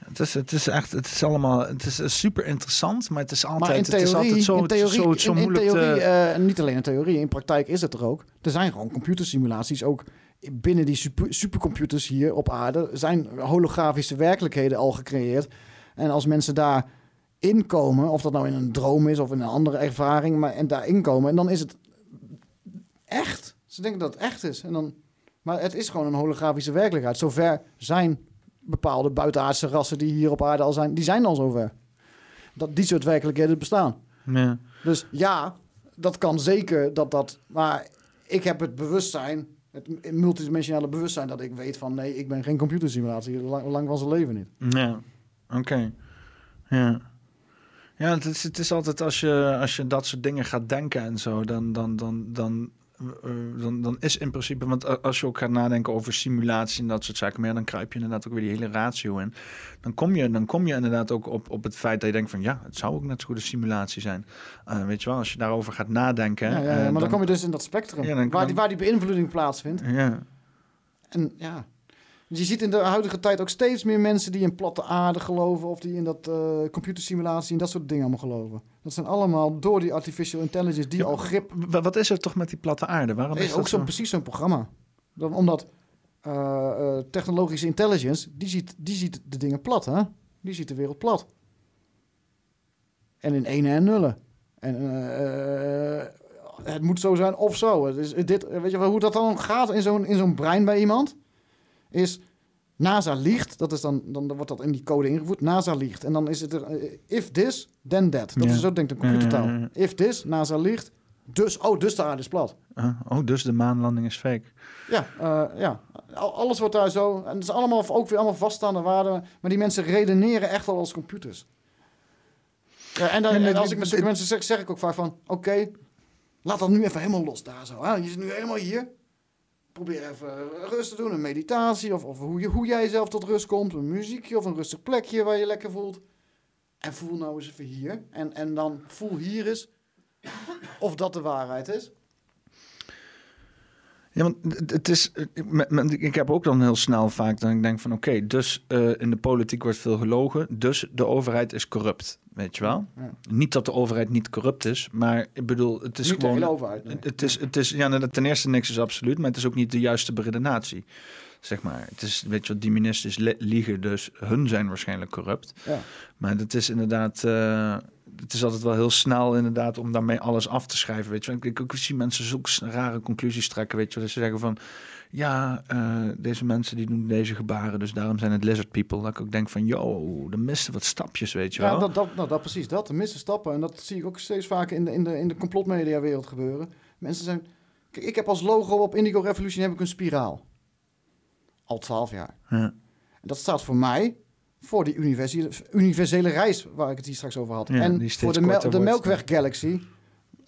Het is, het is echt, het is allemaal, het is eh, super interessant, maar het is altijd, Maar in het is theorie, altijd zo, in theorie, zo, zo in- in moeilijk theorie, te... eh, niet alleen in theorie, in praktijk is het er ook. Er zijn gewoon computersimulaties, ook binnen die super, supercomputers hier op aarde, zijn holografische werkelijkheden al gecreëerd. En als mensen daar inkomen, of dat nou in een droom is of in een andere ervaring, maar en daar inkomen, en dan is het echt. Ze denken dat het echt is. En dan, maar het is gewoon een holografische werkelijkheid. Zover zijn bepaalde buitenaardse rassen die hier op aarde al zijn, die zijn al zover. Dat die soort werkelijkheden bestaan. Ja. Dus ja, dat kan zeker dat dat. Maar ik heb het bewustzijn, het multidimensionale bewustzijn, dat ik weet van nee, ik ben geen computersimulatie. Lang, lang van zijn leven niet. Ja, oké. Ja. Ja, het is, het is altijd als je, als je dat soort dingen gaat denken en zo, dan, dan, dan, dan eh, dan, dan is in principe, want als je ook gaat nadenken over simulatie en dat soort zaken, ja, dan kruip je inderdaad ook weer die hele ratio in. Dan kom je, dan kom je inderdaad ook op, op het feit dat je denkt van ja, het zou ook net zo goed een simulatie zijn. Eh, weet je wel, als je daarover gaat nadenken. Ja, ja, eh, ja, maar dan, kom je dus in dat spectrum. Dan- waar, die, waar die beïnvloeding plaatsvindt. Ja. En ja. Dus je ziet in de huidige tijd ook steeds meer mensen die in platte aarde geloven. Of die in dat eh, computersimulatie en dat soort dingen allemaal geloven. Dat zijn allemaal door die artificial intelligence die al grip. Wa- Wat is er toch met die platte aarde? Waarom is is dat ook zo? precies zo'n programma. Dan, omdat eh, eh, technologische intelligence, die ziet, die ziet de dingen plat, hè? Die ziet de wereld plat. En in ene en nullen. En het moet zo zijn of zo. Is, dit, weet je wel hoe dat dan gaat in zo'n, in zo'n brein bij iemand? Is NASA liegt, dat is dan, dan wordt dat in die code ingevoerd. NASA liegt. En dan is het er, eh, if this, then that. Dat Ja. is zo denkt een computertaal. Ja. If this, NASA liegt. Dus, oh, dus de aarde is plat. Oh, dus de maanlanding is fake. Ja, eh, ja. Al- alles wordt daar zo. En het is allemaal ook weer allemaal vaststaande waarden. Maar die mensen redeneren echt wel als computers. Ja, en, dan, en als ik met zulke mensen zeg, zeg ik ook vaak van: oké, laat dat nu even helemaal los daar zo. Hè? Je zit nu helemaal hier. Probeer even rust te doen, een meditatie. Of, of hoe, je, hoe jij zelf tot rust komt. Een muziekje of een rustig plekje waar je lekker voelt. En voel nou eens even hier. En, en dan voel hier eens of dat de waarheid is. Ja, want het- is. ik- met- Ik heb ook dan heel snel vaak dat ik denk van oké, dus eh, in de politiek wordt veel gelogen, dus de overheid is corrupt, weet je wel? Ja. Niet dat de overheid niet corrupt is, maar ik bedoel, het is Niet gewoon. hele overheid, nee. het, is, het is, ja, ten eerste niks is absoluut, maar het is ook niet de juiste beredenatie. Zeg maar, het is, weet je wat, die ministers li- liegen, dus hun zijn waarschijnlijk corrupt. Ja. Maar het is inderdaad, eh, het is altijd wel heel snel inderdaad om daarmee alles af te schrijven. Weet je, ik, ik, ik zie mensen zulke rare conclusies trekken. Weet je, dat ze zeggen van, ja, eh, deze mensen die doen deze gebaren, dus daarom zijn het lizard people. Dat ik ook denk van, yo, er misten wat stapjes, weet je wel. Ja, dat, dat, nou, dat precies dat. De missen stappen. En dat zie ik ook steeds vaker in de, in de, in de complotmediawereld gebeuren. Mensen zijn... Kijk, ik heb als logo op Indigo Revolution heb ik een spiraal. Al twaalf jaar. Ja. En dat staat voor mij voor die universele, universele reis waar ik het hier straks over had. Ja, en voor de, mel- de. Melkweg Galaxy.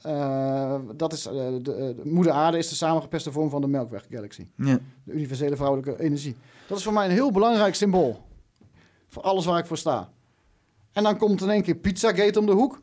eh, dat is, eh, de, de moeder aarde is de samengepeste vorm van de Melkweg Galaxy. Ja. De universele vrouwelijke energie. Dat is voor mij een heel belangrijk symbool. Voor alles waar ik voor sta. En dan komt in één keer Pizzagate om de hoek.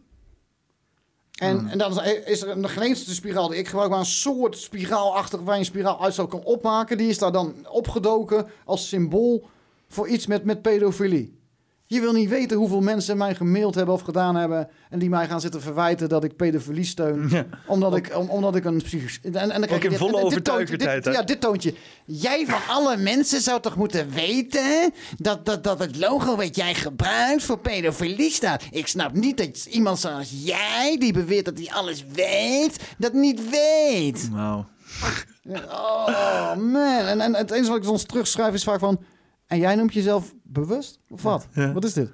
En, Hmm. en dan is er een geen eens de spiraal die ik gebruik, maar een soort spiraalachtig waar je een spiraal uit zou kan opmaken. Die is daar dan opgedoken als symbool voor iets met, met pedofilie. Je wil niet weten hoeveel mensen mij gemaild hebben of gedaan hebben. En die mij gaan zitten verwijten dat ik pedofilie steun. Ja. Omdat, ik, om- omdat ik een psychisch. En, en dan krijg in volle overtuigendheid? Ja, dit toontje. Jij van alle mensen zou toch moeten weten dat, dat, dat het logo wat jij gebruikt voor pedofilie staat. Ik snap niet dat iemand zoals jij, die beweert dat hij alles weet, dat niet weet. Wauw. Oh man. En, en het enige wat ik soms terugschrijf is vaak van. En jij noemt jezelf bewust? Of wat? Ja. Wat is dit?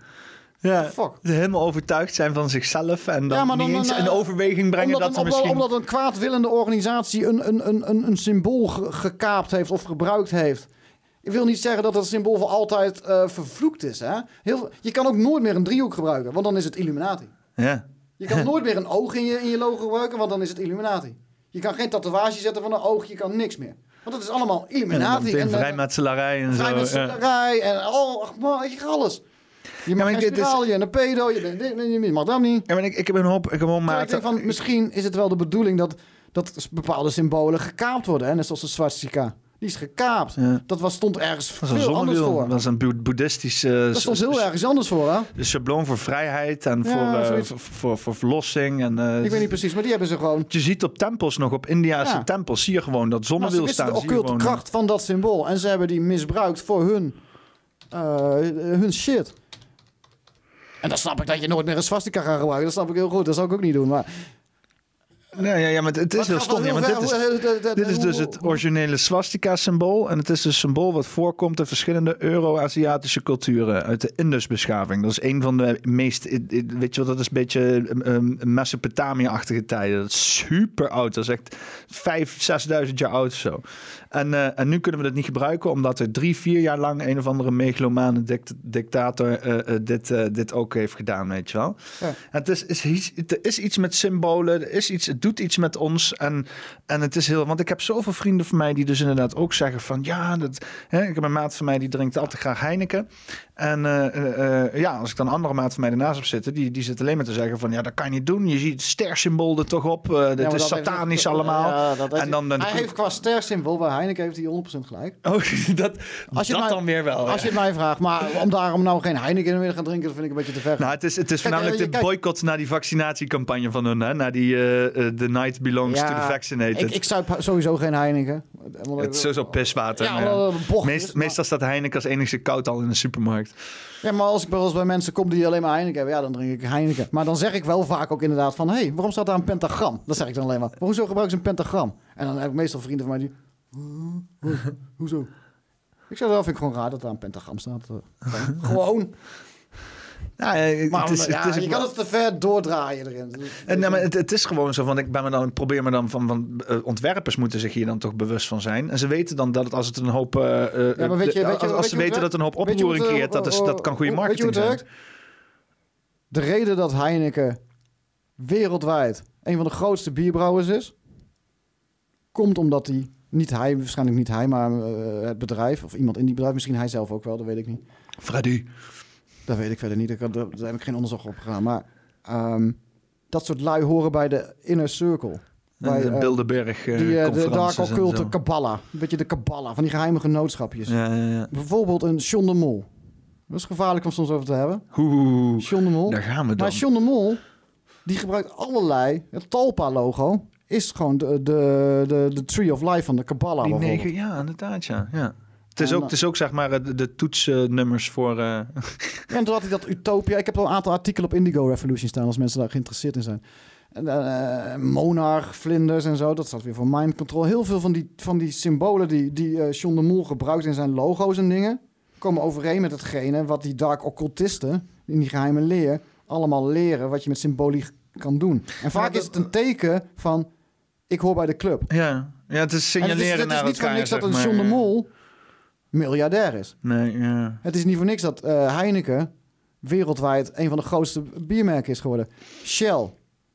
Ja, Fuck. helemaal overtuigd zijn van zichzelf en dan, Ja, maar dan- niet eens in eh, overweging brengen omdat, dat een, misschien... omdat een kwaadwillende organisatie een, een, een, een, een symbool ge- gekaapt heeft of gebruikt heeft. Ik wil niet zeggen dat het symbool voor altijd eh, vervloekt is. Hè? Heel, je kan ook nooit meer een driehoek gebruiken, want dan is het Illuminati. Ja. Je kan nooit meer een oog in je, in je logo gebruiken, want dan is het Illuminati. Je kan geen tatoeage zetten van een oog, je kan niks meer. Want dat is allemaal En Illuminati. meteen en, eh, vrijmetselarij en zo. ja. vrijmetselarij en oh, ach, man, je gaat alles. Je mag maar geen dit is- spiraal, je bent een pedo, je, bent, je mag dat niet. Ja, maar ik, ik heb een hoop... Ik heb een hoop ik van, misschien is het wel de bedoeling dat, dat bepaalde symbolen gekaapt worden. Hè? Net zoals de swastika. Die is gekaapt. Ja. Dat was, stond ergens Dat is veel anders voor. Dat is een boe- boeddhistische... Dat stond heel ergens anders voor, hè? De schabloon voor vrijheid en Ja, voor, eh, voor, voor, voor verlossing. En, eh, Ik weet niet precies, maar die hebben ze gewoon... Je ziet op tempels nog, op Indiase Ja. tempels, zie je gewoon dat zonnewiel ze staan. de zie je occulte gewoon, kracht van dat symbool. En ze hebben die misbruikt voor hun, eh, hun shit. En dan snap ik dat je nooit meer een swastika gaat gebruiken. Dat snap ik heel goed. Dat zou ik ook niet doen. Maar Nee, ja, ja, maar het is heel stom. Ja, dit is, dit is dus het originele swastika-symbool. En het is een symbool wat voorkomt in verschillende Euro-Aziatische culturen uit de Indusbeschaving. Dat is een van de meest, weet je wel, dat is een beetje um, Mesopotamië-achtige tijden. Dat is super oud. Dat is echt 5.000, 6.000 jaar oud of zo. En, eh, en nu kunnen we dat niet gebruiken, omdat er drie, vier jaar lang een of andere megalomane dict- dictator eh, eh, dit, dit ook heeft gedaan, weet je wel. Ja. En Het is, is iets, er is iets met symbolen, er is iets, het doet iets met ons. En, en het is heel... Want ik heb zoveel vrienden van mij die dus inderdaad ook zeggen van... Ja, dat, hè, ik heb een maat van mij die drinkt altijd graag Heineken. En eh, eh, eh, ja, als ik dan een andere maat van mij ernaast heb zitten... Die, die zit alleen maar te zeggen van... Ja, dat kan je niet doen. Je ziet het stersymbool er toch op. Uh, Ja, dit is heeft- satanisch allemaal. Ja, en dan, dan hij heeft qua ster-symbool bij Heineken heeft hij 100% gelijk. Oh, dat, Als je dat mij- dan weer wel. Als ja. je het mij vraagt, maar om daarom nou geen Heineken meer te gaan drinken, dat vind ik een beetje te ver. Nou, het is, het is voornamelijk de boycott naar die vaccinatiecampagne van hun. Hè? Naar die The Night Belongs to the Vaccinated. Ik, ik zuip sowieso geen Heineken. Het is sowieso piswater. Ja, Meest- Meestal staat Heineken als enigste koud al in de supermarkt. Ja, maar als ik wel eens bij mensen kom die alleen maar Heineken hebben, ja, dan drink ik Heineken. Maar dan zeg ik wel vaak ook inderdaad van, hé, hey, waarom staat daar een pentagram? Dat zeg ik dan alleen maar. Hoezo gebruiken ze een pentagram? En dan heb ik meestal vrienden van mij die, "Huh? Huh? hoezo? Ik zeg, dat vind ik gewoon raar dat daar een pentagram staat. Eh, gewoon. Ja, eh, Maar het is, ja, het is je kan het te ver doordraaien erin. En, nou, maar het, het is gewoon zo van, ik, ben me dan, probeer me dan van, van eh, ontwerpers moeten zich hier dan toch bewust van zijn. En ze weten dan dat het, als het een hoop, eh, eh, Ja, maar weet je, de- weet je, als, ze weten het dat een hoop oproering creëert, dat, is, eh, dat kan goede marketing zijn. werkt? De reden dat Heineken wereldwijd een van de grootste bierbrouwers is, komt omdat hij, niet hij, waarschijnlijk niet hij, maar eh, het bedrijf, of iemand in die bedrijf, misschien hij zelf ook wel, dat weet ik niet. Freddy. Dat weet ik verder niet, daar, daar heb ik geen onderzoek op gedaan. Maar ehm, dat soort lui horen bij de inner circle. Bij, de eh, Bilderberg eh, die, eh, de dark occulte. Kabbalah. Een beetje de Kabbalah, van die geheime genootschapjes. Ja, ja, ja. Bijvoorbeeld een John de Mol. Dat is gevaarlijk om soms over te hebben. Oeh, John de Mol. daar gaan we dan. Maar John de Mol, die gebruikt allerlei... Het Talpa-logo is gewoon de, de, de, de Tree of Life van de Kabbalah Die negen, ja, inderdaad, ja. ja. Het is, ook, eh, het is ook, zeg maar, de, de toetsnummers voor... eh, Ja, en toen had hij dat Utopia. Ik heb al een aantal artikelen op Indigo Revolution staan... als mensen daar geïnteresseerd in zijn. Eh, Monarch, vlinders en zo. Dat staat weer voor mind control. Heel veel van die, van die symbolen die, die eh, John de Mol gebruikt in zijn logo's en dingen... komen overeen met hetgene wat die dark occultisten... in die geheime leer allemaal leren... wat je met symboliek kan doen. En vaak dat- is het een teken van... ik hoor bij de club. ja. ja, het is En het signaleren is, het is naar niet elkaar, niks dat een. John de Mol miljardair is. Nee, ja. Het is niet voor niks dat eh, Heineken wereldwijd een van de grootste biermerken is geworden. Shell.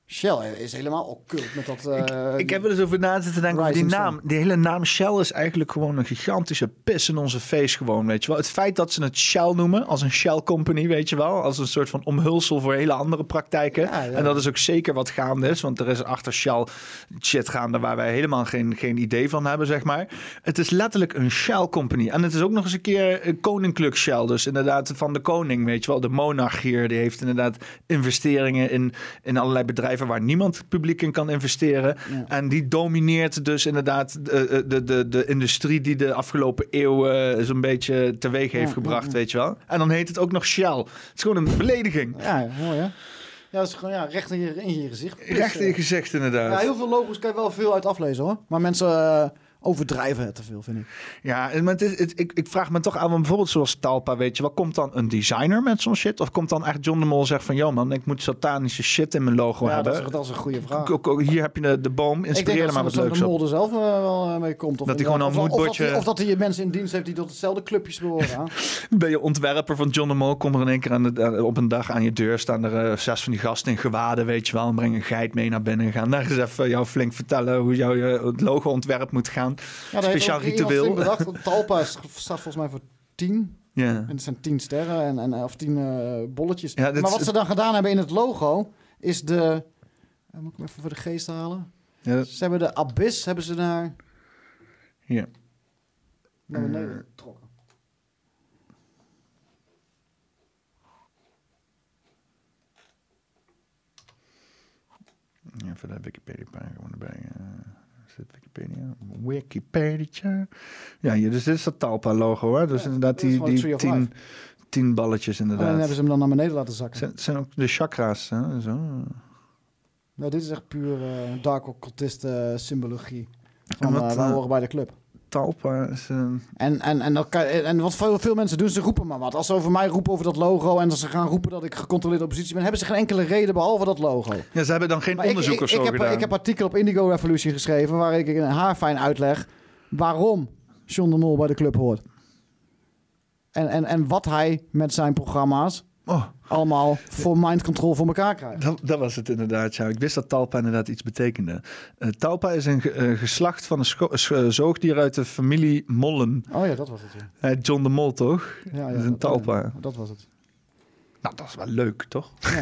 Shell is helemaal occult met dat... eh, Ik heb er eens over na zitten denken over die naam. Die hele naam Shell is eigenlijk gewoon een gigantische pis in onze face gewoon, weet je wel. Het feit dat ze het Shell noemen, als een Shell company, weet je wel. Als een soort van omhulsel voor hele andere praktijken. Ja, ja. En dat is ook zeker wat gaande is. Want er is achter Shell shit gaande waar wij helemaal geen, geen idee van hebben, zeg maar. Het is letterlijk een Shell company. En het is ook nog eens een keer een koninklijk Shell. Dus inderdaad van de koning, weet je wel. De monarch hier, die heeft inderdaad investeringen in, in allerlei bedrijven waar niemand publiek in kan investeren. Ja. En die domineert dus inderdaad de, de, de, de industrie die de afgelopen eeuw eh, zo'n beetje teweeg heeft Ja, gebracht, ja, weet je wel. En dan heet het ook nog Shell. Het is gewoon een belediging. Ja, ja, mooi hè? Ja, dat is gewoon ja, recht in je, in je gezicht. Recht in je gezicht inderdaad. Ja, heel veel logos kan je wel veel uit aflezen hoor. Maar mensen eh, overdrijven het te veel, vind ik. Ja, maar het is, het- ik, ik vraag me toch aan, want bijvoorbeeld zoals Talpa, weet je wel, komt dan een designer met zo'n shit? Of komt dan echt John de Mol zeggen van, yo man, ik moet satanische shit in mijn logo Ja, hebben? dat is, dat is een goede vraag. Hier heb je de, de boom, Ik denk inspireer er dat maar wat leuks de op. mol er zelf eh, wel eh, mee komt. Of Dat hij gewoon een of, of, dat hij, of dat hij mensen in dienst heeft die tot hetzelfde clubjes behoren. Ben je ontwerper van John de Mol, kom er in één keer aan de, op een dag aan je deur staan er eh, zes van die gasten in gewaden, weet je wel, en breng een geit mee naar binnen en gaan daar eens even jou flink vertellen hoe jouw het logo-ontwerp moet gaan. Ja, Speciaal ritueel. Bedacht. Talpa staat volgens mij voor 10. Ja. En het zijn 10 sterren en, en, of 10 eh, bolletjes. Ja, maar wat ze dan gedaan hebben in het logo is de. eh, Moet ik hem even voor de geest halen? Ja, dat- Ze hebben de abyss hebben ze daar Hier. naar beneden getrokken. Even de Wikipedia-pagina erbij. eh, dit Wikipedia? Wikipedia. Ja, hier, dus dit is dat Talpa-logo, hè? Dus Ja, inderdaad die, die tien, tien balletjes inderdaad. hebben ze hem dan naar beneden laten zakken. zijn, zijn ook de chakra's, hè? Zo. Nou, dit is echt puur eh, dark occultist eh, symbologie. En Van, wat, wij eh, horen bij de club. Talpa is een... En, en, en, dat kan, en wat veel, veel mensen doen, ze roepen maar wat. Als ze over mij roepen over dat logo en als ze gaan roepen dat ik gecontroleerde oppositie ben, hebben ze geen enkele reden behalve dat logo. Ja, ze hebben dan geen Maar ik- onderzoek ik, of zo ik, heb, gedaan. ik heb artikel op Indigo Revolution geschreven waar ik in haarfijn uitleg waarom John de Mol bij de club hoort. En, en, en wat hij met zijn programma's Oh. allemaal voor mind control voor elkaar krijgen. Dat, dat was het inderdaad, ja. Ik wist dat talpa inderdaad iets betekende. Eh, talpa is een eh, geslacht van een zoogdier uit de familie Mollen. Oh ja, dat was het. Ja, Eh, John de Mol, toch? ja, ja dat is een talpa. ja, dat was het. Nou, dat is wel leuk, toch? Ja,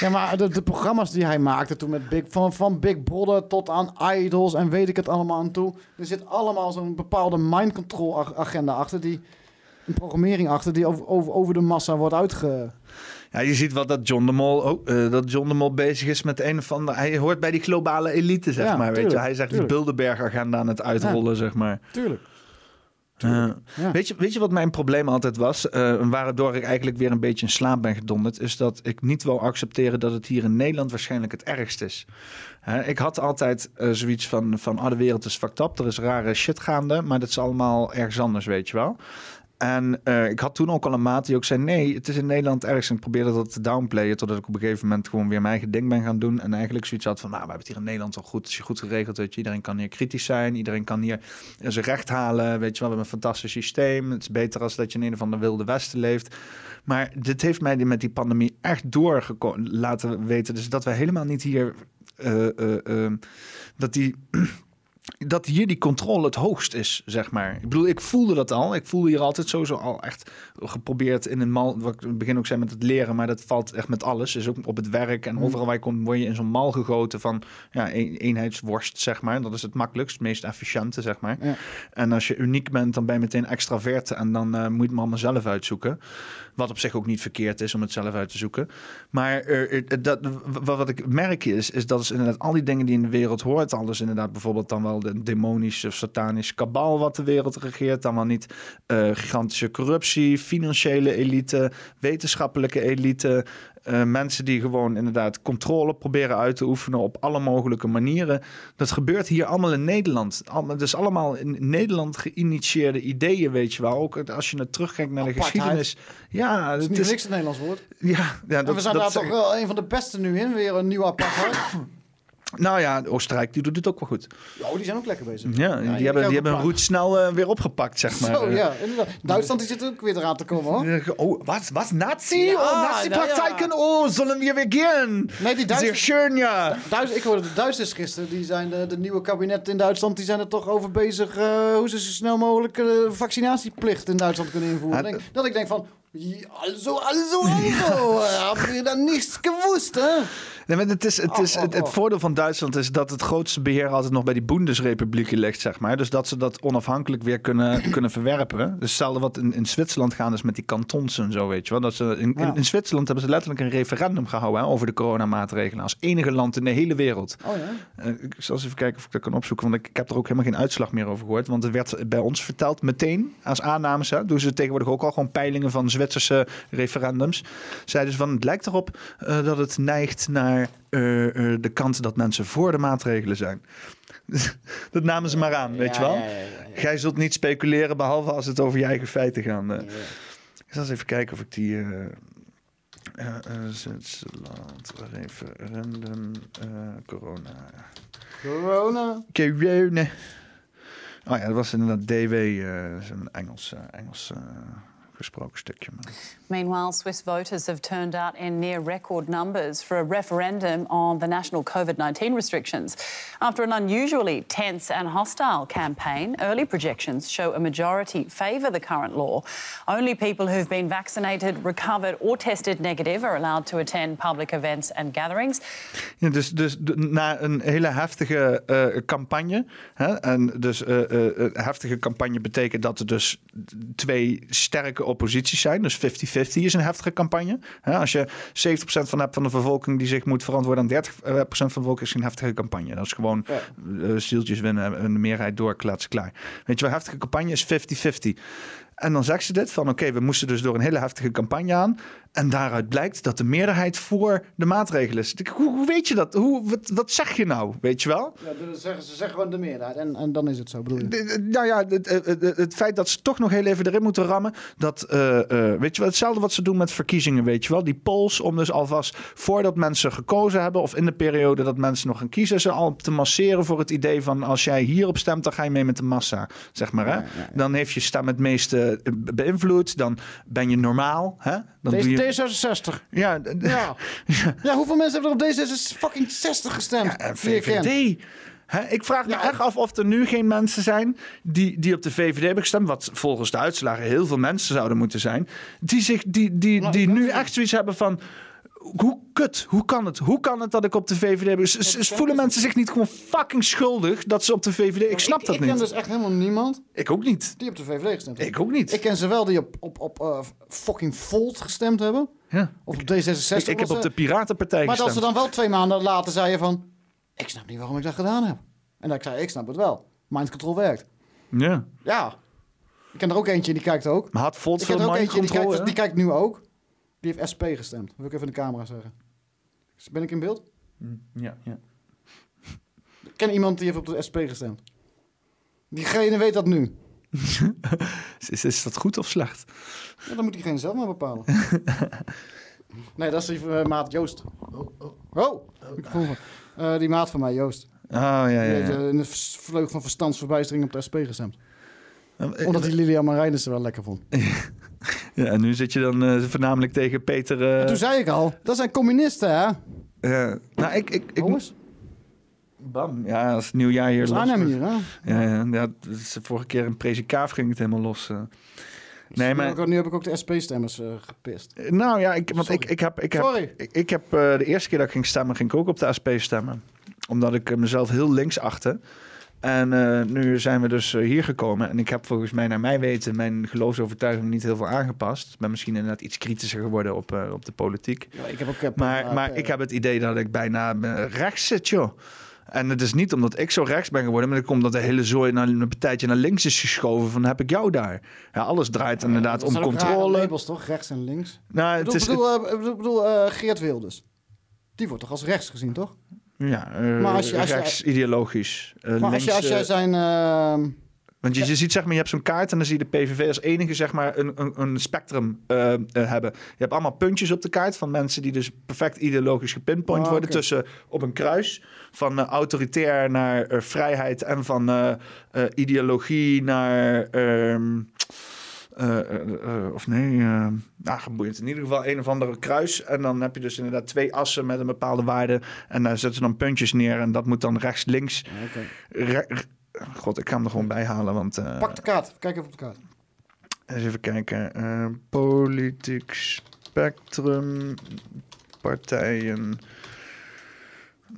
ja maar de, de programma's die hij maakte toen met Big, van, van Big Brother tot aan Idols en weet ik het allemaal aan toe. Er zit allemaal zo'n bepaalde mind control ag- agenda achter, die, een programmering achter die over, over, over de massa wordt uitge... Ja, je ziet wel dat John de Mol, ook, eh, dat John de Mol bezig is met een of andere... Hij hoort bij die globale elite, zeg Ja, maar. Weet je? Hij zegt tuurlijk. die Bilderberg-agenda aan het uitrollen, zeg maar. Tuurlijk. Uh, Ja. weet, je, weet je wat mijn probleem altijd was? eh, waardoor ik eigenlijk weer een beetje in slaap ben gedonderd. Is dat ik niet wil accepteren dat het hier in Nederland waarschijnlijk het ergst is. Hè, ik had altijd eh, zoiets van, van ah, de wereld is fucked up. Er is rare shit gaande. Maar dat is allemaal ergens anders, weet je wel. En eh, ik had toen ook al een maat die ook zei: nee, het is in Nederland ergens. En ik probeerde dat te downplayen. Totdat ik op een gegeven moment gewoon weer mijn eigen ding ben gaan doen. En eigenlijk zoiets had van: nou, we hebben het hier in Nederland al goed. Het is goed geregeld. Weet je. Iedereen kan hier kritisch zijn. Iedereen kan hier zijn recht halen. Weet je wel, we hebben een fantastisch systeem. Het is beter als dat je in een of andere wilde westen leeft. Maar dit heeft mij met die pandemie echt door laten weten. Dus dat we helemaal niet hier. eh, eh, dat die. Dat hier die controle het hoogst is, zeg maar. Ik bedoel, ik voelde dat al. Ik voelde hier altijd sowieso al echt geprobeerd in een mal... Wat ik in het begin ook zei met het leren, maar dat valt echt met alles. Dus ook op het werk en Mm. overal waar je komt... word je in zo'n mal gegoten van ja, een, eenheidsworst, zeg maar. Dat is het makkelijkst, het meest efficiënte, zeg maar. Ja. En als je uniek bent, dan ben je meteen extravert... en dan eh, moet je het maar allemaal zelf uitzoeken. Wat op zich ook niet verkeerd is om het zelf uit te zoeken. Maar dat, wat, wat ik merk is, is dat is inderdaad al die dingen die in de wereld hoort. Alles inderdaad bijvoorbeeld dan wel de demonische of satanische kabal wat de wereld regeert. Dan wel niet eh, gigantische corruptie, financiële elite, wetenschappelijke elite. Eh, mensen die gewoon inderdaad controle proberen uit te oefenen op alle mogelijke manieren. Dat gebeurt hier allemaal in Nederland. Allemaal, dus allemaal in Nederland geïnitieerde ideeën, weet je wel. Ook als je naar terugkijkt naar de geschiedenis. Ja, Dat is het niet is, niks het Nederlands woord. ja, ja en we zijn daar toch wel een van de beste nu in, weer een nieuw apartheid. Nou ja, Oostenrijk die doet het ook wel goed. Oh, die zijn ook lekker bezig. Ja, die, die hebben, die hebben een paar. route snel eh, weer opgepakt, zeg maar. Zo, Eh, ja, inderdaad. Duitsland die zit ook weer eraan te komen, hoor. Oh, was, was Nazi? Ja, oh, Nazi-praktijken. Oh, zullen we weer gaan? Nee, die Zeer Duitsers, schön, ja. Duits, ik hoorde de Duitsers gisteren, die zijn de, de nieuwe kabinet in Duitsland, die zijn er toch over bezig eh, hoe ze zo snel mogelijk eh, vaccinatieplicht in Duitsland kunnen invoeren. Ja, Denk- dat ik denk van, ja, also, also, also, eh, hebben we dan niets gewusst, hè? Nee, maar het, is, het, is, Oh, het, oh, het oh. voordeel van Duitsland is dat het grootste beheer altijd nog bij die Bundesrepublieken ligt, zeg maar. Dus dat ze dat onafhankelijk weer kunnen, kunnen verwerpen. Dus hetzelfde wat in, in Zwitserland gaan is met die kantons en zo, weet je wel. Dat ze, in, in, Zwitserland hebben ze letterlijk een referendum gehouden hè, over de coronamaatregelen. Als enige land in de hele wereld. Oh ja? Eh, ik zal eens even kijken of ik dat kan opzoeken, want ik, ik heb er ook helemaal geen uitslag meer over gehoord. Want het werd bij ons verteld meteen als aannames. Hè, doen ze tegenwoordig ook al gewoon peilingen van Zwitserse referendums. Zeiden ze van het lijkt erop eh, dat het neigt naar eh, eh, de kant dat mensen voor de maatregelen zijn. dat namen ze maar aan, weet je wel. Ja, ja, ja, ja. Jij zult niet speculeren behalve als het over je eigen feiten gaat. eh. Ik zal eens even kijken of ik die. eh, eh, eh, Zwitserland, referendum, eh, corona. Corona. Corona. Oh ja, dat was inderdaad DW, eh, een Engels, eh, Engels eh, gesproken stukje. Maar... Meanwhile, Swiss voters have turned out in near record numbers for a referendum on the national COVID 19 restrictions. After an unusually tense and hostile campaign, early projections show a majority favour the current law. Only people who've been vaccinated, recovered, or tested negative are allowed to attend public events and gatherings. Ja, dus, dus na een hele heftige eh, campagne. Hè, en dus eh, eh, heftige campagne betekent dat er dus twee sterke opposities zijn. Dus 50-50 is een heftige campagne. Als je 70% van hebt van de bevolking die zich moet verantwoorden aan 30% van de bevolking is een heftige campagne. Dat is gewoon eh, zieltjes winnen en de meerheid doorkletsen klaar. Weet je wel, heftige campagne is 50-50. En dan zegt ze dit van oké, we moesten dus door een hele heftige campagne aan. En daaruit blijkt dat de meerderheid voor de maatregelen is. Hoe, hoe weet je dat? Hoe, wat, wat zeg je nou? Weet je wel? Ja, zeggen, ze zeggen gewoon de meerderheid en, en dan is het zo, bedoel je? De- Nou ja, het, het, het- feit dat ze toch nog heel even erin moeten rammen. Dat, eh, eh, weet je wel, hetzelfde wat ze doen met verkiezingen, weet je wel. Die polls om dus alvast voordat mensen gekozen hebben... of in de periode dat mensen nog gaan kiezen... ze al te masseren voor het idee van... als jij hierop stemt, dan ga je mee met de massa, zeg maar. Hè? Dan heeft je stem het meeste eh, be- beïnvloed. Dan ben je normaal, hè? Dan Deze, doe je... D66. Ja, Ja. ja, hoeveel mensen hebben er op D66 fucking 60 gestemd? Die? VVD. Ik vraag me echt af of er nu geen mensen zijn die, die op de VVD hebben gestemd, wat volgens de uitslagen heel veel mensen zouden moeten zijn, die, zich, die, die, die nu echt zoiets hebben van. Hoe kut, hoe kan het? Hoe kan het dat ik op de VVD heb? Voelen mensen zich niet gewoon fucking schuldig dat ze op de VVD. Ik snap dat ik niet. ken dus echt helemaal niemand Ik ook niet. die op de VVD gestemd heeft. Ik ook niet. Ik ken ze wel die op, op, op eh, fucking Volt gestemd hebben. Ja. Of op D66. Ik, ik heb op de Piratenpartij Maar dat gestemd. ze dan wel twee maanden later zeiden van... Ik snap niet waarom ik dat gedaan heb. En dat ik zei, ik snap het wel. Mind control werkt. Ja. Ja. Ik ken er ook eentje die kijkt ook. Maar had Volt Ik veel ook mind die control, kijkt, die kijkt nu ook. Die heeft SP gestemd. Dat wil ik even in de camera zeggen. Ben ik in beeld? Ja, ja. Ik ken iemand die heeft op de SP gestemd. Diegene weet dat nu. Is, is dat goed of slecht? Ja, dan moet diegene zelf maar bepalen. nee, dat is die eh, maat Joost. Oh, oh. oh. van- Eh, die maat van mij, Joost. Oh, ja, ja, Die ja. heeft eh, in de v- vleugel van verstandsverbijstering op de SP gestemd. Omdat hij Lilian Marijnissen wel lekker vond. Ja, en nu zit je dan eh, voornamelijk tegen Peter... eh, Toen zei ik al, dat zijn communisten, hè? Ja, nou, ik... ik, ik Jongens, Bam. Ja, als het nieuwjaar hier los Arnhem hier, hè? Ja, ja, ja, de vorige keer in Prezikaaf ging het helemaal los. eh. Nee, Nu maar... heb ik ook- Nu heb ik ook de SP-stemmers gepist. Nou ja, ik, want ik, ik heb, ik heb, Sorry. ik, ik heb de eerste keer dat ik ging stemmen, ging ik ook op de SP stemmen. Omdat ik mezelf heel links achtte. En eh, nu zijn we dus eh, hier gekomen. En ik heb volgens mij, naar mijn weten, mijn geloofsovertuiging niet heel veel aangepast. Ik ben misschien inderdaad iets kritischer geworden op, eh, op de politiek. Ja, ik heb ook... heb, Maar, maar ik heb het idee dat ik bijna rechts zit, joh. En het is niet omdat ik zo rechts ben geworden, maar het komt omdat de hele zooi naar een partijtje naar links is geschoven. Van heb ik jou daar? Ja, alles draait inderdaad dat om controle. labels, toch? Rechts en links. Nou, Ik het is, bedoel, bedoel, bedoel, bedoel, Geert Wilders. Die wordt toch als rechts gezien, toch? Ja, eh, maar als je- als je- rechts ideologisch. eh, Maar als, links, je, als jij zijn... ehm, Want je, je ziet zeg maar, je hebt zo'n kaart en dan zie je de PVV als enige zeg maar een, een, een spectrum eh, hebben. Je hebt allemaal puntjes op de kaart van mensen die dus perfect ideologisch gepinpoint Ah, worden tussen op een kruis van autoritair naar vrijheid en van ideologie naar ehm, eh, eh, eh, of nee, eh nou, geboeid. In ieder geval een of andere kruis. En dan heb je dus inderdaad twee assen met een bepaalde waarde. En daar zetten ze dan puntjes neer. En dat moet dan rechts, links. Re- re- God, ik ga hem er gewoon bij halen. Want, eh, Pak de kaart. Kijk even op de kaart. eens even kijken. Eh, politiek spectrum. Partijen.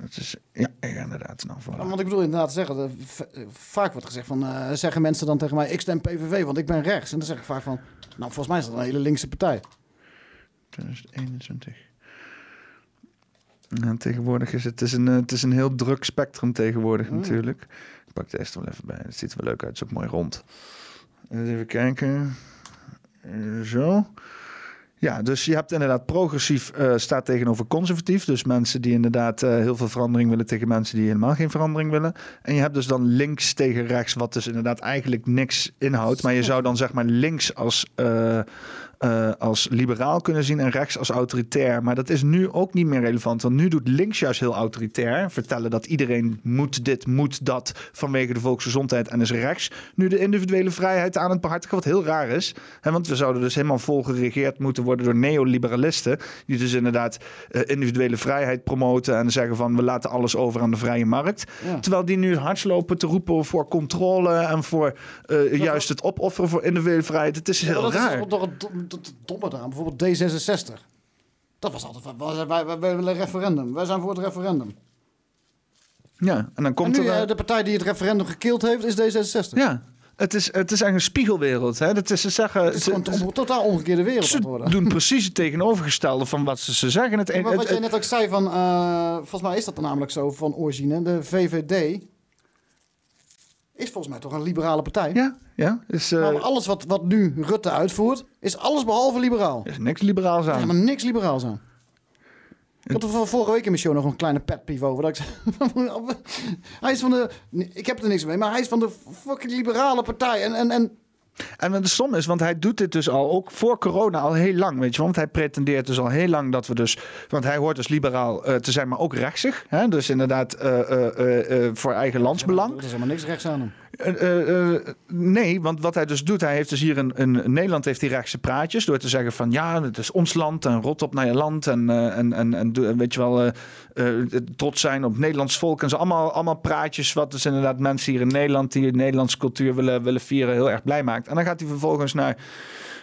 Dat is, ja, inderdaad. Nou, voilà. Ja, Want ik bedoel inderdaad te zeggen, de- v- eh, vaak wordt gezegd van, eh, zeggen mensen dan tegen mij, ik stem PVV, want ik ben rechts. En dan zeg ik vaak van, nou volgens mij is dat een hele linkse partij. 2021. Ja, tegenwoordig is het, het, is een, eh, het is een heel druk spectrum tegenwoordig Mm. natuurlijk. Ik pak deze er wel even bij. Het ziet er wel leuk uit. Het is ook mooi rond. Even kijken. Eh, Zo. Ja, dus je hebt inderdaad progressief eh, staat tegenover conservatief. Dus mensen die inderdaad eh, heel veel verandering willen tegen mensen die helemaal geen verandering willen. En je hebt dus dan links tegen rechts, wat dus inderdaad eigenlijk niks inhoudt. Maar je zou dan zeg maar links als, eh, eh, als liberaal kunnen zien en rechts als autoritair. Maar dat is nu ook niet meer relevant. Want nu doet links juist heel autoritair. Vertellen dat iedereen moet dit, moet dat vanwege de volksgezondheid. En is rechts nu de individuele vrijheid aan het behartigen. Wat heel raar is. Hè, want we zouden dus helemaal vol geregeerd moeten worden door neoliberalisten. Die dus inderdaad eh, individuele vrijheid promoten. En zeggen van we laten alles over aan de vrije markt. Ja. Terwijl die nu hard lopen te roepen voor controle. En voor eh, juist het opofferen voor individuele vrijheid. Het is heel dat raar. is toch het het domme eraan. Bijvoorbeeld D66. Dat was altijd, wij, wij, wij willen een referendum. Wij zijn voor het referendum. Ja, en dan En komt nu, er... eh, eh, de partij die het referendum gekild heeft, is D66. Ja, het is, het is echt een spiegelwereld. Hè? Dat is, ze zeggen, Het is ze, een totaal omgekeerde wereld ze worden. doen precies het tegenovergestelde van wat ze, ze zeggen. Het, Maar wat jij net ook zei van, eh, volgens mij is dat namelijk zo van origine. De VVD is volgens mij toch een liberale partij. ja, ja, is, eh, Maar alles wat, wat nu Rutte uitvoert, is alles behalve liberaal. er is niks liberaals Er aan. is helemaal niks liberaals aan. Ik had er van vorige week in mijn show nog een kleine pet over. Dat ik zei, hij is van de... Ik heb er niks mee, maar hij is van de fucking liberale partij. En, en, en En wat de stom is, want hij doet dit dus al, ook voor corona, al heel lang. Weet je, want hij pretendeert dus al heel lang dat we dus. Want hij hoort dus liberaal eh, te zijn, maar ook rechtsig. Hè? Dus inderdaad eh, eh, voor eigen landsbelang. er is helemaal niks rechts aan hem. Eh, eh, eh, nee, want wat hij dus doet, hij heeft dus hier in, in Nederland heeft hij rechtse praatjes door te zeggen van ja, het is ons land en rot op naar je land en, en, en, en weet je wel, trots zijn op Nederlands volk en zo. Allemaal, allemaal praatjes wat dus inderdaad mensen hier in Nederland die de Nederlandse cultuur willen, willen vieren heel erg blij maakt. En dan gaat hij vervolgens naar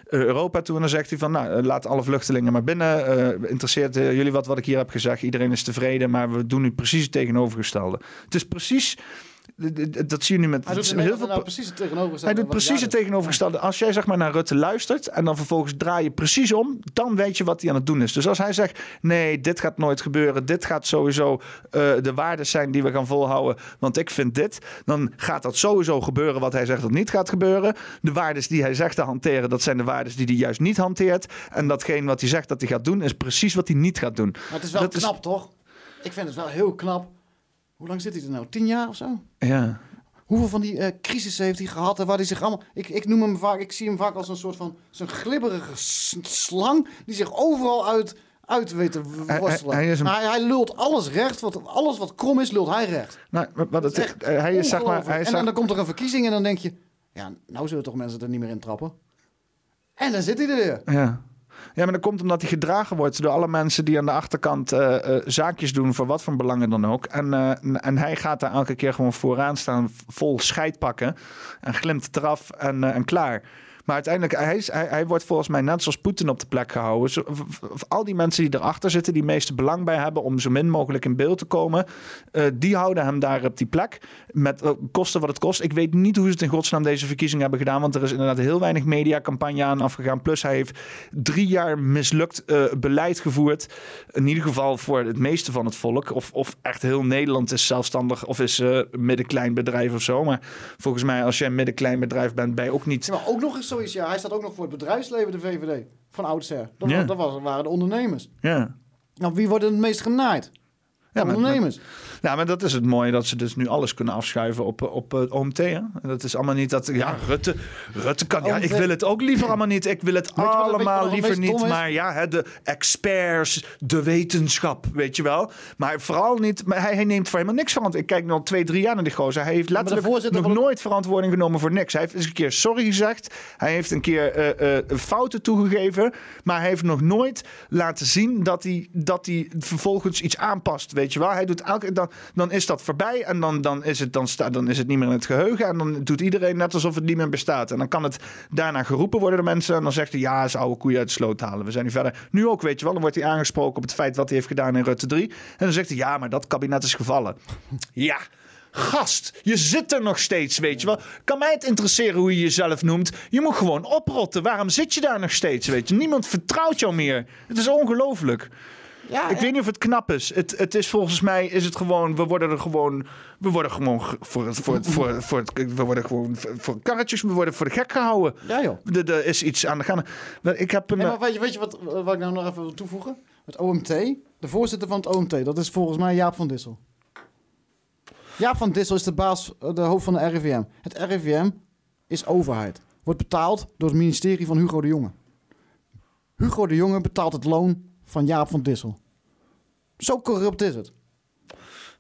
Europa toe en dan zegt hij van nou, laat alle vluchtelingen maar binnen. Interesseert jullie wat wat ik hier heb gezegd? Iedereen is tevreden, maar we doen nu precies het tegenovergestelde. Het is precies... Dat zie je nu met Hij doet heel veel nou precies het tegenovergestelde. hij doet precies het tegenovergestelde. Als jij zeg maar naar Rutte luistert en dan vervolgens draai je precies om, dan weet je wat hij aan het doen is. Dus als hij zegt, nee, dit gaat nooit gebeuren, dit gaat sowieso eh, de waarden zijn die we gaan volhouden, want ik vind dit, dan gaat dat sowieso gebeuren wat hij zegt dat niet gaat gebeuren. De waarden die hij zegt te hanteren, dat zijn de waarden die hij juist niet hanteert. En datgene wat hij zegt dat hij gaat doen, is precies wat hij niet gaat doen. Maar het is wel Dat knap, toch? Ik vind het wel heel knap. Hoe lang zit hij er nou? Tien jaar of zo? Ja. Hoeveel van die eh crisissen heeft hij gehad en waar hij zich allemaal... Ik, ik noem hem vaak, ik zie hem vaak als een soort van... Zo'n glibberige slang die zich overal uit, uit weet te worstelen. hij- hij is een- hij, hij lult alles recht, wat, alles wat krom is, lult hij recht. Nou, wat het, Echt eh, hij is zeg maar, hij en dan komt er een verkiezing en dan denk je... Ja, nou zullen toch mensen er niet meer in trappen? En dan zit hij er weer. Ja. Ja, maar dat komt omdat hij gedragen wordt door alle mensen die aan de achterkant eh, eh, zaakjes doen voor wat voor belangen dan ook. En, eh, en hij gaat daar elke keer gewoon vooraan staan, vol scheid pakken en glimt eraf en, en klaar. Maar uiteindelijk, hij, is, hij, hij wordt volgens mij net zoals Poetin op de plek gehouden. Al die mensen die erachter zitten, die meeste belang bij hebben om zo min mogelijk in beeld te komen, eh, die houden hem daar op die plek. Met eh, kosten wat het kost. Ik weet niet hoe ze het in godsnaam deze verkiezingen hebben gedaan, want er is inderdaad heel weinig mediacampagne aan afgegaan. Plus hij heeft drie jaar mislukt eh, beleid gevoerd. In ieder geval voor het meeste van het volk. Of, of echt heel Nederland is zelfstandig of is middenklein bedrijf of zo. Maar volgens mij, als jij een middenklein bedrijf bent, ben je ook niet. Maar ook nog eens zoiets, ja, hij staat ook nog voor het bedrijfsleven, de VVD. Van oudsher. Dat, Ja. was, dat was, waren de ondernemers. Ja. Nou, wie wordt het meest genaaid? Ja, maar- ondernemers. Ja, maar dat is het mooie dat ze dus nu alles kunnen afschuiven op, op het OMT. Hè? En Dat is allemaal niet dat. Ja, Rutte, Rutte kan. Ja, ik wil het ook liever allemaal niet. Ik wil het wat- allemaal liever niet. Maar ja, hè, de experts, de wetenschap, weet je wel. Maar vooral niet. Maar hij, hij neemt voor helemaal niks van. Ik kijk nu al twee, drie jaar naar die gozer. Hij heeft maar letterlijk nog van nooit verantwoording genomen voor niks. Hij heeft eens een keer sorry gezegd. Hij heeft een keer eh, eh, fouten toegegeven. Maar hij heeft nog nooit laten zien dat hij, dat hij vervolgens iets aanpast. Weet je wel? Hij doet elke, dan, dan is dat voorbij. En dan, dan, is het, dan, sta, dan is het niet meer in het geheugen. En dan doet iedereen net alsof het niet meer bestaat. En dan kan het daarna geroepen worden door mensen. En dan zegt hij, ja, ze oude koeien uit de sloot halen. We zijn nu verder. Nu ook, weet je wel. Dan wordt hij aangesproken op het feit wat hij heeft gedaan in Rutte 3. En dan zegt hij, ja, maar dat kabinet is gevallen. Ja. Gast, je zit er nog steeds, weet je wel. Kan mij het interesseren hoe je jezelf noemt? Je moet gewoon oprotten. Waarom zit je daar nog steeds, weet je? Niemand vertrouwt jou meer. Het is ongelooflijk. Ja, ik weet niet of het knap is. Het, het is volgens mij is het gewoon. We worden er gewoon. We worden gewoon ge- voor het, voor het, voor, het- voor het, we worden gewoon voor karretjes. We worden voor de gek gehouden. Ja, joh. Er, er is iets aan de gang. Ik heb een. Ja, maar weet je, weet je wat, wat ik nou nog even wil toevoegen? Het OMT, de voorzitter van het OMT, dat is volgens mij Jaap van Dissel. Jaap van Dissel is de baas, eh, de hoofd van de RIVM. Het RIVM is overheid. Wordt betaald door het ministerie van Hugo de Jonge. Hugo de Jonge betaalt het loon van Jaap van Dissel. Zo corrupt is het.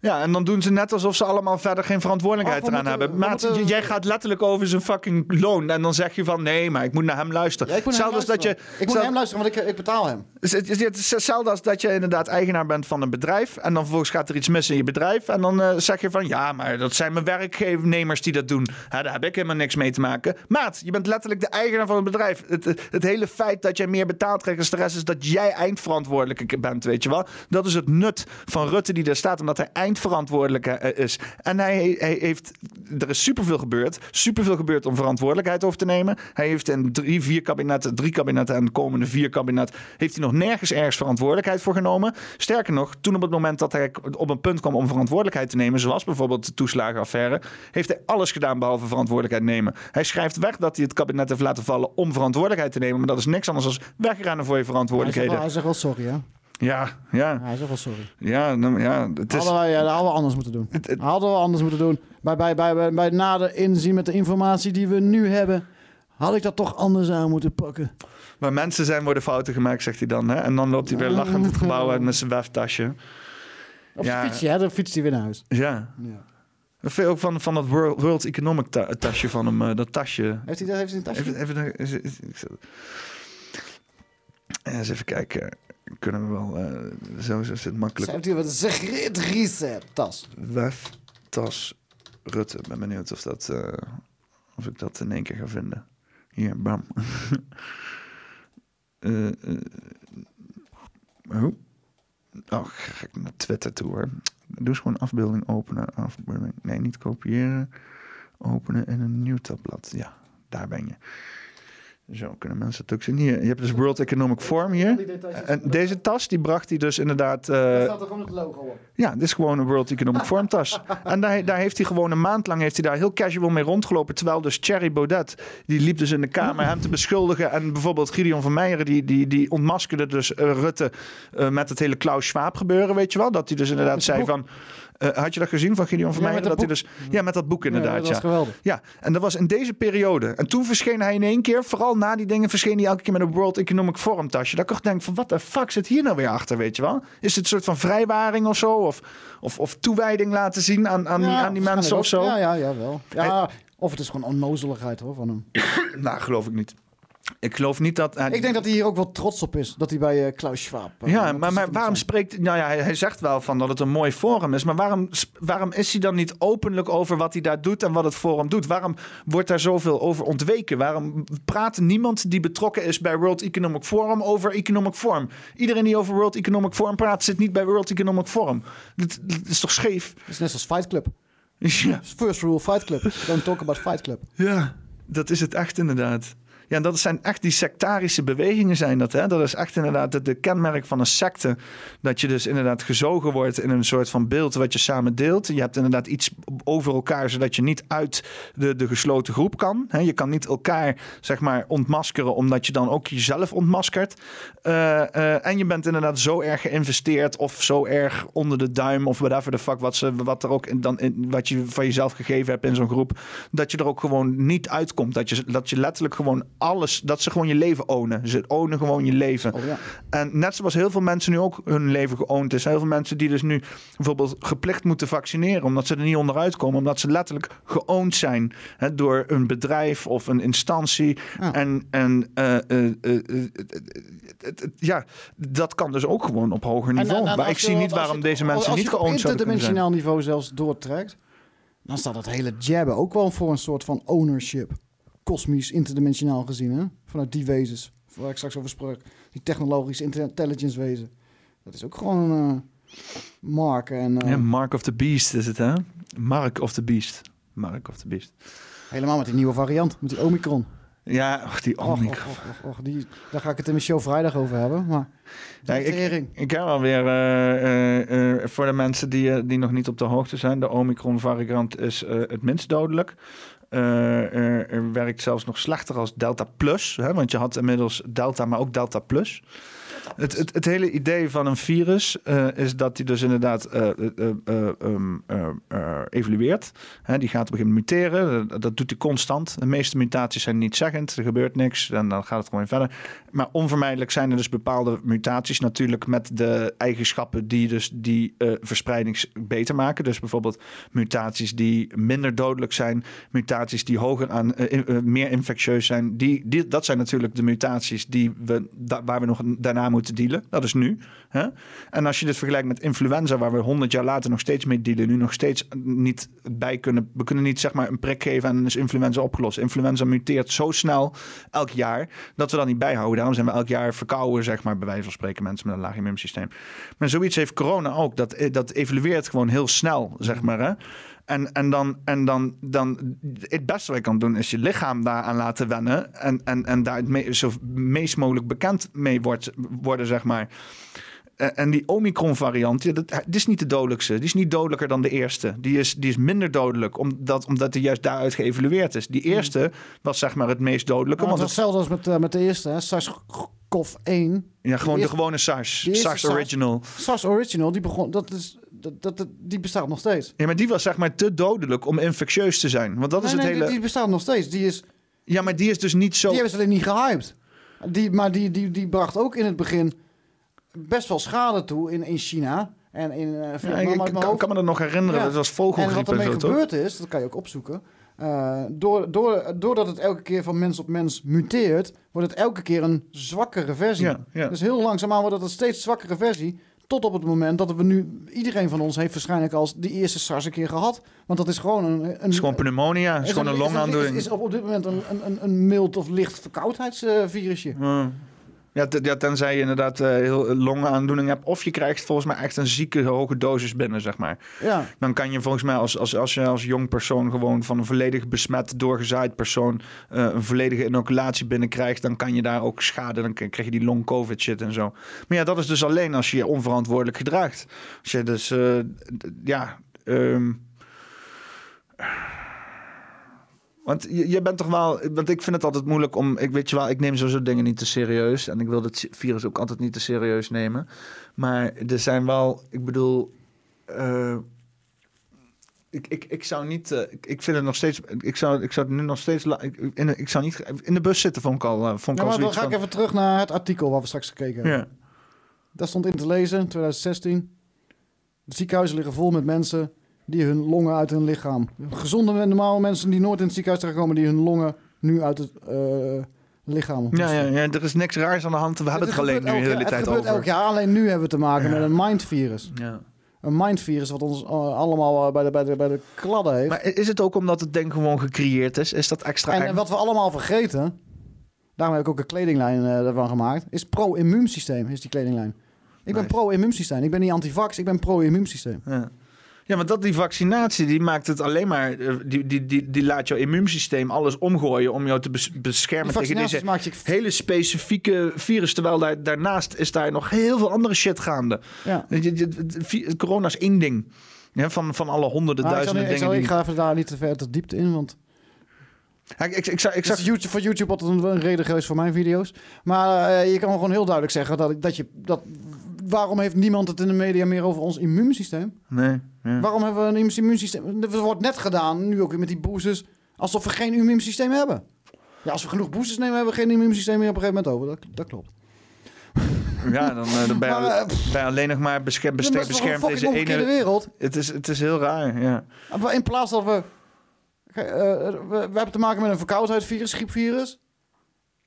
Ja, en dan doen ze net alsof ze allemaal verder geen verantwoordelijkheid we eraan hebben. Maat, jij gaat letterlijk over zijn fucking loon. En dan zeg je van nee, maar ik moet naar hem luisteren. Ja, ik moet naar hem als dat je. luisteren. Ik moet naar hem luisteren, want ik, ik betaal hem. Het is- het is hetzelfde als dat je inderdaad eigenaar bent van een bedrijf. En dan vervolgens gaat er iets mis in je bedrijf. En dan eh, zeg je van ja, maar dat zijn mijn werknemers die dat doen. Ja, daar heb ik helemaal niks mee te maken. Maat, je bent letterlijk de eigenaar van het bedrijf. Het, het, het hele feit dat jij meer betaald krijgt als de rest is dat jij eindverantwoordelijke bent, weet je wel. Dat is het nut van Rutte die daar staat, omdat hij eindverantwoordelijke eh, is. En hij, hij heeft, er is superveel gebeurd. Superveel gebeurd om verantwoordelijkheid over te nemen. Hij heeft in drie, vier kabinetten, drie kabinetten en de komende vier kabinet, heeft hij nog nergens ergens verantwoordelijkheid voor genomen. Sterker nog, toen op het moment dat hij op een punt kwam om verantwoordelijkheid te nemen, zoals bijvoorbeeld de toeslagenaffaire, heeft hij alles gedaan behalve verantwoordelijkheid nemen. Hij schrijft weg dat hij het kabinet heeft laten vallen om verantwoordelijkheid te nemen, maar dat is niks anders dan wegrennen voor je Hij zegt, wel, verantwoordelijkheden. hij zegt wel sorry, hè? Ja, ja. Hij zegt wel sorry. Ja, nou, ja, het is... Hadden wij, ja, dat hadden we anders moeten doen. Hadden we anders moeten doen. Bij, bij, bij, bij, bij nader inzien met de informatie die we nu hebben, had ik dat toch anders aan moeten pakken. Maar mensen zijn worden fouten gemaakt, zegt hij dan. Hè? En dan loopt hij weer lachend het gebouw uit met zijn weftasje. Of Ja. ja. fietsje, hè? Dan fietst hij weer naar huis. Ja. Ja. Veel ook van, van dat World, World Economic ta- tasje van hem, eh, dat tasje. Heeft hij dat heeft hij een tasje? Even, even, even, even, eens even kijken. Kunnen we wel, eh, zo, is het makkelijk. Heeft hij wat sigrid tas? Wef, tas, Rutte. Ik ben benieuwd of, dat, eh, of ik dat in één keer ga vinden. Hier, bam. Eh, eh, oh. oh, ga ik naar Twitter toe hoor. Doe eens gewoon afbeelding openen. Afbeelding. Nee, niet kopiëren. Openen in een nieuw tabblad. Ja, daar ben je. Zo kunnen mensen het ook zien. Hier, je hebt dus World Economic Forum hier. En deze tas, die bracht hij dus inderdaad... eh, Daar staat er gewoon het logo op. ja, dit is gewoon een World Economic Forum tas. En daar, daar heeft hij gewoon een maand lang heeft hij daar heel casual mee rondgelopen. Terwijl dus Thierry Baudet, die liep dus in de kamer hem te beschuldigen. En bijvoorbeeld Gideon van Meijeren, die, die, die ontmaskerde dus eh, Rutte eh, met het hele Klaus Schwab gebeuren, weet je wel. Dat hij dus inderdaad zei van... eh, had je dat gezien van Gideon van Ja, Dat dat hij dus, ja, met dat boek inderdaad. dat was ja. geweldig. Ja, en dat was in deze periode. En toen verscheen hij in één keer, vooral na die dingen, verscheen hij elke keer met een World Economic Forum tasje. Dat ik echt denk van, wat de fuck zit hier nou weer achter, weet je wel? Is het een soort van vrijwaring of zo? Of, of, of toewijding laten zien aan, aan, die, aan die mensen of zo? Ja, ja, ja, wel. Ja, of het is gewoon onnozeligheid hoor, van hem. Nou, geloof ik niet. Ik geloof niet dat... hij- Ik denk dat hij hier ook wel trots op is. Dat hij bij eh, Klaus Schwab... eh, Ja, maar, waarom zijn. spreekt... Nou ja, hij, hij zegt wel van dat het een mooi forum is. Maar waarom, waarom is hij dan niet openlijk over wat hij daar doet en wat het forum doet? Waarom wordt daar zoveel over ontweken? Waarom praat niemand die betrokken is bij World Economic Forum over Economic Forum? Iedereen die over World Economic Forum praat, zit niet bij World Economic Forum. Dit is toch scheef? Het is net als Fight Club. Ja. First rule Fight Club. Don't talk about Fight Club. Ja, dat is het echt inderdaad. Ja, dat zijn echt die sectarische bewegingen zijn dat. Hè? Dat is echt inderdaad de, de kenmerk van een secte. Dat je dus inderdaad gezogen wordt in een soort van beeld wat je samen deelt. Je hebt inderdaad iets over elkaar, zodat je niet uit de, de gesloten groep kan. Hè? Je kan niet elkaar, zeg maar, ontmaskeren, omdat je dan ook jezelf ontmaskert. Eh, eh, en je bent inderdaad zo erg geïnvesteerd of zo erg onder de duim of whatever the fuck, wat, ze, wat er ook dan in, wat je van jezelf gegeven hebt in zo'n groep, dat je er ook gewoon niet uitkomt. Dat je, dat je letterlijk gewoon alles, dat ze gewoon je leven ownen. Ze ownen gewoon je leven. Oh, ja. En net zoals heel veel mensen nu ook hun leven geowned is. Heel veel mensen die dus nu bijvoorbeeld geplicht moeten vaccineren. Omdat ze er niet onderuit komen. Omdat ze letterlijk geowned zijn hè, door een bedrijf of een instantie. En, en het- het- ja, dat kan dus ook gewoon op hoger niveau. En- en- en maar als ik je- zie niet als je waarom het- deze als- mensen als niet je het geowned zouden kunnen zijn. interdimensionaal niveau zelfs doortrekt, dan staat dat hele jabben ook wel voor een soort van ownership. Kosmisch, interdimensionaal gezien, hè? Vanuit die wezens, waar ik straks over sprak. Die technologische intelligence wezen. Dat is ook gewoon een eh, mark. En, eh, Ja, Mark of the Beast is het, hè? Mark of the Beast. Mark of the Beast. Helemaal met die nieuwe variant, met die Omicron. Ja, och, die Omicron. och, och, och, och, die, daar ga ik het in mijn show vrijdag over hebben. Maar Ja, ik, ik heb alweer eh, eh, voor de mensen die, die nog niet op de hoogte zijn, de Omicron variant is het minst dodelijk. Eh, er werkt zelfs nog slechter als Delta Plus, hè, want je had inmiddels Delta, maar ook Delta Plus. Het, het, het hele idee van een virus eh, is dat die dus inderdaad eh, eh, eh, ehm, eh, eh, evolueert. Die gaat op een gegeven moment muteren. Dat, doet hij constant. De meeste mutaties zijn niet zeggend. Er gebeurt niks. Dan gaat het gewoon verder. Maar onvermijdelijk zijn er dus bepaalde mutaties natuurlijk met de eigenschappen die dus die verspreiding beter maken. Dus bijvoorbeeld mutaties die minder dodelijk zijn, mutaties die hoger aan meer infectieus zijn. Die, die, dat zijn natuurlijk de mutaties die we, waar we nog daarna moeten dealen. Dat is nu. Hè? En als je dit vergelijkt met influenza, waar we 100 jaar later nog steeds mee dealen, nu nog steeds niet bij kunnen. We kunnen niet zeg maar een prik geven en is influenza opgelost. Influenza muteert zo snel elk jaar dat we dat niet bijhouden. Daarom zijn we elk jaar verkouden, zeg maar, bij wijze van spreken, mensen met een laag immuunsysteem. Maar zoiets heeft corona ook. Dat, dat evolueert gewoon heel snel, zeg maar. Hè? En, en, dan, en dan, dan, het beste wat je kan doen is je lichaam daaraan laten wennen. En, en, en daar het me- zo meest mogelijk bekend mee wordt, worden, zeg maar. Eh, En die Omicron-variant, ja, dat, die is niet de dodelijkste. Die is niet dodelijker dan de eerste. Die is, die is minder dodelijk, omdat, omdat die juist daaruit geëvalueerd is. Die eerste was zeg maar het meest dodelijke. Het want was het, hetzelfde als met, eh, met de eerste, hè? SARS-CoV-1. ja, gewoon de eerste- gewone SARS. SARS SARS. Original. SARS Original, die begon, dat is, dat, dat, dat- die bestaat nog steeds. Ja, maar die was zeg maar te dodelijk om infectieus te zijn. Want dat is het nee, hele... die bestaat nog steeds. Die, is, Ja, maar die is dus niet zo... die hebben ze alleen niet gehyped. Die, maar die, die, die bracht ook in het begin best wel schade toe in, in China. En in uh, Ja, Vietnam ik kan, me dat nog herinneren. Ja. Dat was En vogelgriep wat en, ermee zo, toch? gebeurd is, dat kan je ook opzoeken. eh, door, door, doordat het elke keer van mens op mens muteert, wordt het elke keer een zwakkere versie. Ja, ja. Dus heel langzaamaan wordt het een steeds zwakkere versie. Tot op het moment dat we nu... Iedereen van ons heeft waarschijnlijk al die eerste SARS een keer gehad. Want dat is gewoon een... een Het is gewoon pneumonia. Het is gewoon een longaandoening. Is, is op, dit moment een, een, een, mild of licht verkoudheidsvirusje. Hmm. Ja, ja, tenzij je inderdaad eh, heel eh, longaandoening hebt. Of je krijgt volgens mij echt een zieke hoge dosis binnen, zeg maar. Ja. Dan kan je volgens mij als, als, als je als jong persoon gewoon van een volledig besmet, doorgezaaid persoon eh, een volledige inoculatie binnenkrijgt, dan kan je daar ook schade. Dan krijg je die long covid shit en zo. Maar ja, dat is dus alleen als je je onverantwoordelijk gedraagt. Als je dus, ja... ehm, want je, je bent toch wel, want ik vind het altijd moeilijk om, ik weet je wel, ik neem sowieso dingen niet te serieus en ik wil het virus ook altijd niet te serieus nemen. Maar er zijn wel, ik bedoel, eh, ik, ik, ik zou niet, eh, ik, ik vind het nog steeds, ik zou, ik zou het nu nog steeds, ik, in, ik zou niet in de bus zitten, vond ik al, eh, vond ik Ja, al dan ga ik even terug naar het artikel waar we straks gekeken hebben. Ja. Daar stond in te lezen, 2016. De ziekenhuizen liggen vol met mensen die hun longen uit hun lichaam... Gezonde en normale mensen die nooit in het ziekenhuis terechtkomen... die hun longen nu uit het eh, lichaam Ja, ja, ja, er is niks raars aan de hand. We hebben het alleen nu de hele tijd Het gebeurt over. elk jaar, alleen nu hebben we te maken met een mindvirus. Ja. Een mindvirus wat ons eh, allemaal eh, bij de, bij, de, bij de kladden heeft. Maar is het ook omdat het ding gewoon gecreëerd is? Is dat extra En eng? eh, wat we allemaal vergeten, daarom heb ik ook een kledinglijn ervan gemaakt, is pro-immuunsysteem, is die kledinglijn. Ik ben pro-immuunsysteem. Ik ben niet antivax, ik ben pro-immuunsysteem. Ja. Ja, want dat die vaccinatie, die maakt het alleen maar... eh, Die, die, die, die laat jouw immuunsysteem alles omgooien om jou te bes- beschermen tegen deze je- hele specifieke virus. Terwijl daar, daarnaast is daar nog heel veel andere shit gaande. Ja. Corona is één ding. Ja, van, van alle honderden Maar ik, zal duizenden ik, dingen. zal, ik ga even daar niet te ver te diepte in, want... Ja, ik, ik, ik, zag, ik zag YouTube, voor YouTube altijd een, een reden geweest voor mijn video's. Maar eh, je kan gewoon heel duidelijk zeggen dat, dat je... Dat, waarom heeft niemand het in de media meer over ons immuunsysteem? Nee. Ja. Waarom hebben we een immuunsysteem? Er wordt net gedaan, nu ook weer met die boosters, alsof we geen immuunsysteem hebben. Ja, als we genoeg boosters nemen, hebben we geen immuunsysteem meer op een gegeven moment over. Dat, dat klopt. Ja, dan, eh, dan ben, je, Maar, eh, ben je alleen nog maar beschermd, een beschermd deze ene... wereld. Het is, het is heel raar, ja. Maar In plaats dat we... Eh, we, we hebben te maken met een verkoudheidsvirus, griepvirus.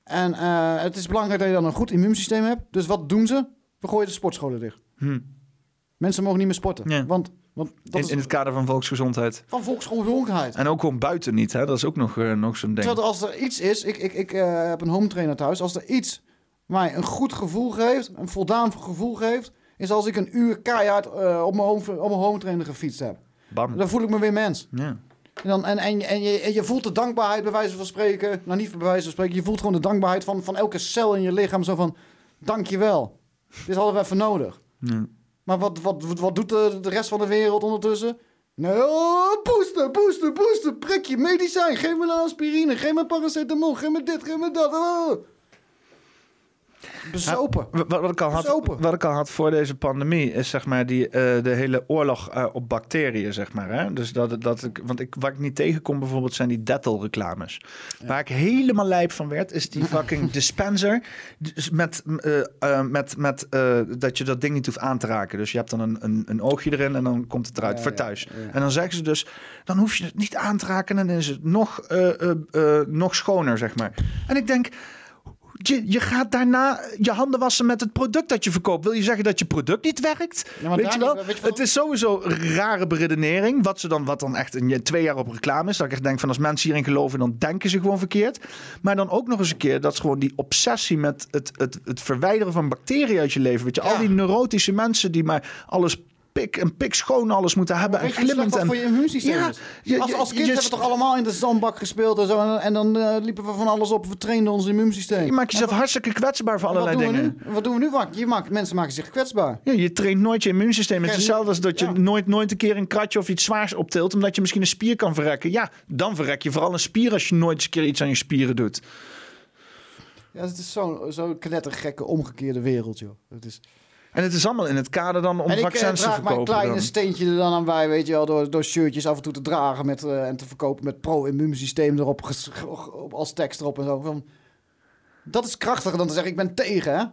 En het is belangrijk dat je dan een goed immuunsysteem hebt. Dus wat doen ze? We gooien de sportscholen dicht. Hm. Mensen mogen niet meer sporten. Ja. Want, want dat In, is in het kader van volksgezondheid. van volksgezondheid. En ook gewoon buiten niet, hè? Dat is ook nog, eh, nog zo'n ding. Terwijl als er iets is... Ik, ik, ik eh, heb een home trainer thuis. Als er iets mij een goed gevoel geeft... Een voldaan gevoel geeft... Is als ik een uur keihard eh, op, mijn home, op mijn home trainer gefietst heb. Bam. Dan voel ik me weer mens. Ja. En, dan, en, en, en, je, en je voelt de dankbaarheid bij wijze van spreken. Nou, niet bij wijze van spreken. Je voelt gewoon de dankbaarheid van, van elke cel in je lichaam. Zo van, dankjewel. Dit hadden we even nodig. Ja. Maar wat, wat, wat, doet de, de rest van de wereld ondertussen? Nee, oh, booster, booster, booster. Prikje, medicijn. Geef me een aspirine. Geef me paracetamol. Geef me dit, geef me dat. Oh. Bezopen. Wat, wat, ik al had, Bezopen. wat ik al had voor deze pandemie is zeg maar die, eh, de hele oorlog eh, op bacteriën, zeg maar. Hè? Dus dat, dat ik, want ik, waar ik niet tegenkom bijvoorbeeld zijn die Dettol reclames. Waar ik helemaal lijp van werd, is die fucking dispenser dus met, eh, met, met dat je dat ding niet hoeft aan te raken. Dus je hebt dan een, een, een oogje erin en dan komt het eruit Ja, voor thuis. En dan zeggen ze dus, dan hoef je het niet aan te raken en dan is het nog, nog schoner, zeg maar. En ik denk, je, je gaat daarna je handen wassen met het product dat je verkoopt. Wil je zeggen dat je product niet werkt? Ja, weet je wel? weet je wat- het is sowieso een rare beredenering. Wat, ze dan, wat dan echt een, twee jaar op reclame is. Dat ik echt denk van als mensen hierin geloven, dan denken ze gewoon verkeerd. Maar dan ook nog eens een keer dat is gewoon die obsessie met het, het, het verwijderen van bacteriën uit je leven. Weet je, al die neurotische mensen die maar alles pik en pik schoon alles moeten hebben. En glimmend. En, voor je immuunsysteem Ja, je- als, als kind je- hebben we toch allemaal in de zandbak gespeeld en zo. En, en dan eh, liepen we van alles op. We trainden ons immuunsysteem. je maakt jezelf hartstikke kwetsbaar voor wat allerlei doen dingen. Wat doen we nu? Je maakt, mensen maken zich kwetsbaar. Ja, je traint nooit je immuunsysteem. Het is hetzelfde als dat je ja. nooit, nooit een keer een kratje of iets zwaars optilt... omdat je misschien een spier kan verrekken. Ja, dan verrek je vooral een spier als je nooit eens een keer iets aan je spieren doet. Ja, het is zo'n zo knettergekke omgekeerde wereld, joh. Het is... En het is allemaal in het kader dan om en ik eh, vaccins te draag mijn verkopen. kleine dan. steentje er dan aan bij, weet je wel, door, door shirtjes af en toe te dragen met, eh, en te verkopen met pro-immuunsysteem erop, als tekst erop en zo. Van, dat is krachtiger dan te zeggen, ik ben tegen, hè?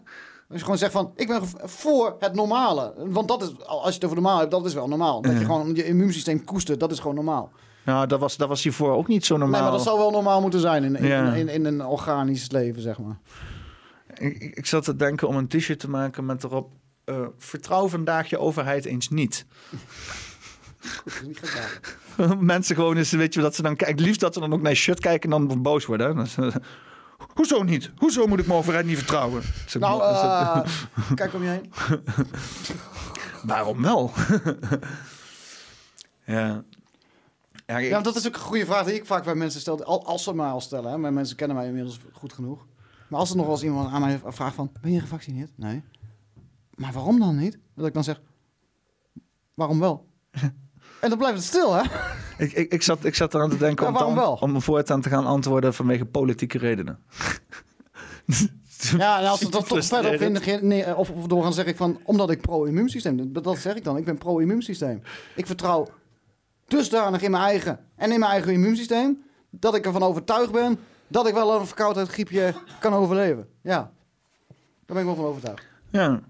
Als je gewoon zegt van, ik ben voor het normale. Want dat is, als je het over normaal hebt, dat is wel normaal. Dat je Ja. gewoon je immuunsysteem koestert, dat is gewoon normaal. Nou, dat was, dat was hiervoor ook niet zo normaal. Nee, maar dat zou wel normaal moeten zijn in, in, Ja. in, in een organisch leven, zeg maar. Ik, ik- ik zat te denken om een t-shirt te maken met erop... eh, vertrouw vandaag je overheid eens niet. Mensen gewoon eens, weet je, dat ze dan kijken. Liefst dat ze dan ook naar je shirt kijken en dan boos worden. hè. Eh, Hoezo niet? Hoezo moet ik mijn overheid niet vertrouwen? Nou, eh, kijk om je heen. Waarom wel? ja. Ja, ik- Ja, want dat is ook een goede vraag die ik vaak bij mensen stel. Al, als ze mij al stellen, hè. Maar mensen kennen mij inmiddels goed genoeg. Maar als er nog wel eens iemand aan mij vraagt van... Ben je gevaccineerd? Nee. Maar waarom dan niet? Dat ik dan zeg... Waarom wel? en dan blijft het stil, hè? Ik, ik, ik, zat, ik zat eraan te denken Ja, om, te- wel? om voortaan te gaan antwoorden vanwege politieke redenen. Ja, en als ze dat toch verder op nee, of, of doorgaan zeg ik van... Omdat ik pro-immuunsysteem... Dat, dat zeg ik dan. Ik ben pro-immuunsysteem. Ik vertrouw dusdanig in mijn eigen... En in mijn eigen immuunsysteem... Dat ik ervan overtuigd ben... Dat ik wel een verkoudheid griepje kan overleven. Ja. Daar ben ik wel van overtuigd. Ja.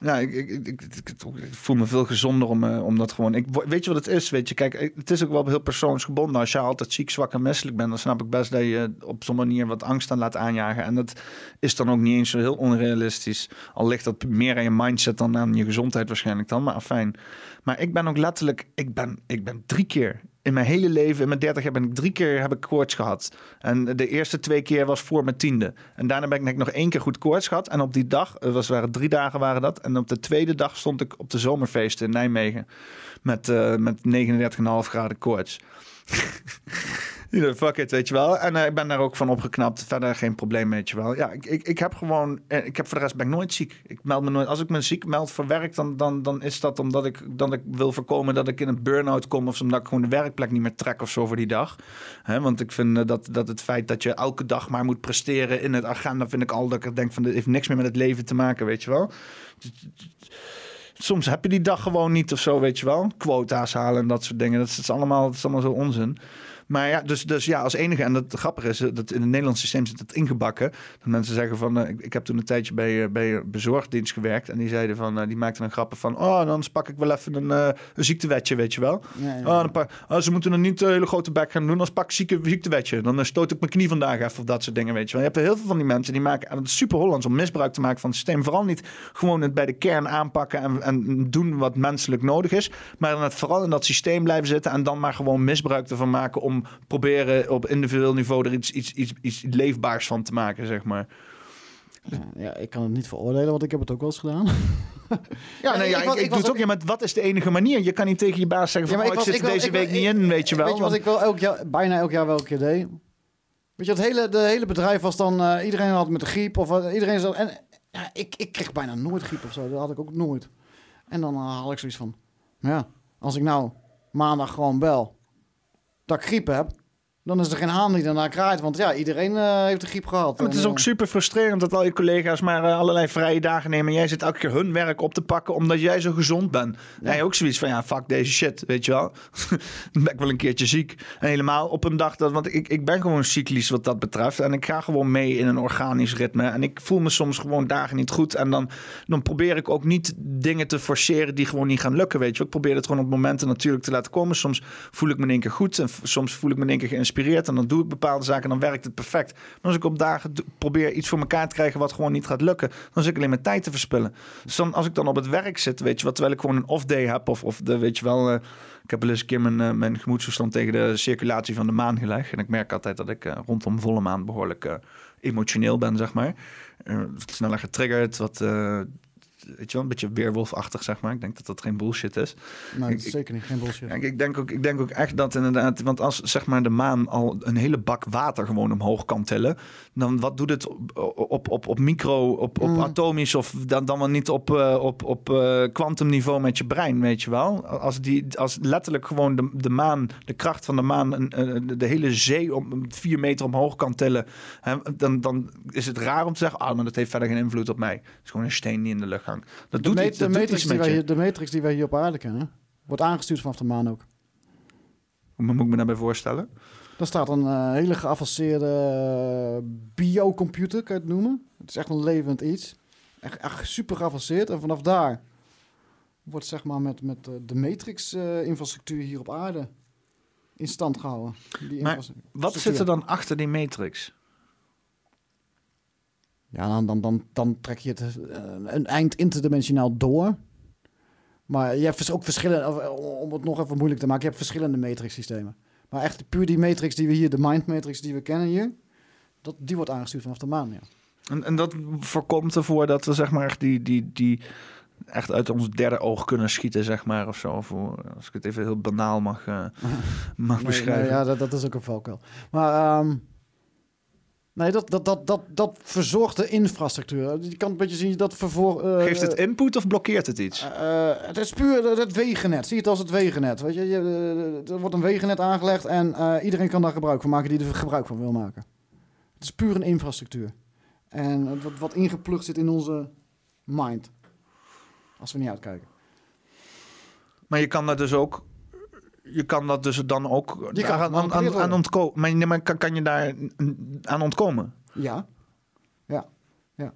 Ja, ik, ik, ik, ik, ik- voel me veel gezonder om, eh, om dat gewoon... Ik, weet je wat het is? Weet je, kijk, eh, het is ook wel heel persoonsgebonden. Als je altijd ziek, zwak en misselijk bent... dan snap ik best dat je op zo'n manier wat angst aan laat aanjagen. En dat is dan ook niet eens zo heel onrealistisch. Al ligt dat meer aan je mindset dan aan je gezondheid waarschijnlijk dan. Maar afijn. Maar ik ben ook letterlijk... Ik ben, ik ben drie keer... In mijn hele leven, in mijn 30 jaar, ben ik drie keer heb ik koorts gehad. En de eerste twee keer was voor mijn tiende. En daarna ben ik, heb ik nog één keer goed koorts gehad. En op die dag, het was, waren drie dagen waren dat. En op de tweede dag stond ik op de zomerfeesten in Nijmegen. Met, eh met 39,5 graden koorts. Fuck it, weet je wel. En eh, ik ben daar ook van opgeknapt. Verder geen probleem, weet je wel. Ja, ik, ik, ik heb gewoon... eh, Ik heb voor de rest ben ik nooit ziek. Ik meld me nooit... Als ik me ziek meld voor werk, dan, dan, dan is dat omdat ik, dat ik wil voorkomen dat ik in een burn-out kom. Of omdat ik gewoon de werkplek niet meer trek of zo voor die dag. Want ik vind eh, dat, dat het feit dat je elke dag maar moet presteren in het agenda... vind ik al dat ik denk van, dit heeft niks meer met het leven te maken, weet je wel. Soms heb je die dag gewoon niet of zo, weet je wel. Quota's halen en dat soort dingen. Dat is, dat is allemaal, dat is allemaal zo onzin. Maar ja, dus, dus ja, als enige, en dat grappige is, eh, dat in het Nederlands systeem zit het ingebakken. Dat mensen zeggen van, eh, ik, ik heb toen een tijdje bij, eh, bij bezorgdienst gewerkt. En die zeiden van, die maakten een grappen van, oh, dan pak ik wel even een, een ziektewetje, weet je wel. Ja, ja. Oh, dan pak, oh, ze moeten er niet een hele grote bek gaan doen, dan pak ik zieke, ziektewetje. Dan stoot ik mijn knie vandaag even of dat soort dingen, weet je wel. Je hebt heel veel van die mensen die maken, en het super Hollands om misbruik te maken van het systeem. Vooral niet gewoon het bij de kern aanpakken en, en doen wat menselijk nodig is. Maar dan het vooral in dat systeem blijven zitten en dan maar gewoon misbruik ervan maken om proberen op individueel niveau er iets, iets, iets, iets leefbaars van te maken, zeg maar. Ja, ja, ik kan het niet veroordelen, want ik heb het ook wel eens gedaan. Ja, nee, ja, ik, doe het ook. Ja, maar wat is de enige manier? Je kan niet tegen je baas zeggen van, maar oh, ik, zit er deze ik- week ik- niet in, weet je wel. Weet je wat want- ik wel elk jaar, bijna elk jaar wel een keer deed? Weet je, het hele, de hele bedrijf was dan... eh, iedereen had met de griep of wat, iedereen. En ja, ik, ik kreeg bijna nooit griep of zo. Dat had ik ook nooit. En dan eh, haal ik zoiets van... Ja, als ik nou maandag gewoon bel dat ik griep heb... Dan is er geen haan die daarna kraait. Want ja, iedereen eh, heeft de griep gehad. Maar het is En, ook eh, super frustrerend dat al je collega's maar eh, allerlei vrije dagen nemen. En jij zit elke keer hun werk op te pakken omdat jij zo gezond bent. En jij ook zoiets van, ja, fuck deze shit, weet je wel. dan ben ik wel een keertje ziek. En helemaal op een dag dat, want ik, ik ben gewoon cyclisch wat dat betreft. En ik ga gewoon mee in een organisch ritme. En ik voel me soms gewoon dagen niet goed. En dan, dan probeer ik ook niet dingen te forceren die gewoon niet gaan lukken, weet je wel. Ik probeer het gewoon op momenten natuurlijk te laten komen. Soms voel ik me in één keer goed en soms voel ik me in één keer geïnspireerd. En dan doe ik bepaalde zaken en dan werkt het perfect. Maar als ik op dagen probeer iets voor elkaar te krijgen wat gewoon niet gaat lukken, dan zit ik alleen maar tijd te verspillen. Dus dan, als ik dan op het werk zit, weet je wat, terwijl ik gewoon een off-day heb of, of de, weet je wel, eh, ik heb wel eens een keer mijn, eh, mijn tegen de circulatie van de maan gelegd. En ik merk altijd dat ik eh, rondom volle maan behoorlijk eh, emotioneel ben, zeg maar. Sneller getriggerd, wat... Weet je wel, een beetje weerwolfachtig, zeg maar. Ik denk dat dat geen bullshit is. Nee, dat Ik- is zeker niet. Geen bullshit. ik, ik, denk ook, ik denk ook echt dat inderdaad, want als zeg maar de maan al een hele bak water gewoon omhoog kan tillen, dan wat doet het op, op, op, op micro, op, op Mm. atomisch of dan, dan wel niet op, eh, op, op eh, kwantumniveau met je brein, weet je wel? Als, die, als letterlijk gewoon de, de maan, de kracht van de maan, een- de hele zee om vier meter omhoog kan tillen, hè, dan, dan is het raar om te zeggen, ah, maar dat heeft verder geen invloed op mij. Het is gewoon een steen die in de lucht hangt. Dat de, doet ma- iets, de, dat doet matrix iets die met wij, je. de matrix die wij hier op aarde kennen, wordt aangestuurd vanaf de maan ook. Hoe moet ik me daarbij voorstellen? Daar staat een eh, hele geavanceerde eh, biocomputer, kan je het noemen. Het is echt een levend iets. Echt, echt super geavanceerd. En vanaf daar wordt zeg maar met, met eh, de Matrix-infrastructuur hier op aarde in stand gehouden. Die Maar wat zit er dan achter die matrix? Ja, dan, dan, dan, dan trek je het eh, een eind interdimensionaal door. Maar je hebt dus ook verschillende, eh, om het nog even moeilijk te maken, je hebt verschillende matrix systemen. Maar echt puur die matrix die we hier, de mind matrix die we kennen hier, dat, die wordt aangestuurd vanaf de maan, ja. En, en dat voorkomt ervoor dat we zeg maar echt die, die, die echt uit ons derde oog kunnen schieten, zeg maar, of zo. Of hoe- als ik het even heel banaal mag, eh, mag Nee, beschrijven. nee, ja, dat, dat is ook een valkuil. Maar ehm, nee, dat, dat, dat, dat, dat verzorgt de infrastructuur. Je kan een beetje zien dat vervoer... eh, Geeft het input of blokkeert het iets? Eh, het is puur het, wegennet. Zie het als het wegennet. Weet je, je, er wordt een wegennet aangelegd en iedereen kan daar gebruik van maken die er gebruik van wil maken. Het is puur een infrastructuur. En wat, wat ingeplucht zit in onze mind. Als we niet uitkijken. Maar je kan dat dus ook. Je kan dat dus dan ook Je kan aan, aan, ontkomen. Maar, kan, kan je daar aan ontkomen? Ja. Ja. Ja.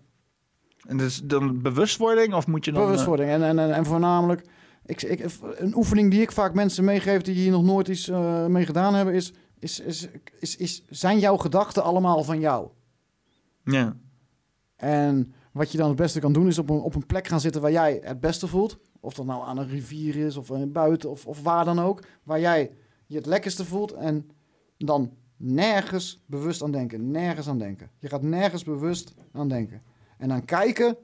En dus dan bewustwording of moet je dan... eh, Bewustwording. En, en, en, en voornamelijk, ik, ik, een oefening die ik vaak mensen meegeef die hier nog nooit iets eh, mee gedaan hebben, is, is, is, is, is, zijn jouw gedachten allemaal van jou? Ja. En wat je dan het beste kan doen, is op een, op een plek gaan zitten waar jij het beste voelt. Of dat nou aan een rivier is, of buiten, of, of waar dan ook. Waar jij je het lekkerste voelt. En dan nergens bewust aan denken. Nergens aan denken. Je gaat nergens bewust aan denken. En dan kijken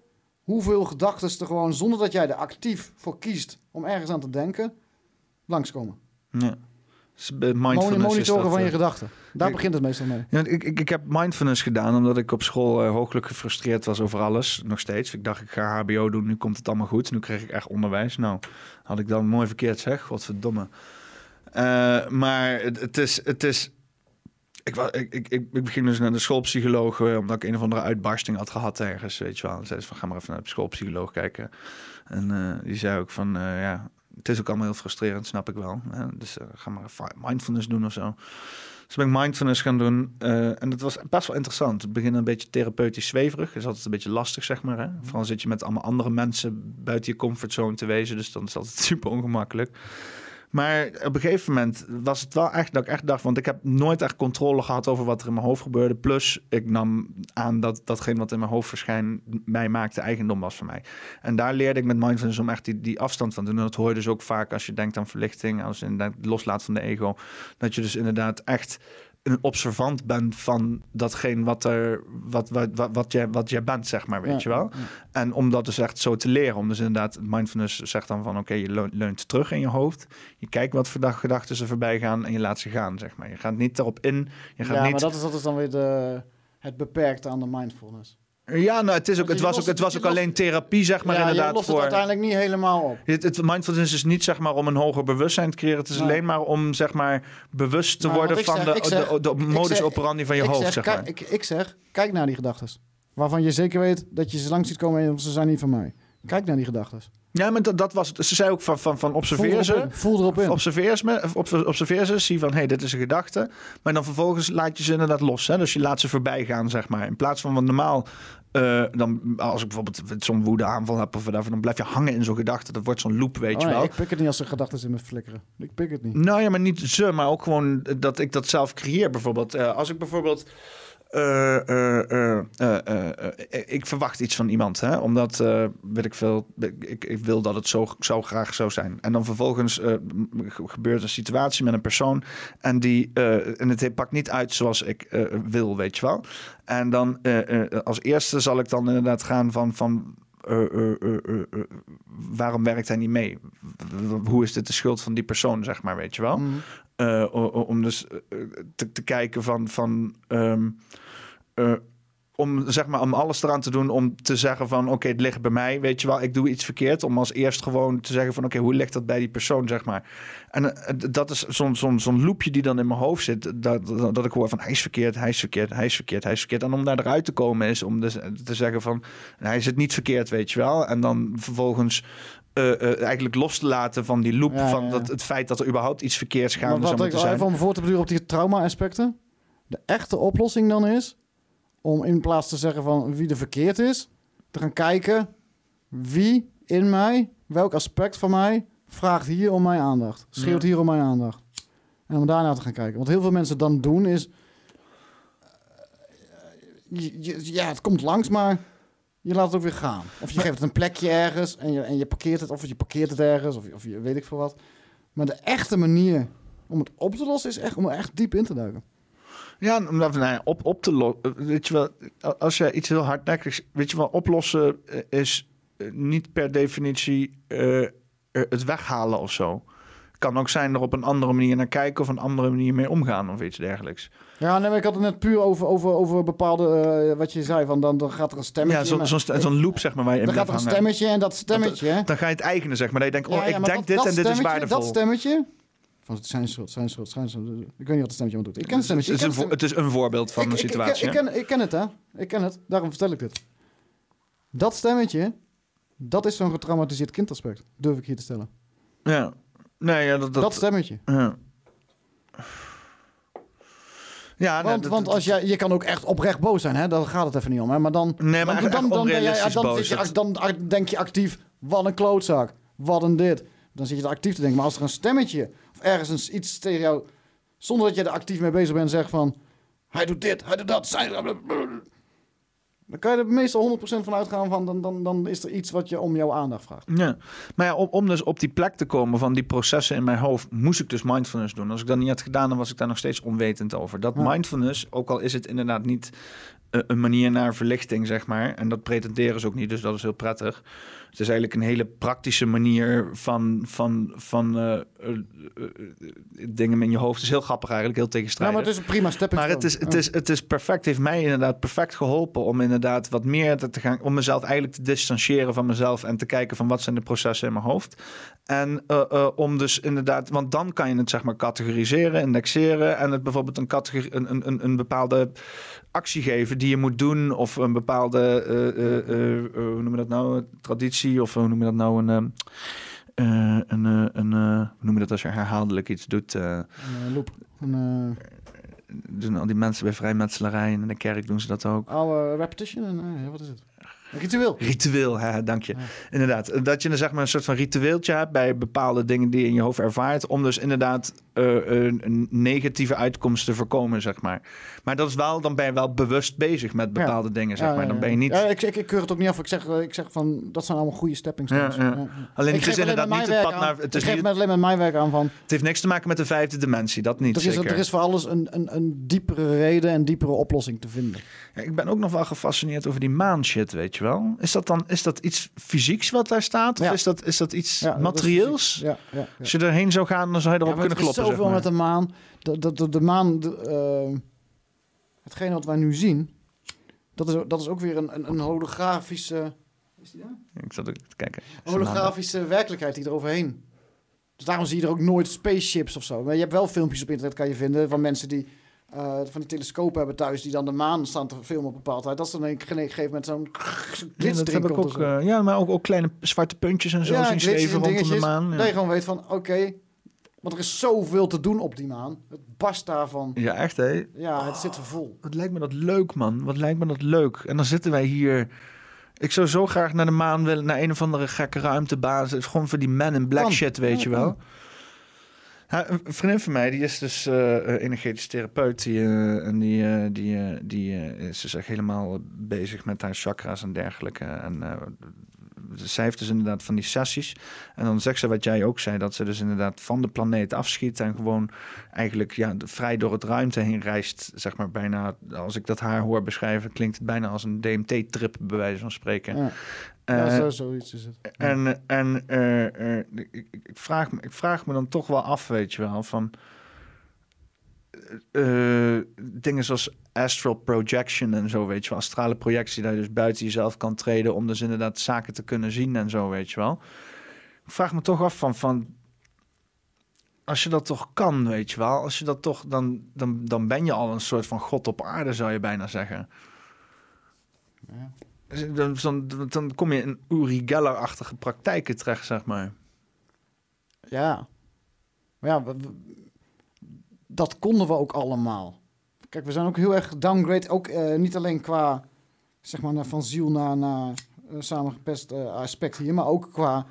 hoeveel gedachten er gewoon, zonder dat jij er actief voor kiest om ergens aan te denken, langskomen. Ja. Bij mindfulness Monitoren dat, van je eh, gedachten. Daar ik- begint het meestal mee. Ja, ik, ik, ik heb mindfulness gedaan omdat ik op school eh, hooglijk gefrustreerd was over alles. Nog steeds. Ik dacht, ik ga HBO doen, nu komt het allemaal goed. Nu kreeg ik echt onderwijs. Nou, had ik dan mooi verkeerd zeg. Godverdomme. Eh, maar het, het is... Het is ik, ik, ik, ik, ging dus naar de schoolpsycholoog eh, omdat ik een of andere uitbarsting had gehad ergens, weet je wel. En zei ze van, ga maar even naar de schoolpsycholoog kijken. En eh, die zei ook van, eh, ja, het is ook allemaal heel frustrerend, snap ik wel. Hè? Dus eh, ga maar mindfulness doen of zo. Dus ben ik mindfulness gaan doen. eh, en dat was best wel interessant. Het begint een beetje therapeutisch zweverig. is altijd een beetje lastig, zeg maar. Hè? Vooral zit je met allemaal andere mensen buiten je comfortzone te wezen. Dus dan is het altijd super ongemakkelijk. Maar op een gegeven moment was het wel echt dat ik echt dacht... want ik heb nooit echt controle gehad over wat er in mijn hoofd gebeurde. Plus, ik nam aan dat datgene wat in mijn hoofd verscheen... mij maakte eigendom was van mij. En daar leerde ik met mindfulness om echt die, die afstand van te doen. En dat hoor je dus ook vaak als je denkt aan verlichting... als je inderdaad loslaat van de ego. Dat je dus inderdaad echt een observant bent van datgene wat, er, wat, wat, wat, wat, jij, wat jij bent, zeg maar, weet Ja, je wel. En om dat dus echt zo te leren, om dus inderdaad, mindfulness zegt dan van, oké, je leun- leunt terug in je hoofd, je kijkt wat voor gedachten er voorbij gaan en je laat ze gaan, zeg maar. Je gaat niet erop in, je gaat ja, niet... maar dat is, dat is dan weer de, het beperkte aan de mindfulness. Ja, nou, het, is ook, het was ook, het was ook alleen therapie, zeg maar, ja, inderdaad. lost voor... het uiteindelijk niet helemaal op. Het, het mindfulness is niet zeg maar om een hoger bewustzijn te creëren. Het is Nee. alleen maar om zeg maar bewust te Nou, worden van zeg- de, zeg- de, de, modus zeg- operandi van je hoofd, zeg, maar. ik, ik zeg, kijk naar die gedachten. Waarvan je zeker weet dat je ze langs ziet komen en ze zijn niet van mij. Kijk naar die gedachten. Ja, maar dat, dat was het. Ze zei ook van, van, van observeer ze. in, voel erop in. Observeer ze, observeer ze, zie van, hé, hey, dit is een gedachte. Maar dan vervolgens laat je ze inderdaad los. Hè? Dus je laat ze voorbij gaan, zeg maar. In plaats van wat normaal, eh, dan, als ik bijvoorbeeld zo'n woedeaanval heb of whatever, dan blijf je hangen in zo'n gedachte. Dat wordt zo'n loop, weet Oh, je nee, wel. ik pik het niet als er gedachten in me flikkeren. Ik pik het niet. Nou ja, maar niet ze, maar ook gewoon dat ik dat zelf creëer. Bijvoorbeeld, Eh, als ik bijvoorbeeld. Eh, eh, eh, eh, eh, eh, ik verwacht iets van iemand, hè? omdat eh, weet ik veel, ik, ik wil dat het zo, zo graag zo zijn. En dan vervolgens eh, gebeurt een situatie met een persoon en die eh, en het pakt niet uit zoals ik eh, wil, weet je wel. En dan eh, eh, als eerste zal ik dan inderdaad gaan van, van eh, eh, eh, eh, eh, waarom werkt hij niet mee? Hoe is dit de schuld van die persoon, zeg maar, weet je wel? Eh, om dus eh, te, te kijken van... van ehm, eh, om, zeg maar, om alles eraan te doen om te zeggen van... oké, het ligt bij mij, weet je wel, ik doe iets verkeerd. Om als eerst gewoon te zeggen van... oké, hoe ligt dat bij die persoon, zeg maar. En eh, dat is zo'n zo'n zo'n loopje die dan in mijn hoofd zit... Dat, dat, dat ik hoor van hij is verkeerd, hij is verkeerd, hij is verkeerd, hij is verkeerd. En om daar eruit te komen is om dus te zeggen van... hij is het niet verkeerd, weet je wel. En dan vervolgens... eh, eh, eigenlijk los te laten van die loop Ja, van ja. Dat, het feit dat er überhaupt iets verkeers Maar gaande wat ik even om voor te beduren op die trauma-aspecten. De echte oplossing dan is om in plaats te zeggen van wie er verkeerd is, te gaan kijken wie in mij, welk aspect van mij, vraagt hier om mijn aandacht. Schreeuwt Ja. hier om mijn aandacht. En om daarna te gaan kijken. Want heel veel mensen dan doen is... eh, ja, het komt langs, maar je laat het ook weer gaan. Of je geeft het een plekje ergens en je, en je parkeert het. Of je parkeert het ergens, of, je- of je weet ik veel wat. Maar de echte manier om het op te lossen is echt om er echt diep in te duiken. Ja, omdat nou ja, op, op te lossen. Weet je wel, als je iets heel hardnekkigs. Weet je wel, oplossen eh, is eh, niet per definitie eh, eh, het weghalen of zo. Kan ook zijn er op een andere manier naar kijken of een andere manier mee omgaan of iets dergelijks. Ja, nee, ik had het net puur over, over, over bepaalde, eh, wat je zei, van dan, dan gaat er een stemmetje. Ja, zo'n st- zo'n loop zeg maar waar je in Dan gaat er een stemmetje en dat stemmetje... Dan ga je het eigenen zeg maar. Dat je denkt, oh, Ja, ja, ik maar denk dat- dit dat en dit is waardevol. Dat stemmetje... Van het zijn soort, zijn soort, zijn. Ik weet niet wat het stemmetje doet. Ik ken het stemmetje. Het is, een, het is een voorbeeld van een ik- ik- situatie. Ik, ken, ik ken het, hè. Ik ken het. Daarom vertel ik dit. Dat stemmetje, dat is zo'n getraumatiseerd kindaspect. Durf ik hier te stellen. Ja. Nee, ja, dat, dat, Dat stemmetje. Ja. Ja, Want, want als jij, je kan ook echt oprecht boos zijn, hè? daar gaat het even niet om. Hè? Maar dan, Nee, maar dan, dan, ben jij, boos. je, dan, dan denk je actief, wat een klootzak, wat een dit. Dan zit je er actief te denken. Maar als er een stemmetje of ergens iets tegen jou, zonder dat je er actief mee bezig bent, zegt van, hij doet dit, hij doet dat, zij... Dan kan je er meestal 100% van uitgaan van, dan, dan, dan is er iets wat je om jouw aandacht vraagt. Ja, maar ja, om, om dus op die plek te komen van die processen in mijn hoofd, moest ik dus mindfulness doen. Als ik dat niet had gedaan, dan was ik daar nog steeds onwetend over. Dat Ja. mindfulness, ook al is het inderdaad niet eh, een manier naar verlichting, zeg maar, en dat pretenderen ze ook niet, dus dat is heel prettig. Het is eigenlijk een hele praktische manier van, van, van eh, eh, eh, dingen in je hoofd. Het is heel grappig eigenlijk, heel Ja, tegenstrijdig. maar het is een prima stepping Maar het is, het, is, het is perfect. heeft mij inderdaad perfect geholpen om inderdaad wat meer te, gaan. Om mezelf eigenlijk te distancieren van mezelf. En te kijken van wat zijn de processen in mijn hoofd. En om dus inderdaad. Want dan kan je het zeg maar categoriseren, indexeren. En het bijvoorbeeld een, categorie, een, een, een, een bepaalde actie geven die je moet doen. Of een bepaalde. hoe noem je dat nou? Traditie. Of hoe noem je dat nou? Een. ehm, eh, een, eh, een, eh, hoe noem je dat als je herhaaldelijk iets doet? Een loop. Een doen al die mensen bij vrijmetselarij en in de kerk doen ze dat ook. oude repetition, en, wat is het? Ritueel. Ritueel, hè, dank je. Inderdaad, dat je dan zeg maar een soort van ritueeltje hebt bij bepaalde dingen die je in je hoofd ervaart, om dus inderdaad eh, een, negatieve uitkomst te voorkomen, zeg maar. Maar dat is wel, dan ben je wel bewust bezig met bepaalde dingen, zeg Ja, maar. Dan ben je niet... Ja, ik, ik, ik keur het ook niet af. Ik zeg, eh, ik zeg van, dat zijn allemaal goede stepping stones. Alleen Ik het is inderdaad niet het pad aan- naar... Het, ik is geef niet, met alleen met mijn werk aan van... het heeft niks te maken met de vijfde dimensie, dat niet Er is, zeker. er is voor alles een, een, een diepere reden en diepere oplossing te vinden. Ja, ik ben ook nog wel gefascineerd over die maan shit, weet je wel. Is dat dan is dat iets fysieks wat daar staat? Of Ja. is, dat, is dat iets Ja, materieels? Ja, ja, ja. Als je erheen zou gaan, dan zou je erop kunnen er is kloppen. zeg zoveel maar. met de maan. De, de, de, de maan, de, eh, hetgene wat wij nu zien, dat is, dat is ook weer een, een, een holografische, is die daar? Ik zat ook te kijken. Holografische werkelijkheid die er overheen. Dus daarom zie je er ook nooit spaceships of zo. Maar je hebt wel filmpjes op internet, kan je vinden, van mensen die eh, van die telescopen hebben thuis, die dan de maan staan te filmen op een bepaald tijd. Dat is dan een gegeven moment zo'n zo'n Ja, dat heb ik komt er ook. zo. eh, ja, maar ook, ook kleine zwarte puntjes en zo zien glitches zweven en rondom de maan. Ja. Dat je gewoon weet van, oké, want er is zoveel te doen op die maan. Het barst daarvan. Ja, echt hè? Ja, het zit er vol. Wat lijkt me dat leuk, man. Wat lijkt me dat leuk. En dan zitten wij hier. Ik zou zo graag naar de maan willen, naar een of andere gekke ruimtebasis. Gewoon voor die man in black Kan. shit, weet Ja, je wel. kan. Ja, een vriendin van mij, die is dus eh, energetisch therapeut. Die, eh, en die, die, die is dus echt helemaal bezig met haar chakra's en dergelijke. En zij heeft dus inderdaad van die sessies. En dan zegt ze wat jij ook zei, dat ze dus inderdaad van de planeet afschiet en gewoon eigenlijk ja, vrij door het ruimte heen reist. Zeg maar bijna, als ik dat haar hoor beschrijven, klinkt het bijna als een DMT-trip, bij wijze van spreken. Ja. Ja, Eh, zo, zoiets is het. en, en eh, eh, ik, ik, vraag me, ik vraag me dan toch wel af, weet je wel, van dingen zoals astral projection en zo, weet je wel, astrale projectie, dat je dus buiten jezelf kan treden om dus inderdaad zaken te kunnen zien en zo, weet je wel. Ik vraag me toch af van, van als je dat toch kan, weet je wel, als je dat toch, dan, dan, dan ben je al een soort van god op aarde, zou je bijna zeggen. Dus Dan, dan, kom je in Uri Geller-achtige praktijken terecht, zeg maar. Ja. Maar ja, dat konden we ook allemaal. Kijk, we zijn ook heel erg downgrade. Ook eh, niet alleen qua, zeg maar, van ziel naar, naar eh, samengepest eh, aspect hier. Maar ook qua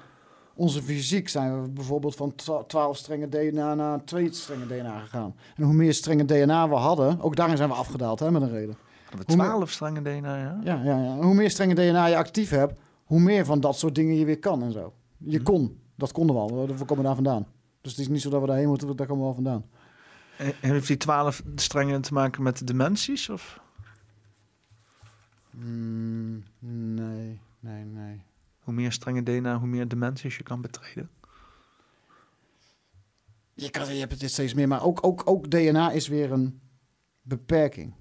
onze fysiek zijn we bijvoorbeeld van twa- 12 strenge DNA naar 2 strenge DNA gegaan. En hoe meer strenge DNA we hadden, ook daarin zijn we afgedaald hè, met een reden. Hadden Hoe we meer- 12 strenge DNA, ja? Ja, ja, ja. Hoe meer strenge DNA je actief hebt, hoe meer van dat soort dingen je weer kan en zo. Je kon, dat konden we al, we komen daar vandaan. Dus het is niet zo dat we daarheen moeten, daar komen we al vandaan. En Heeft die 12 strengen te maken met de dimensies? Of? Mm, nee, nee, nee. Hoe meer strenge DNA, hoe meer dimensies je kan betreden? Je, kan, je hebt het steeds meer, maar ook, ook, ook DNA is weer een beperking.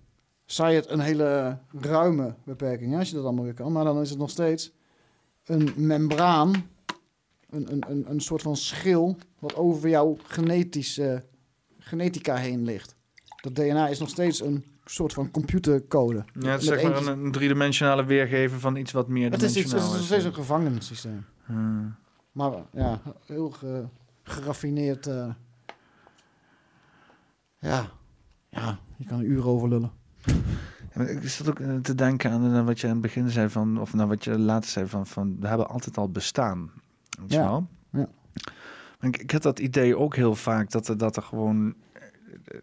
Zij het een hele ruime beperking, hè, als je dat allemaal weer kan. Maar dan is het nog steeds een membraan, een, een, een, een soort van schil, wat over jouw genetische, genetica heen ligt. Dat DNA is nog steeds een soort van computercode. Ja, het is zeg maar een, een driedimensionale weergeven van iets wat meer het is, iets, het dimensionaal is nog steeds een gevangenissysteem. Hmm. Maar ja, heel ge- geraffineerd. eh, ja. ja, je kan er uren over lullen. Ik zat ook eh, te denken aan eh, wat je aan het begin zei van, of nou wat je later zei van, van we hebben altijd al bestaan. Weet je Ja, wel? ja. Maar Ik, ik had dat idee ook heel vaak dat er, dat er gewoon. eh,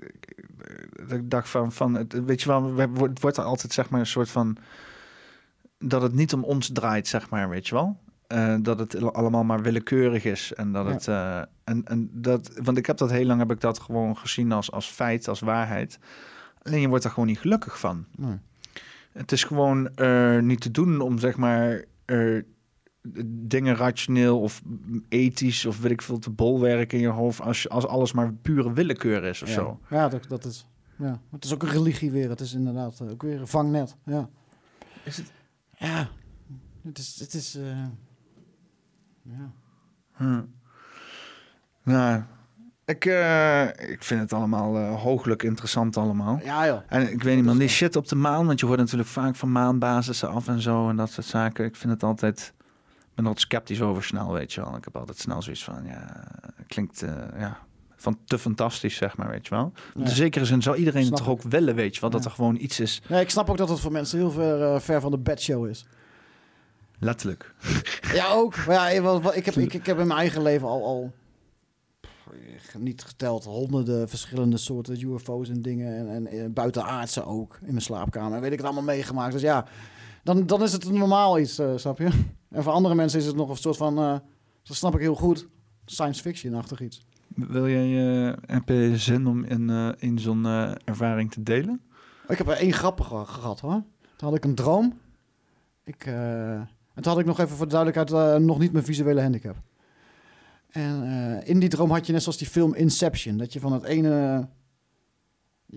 Dat ik dacht van, van het, weet je wel, we- het wordt er altijd zeg maar een soort van. Dat het niet om ons draait, zeg maar, weet je wel. Dat het allemaal maar willekeurig is. En dat Ja. het. en, en dat, want ik heb dat heel lang heb ik dat gewoon gezien als, als feit, als waarheid. Alleen je wordt er gewoon niet gelukkig van. Nee. Het is gewoon eh, niet te doen om zeg maar eh, dingen rationeel of ethisch of weet ik veel te bolwerken in je hoofd als, je- als alles maar pure willekeur is of ja. zo. Ja, dat, dat is. Ja. Het is ook een religie weer. Het is inderdaad eh, ook weer een vangnet. Ja. Is het? Ja. Het is. Het is eh, ja. Hm. Nou, ik, eh, ik vind het allemaal eh hooglijk interessant allemaal. Ja, joh. En ik weet niet man, die shit op de maan, want je hoort natuurlijk vaak van maanbasissen af en zo en dat soort zaken. Ik vind het altijd, ik ben wat sceptisch over snel, weet je wel. Ik heb altijd snel zoiets van, ja, klinkt, eh, ja, van te fantastisch, zeg maar, weet je wel. In Ja. zekere zin zou iedereen Snap het toch ook willen, weet je wel, dat er gewoon iets is, Nee, ik snap ook dat het voor mensen heel ver, ver van de bedshow is. letterlijk. Ja, ook. Maar ja, ik, heb, ik, ik heb in mijn eigen leven al, al niet geteld honderden verschillende soorten UFO's en dingen. En, en, eh, buitenaardse ook in mijn slaapkamer. En weet ik het allemaal meegemaakt. Dus ja, dan, dan is het een normaal iets, eh, snap je? En voor andere mensen is het nog een soort van, eh, dat snap ik heel goed, science fiction-achtig iets. Wil jij, eh, heb je zin om in, eh, in zo'n eh, ervaring te delen? Ik heb er één grappig ge- gehad hoor. Toen had ik een droom. Ik, eh, en toen had ik nog even voor de duidelijkheid eh, nog niet mijn visuele handicap. En eh, in die droom had je net zoals die film Inception. Dat je van het ene...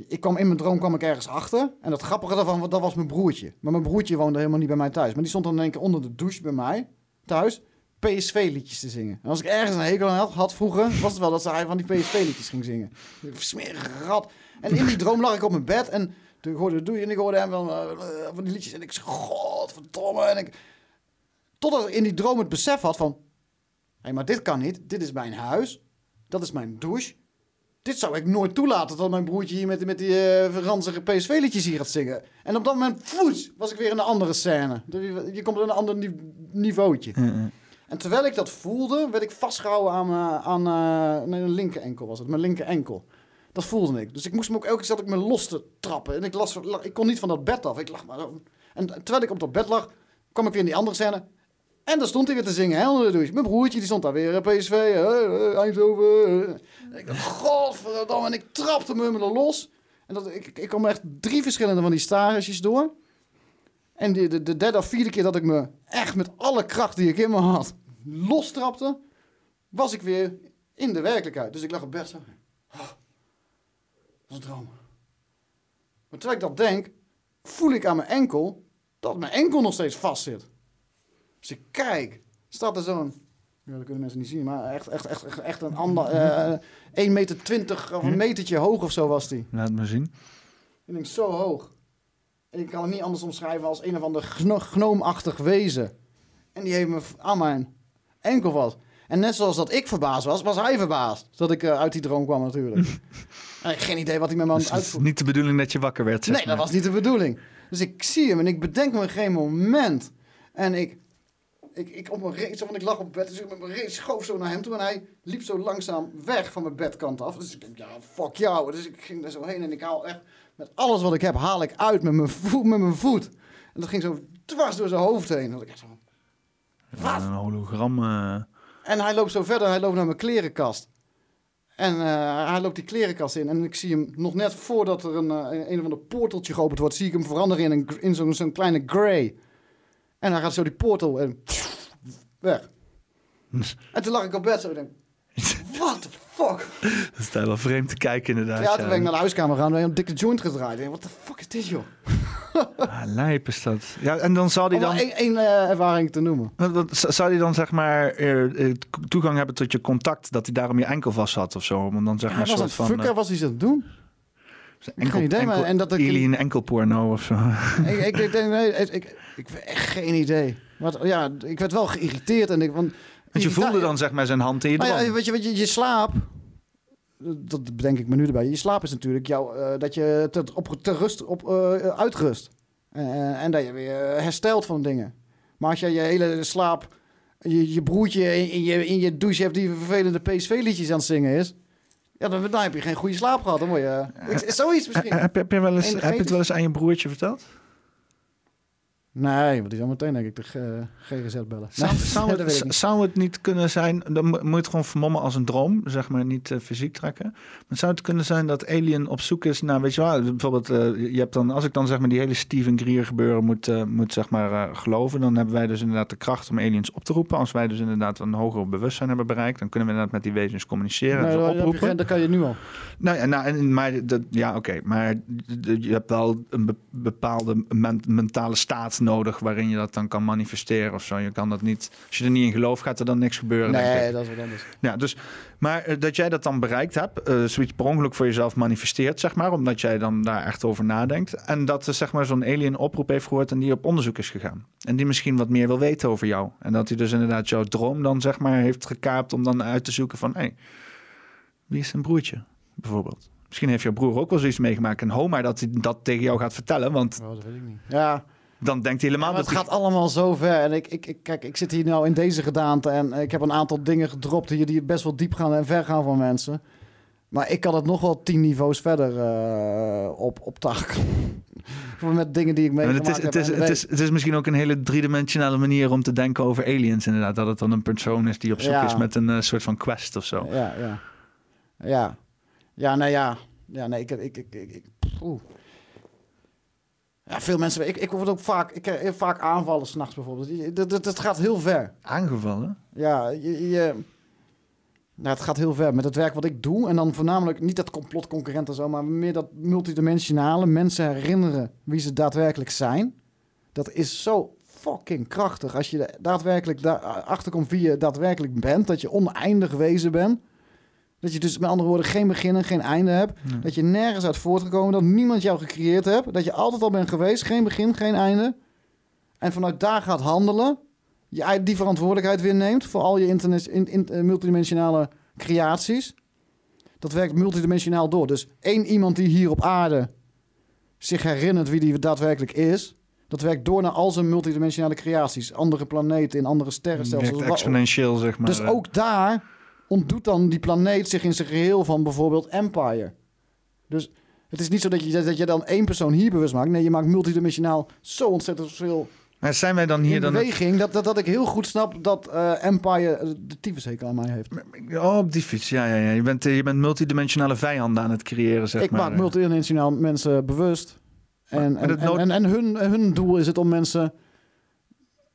Ik kwam in mijn droom kwam ik ergens achter. En dat grappige daarvan, dat was mijn broertje. Maar mijn broertje woonde helemaal niet bij mij thuis. Maar die stond dan in één keer onder de douche bij mij thuis. PSV-liedjes te zingen. En als ik ergens een hekel aan had, vroeger, was het wel dat ze van die PSV-liedjes ging zingen. Smerige rat. En in die droom lag ik op mijn bed en toen hoorde doe je en ik hoorde hem van, eh, van die liedjes. En ik zei, godverdomme. En ik, totdat ik in die droom het besef had van, hé, maar dit kan niet. Dit is mijn huis. Dat is mijn douche. Dit zou ik nooit toelaten dat mijn broertje hier met, met die eh ranzige PSV-liedjes hier gaat zingen. En op dat moment, voets, was ik weer in een andere scène. Je je komt in een ander ni- niveautje. En terwijl ik dat voelde, werd ik vastgehouden aan, eh, aan eh, nee, linker enkel was het, mijn linker enkel. Dat voelde ik. Dus ik moest me ook elke keer zat ik me los te trappen. En ik, las, ik kon niet van dat bed af. Ik lag maar zo. En terwijl ik op dat bed lag, kwam ik weer in die andere scène. En daar stond hij weer te zingen, hè, onder de. Mijn broertje, die stond daar weer, PSV, eh, Eindhoven. En ik dacht, godverdomme. En ik trapte me me er los. En dat, ik, ik kwam echt drie verschillende van die stages door. En de, de, de derde of vierde keer dat ik me echt met alle kracht die ik in me had lostrapte, was ik weer in de werkelijkheid. Dus ik lag op bed zo. Oh, dat is een droom. Maar terwijl ik dat denk, voel ik aan mijn enkel dat mijn enkel nog steeds vast zit. Dus ik kijk, staat er zo'n, ja, dat kunnen mensen niet zien, maar echt, echt, echt, echt, een ander, eh 1,20 meter 20 of een metertje hoog of zo was die. Laat me zien. Ik denk zo hoog. En ik kan het niet anders omschrijven als een of ander gno- gnoomachtig wezen. En die heeft me aan mijn enkel vast. En net zoals dat ik verbaasd was, was hij verbaasd. Dat ik eh, uit die droom kwam natuurlijk. en ik heb geen idee wat hij met me Dus het niet de bedoeling dat je wakker werd, zeg Nee, dat was niet de bedoeling. Dus ik zie hem en ik bedenk me geen moment. En ik ik, ik, op mijn reet, want ik lag op bed, dus ik met mijn reet schoof zo naar hem toe. En hij liep zo langzaam weg van mijn bedkant af. Dus ik denk, ja, fuck jou. Dus ik ging er zo heen en ik haal echt, met alles wat ik heb, haal ik uit met mijn voet. Met mijn voet. En dat ging zo dwars door zijn hoofd heen. Dat ik echt zo, Ja, een hologram. eh. en hij loopt zo verder, hij loopt naar mijn klerenkast. En eh, hij loopt die klerenkast in. En ik zie hem nog net voordat er een, eh, een of ander porteltje geopend wordt, zie ik hem veranderen in, een, in zo'n zo'n kleine grey. En hij gaat zo die portal en weg. En toen lag ik op bed zo en denk, what the fuck? Dat is daar wel vreemd te kijken inderdaad. Ja, toen ben ik naar de huiskamer gaan en een dikke joint gedraaid. Ik denk, what the fuck is dit joh? Ah, lijp is dat. Ja, en dan zal die dan... één, eh, ervaring te noemen. Wat- wat- Zou die dan zeg maar eh, eh, toegang hebben tot je contact, dat hij daarom je enkel vast had of zo? Om dan zeg Ja, maar soort van fucken, was hij zo aan het doen? Enkel, geen idee, maar- enkel- en dat ik- alien enkelporno of zo. ik, ik, ik nee, ik, ik, echt geen idee. Wat, ja, ik werd wel geïrriteerd en ik... Want, Want je voelde dan zeg maar zijn hand in je Nou ja, weet je, weet je, je slaap... Dat bedenk ik me nu erbij. Je slaap is natuurlijk jou, eh, dat je te, op, te rust, op, eh, uitrust. Eh, en dat je weer herstelt van dingen. Maar als je je hele slaap... Je, je broertje in, in je, in je douche hebt die vervelende PSV-liedjes aan het zingen is... Ja, dan, dan heb je geen goede slaap gehad. Dan word je... Ik- zoiets misschien. Heb, heb, je wel eens, heb je het wel eens aan je broertje verteld? Nee, want die zal meteen denk ik de GGZ bellen. Zou, Nee, zou, dat het, zou het niet kunnen zijn, dan mo- moet je het gewoon vermommen als een droom, zeg maar niet eh, fysiek trekken. Maar zou het kunnen zijn dat Alien op zoek is naar, weet je wel, bijvoorbeeld, eh, je hebt dan, als ik dan zeg maar die hele Steven Greer gebeuren moet, eh, moet zeg maar eh, geloven, dan hebben wij dus inderdaad de kracht om aliens op te roepen. Als wij dus inderdaad een hoger bewustzijn hebben bereikt, dan kunnen we inderdaad met die wezens communiceren en Nee, je oproepen. dat kan je nu al. Nou ja, nou, en, maar dat, ja, oké. maar je hebt wel een be- bepaalde men- mentale staat nodig waarin je dat dan kan manifesteren of zo. Je kan dat niet, als je er niet in gelooft, gaat er dan niks gebeuren. denk Nee, dat is wat anders. Ja, dus, maar eh, dat jij dat dan bereikt hebt, eh zoiets per ongeluk voor jezelf manifesteert, zeg maar, omdat jij dan daar echt over nadenkt. En dat er zeg maar zo'n alien oproep heeft gehoord en die op onderzoek is gegaan. En die misschien wat meer wil weten over jou. En dat hij dus inderdaad jouw droom dan zeg maar heeft gekaapt om dan uit te zoeken van, hé, hey, wie is zijn broertje, bijvoorbeeld. Misschien heeft jouw broer ook wel zoiets meegemaakt en Homer dat hij dat tegen jou gaat vertellen, want Oh, dat weet ik niet. Ja, dan denkt hij helemaal dat het gaat allemaal zo ver. En ik, ik, ik, kijk, ik zit hier nou in deze gedaante en ik heb een aantal dingen gedropt hier die best wel diep gaan en ver gaan van mensen. Maar ik kan het nog wel tien niveaus verder eh, op, op Met dingen die ik meegemaakt het, is, het, is, het, is, het is misschien ook een hele driedimensionale manier om te denken over aliens, inderdaad. Dat het dan een persoon is die op zoek Ja. is met een eh, soort van quest of zo. Ja, ja. Ja. Ja, nou ja. Ja, nee, ik... ik, ik, ik, ik- oeh. Ja, veel mensen... Ik, ik word ook vaak... Ik krijg vaak aanvallen s'nachts bijvoorbeeld. Dat, dat, dat gaat heel ver. Aangevallen? Ja, je... je nou, het gaat heel ver met het werk wat ik doe. En dan voornamelijk niet dat complotconcurrent en zo... maar meer dat multidimensionale mensen herinneren wie ze daadwerkelijk zijn. Dat is zo fucking krachtig. Als je er daadwerkelijk daarachter komt wie je daadwerkelijk bent. Dat je oneindig wezen bent. Dat je dus met andere woorden geen begin en geen einde hebt. Dat je nergens uit voortgekomen. Dat niemand jou gecreëerd hebt. Dat je altijd al bent geweest. Geen begin, geen einde. En vanuit daar gaat handelen. Je die verantwoordelijkheid weer neemt voor al je internet, in, in, eh, multidimensionale creaties. Dat werkt multidimensionaal door. Dus één iemand die hier op aarde zich herinnert wie die daadwerkelijk is. Dat werkt door naar al zijn multidimensionale creaties. Andere planeten in andere sterrenstelsels. Wa- exponentieel, zeg maar. Dus ook daar ontdoet dan die planeet zich in zijn geheel van bijvoorbeeld Empire. Dus het is niet zo dat je, dat je dan één persoon hier bewust maakt. Nee, je maakt multidimensionaal zo ontzettend veel Maar zijn wij dan hier dan... het- beweging... Dat, dat, dat ik heel goed snap dat eh, Empire de tyfushekel aan mij heeft. Oh, op die fiets, ja, ja, ja. Je bent, eh, je bent multidimensionale vijanden aan het creëren, zeg ik maar. maak multidimensionaal mensen bewust. En, en, en, en hun, hun doel is het om mensen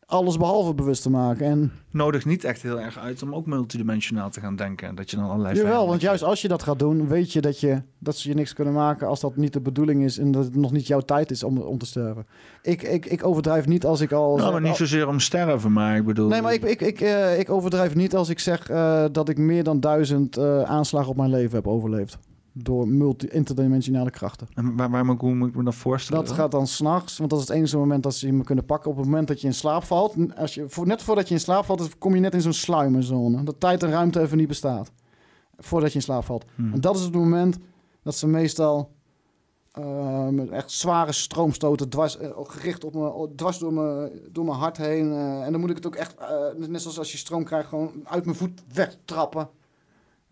alles behalve bewust te maken. En Nodigt niet echt heel erg uit om ook multidimensionaal te gaan denken. Dat je dan allerlei Jawel, want juist als je dat gaat doen, weet je dat, je dat ze je niks kunnen maken als dat niet de bedoeling is en dat het nog niet jouw tijd is om, om te sterven. Ik, ik, ik overdrijf niet als ik al. Nou, maar niet zozeer om sterven, maar ik bedoel... Nee, maar ik, ik, ik, eh, ik overdrijf niet als ik zeg eh, dat ik meer dan duizend eh, aanslagen op mijn leven heb overleefd. Door multi-interdimensionale krachten. En waar, waar, moet- hoe moet ik me dat voorstellen? Dat gaat dan s'nachts, want dat is het enige moment dat ze me kunnen pakken. Op het moment dat je in slaap valt, als je, voor, net voordat je in slaap valt, dan kom je net in zo'n sluimerzone. Dat tijd en ruimte even niet bestaat. Voordat je in slaap valt. Hmm. En dat is het moment dat ze meestal Eh, met echt zware stroomstoten dwars, eh, gericht op me, dwars door, me, door mijn hart heen. eh, en dan moet ik het ook echt, net zoals als je stroom krijgt, gewoon uit mijn voet wegtrappen.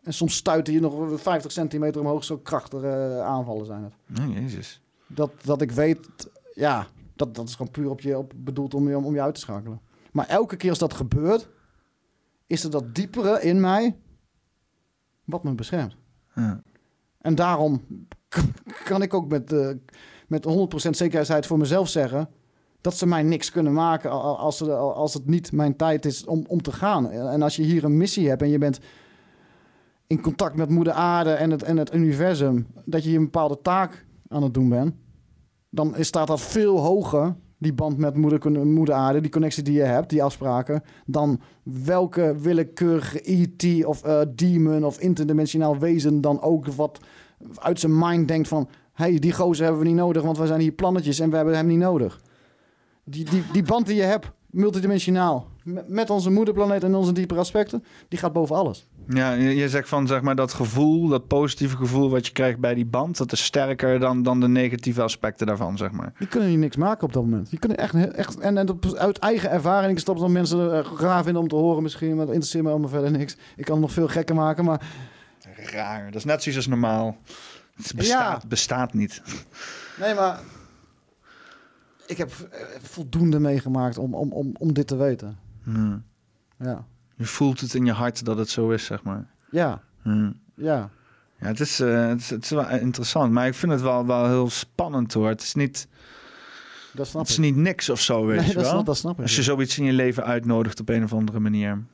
En soms stuiten je nog 50 centimeter omhoog, zo krachtige eh, aanvallen zijn het. Nee, jezus. Dat, dat ik weet, ja, dat, dat is gewoon puur op je op, bedoeld om je, om, je uit te schakelen. Maar elke keer als dat gebeurt, is er dat diepere in mij wat me beschermt. Ja. En daarom kan ik ook met, eh, met 100% zekerheid voor mezelf zeggen dat ze mij niks kunnen maken als, ze, als het niet mijn tijd is om, om te gaan. En als je hier een missie hebt en je bent in contact met moeder aarde en het, en het universum, dat je een bepaalde taak aan het doen bent, dan staat dat veel hoger, die band met moeder, moeder aarde, die connectie die je hebt, die afspraken, dan welke willekeurige ET of eh, demon of interdimensionaal wezen dan ook wat uit zijn mind denkt van, hey, die gozer hebben we niet nodig, want we zijn hier plannetjes en we hebben hem niet nodig. Die, die, die band die je hebt, multidimensionaal, met onze moederplaneet en onze diepere aspecten, die gaat boven alles. Ja, je, zegt van zeg maar dat gevoel, dat positieve gevoel wat je krijgt bij die band, dat is sterker dan, dan de negatieve aspecten daarvan, zeg maar. Die kunnen hier niks maken op dat moment. Die kunnen echt, echt en, en uit eigen ervaring, ik snap dat mensen er raar vinden om te horen misschien, maar dat interesseert me allemaal verder niks. Ik kan het nog veel gekker maken, maar Raar, dat is net zoiets als normaal. Het bestaat, bestaat niet. nee, maar ik heb eh, voldoende meegemaakt om, om, om, om dit te weten. Ja. Ja, Je voelt het in je hart dat het zo is, zeg maar. ja, Ja. ja. Ja, het is, eh, het, is, het is wel interessant, maar ik vind het wel, wel heel spannend hoor. Het is niet, Dat snap het is ik. niet niks of zo, weet Nee, je dat wel. snap- dat snap ik, Als je zoiets in je leven uitnodigt op een of andere manier. En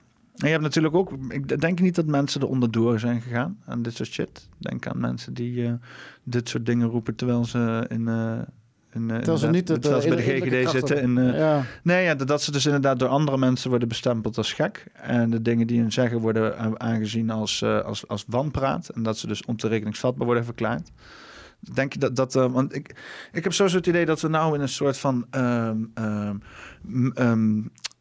je hebt natuurlijk ook, ik denk niet dat mensen er onderdoor zijn gegaan aan dit soort shit. Denk aan mensen die eh, dit soort dingen roepen terwijl ze in. in, eh, Terwijl ze inderdaad- niet het, terwijl ze eh, bij de GGD zitten. En, eh, Ja. Nee, ja, dat- dat ze dus inderdaad door andere mensen worden bestempeld als gek. En de dingen die hun zeggen worden aangezien als, eh, als, als wanpraat. En dat ze dus ontoerekeningsvatbaar worden verklaard. Denk je dat dat. eh, want ik, ik heb sowieso het idee dat we nou in een soort van. ehm, ehm, m-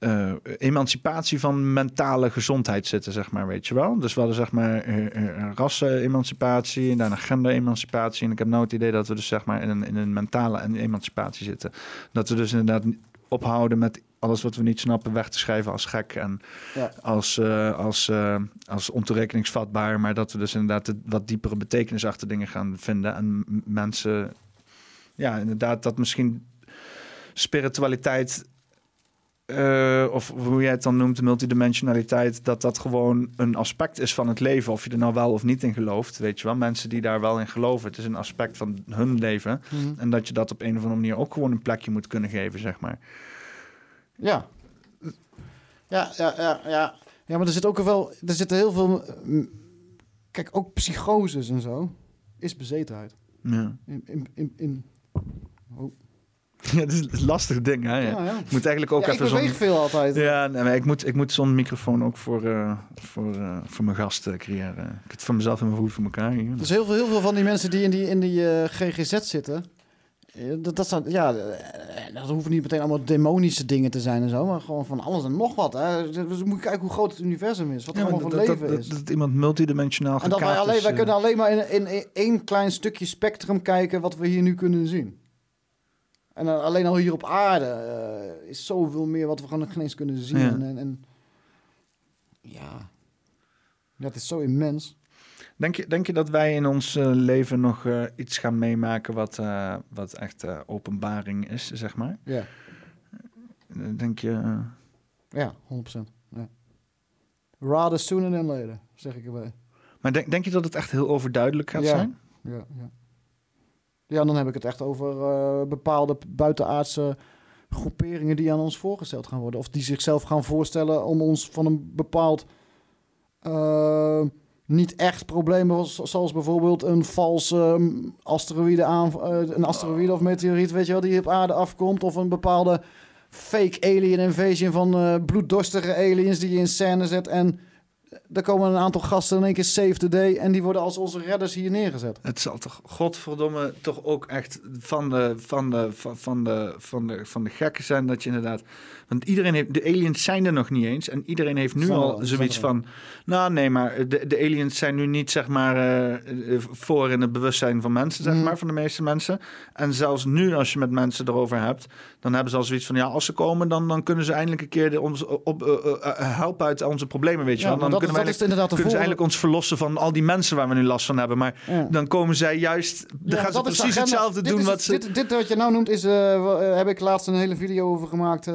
eh, emancipatie van mentale gezondheid zitten, zeg maar, weet je wel. Dus we hadden zeg maar eh, eh, rassen-emancipatie en daarna gender-emancipatie. En ik heb nou het idee dat we dus zeg maar in een, in een mentale en emancipatie zitten. Dat we dus inderdaad ophouden met alles wat we niet snappen weg te schrijven als gek en Ja. als, eh, als, als ontoerekeningsvatbaar. Maar dat we dus inderdaad de wat diepere betekenis achter dingen gaan vinden. En mensen, ja, inderdaad, dat misschien spiritualiteit eh, of hoe jij het dan noemt, de multidimensionaliteit, dat dat gewoon een aspect is van het leven. Of je er nou wel of niet in gelooft, weet je wel. Mensen die daar wel in geloven, het is een aspect van hun leven. Mhm. En dat je dat op een of andere manier ook gewoon een plekje moet kunnen geven, zeg maar. Ja. Ja, ja, ja, ja. Ja, maar er zit ook wel... Er zitten heel veel... mm, Kijk, ook psychoses en zo is bezetenheid. Ja. In, in, in, in, oh. Ja, dat is een lastig ding, hè? Ja. Ja, ja. Ik moet eigenlijk ook ik even beweeg veel altijd. Ja, nee, maar ik moet, ik moet zo'n microfoon ook voor, eh, voor, eh, voor mijn gasten creëren. Ik heb het voor mezelf en mijn goed voor elkaar hier. Dus heel veel, heel veel van die mensen die in die, in die eh, GGZ zitten... Dat, dat zijn, ja, dat hoeven niet meteen allemaal demonische dingen te zijn en zo, maar gewoon van alles en nog wat. Hè. Dus we moeten kijken hoe groot het universum is, wat er allemaal dat, dat, leven dat, is. dat iemand multidimensionaal En dat wij, alleen, is, wij kunnen alleen maar in, in, in één klein stukje spectrum kijken wat we hier nu kunnen zien. En dan alleen al hier op aarde eh, is zoveel meer wat we gewoon geen eens kunnen zien. Ja. En, en, ja, dat is zo immens. Denk je, denk je dat wij in ons eh, leven nog eh, iets gaan meemaken wat, eh, wat echt eh, openbaring is, zeg maar? Ja, Eh, Denk je... eh, ja 100%. Ja. Rather sooner than later, zeg ik erbij. maar denk, denk je dat het echt heel overduidelijk gaat ja. zijn? Ja, ja. Ja, dan heb ik het echt over eh, bepaalde buitenaardse groeperingen die aan ons voorgesteld gaan worden. Of die zichzelf gaan voorstellen om ons van een bepaald eh, niet echt probleem, zo- zoals bijvoorbeeld een valse um, asteroïde aan, eh, een asteroïde of meteoriet, weet je wel, die op aarde afkomt, of een bepaalde fake alien invasion van bloeddorstige aliens die je in scène zet en er komen een aantal gasten in één keer save the day... en die worden als onze redders hier neergezet. Het zal toch, godverdomme, toch ook echt van de, van de, van, van de, van de, van de gekken zijn dat je inderdaad... Want iedereen heeft, de aliens zijn er nog niet eens. En iedereen heeft nu al zoiets van... Nou, nee, maar de, de aliens zijn nu niet, zeg maar, eh, eh, voor in het bewustzijn van mensen, zeg Mhm. maar, van de meeste mensen. En zelfs nu, als je met mensen erover hebt, dan hebben ze al zoiets van... Ja, als ze komen, dan, dan kunnen ze eindelijk een keer de, ons op, eh, eh, helpen uit onze problemen, weet je Ja, wel. Dan kunnen, dat is inderdaad de kunnen ze ons verlossen van al die mensen waar we nu last van hebben. Maar Ja. dan komen zij juist... Dan Ja, gaan ze precies hetzelfde Dit doen is wat ze... Dit, dit wat je nou noemt, is, eh, heb ik laatst een hele video over gemaakt. eh,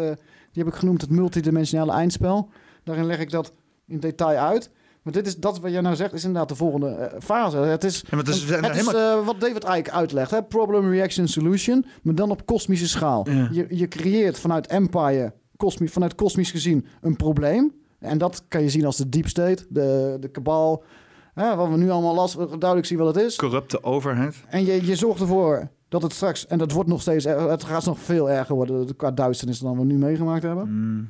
die heb ik genoemd het multidimensionale eindspel. Daarin leg ik dat in detail uit. Maar dit is, dat wat jij nou zegt, is inderdaad de volgende fase. Het is, maar het is- het is helemaal- wat David Icke uitlegt. Hè? Problem, reaction, solution. Maar dan op kosmische schaal. Ja. Je, je creëert vanuit Empire, kosmi- vanuit kosmisch gezien, een probleem. En dat kan je zien als de deep state, de, de kabal. Hè, wat we nu allemaal last, duidelijk zien wat het is. Corrupte overheid. En je, je zorgt ervoor dat het straks, en dat wordt nog steeds, het gaat nog veel erger worden qua duisternis dan we nu meegemaakt hebben. Mm.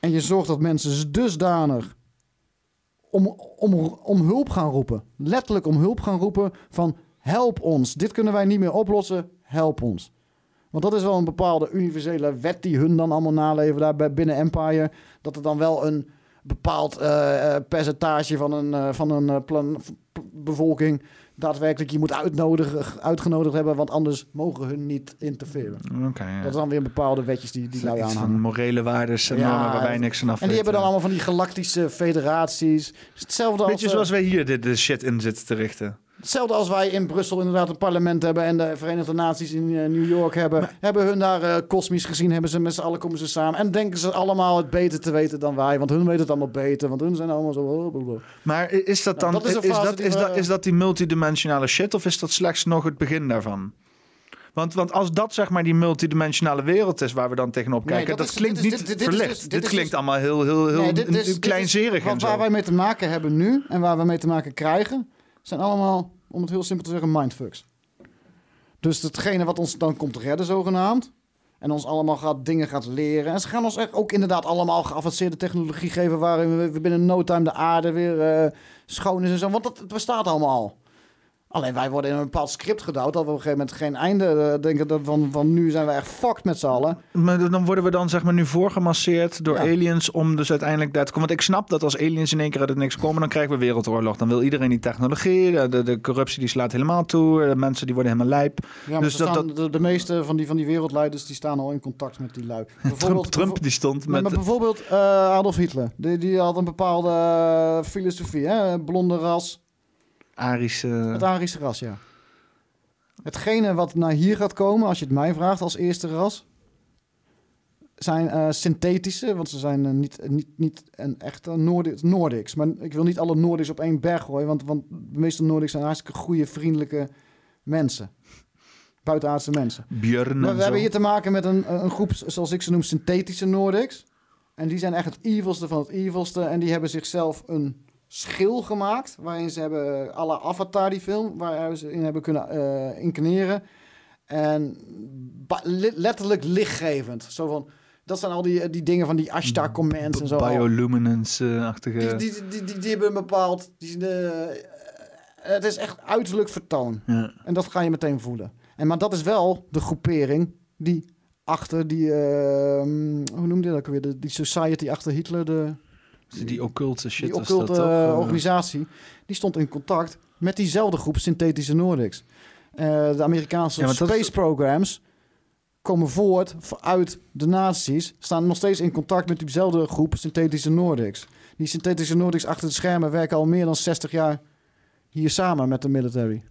En je zorgt dat mensen dusdanig om, om, om hulp gaan roepen. Letterlijk om hulp gaan roepen van help ons. Dit kunnen wij niet meer oplossen, help ons. Want dat is wel een bepaalde universele wet die hun dan allemaal naleven daar bij binnen Empire. Dat er dan wel een bepaald eh, eh, percentage van een, eh, van een plan, bevolking daadwerkelijk je moet uitnodigen, uitgenodigd hebben, want anders mogen hun niet interfereren. Oké, ja. Dat is dan weer bepaalde wetjes die, die lui iets aanhangen. van morele waardes en Ja, normen waar wij niks van af En die hebben dan allemaal van die galactische federaties. Hetzelfde als, Beetje eh, zoals wij hier de, de shit in zitten te richten. Hetzelfde als wij in Brussel inderdaad een parlement hebben en de Verenigde Naties in eh, New York hebben. hebben hun daar eh, kosmisch gezien, hebben ze met z'n allen komen ze samen. En denken ze allemaal het beter te weten dan wij, want hun weten het allemaal beter, want hun zijn allemaal zo... Maar is dat Nou, dan dat is dat, die is, dat, is dat die multidimensionale shit of is dat slechts nog het begin daarvan? Want, want als dat zeg maar die multidimensionale wereld is waar we dan tegenop Nee, kijken, dat dat, is- klinkt dit is- niet dit- dit is verlicht. dus- dit klinkt dus- allemaal heel, heel, heel Nee, kleinzerig en Wat zo. waar wij mee te maken hebben nu en waar we mee te maken krijgen, zijn allemaal, om het heel simpel te zeggen, mindfucks. Dus hetgene wat ons dan komt redden, zogenaamd. En ons allemaal gaat, dingen gaat leren. En ze gaan ons echt ook inderdaad allemaal geavanceerde technologie geven... waarin we, binnen no time de aarde weer eh, schoon is en zo. Want dat bestaat allemaal al. Alleen wij worden in een bepaald script gedouwd... dat we op een gegeven moment geen einde eh, denken... Dat van, van nu zijn we echt fucked met z'n allen. Maar dan worden we dan zeg maar nu voorgemasseerd door Ja. aliens om dus uiteindelijk daar te komen. Want ik snap dat als aliens in één keer uit het niks komen, dan krijgen we wereldoorlog. Dan wil iedereen die technologie, de, de, de corruptie die slaat helemaal toe, de mensen die worden helemaal lijp. Ja, dus dat, staan- dat, de, de meeste van die, van die wereldleiders die staan al in contact met die lui. Trump, Trump die stond met... maar bijvoorbeeld eh, Adolf Hitler. Die, die had een bepaalde eh, filosofie, hè? Blonde ras. Arische... Het Arische ras, ja. Hetgene wat naar hier gaat komen, als je het mij vraagt als eerste ras, zijn eh, synthetische, want ze zijn eh, niet, niet, niet een echte Noordi- Noordics. Maar ik wil niet alle Noordics op één berg gooien, want, want de meeste Noordics zijn hartstikke goede, vriendelijke mensen. Buitenaardse mensen. Björn Maar en we hebben hier te maken met een, een groep, zoals ik ze noem, synthetische Nordics. En die zijn echt het evilste van het evilste. En die hebben zichzelf een schil gemaakt. Waarin ze hebben alle Avatar, die film, waar ze in hebben kunnen eh incarneren. En letterlijk lichtgevend. Zo van, dat zijn al die, die dingen van die Ashtar commands en zo. Bioluminescence-achtige... Die, die, die, die, die hebben een bepaald... Die, het is echt uiterlijk vertoon. En dat ga je meteen voelen. En, maar dat is wel de groepering die achter die... ehm, hoe noemde je dat ook weer? De, die society achter Hitler, de, Die occulte shit die dat occulte toch? eh, organisatie... die stond in contact met diezelfde groep synthetische Nordics. Eh, de Amerikaanse Ja, want dat is- space programs komen voort uit de naties... staan nog steeds in contact met diezelfde groep synthetische Nordics. Die synthetische Nordics achter de schermen werken al meer dan 60 jaar hier samen met de military.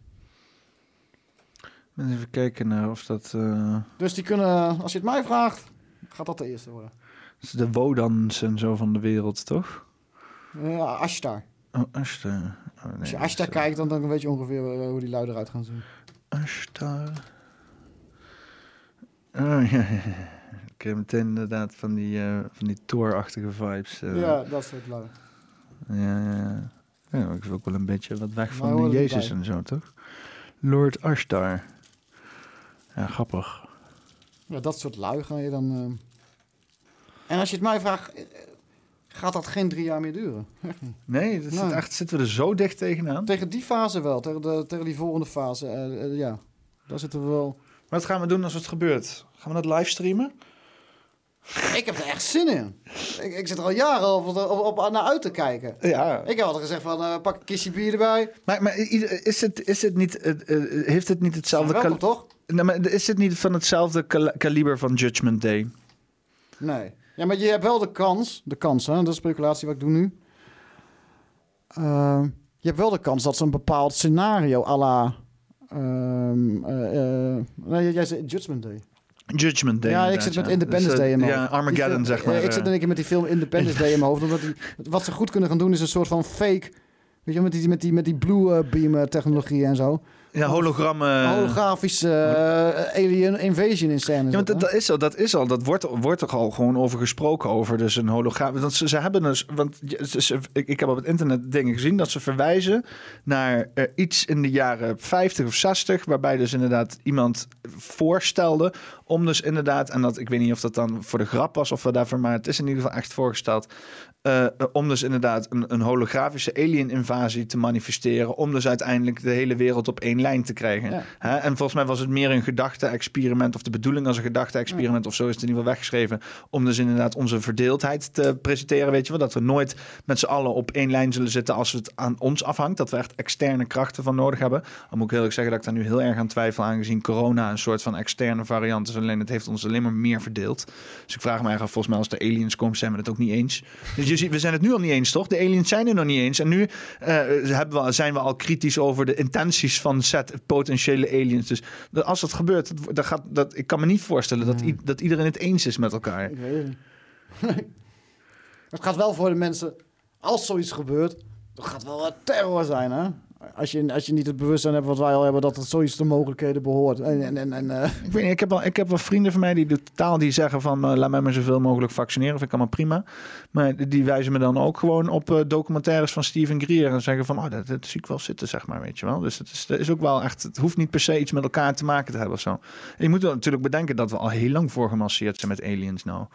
Even kijken naar of dat... eh, Dus die kunnen, als je het mij vraagt, gaat dat de eerste worden. Is de Wodans en zo van de wereld, toch? Ja, Ashtar. Oh, Ashtar. Oh, nee, Als je is, Ashtar eh, kijkt, dan, dan weet je ongeveer eh, hoe die lui eruit gaan zien. Ashtar. Oh, ja. Ik heb meteen inderdaad van die, eh, van die Thor-achtige vibes. ja, dat soort lui. Ja, ja, ja. Ik is ook wel een beetje wat weg van de Jezus en zo, toch? Lord Ashtar. Ja, grappig. Ja, dat soort lui ga je dan... En als je het mij vraagt... eh, gaat dat geen drie jaar meer duren. Nee, dat zit Nee. echt, zitten we er zo dicht tegenaan. Tegen die fase wel, tegen, de, tegen die volgende fase. eh, ja, daar zitten we wel. Wat gaan we doen als het gebeurt? Gaan we dat livestreamen? Ik heb er echt zin in. Ik, ik zit er al jaren op, op, op naar uit te kijken. Ja. Ik heb altijd gezegd van, pak een kistje bier erbij. Maar, maar is het, is het niet, heeft het niet hetzelfde... Welkom, toch? Nee, maar is het niet van hetzelfde kal- kaliber van Judgment Day? Nee. Ja, maar je hebt wel de kans, de kans, hè, dat is speculatie wat ik doe nu. Ehm, je hebt wel de kans dat ze een bepaald scenario à la... eh, eh, nee, jij zei Judgment Day. Judgment Day. ja, ik zit met ja. Independence Dus, eh, Day in mijn Ja, hoofd. Armageddon, Die film- zeg maar. eh, ik zit eh. in één keer met die film Independence Day in mijn hoofd. Omdat die, wat ze goed kunnen gaan doen is een soort van fake... Weet je, met die, met die, met die blue eh, beam eh, technologie en zo. Ja, hologrammen. Holografische eh, alien invasion in scène. Ja, want dat, dat is al, dat is al, dat wordt, wordt er al gewoon over gesproken over, dus een holograaf. Want ze, ze hebben dus, want ze- ik, ik heb op het internet dingen gezien dat ze verwijzen naar eh, iets in de jaren 50 of 60, waarbij dus inderdaad iemand voorstelde om dus inderdaad, en dat ik weet niet of dat dan voor de grap was of wat daarvoor, maar het is in ieder geval echt voorgesteld, eh, eh, om dus inderdaad een, een holografische alien-invasie te manifesteren, om dus uiteindelijk de hele wereld op één lijn te krijgen. Ja. Hè? En volgens mij was het meer een gedachte-experiment, of de bedoeling als een gedachte-experiment, of zo is het in ieder geval weggeschreven, om dus inderdaad onze verdeeldheid te presenteren, weet je wel, dat we nooit met z'n allen op één lijn zullen zitten als het aan ons afhangt, dat we echt externe krachten van nodig hebben. Dan moet ik heel erg zeggen dat ik daar nu heel erg aan twijfel, aangezien corona een soort van externe variant is, alleen het heeft ons alleen maar meer verdeeld. Dus ik vraag me eigenlijk af, volgens mij als de aliens komen, zijn we het ook niet eens. Dus je ziet, we zijn het nu al niet eens, toch? De aliens zijn er nog niet eens. En nu eh, we, zijn we al kritisch over de intenties van set potentiële aliens. Dus dat- als dat gebeurt, dat, dat gaat, dat, ik kan me niet voorstellen dat, i- dat iedereen het eens is met elkaar. Ik weet het niet. het gaat wel voor de mensen, als zoiets gebeurt, dat gaat wel wat terror zijn, hè? Als je, als je niet het bewustzijn hebt wat wij al hebben, dat het zoiets de mogelijkheden behoort. En, en, en, en, eh, Ik weet niet, ik heb wel, ik heb wel vrienden van mij die totaal die zeggen van eh, laat mij maar zoveel mogelijk vaccineren. Vind ik allemaal prima. Maar die- wijzen me dan ook gewoon op eh, documentaires van Steven Greer en zeggen van oh, dat, dat zie ik wel zitten, zeg maar, weet je wel. Dus het is, is ook wel echt, het hoeft niet per se iets met elkaar te maken te hebben of zo. Je moet natuurlijk bedenken dat we al heel lang voorgemasseerd zijn met aliens nou.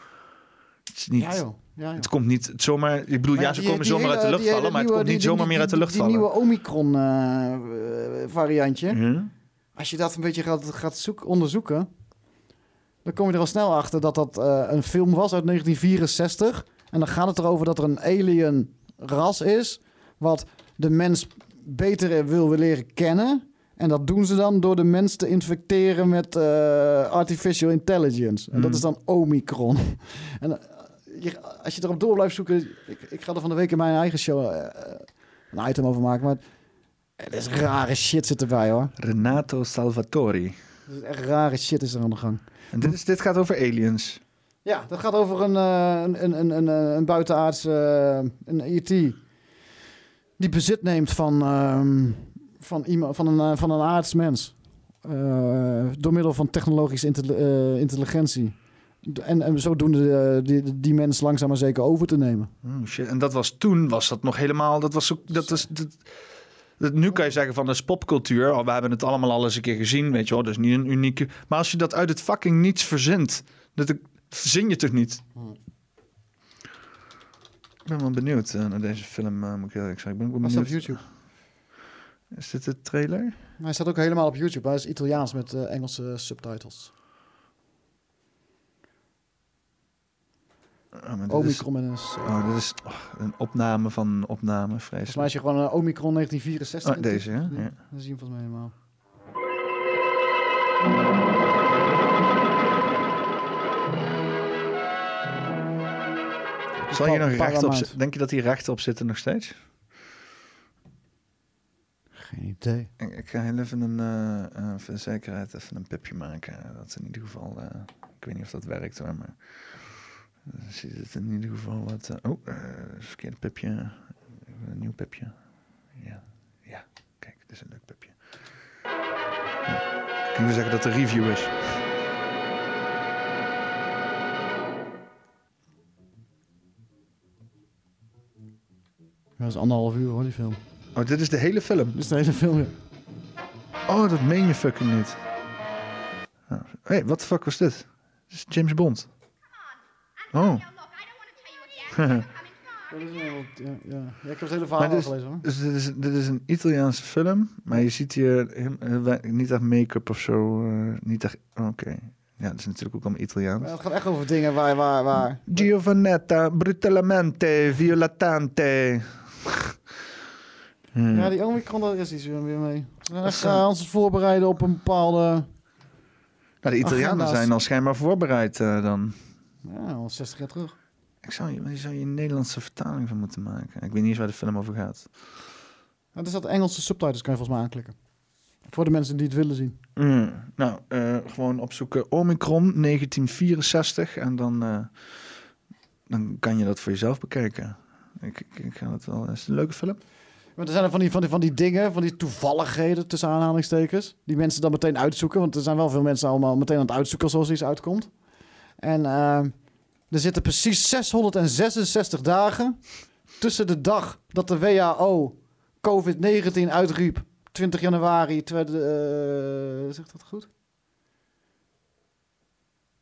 Het is niet, Ja, joh. Ja, het komt niet zomaar, ik bedoel, Maar ja, ze die- komen die zomaar uit de lucht die vallen, maar het komt niet die- zomaar die- meer uit de die- lucht die vallen. nieuwe Omicron eh, eh, variantje. Ja. Als je dat een beetje gaat, gaat zoek, onderzoeken, dan kom je er al snel achter dat dat eh, een film was uit 1964. En dan gaat het erover dat er een alien ras is, wat de mens beter wil leren kennen. En dat doen ze dan door de mens te infecteren met artificial intelligence. En dat Hmm. is dan Omicron. en je, als je erop door blijft zoeken... Ik, ik ga er van de week in mijn eigen show eh, een item over maken, maar... Er is rare shit zit erbij hoor. Renato Salvatori. Is echt rare shit is er aan de gang. En dit, is, dit gaat over aliens. Ja, dat gaat over een, eh, een, een, een, een, eh, een buitenaards, eh, een IT, die bezit neemt van, ehm, van, iemand, van, een, eh, van een aardsmens. Eh, door middel van technologische intelli- eh, intelligentie. En, en zodoende eh, die, die mens langzaam maar zeker over te nemen. Oh, shit. En dat was toen, was dat nog helemaal, dat was dat is, dat, dat- nu kan je zeggen van dat is popcultuur. Oh, we hebben het allemaal al eens een keer gezien, weet je wel. Dat is niet een unieke. Maar als je dat uit het fucking niets verzint, dat, dat verzin je toch niet? Ik ben wel benieuwd eh, naar deze film, eh, moet ik eerlijk zeggen. Ik ben ook wel Was dat op. YouTube? Is dit de trailer? Hij staat ook helemaal op YouTube. Hij is Italiaans met Engelse subtitles. Oh, dit is- Omicron met een... Oh, dit is oh, een opname van een opname, Volgens mij vreselijk. als je gewoon een Omicron 1964... Oh, deze, hè? Ja. Dan zie je hem volgens mij helemaal. Zal je nog recht op Paramount. zitten? Denk je dat hij rechtop zitten nog steeds? Geen idee. Ik, ik ga heel even een, eh, eh, voor de zekerheid even een pipje maken. Dat in ieder geval, eh, ik weet niet of dat werkt hoor, maar dan ziet het in ieder geval wat. eh, oh, eh verkeerde pipje. Een nieuw pipje. Ja, ja. Kijk, dit is een leuk pipje. Ja. Kunnen we zeggen dat de review is? Ja, dat is anderhalf uur hoor, die film. Oh, dit is de hele film. Dit is de hele film, ja. Oh, dat meen je fucking niet. Hé, hey, wat de fuck was dit? Dit is James Bond. Oh. Dat is een heel- ja, ja. Ja, ik heb het hele verhaal dit, gelezen hoor. dus dit, is, dit is een Italiaanse film, maar je ziet hier heel- heel weinig- niet echt make-up of zo. eh, niet echt. Oké. Ja, dat is natuurlijk ook allemaal Italiaans. Maar het gaat echt over dingen waar... waar, waar Giovannetta, brutalmente, violatante. Hmm. Ja, die Omicron, daar is iets weer mee. We zijn echt Dat is, eh, ons voorbereiden op een bepaalde... Nou, de Italianen agenda's. zijn al schijnbaar voorbereid eh, dan. Ja, al 60 jaar terug. Ik zou, je- zou je een Nederlandse vertaling van moeten maken. Ik weet niet eens waar de film over gaat. Nou, er staat Engelse subtitles, kan je volgens mij aanklikken. Voor de mensen die het willen zien. Mm, nou, eh, gewoon opzoeken Omicron 1964 en dan, eh, dan kan je dat voor jezelf bekijken. Ik, ik, ik ga het wel. Is het een leuke film? Maar er zijn er van die, van, die, van die dingen, van die toevalligheden tussen aanhalingstekens. Die mensen dan meteen uitzoeken. Want er zijn wel veel mensen allemaal meteen aan het uitzoeken zoals iets uitkomt. En eh, er zitten precies 666 dagen tussen de dag dat de WHO COVID-19 uitriep. 20 januari. Tweede, eh, zegt dat goed?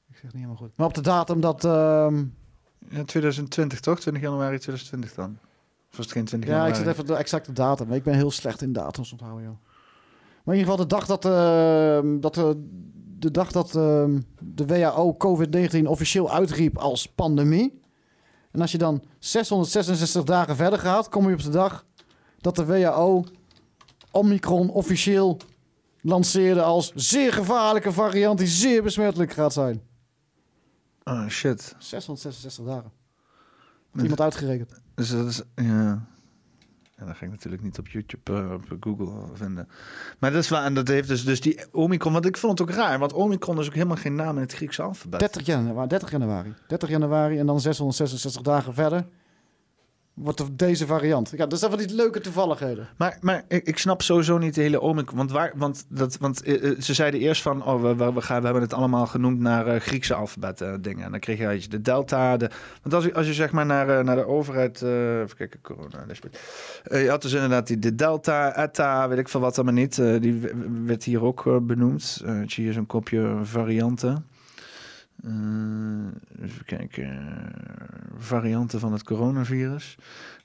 Ik zeg niet helemaal goed. Maar op de datum dat... ehm, Ja, 2020 toch? 20 januari 2020 dan? Of was het geen 20 Ja, ik zit even de exacte datum. maar Ik ben heel slecht in datums onthouden, joh. Maar in ieder geval de dag dat, ehm, dat eh, de dag dat ehm, de WHO COVID-19 officieel uitriep als pandemie. En als je dan 666 dagen verder gaat, kom je op de dag dat de WHO Omicron officieel lanceerde als zeer gevaarlijke variant die zeer besmettelijk gaat zijn. Oh shit. 666 dagen. Maar iemand uitgerekend. Dus dat is, ja. En dat ga ik natuurlijk niet op YouTube, eh, op Google vinden. Maar dat is waar, en dat heeft dus, dus die Omicron, want ik vond het ook raar, want Omicron is ook helemaal geen naam in het Griekse alfabet. 30 januari, 30 januari. 30 januari en dan 666 dagen verder wordt deze variant. Ja, dat zijn van die leuke toevalligheden. Maar, maar ik, ik snap sowieso niet de hele Omicron. Want, waar, want, dat, want eh, eh, ze zeiden eerst van... Oh, we, we, gaan, we hebben het allemaal genoemd naar eh, Griekse alfabet eh, dingen. En dan kreeg je de delta. De, want als je, als je zeg maar naar, naar de overheid... even kijken, corona. je had dus inderdaad die de delta, eta, weet ik veel wat allemaal niet. Die werd hier ook benoemd. Zie je hier zo'n kopje varianten. Eh, even kijken. varianten van het coronavirus.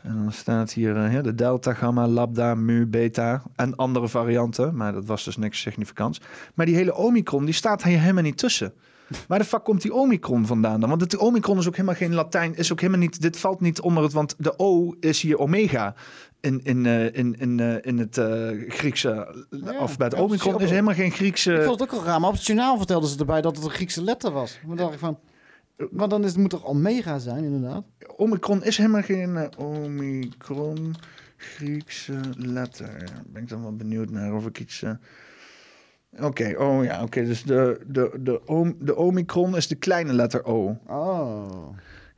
En dan staat hier eh, ja, de delta, gamma, lambda, mu, beta en andere varianten. Maar dat was dus niks significants. Maar die hele omicron, die staat hier helemaal niet tussen. Waar de fuck komt die omicron vandaan dan? Want het omicron is ook helemaal geen Latijn, is ook helemaal niet, dit valt niet onder het, want de O is hier omega in, in, eh, in, in, eh, in het eh, Griekse alfabet. ja, Omicron precies. is helemaal geen Griekse... Ik vond het ook al raar, maar op het journaal vertelden ze erbij dat het een Griekse letter was. Maar dacht ik van, maar dan is, het moet toch omega zijn, inderdaad? Omicron is helemaal geen eh, Omicron Griekse letter. Ben ik dan wel benieuwd naar of ik iets. Oké, oh ja, oké. dus de, de, de, om, de Omicron is de kleine letter O. Oh.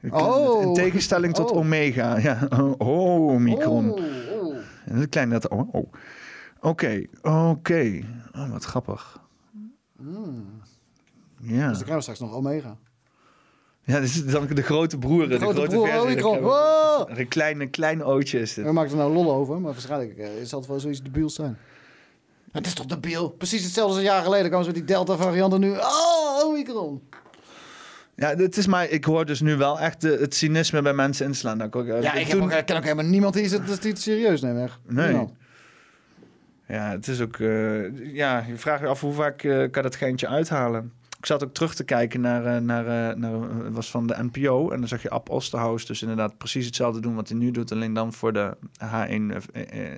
In Oh. tegenstelling tot Oh. Omega. Ja, oh, Omicron. Oh, oh. En de kleine letter O. Oh. Oké, oké. Oh, wat grappig. Mm. Ja. Dus dan krijgen we straks nog omega. Ja, dit is dan de grote broer. De, grote grote broer, versie. Omicron. Wow. Een kleine, klein ootje is dit. We maken er nou lol over, maar waarschijnlijk eh, zal het wel zoiets debiels zijn. Het is toch debiel? Precies hetzelfde als een jaar geleden kwamen ze met die Delta-variant en nu... Oh, Omicron. Ja, het is maar, ik hoor dus nu wel echt de, het cynisme bij mensen inslaan. Dat ik ook, eh, Ja, ik toen- ook, ik ken ook helemaal niemand die het, die het serieus neemt. Echt. Nee. Niemand. Ja, het is ook. eh, ja, je vraagt je af hoe vaak eh, kan dat geintje uithalen. Ik zat ook terug te kijken naar, eh, naar, eh, naar eh, was van de NPO. En dan zag je Ab Osterhaus dus inderdaad precies hetzelfde doen wat hij nu doet. Alleen dan voor de H1, eh, eh,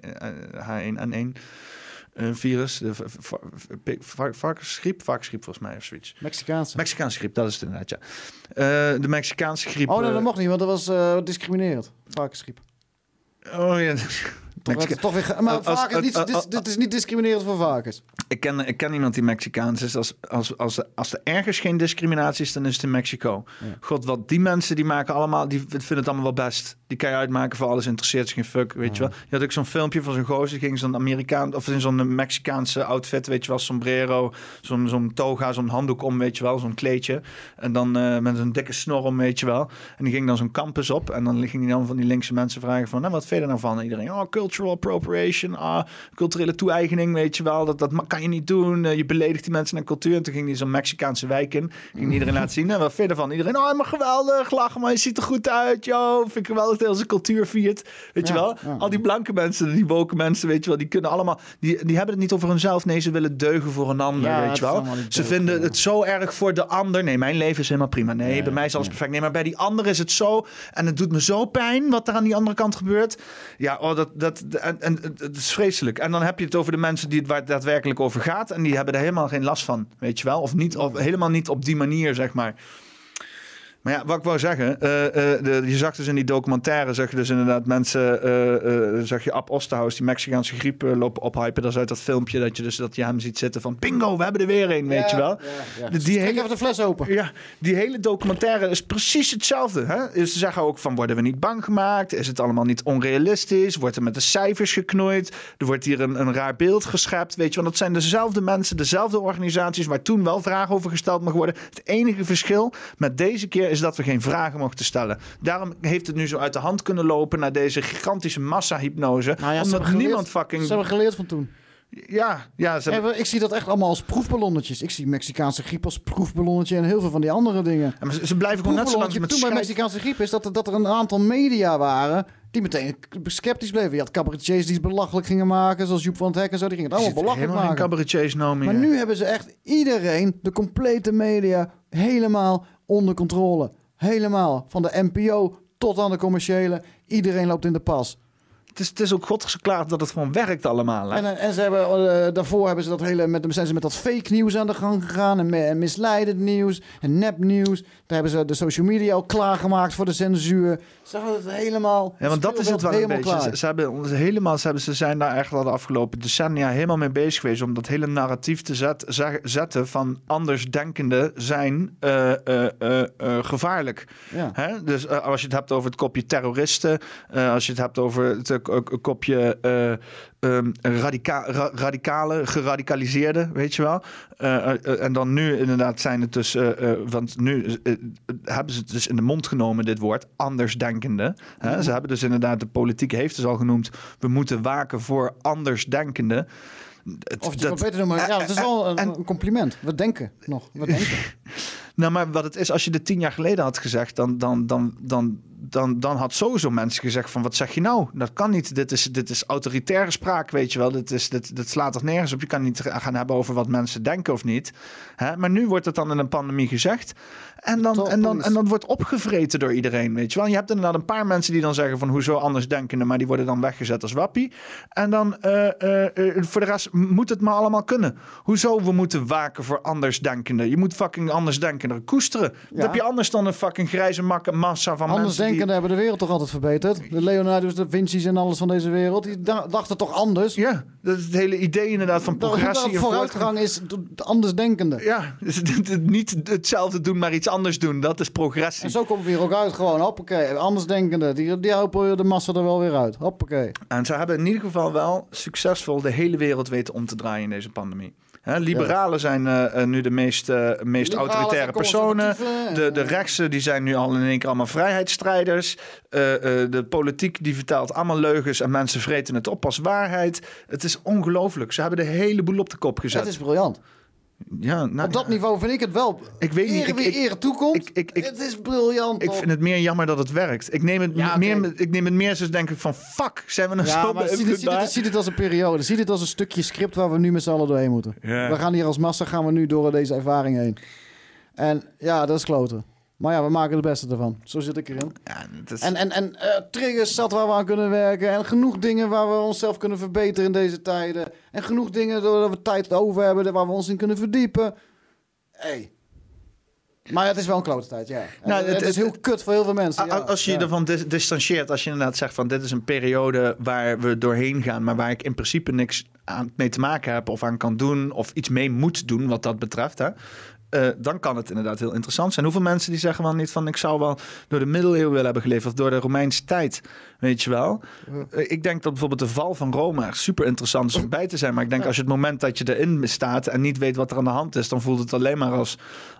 H1N1 eh, virus. De varkensgriep, varkensgriep volgens mij of zoiets. Mexicaanse. Mexicaanse griep, dat is het inderdaad, ja. Eh, de Mexicaanse griep. Oh, nee, eh, dat mocht niet, want dat was eh discriminerend. Varkensgriep. Oh ja. Toch, weer, maar Als- als- varkens, niet, als- dit, als- is- dit is niet discriminerend voor varkens. Ik ken, ik ken iemand die Mexicaans is. Als, als, als, als er ergens geen discriminatie is, dan is het in Mexico. God, wat die mensen die maken allemaal, die vinden het allemaal wel best. Die kan je uitmaken voor alles, interesseert zich geen fuck, weet je wel. Je had ook zo'n filmpje van zo'n gozer, die ging zo'n Amerikaan, of in zo'n Mexicaanse outfit, weet je wel, sombrero, zo'n zo'n toga, zo'n handdoek om, weet je wel, zo'n kleedje. En dan eh, met zo'n dikke snor om, weet je wel. En die ging dan zo'n campus op en dan ging hij dan van die linkse mensen vragen van, nou, wat vind je er nou van? En iedereen, oh, cult cultural appropriation, ah, culturele toe-eigening, weet je wel. Dat, dat kan je niet doen. Eh, je beledigt die mensen en cultuur. En toen ging hij zo'n Mexicaanse wijk in. Ging iedereen laten zien. En wat verder van iedereen. Oh, maar geweldig. Lachen, maar je ziet er goed uit, joh. Vind ik geweldig dat onze cultuur viert. Weet je wel? ja. Al die blanke mensen, die woke mensen, weet je wel. Die kunnen allemaal... Die, die hebben het niet over hunzelf. Nee, ze willen deugen voor een ander, Ja, weet je wel. Ze deugen, vinden het zo erg voor de ander. Nee, mijn leven is helemaal prima. Nee, bij mij is alles perfect. Nee, maar bij die ander is het zo. En het doet me zo pijn wat er aan die andere kant gebeurt. Ja, oh, dat, dat, en, en, het is vreselijk. En dan heb je het over de mensen die het waar het daadwerkelijk over gaat. En die hebben er helemaal geen last van, weet je wel. Of, niet, of helemaal niet op die manier, zeg maar. Maar ja, wat ik wou zeggen, eh, eh, de, je zag dus in die documentaire, zag je dus inderdaad mensen, eh, zag je Ab Osterhaus, die Mexicaanse griep lopen ophypen. Dat is uit dat filmpje dat je dus dat je hem ziet zitten van bingo, we hebben er weer een, weet je wel. De- die Trek even de fles open. ja, die hele documentaire is precies hetzelfde. Hè? Ze zeggen ook van, worden we niet bang gemaakt? Is het allemaal niet onrealistisch? Wordt er met de cijfers geknoeid? Er wordt hier een, een raar beeld geschept. Weet je, want dat zijn dezelfde mensen, dezelfde organisaties... waar toen wel vragen over gesteld mag worden. Het enige verschil met deze keer is dat we geen vragen mochten stellen. Daarom heeft het nu zo uit de hand kunnen lopen... naar deze gigantische massahypnose. Nou ja, omdat geleerd- niemand fucking... Ze hebben geleerd van toen. Ja, ja ze hebben- Ja, ik zie dat echt allemaal als proefballonnetjes. Ik zie Mexicaanse griep als proefballonnetje en heel veel van die andere dingen. Ja, maar ze, ze blijven gewoon net zo lang met toen bij Mexicaanse griep is dat er, dat er een aantal media waren die meteen sceptisch bleven. Je had cabaretiers die het belachelijk gingen maken, zoals Joep van het Hek en zo. Die gingen het allemaal belachelijk maken. cabaretiers nou meer. Maar nu hebben ze echt iedereen, de complete media, helemaal onder controle. Helemaal. Van de NPO tot aan de commerciële. Iedereen loopt in de pas. Het is, het is ook godgesklaard dat het gewoon werkt allemaal. Hè? En, en ze hebben, eh, daarvoor hebben ze dat hele, met, zijn ze met dat fake nieuws aan de gang gegaan. En, misleidend nieuws. En nepnieuws. Daar hebben ze de social media al klaargemaakt voor de censuur. Ze hebben het helemaal. Ja, want dat is het wel een beetje. klaar. Ze, ze hebben ons helemaal, ze, hebben, ze zijn daar echt al de afgelopen decennia helemaal mee bezig geweest om dat hele narratief te zet, zetten van andersdenkenden zijn eh, eh, eh, eh, gevaarlijk. Ja. Hè? Dus eh, als je het hebt over het kopje terroristen, eh, als je het hebt over het k- kopje radica ra- radicale, geradicaliseerde, weet je wel. Eh, eh, en dan nu inderdaad zijn het dus, want nu hebben ze het dus in de mond genomen, dit woord, andersdenkende. Hè? Ze hebben dus inderdaad, de politiek heeft dus al genoemd, we moeten waken voor andersdenkenden. Het- Of dat- het beter noemen. Ja, het is wel een, een compliment. We denken nog. We denken. Nou, maar wat het is, als je dit tien jaar geleden had gezegd, dan, dan, dan, dan, dan, dan had sowieso mensen gezegd van, wat zeg je nou? Dat kan niet. Dit is, dit is autoritaire spraak, weet je wel. Dit, is, dit, dit slaat toch nergens op. Je kan niet gaan hebben over wat mensen denken of niet. Hè? Maar nu wordt het dan in een pandemie gezegd. En dan, en, dan, en dan wordt opgevreten door iedereen, weet je wel. Je hebt inderdaad een paar mensen die dan zeggen van, hoezo anders denkende, maar die worden dan weggezet als wappie. En dan, eh, eh, voor de rest moet het maar allemaal kunnen. Hoezo we moeten waken voor andersdenkenden? Je moet fucking andersdenkenden koesteren. Dat heb je anders dan een fucking grijze massa van Anders mensen die... denkenden hebben de wereld toch altijd verbeterd. De Leonardo's, de Vinci's en alles van deze wereld. Die da- dachten toch anders. Ja, dat is het hele idee inderdaad van progressie. En vooruitgang is anders denkende. Ja, dus niet hetzelfde doen, maar iets anders doen. Dat is progressie. En zo komen we hier ook uit gewoon. Hoppakee. Anders denkende. Die, die helpen de massa er wel weer uit. Hoppakee. En ze hebben in ieder geval wel succesvol de hele wereld weten om te draaien in deze pandemie. Hè, liberalen zijn eh, eh, nu de meest, eh, meest autoritaire personen. De, de rechtse die zijn nu al in één keer allemaal vrijheidsstrijders. De politiek die vertelt allemaal leugens en mensen vreten het op als waarheid. Het is ongelooflijk. Ze hebben de hele boel op de kop gezet. Het is briljant. Ja, nou, Op dat niveau vind ik het wel. Ik weet niet, Ere ik- wie ik- ere toekomt. het is briljant. Ik toch? vind het meer jammer dat het werkt. Ik neem het, Ja, meer, ik neem het meer zoals denk ik van fuck, zijn we nou Ja, zo maar zie dit, zie, beïnvloedbaar? dit, zie dit als een periode. Zie dit als een stukje script waar we nu met z'n allen doorheen moeten. We gaan hier als massa gaan we nu door deze ervaring heen. En ja, dat is kloten. Maar ja, we maken het beste ervan. Zo zit ik erin. En, en, en eh, triggers zat waar we aan kunnen werken. En genoeg dingen waar we onszelf kunnen verbeteren in deze tijden. En genoeg dingen doordat we tijd over hebben waar we ons in kunnen verdiepen. Hey. Maar het is wel een klote tijd, ja. Nou, het, het- is heel kut voor heel veel mensen. Ja. Als je je Ja. ervan dis- distancieert, als je inderdaad zegt van dit is een periode waar we doorheen gaan, maar waar ik in principe niks aan mee te maken heb of aan kan doen of iets mee moet doen wat dat betreft, hè, eh, dan kan het inderdaad heel interessant zijn. Hoeveel mensen die zeggen wel niet van ik zou wel door de middeleeuwen willen hebben geleefd of door de Romeinse tijd, weet je wel. Eh, ik denk dat bijvoorbeeld de val van Rome echt super interessant is om bij te zijn, maar ik denk als je het moment dat je erin staat en niet weet wat er aan de hand is, dan voelt het alleen maar als,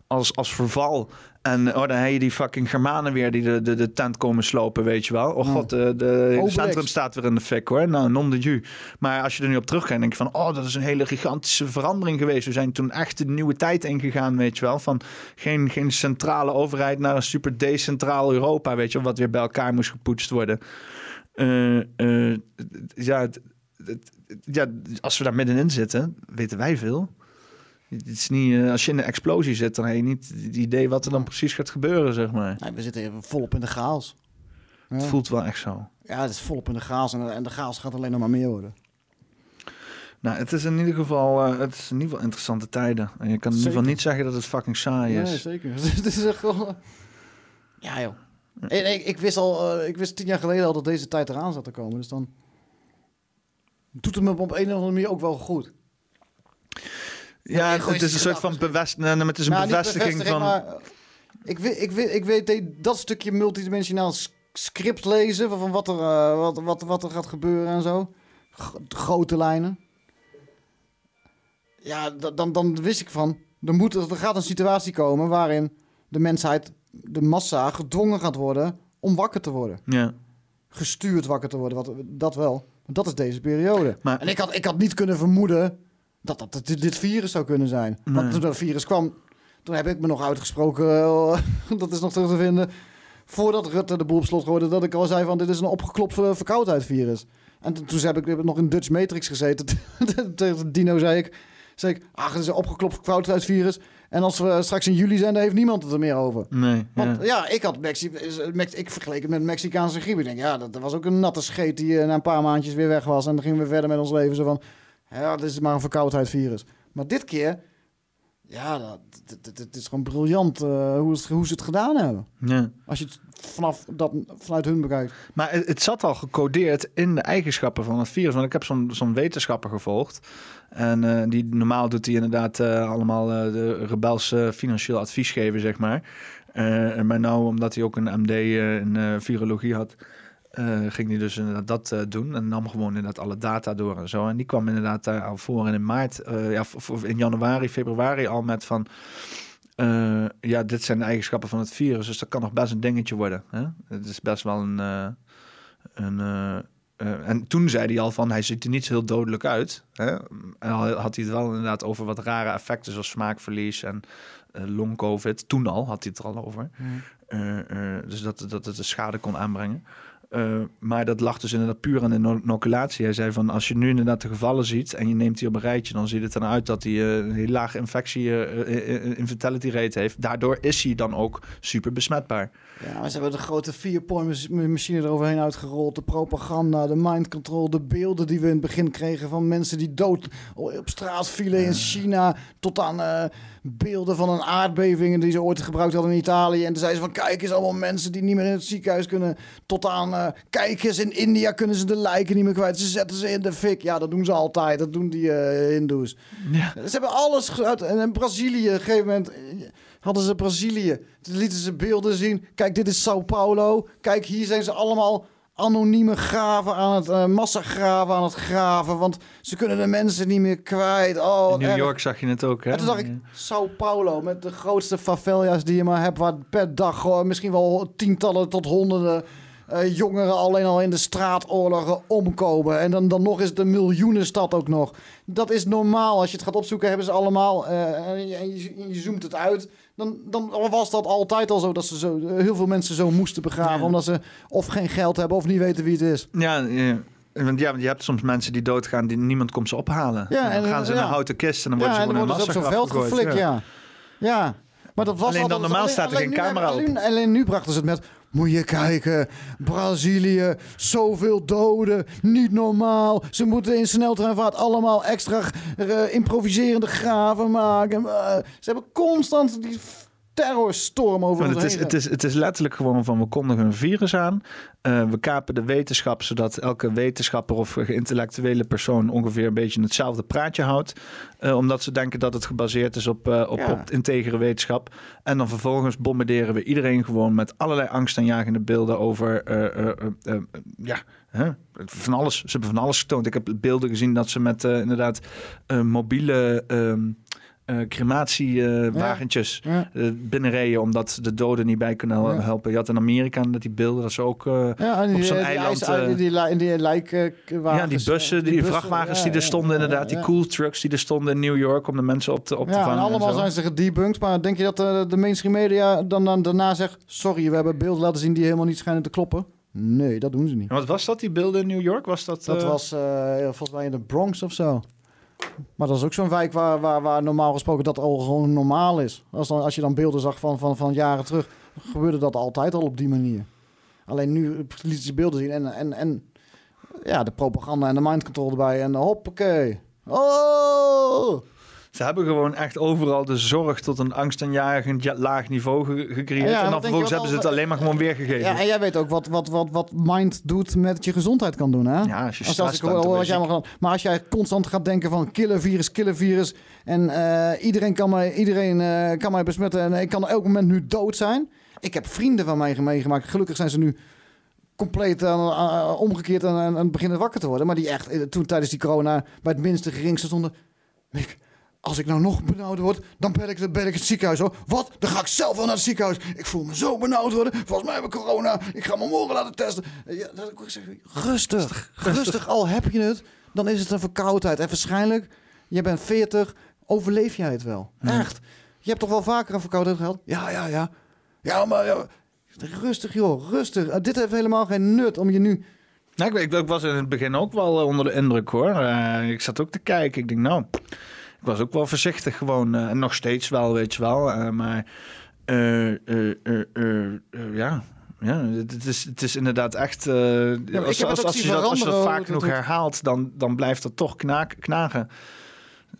als, als verval En oh, dan heb je die fucking Germanen weer die de, de, de tent komen slopen, weet je wel. Oh god, de, de Obelix. centrum staat weer in de fik hoor. Nou, non de ju. Maar als je er nu op teruggaat, denk je van... oh, dat is een hele gigantische verandering geweest. We zijn toen echt de nieuwe tijd ingegaan, weet je wel. Van geen, geen centrale overheid naar een super decentraal Europa, weet je wel. Wat weer bij elkaar moest gepoetst worden. Eh, eh, ja, ja, als we daar middenin zitten, weten wij veel. Het is niet, eh, als je in de explosie zit, dan heb je niet het idee wat er dan precies gaat gebeuren, zeg maar. Nee, we zitten even volop in de chaos. Ja. Het voelt wel echt zo. Ja, het is volop in de chaos en, en de chaos gaat alleen nog maar meer worden. Nou, het is in ieder geval, eh, het is in ieder geval interessante tijden. En je kan in ieder geval niet zeggen dat het fucking saai is. Nee, zeker. Het is echt wel... Ja, joh. En ik, ik, wist al, eh, ik wist tien jaar geleden al dat deze tijd eraan zat te komen. Dus dan doet het me op een of andere manier ook wel goed. Ja, het is een soort van bevest, het is een Nou, bevestiging van. maar, ik, weet, ik, weet, ik weet dat- stukje multidimensionaal script lezen... van, wat, er, eh, wat, wat, wat er gaat gebeuren en zo. G- grote lijnen. Ja, da- dan, dan wist ik van... Er, moet, er gaat een situatie komen waarin de mensheid, de massa, gedwongen gaat worden... om wakker te worden. Ja. Gestuurd wakker te worden, wat, dat wel. Dat is deze periode. Maar- en ik had, ik had niet kunnen vermoeden dat dat dit, dit virus zou kunnen zijn. Nee. Want toen dat virus kwam, toen heb ik me nog uitgesproken, eh, dat is nog terug te vinden, voordat Rutte de boel op slot gooide, dat ik al zei van dit is een opgeklopt verkoudheidvirus. En toen, toen heb ik nog in Dutch Matrix gezeten. Tegen Dino zei ik, zei ik, ach, het is een opgeklopt verkoudheidsvirus. En als we straks in juli zijn, dan heeft niemand het er meer over. Nee. Want ja. ja, ik had Mexi Mex ik vergeleken het met Mexicaanse griep. Ik denk, ja, dat, dat was ook een natte scheet die eh, na een paar maandjes weer weg was. En dan gingen we verder met ons leven. Zo van, ja, dit is maar een verkoudheidvirus. Maar dit keer, ja, het is gewoon briljant eh, hoe, het, hoe ze het gedaan hebben. Ja. Als je het vanaf dat, vanuit hun bekijkt. Maar het, het zat al gecodeerd in de eigenschappen van het virus. Want ik heb zo'n zo'n wetenschapper gevolgd. En eh, die, normaal doet hij inderdaad eh, allemaal de rebels eh, financieel advies geven, zeg maar. Maar nou, omdat hij ook een MD in virologie had, eh, ging hij dus inderdaad dat eh, doen. En nam gewoon inderdaad alle data door en zo. En die kwam inderdaad daar al voor en in maart, eh, ja, of- in januari, februari al met van... eh, ja, dit zijn de eigenschappen van het virus, dus dat kan nog best een dingetje worden. Hè? Het is best wel een... eh, een eh, eh, en toen zei hij al van, hij ziet er niet zo heel dodelijk uit. Hè? En had hij het wel inderdaad over wat rare effecten zoals smaakverlies en eh long-covid. Toen al had hij het er al over. Eh, eh, dus dat, dat het de schade kon aanbrengen. Eh, maar dat lag dus inderdaad puur aan de ino- inoculatie. Hij zei van, als je nu inderdaad de gevallen ziet en je neemt die op een rijtje, dan ziet het er uit dat hij eh, een heel lage infectie, eh, eh, infertility rate heeft. Daardoor is hij dan ook super besmetbaar. Ja, maar ze hebben de grote vier-point machine eroverheen uitgerold. De propaganda, de mind control, de beelden die we in het begin kregen van mensen die dood op straat vielen in China. Tot aan beelden van een aardbeving die ze ooit gebruikt hadden in Italië. En toen zeiden ze van kijk eens allemaal mensen die niet meer in het ziekenhuis kunnen. Tot aan kijk eens in India kunnen ze de lijken niet meer kwijt. Ze zetten ze in de fik. Ja, dat doen ze altijd. Dat doen die eh Hindoes. Ja. Ze hebben alles uit. En in Brazilië, op een gegeven moment eh, hadden ze Brazilië. Toen lieten ze beelden zien. Kijk, dit is Sao Paulo. Kijk, hier zijn ze allemaal anonieme graven aan het eh massagraven aan het graven. Want ze kunnen de mensen niet meer kwijt. Oh, In New erg. York zag je het ook, hè? En toen dacht ik, Sao Paulo, met de grootste favelas die je maar hebt, waar per dag gewoon misschien wel tientallen tot honderden eh, jongeren alleen al in de straatoorlogen omkomen. En dan, dan nog is het een miljoenenstad ook nog. Dat is normaal. Als je het gaat opzoeken, hebben ze allemaal. eh, en je, en je, zoomt het uit. Dan, dan was dat altijd al zo dat ze zo, heel veel mensen zo moesten begraven. Omdat ze of geen geld hebben of niet weten wie het is. Ja, ja. Want ja, want je hebt soms mensen die doodgaan, die niemand komt ze ophalen. Ja, en dan gaan ze een houten kist en dan worden ja, ze dan gewoon een op zo'n veld geflikt, ja. Ja, maar dat was Alleen dan normaal staat er geen camera op. alleen, alleen nu brachten ze het met... Moet je kijken, Brazilië, zoveel doden, niet normaal. Ze moeten in sneltreinvaart allemaal extra eh, improviserende graven maken. Eh, ze hebben constant die terrorstorm over ons het, is, heen. het, is, het is letterlijk gewoon van we kondigen een virus aan. Eh, we kapen de wetenschap zodat elke wetenschapper of geïntellectuele persoon ongeveer een beetje hetzelfde praatje houdt. Eh, omdat ze denken dat het gebaseerd is op, eh, op, Ja. op integere wetenschap. En dan vervolgens bombarderen we iedereen gewoon met allerlei angstaanjagende beelden over ja, van alles. Ze hebben van alles getoond. Ik heb beelden gezien dat ze met inderdaad mobiele. ehm, eh, crematiewagentjes Ja. eh, binnenreden omdat de doden niet bij kunnen Ja. helpen. Je had in Amerika dat die beelden dat ze ook eh, die, op zo'n eiland... eh, die, die lijkwagens. ja, die bussen, die, vrachtwagens die er stonden inderdaad, die cool trucks die er stonden in New York om de mensen op te, op te en vangen. allemaal zijn ze gedebunked. Maar denk je dat eh, de mainstream media dan, dan daarna zegt... Sorry, we hebben beelden laten zien die helemaal niet schijnen te kloppen? Nee, dat doen ze niet. En wat was dat, die beelden in New York? Was dat, Dat was volgens mij in de Bronx of zo. Maar dat is ook zo'n wijk waar, waar, waar normaal gesproken dat al gewoon normaal is. Als, dan, als je dan beelden zag van, van, van jaren terug, gebeurde dat altijd al op die manier. Alleen nu lieten ze beelden zien en, en, en ja, de propaganda en de mind control erbij en hoppakee. Oh! Ze hebben gewoon echt overal de zorg tot een angstaanjagend ja- laag niveau ge- gecreëerd. Ja, en dan vervolgens hebben ze het al- alleen maar gewoon weergegeven. Ja, en jij weet ook wat, wat, wat, wat mind doet met je gezondheid kan doen, hè? Ja, als je als, stress ik hoor je jij gaan- Maar als jij constant gaat denken van killer virus, killer virus... en eh, iedereen, kan mij, iedereen eh, kan mij besmetten en ik kan elk moment nu dood zijn... Ik heb vrienden van mij meegemaakt. Gelukkig zijn ze nu compleet omgekeerd en aan beginnen wakker te worden. Maar die echt eh, toen tijdens die corona bij het minste geringste stonden... Mick, als ik nou nog benauwd word, dan bel ik, het ziekenhuis hoor. Wat? Dan ga ik zelf wel naar het ziekenhuis. Ik voel me zo benauwd worden. Volgens mij heb ik corona. Ik ga me morgen laten testen. Ja, dat zeg, rustig, rustig. Al heb je het, dan is het een verkoudheid. En waarschijnlijk, je bent 40, overleef jij het wel. Echt. Je hebt toch wel vaker een verkoudheid gehad? Ja, ja, ja. Ja, maar ja. rustig joh, rustig. Eh, dit heeft helemaal geen nut om je nu... Nou, ik, ik, ik was in het begin ook wel eh, onder de indruk hoor. Eh, ik zat ook te kijken. Ik denk, nou, ik was ook wel voorzichtig gewoon. eh, en nog steeds wel, weet je wel. eh, maar eh, ja. Ja, het is, het is inderdaad echt. als, als, je dat, als je dat vaak genoeg herhaalt, dan, dan blijft het toch knaak, knagen.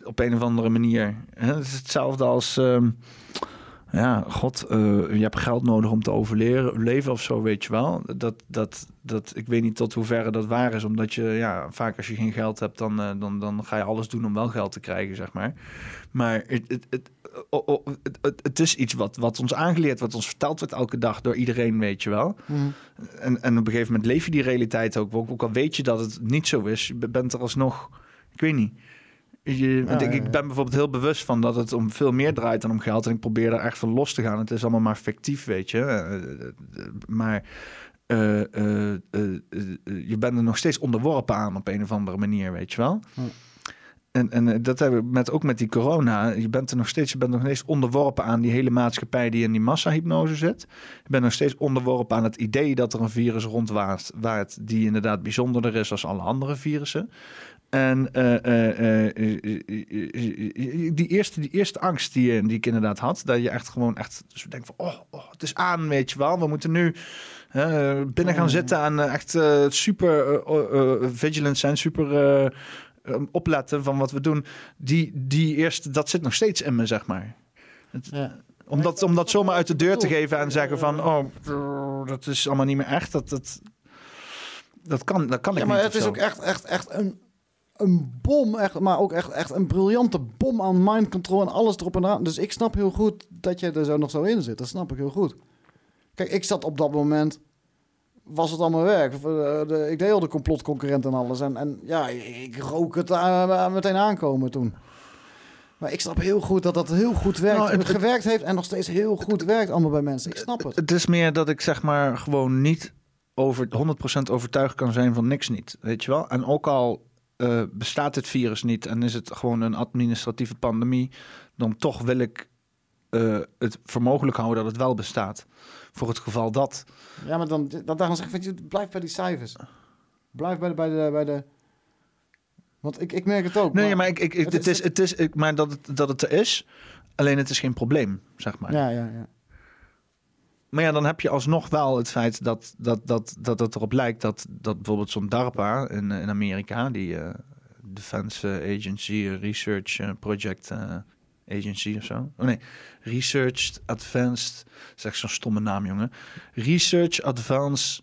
Op een of andere manier. Het is hetzelfde als. ehm, ja, god, eh, je hebt geld nodig om te overleven leven of zo, weet je wel. Dat, dat, dat, ik weet niet tot hoeverre dat waar is, omdat je, ja, vaak als je geen geld hebt, dan, eh, dan, dan ga je alles doen om wel geld te krijgen, zeg maar. Maar het, het, het, het, is iets wat, wat ons aangeleerd, wat ons verteld wordt elke dag door iedereen, weet je wel. En, en op een gegeven moment leef je die realiteit ook. Ook, ook al weet je dat het niet zo is, je bent er alsnog, ik weet niet. Je, want Ja, ik, ik ja. ben bijvoorbeeld heel bewust van dat het om veel meer draait dan om geld. En ik probeer daar echt van los te gaan. Het is allemaal maar fictief, weet je. Eh, eh, eh, Maar eh, eh, eh, eh, eh, je bent er nog steeds onderworpen aan op een of andere manier, weet je wel. En, en eh, dat hebben we met, ook met die corona. Je bent er nog steeds, je bent nog steeds onderworpen aan die hele maatschappij die in die massahypnose zit. Je bent nog steeds onderworpen aan het idee dat er een virus rondwaart waart die inderdaad bijzonderder is als alle andere virussen. En eh, eh, eh, eh, eh, eh, die, eerste, die eerste angst die, die ik inderdaad had, dat je echt gewoon echt dus denkt van, oh, oh, het is aan, weet je wel. We moeten nu eh, binnen gaan zitten en eh, echt eh, super eh, eh, vigilant zijn, super eh, eh, opletten van wat we doen. Die, die eerste, dat zit nog steeds in me, zeg maar. Het- om, dat, om dat zomaar uit de deur te geven en zeggen van, oh, dat is allemaal niet meer echt, dat, dat, dat kan, dat kan ik Ja, maar niet. het of is ook echt, echt, echt een, een bom, echt, maar ook echt, echt een briljante bom aan mind control en alles erop en eraan. Dus ik snap heel goed dat je er zo nog zo in zit. Dat snap ik heel goed. Kijk, ik zat op dat moment, was het allemaal werk. Eh, de- Ik deed al de complotconcurrent en alles. En, en ja, ik rook het eh, meteen aankomen toen. Maar ik snap heel goed dat dat heel goed werkt. Nou, het- het, gewerkt heeft en nog steeds heel goed werkt allemaal bij mensen. Ik snap het. Het is meer dat ik zeg maar gewoon niet over 100% overtuigd kan zijn van niks niet. Weet je wel? En ook al eh, bestaat het virus niet en is het gewoon een administratieve pandemie, dan toch wil ik eh, het voor mogelijk houden dat het wel bestaat. Voor het geval dat. Ja, maar dan, dan daarom zeg ik, je, blijf bij die cijfers. Blijf bij de... Bij de, bij de want ik, ik merk het ook. Nee, maar ik, ik, ik- het, is, het is, ik, maar dat het, dat het er is, alleen het is geen probleem, zeg maar. Ja, ja, ja. Maar ja, dan heb je alsnog wel het feit dat, dat, dat, dat het erop lijkt dat, dat bijvoorbeeld zo'n DARPA in, eh, in Amerika, die eh, Defense Agency Research eh, Project Agency of zo. Oh nee, Research Advanced, echt zo'n stomme naam, jongen. Research Advanced.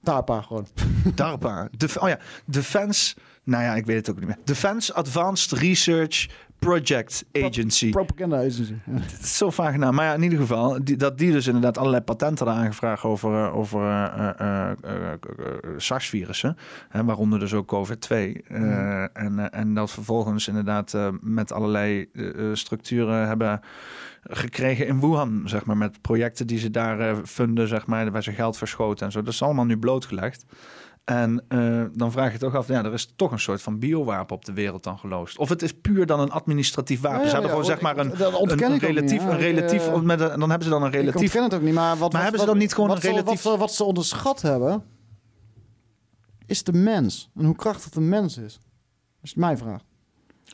DARPA gewoon. DARPA. Oh ja, Defense. Nou ja, ik weet het ook niet meer. Defense Advanced Research Project Agency. Propaganda agency. Ja. Zo vaag naam. Maar ja, in ieder geval, die, dat die dus inderdaad allerlei patenten hadden aangevraagd over, eh, over eh, eh, SARS-virussen. Waaronder dus ook COVID-2. Eh, Mhm. en, en dat vervolgens inderdaad met allerlei structuren hebben gekregen in Wuhan, zeg maar. Met projecten die ze daar funden, zeg maar, waar ze geld verschoten en zo. Dat is allemaal nu blootgelegd. En eh, dan vraag je toch af, ja, er is toch een soort van biowapen op de wereld dan geloosd. Of het is puur dan een administratief wapen. Ja, ze hebben ja, gewoon zeg maar een, ik- een, ik niet, relatief, ja. een Ik, relatief, eh, een, dan hebben ze dan een Ik relatief. ontken het ook niet, maar... Wat, Maar hebben ze wat- dan niet gewoon wat een ze- relatief- Wat ze, wat ze onderschat hebben, is de mens. En hoe krachtig de mens is. Dat is mijn vraag.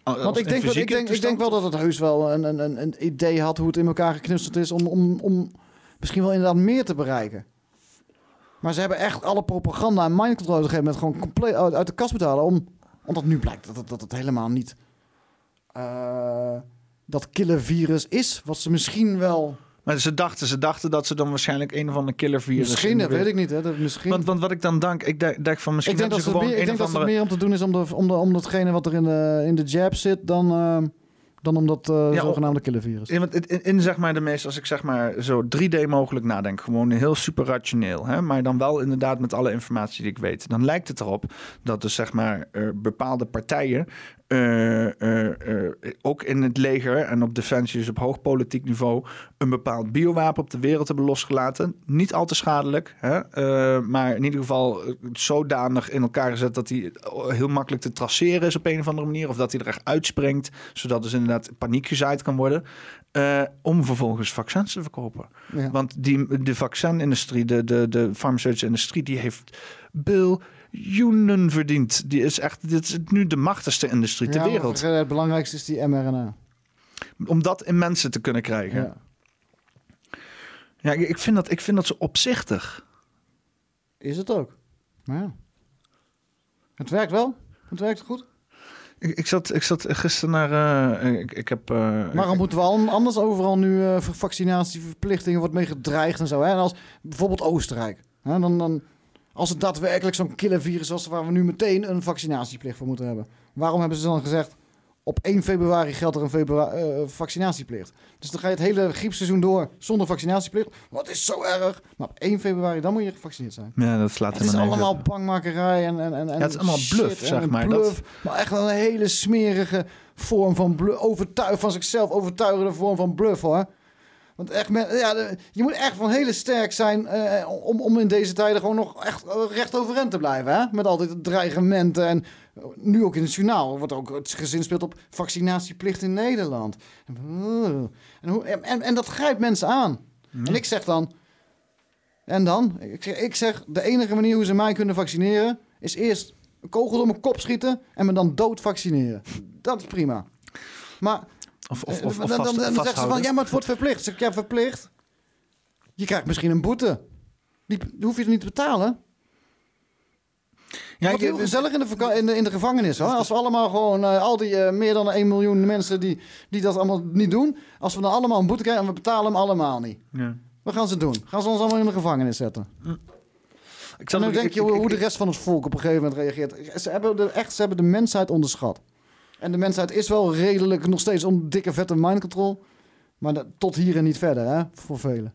Oh, Want ik denk, wel, ik, denk, ik denk wel dat het heus wel een, een, een, een idee had hoe het in elkaar geknutseld is om, om, om misschien wel inderdaad meer te bereiken. Maar ze hebben echt alle propaganda en mind control op een gegeven moment gewoon compleet uit, de kast moeten halen. Om, omdat nu blijkt dat het, dat het helemaal niet eh, dat killer virus is. Wat ze misschien wel... Maar ze dachten, ze dachten dat ze dan waarschijnlijk een of andere killer virus... Misschien, de dat weet ik niet. Hè, dat misschien... Want, want wat ik dan denk, ik denk, denk van misschien ik denk dat, ze meer, ik denk dat het meer om te doen is om, de, om, de, om datgene wat er in, de, in de jab zit dan, eh, dan om dat eh, Ja, zogenaamde killervirus. In, in, in zeg maar de meest, als ik zeg maar zo 3D mogelijk nadenk, gewoon heel super rationeel, hè, maar dan wel inderdaad met alle informatie die ik weet, dan lijkt het erop dat dus zeg maar bepaalde partijen eh, eh, eh, ook in het leger en op defensie, dus op hoog politiek niveau, een bepaald biowapen op de wereld hebben losgelaten. Niet al te schadelijk, hè, maar in ieder geval zodanig in elkaar gezet dat hij heel makkelijk te traceren is op een of andere manier. Of dat hij er echt uitspringt, zodat dus inderdaad paniek gezaaid kan worden. om vervolgens vaccins te verkopen. Ja. Want die, de vaccinindustrie, de, de, de farmaceutische industrie, die heeft biljoenen verdiend. Die is echt, dit is nu de machtigste industrie ter Ja, wereld. Het belangrijkste is die mRNA. Om dat in mensen te kunnen krijgen. Ja. Ja, ik, vind dat, ik vind dat zo opzichtig. Is het ook. Maar ja. Het werkt wel. Het werkt goed. Ik, ik, zat, ik zat gisteren naar... eh, ik, ik heb... eh, Waarom moeten we al- anders overal nu voor vaccinatieverplichtingen wordt mee gedreigd en zo? Hè? En als bijvoorbeeld Oostenrijk. Hè? Dan, dan, als het daadwerkelijk zo'n killervirus was waar we nu meteen een vaccinatieplicht voor moeten hebben. Waarom hebben ze dan gezegd op 1 februari geldt er een februari, eh, vaccinatieplicht? Dus dan ga je het hele griepseizoen door zonder vaccinatieplicht. Wat is zo erg? Maar op 1 februari dan moet je gevaccineerd zijn. Ja, dat slaat Het is allemaal bangmakerij en, en, en, Ja, het is allemaal bluff, zeg maar. Bluff, Dat- Maar echt een hele smerige vorm van bluff. Overtuig, van zichzelf overtuigende vorm van bluff hoor. Want echt, ja, je moet echt van hele sterk zijn eh, om, om in deze tijden gewoon nog echt eh, recht overeind te blijven. Hè? Met altijd dreigementen. En eh, nu ook in het journaal wordt ook het gezin speelt op vaccinatieplicht in Nederland. En, hoe- en, en, dat grijpt mensen aan. En ik zeg dan, en dan? Ik zeg, ik zeg, de enige manier hoe ze mij kunnen vaccineren... is eerst een kogel door mijn kop schieten... en me dan dood vaccineren. Dat is prima. Maar Of, of, eh, of, of dan, dan, zegt ze van... ja, maar het wordt verplicht. Zeg ik, ja, verplicht? Je krijgt misschien een boete. Die, die hoef je er niet te betalen. Ja, heel gezellig in de, in de, in de gevangenis. Hoor. Als we allemaal gewoon, eh, al die eh, meer dan 1 miljoen mensen die, die dat allemaal niet doen. Als we dan allemaal een boete krijgen en we betalen hem allemaal niet. Ja. Wat gaan ze doen? Gaan ze ons allemaal in de gevangenis zetten? Ik en dan denk ik- je ik- hoe, ik- hoe de rest van het volk op een gegeven moment reageert. Ze hebben de, echt, ze hebben de mensheid onderschat. En de mensheid is wel redelijk nog steeds om dikke vette mind control. Maar dat- tot hier en niet verder, hè? Voor velen.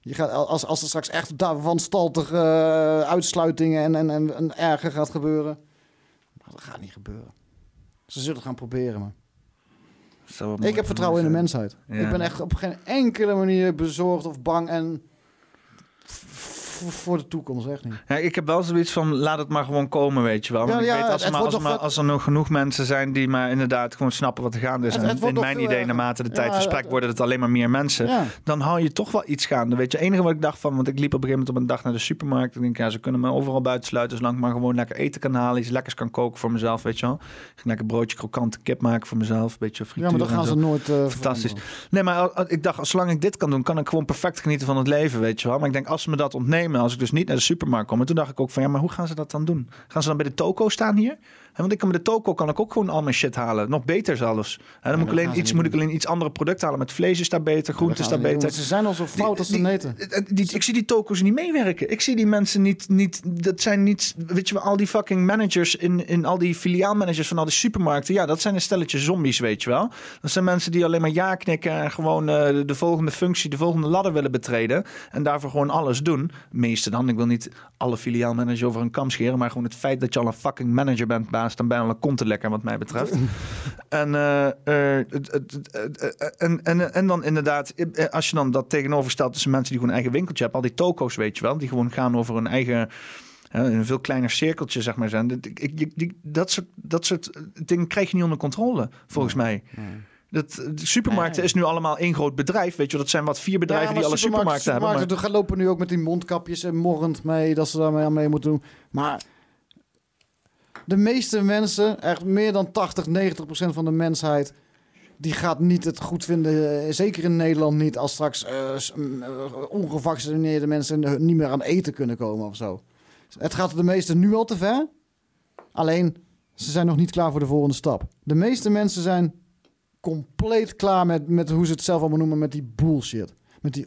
Je gaat, als, als er straks echt daar wanstaltige eh, uitsluitingen en, en, en, en erger gaat gebeuren. Maar dat gaat niet gebeuren. Ze zullen het gaan proberen, wel Ik heb vertrouwen in de mensheid. Ja. Ik ben echt op geen enkele manier bezorgd of bang en voor de toekomst, echt niet. Ja, ik heb wel zoiets van, laat het maar gewoon komen, weet je wel. Want Ja, ik ja, weet, als, er maar, als, nog maar, als er nog genoeg mensen zijn die maar inderdaad gewoon snappen wat er gaande is. Het- en het in mijn idee, naarmate de tijd verstrekt, het- worden het alleen maar meer mensen. Dan hou je toch wel iets gaande, weet je. Enige wat ik dacht van, want ik liep op een gegeven moment op een dag naar de supermarkt. En ik denk, ja, ze kunnen me overal buitensluiten, zolang ik maar gewoon lekker eten kan halen. Iets lekkers kan koken voor mezelf, weet je wel. Ik lekker broodje krokante kip maken voor mezelf. Een beetje frituur Ja, maar dat en gaan ze nooit eh, Fantastisch. veranderen. Nee, maar al- ik dacht, zolang ik dit kan doen, kan ik gewoon perfect genieten van het leven, weet je wel. Maar ik denk, als ze me dat ontnemen, als ik dus niet naar de supermarkt kom. En toen dacht ik ook van, ja, maar hoe gaan ze dat dan doen? Gaan ze dan bij de toko staan hier? Want ik kan met de toko kan ik ook gewoon al mijn shit halen. Nog beter zelfs. Dan moet, ik alleen iets, moet ik alleen iets andere producten halen. Met vlees is daar beter, groente is daar beter. doen, Ze zijn al zo fout als ze neten. Die, ik zie die toko's niet meewerken. Ik zie die mensen niet, niet. Dat zijn niet. Weet je wel, al die fucking managers in, in al die filiaalmanagers van al die supermarkten. Ja, dat zijn een stelletje zombies, weet je wel. Dat zijn mensen die alleen maar ja knikken en gewoon eh, de, de volgende functie, de volgende ladder willen betreden. En daarvoor gewoon alles doen. Meeste dan. Ik wil niet alle filiaalmanagers over een kam scheren. Maar gewoon het feit dat je al een fucking manager bent, dan al een konten lekker, wat mij betreft. en, eh, eh, en, en, en dan inderdaad, eh, als je dan dat tegenoverstelt tussen mensen die gewoon een eigen winkeltje hebben, al die toko's, weet je wel, die gewoon gaan over hun eigen. in een veel kleiner cirkeltje, zeg maar. Zijn. Ik- ik- ik- die- dat, soort, dat soort dingen krijg je niet onder controle, volgens mij. Dat, de supermarkten is nu allemaal één groot bedrijf. Weet je, dat zijn wat vier bedrijven Ja, die alle supermarkten, hebben. Maar... supermarkten lopen nu ook met die mondkapjes en morrend mee dat ze daarmee aan mee moeten doen. Maar de meeste mensen, echt meer dan 80, 90 procent van de mensheid, die gaat niet het goed vinden, eh, zeker in Nederland niet, als straks eh, eh, ongevaccineerde mensen niet meer aan eten kunnen komen of zo. Het gaat de meesten nu al te ver. Alleen, ze zijn nog niet klaar voor de volgende stap. De meeste mensen zijn compleet klaar met, met hoe ze het zelf allemaal noemen, met die bullshit. Met die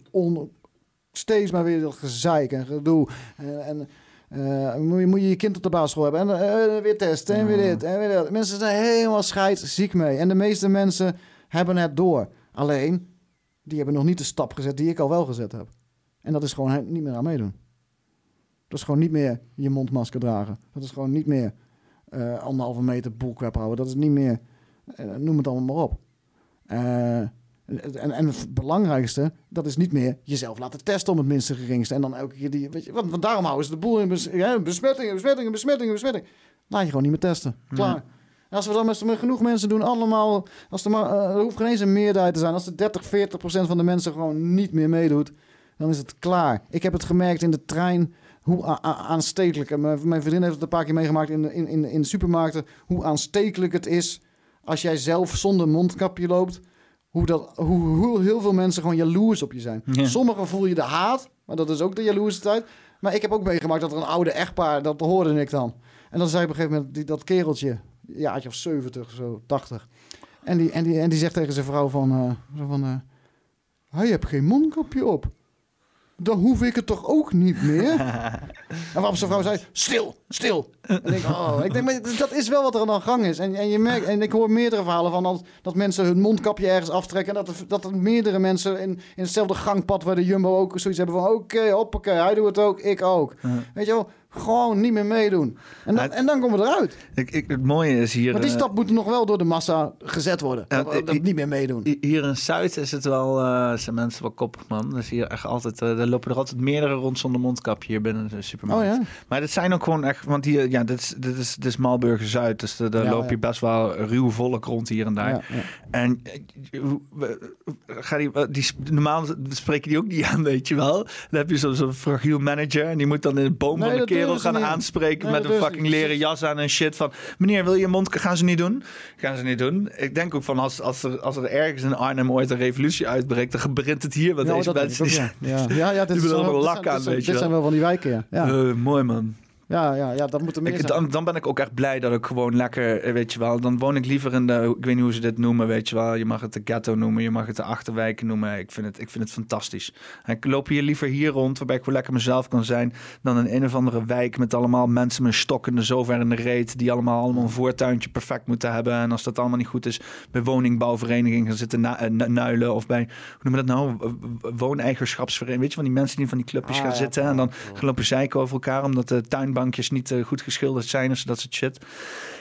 steeds maar weer dat gezeik en gedoe. En, en eh, moet, je, moet je je kind op de basisschool hebben. En eh, weer testen en weer dit en weer dat. Mensen zijn helemaal scheidsziek mee. En de meeste mensen hebben het door. Alleen, die hebben nog niet de stap gezet die ik al wel gezet heb. En dat is gewoon niet meer aan meedoen. Dat is gewoon niet meer je mondmasker dragen. Dat is gewoon niet meer eh, anderhalve meter bullcrap houden. Dat is niet meer, eh, noem het allemaal maar op. En, en het belangrijkste, dat is niet meer jezelf laten testen om het minste geringste. En dan elke keer die, weet je, want, want daarom houden ze de boel in bes, ja, besmettingen, besmettingen, besmettingen, besmettingen. Laat je gewoon niet meer testen. Klaar. Ja. En als we dat met, genoeg mensen doen, allemaal, als er maar, eh, er hoeft geen eens een meerderheid te zijn. Als de 30, 40 procent van de mensen gewoon niet meer meedoet, dan is het klaar. Ik heb het gemerkt in de trein, hoe aanstekelijk, en mijn, mijn vriendin heeft het een paar keer meegemaakt in de, in, in, in de supermarkten, hoe aanstekelijk het is als jij zelf zonder mondkapje loopt. Hoe, dat, hoe, hoe heel veel mensen gewoon jaloers op je zijn. Ja. Sommigen voel je de haat, maar dat is ook de jaloerse tijd. Maar ik heb ook meegemaakt dat er een oude echtpaar, dat hoorde ik dan. En dan zei op een gegeven moment die, dat kereltje, jaartje of 70, zo 80. En die, en die, en die zegt tegen zijn vrouw van, eh, zo van eh, hij heeft geen mondkapje op. Dan hoef ik het toch ook niet meer? en waarop zijn vrouw zei, stil, stil. En ik oh, ik denk, maar dat is wel wat er aan de gang is. En, en, je merkt, en ik hoor meerdere verhalen van dat, dat mensen hun mondkapje ergens aftrekken. En dat er, dat er meerdere mensen in, in hetzelfde gangpad waar de Jumbo ook zoiets hebben van... Oké, hoppakee, hij doet het ook, ik ook. Weet je wel, gewoon niet meer meedoen. En dan, en dan komen we eruit. Ik, ik, het mooie is hier... Maar die eh, stap moet nog wel door de massa gezet worden. Dat, dat niet meer meedoen. Hi- Hier in Zuid is het wel, eh, zijn mensen wel koppig, man. Dus hier echt altijd, eh, er lopen er altijd meerdere rond zonder mondkapje hier binnen de supermarkt. Oh ja? Maar dit zijn ook gewoon echt, want hier, ja, dit is, dit is, dit is Malburger Zuid, dus daar Ja, loop ja. je best wel ruw volk rond hier en daar. Ja, ja. En ga die, die, normaal spreken die ook niet aan, weet je wel. Dan heb je zo'n fragiel manager en die moet dan in de boom Nee, van de dat gaan aanspreken Nee, met een fucking leren jas aan en shit van, meneer, wil je je mond, gaan ze niet doen? Gaan ze niet doen. Ik denk ook van, als, als, er, als er ergens in Arnhem ooit een revolutie uitbreekt, dan begint het hier. Want Ja, deze mensen ook, ja. Ja, ja, ja, dit is wel- dit zijn- dit zijn- Dit wel. van die wijken, ja. Ja, Eh, mooi man. Ja, ja, ja dat moet er meer Ik, dan, dan ben ik ook echt blij dat ik gewoon lekker, eh, weet je wel, dan woon ik liever in de, ik weet niet hoe ze dit noemen, weet je wel. Je mag het de ghetto noemen, je mag het de achterwijken noemen. Ik vind het, ik vind het fantastisch. En ik loop hier liever hier rond, waarbij ik gewoon lekker mezelf kan zijn, dan in een of andere wijk met allemaal mensen met stokken zo ver in de reet, die allemaal, allemaal een voortuintje perfect moeten hebben. En als dat allemaal niet goed is, bij woningbouwverenigingen gaan zitten na- eh, nu- nuilen of bij, hoe noemen we dat nou, wooneigenschapsvereniging. Weet je, van die mensen die van die clubjes Ah, gaan ja. zitten en dan gaan lopen zeiken over elkaar, omdat de tuinbankjes niet eh, goed geschilderd zijn of dat soort shit.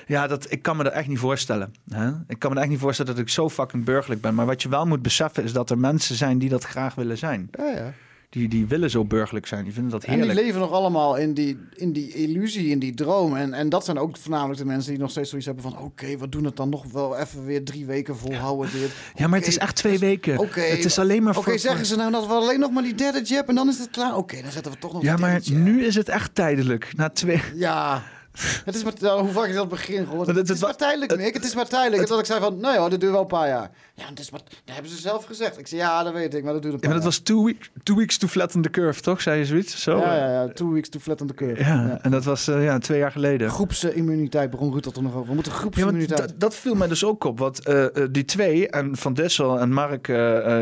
Ja, dat, ik kan me dat echt niet voorstellen. Hè? Ik kan me echt niet voorstellen dat ik zo fucking burgerlijk ben. Maar wat je wel moet beseffen is dat er mensen zijn die dat graag willen zijn. Ja, ja. Die, die willen zo burgerlijk zijn. Die vinden dat En die heerlijk. leven nog allemaal in die, in die illusie, in die droom. En, en dat zijn ook voornamelijk de mensen die nog steeds zoiets hebben van... oké, we doen het dan nog wel even weer drie weken volhouden dit. Ja, maar het is Oké, echt twee weken. Oké, het is alleen maar Oké, voor... zeggen ze nou dat we alleen nog maar die derde jab en dan is het klaar? Oké, dan zetten we toch nog Ja, maar nu is het echt tijdelijk. Na twee... Ja, Het is maar, nou, hoe vaak je dat begin gehoord? Maar Het, het- is maar tijdelijk, Mick. Het is maar tijdelijk. dat ik zei van, nee hoor, dit duurt wel een paar jaar. Ja, het is maar, dat hebben ze zelf gezegd. Ik zei, ja, dat weet ik, maar dat duurt een Ja, paar maar dat was two, week, two weeks to flatten the curve, toch? Zei je zoiets? Zo? Ja, ja, ja. Two weeks to flatten the curve. Ja, en dat was eh, ja, twee jaar geleden. Groepsimmuniteit begon Ruud dat er nog over. We moeten Ja, groepsimmuniteit. dat, dat viel mij dus ook op. Want eh, eh, die twee, en Van Dessel en Mark,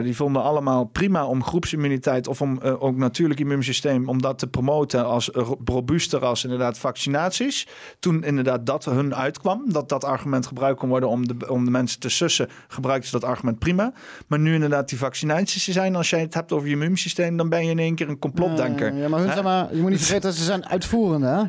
die vonden allemaal prima om groepsimmuniteit of om ook natuurlijk immuunsysteem, om dat te promoten als ro- robuuster als inderdaad vaccinaties. Toen inderdaad dat hun uitkwam, dat dat argument gebruikt kon worden om de, om de mensen te sussen, gebruikten ze dat argument prima. Maar nu inderdaad die vaccinaties zijn, als jij het hebt over je immuunsysteem, dan ben je in één keer een complotdenker. Ja, ja, maar hun maar, je moet niet vergeten, ze zijn uitvoerende, hè?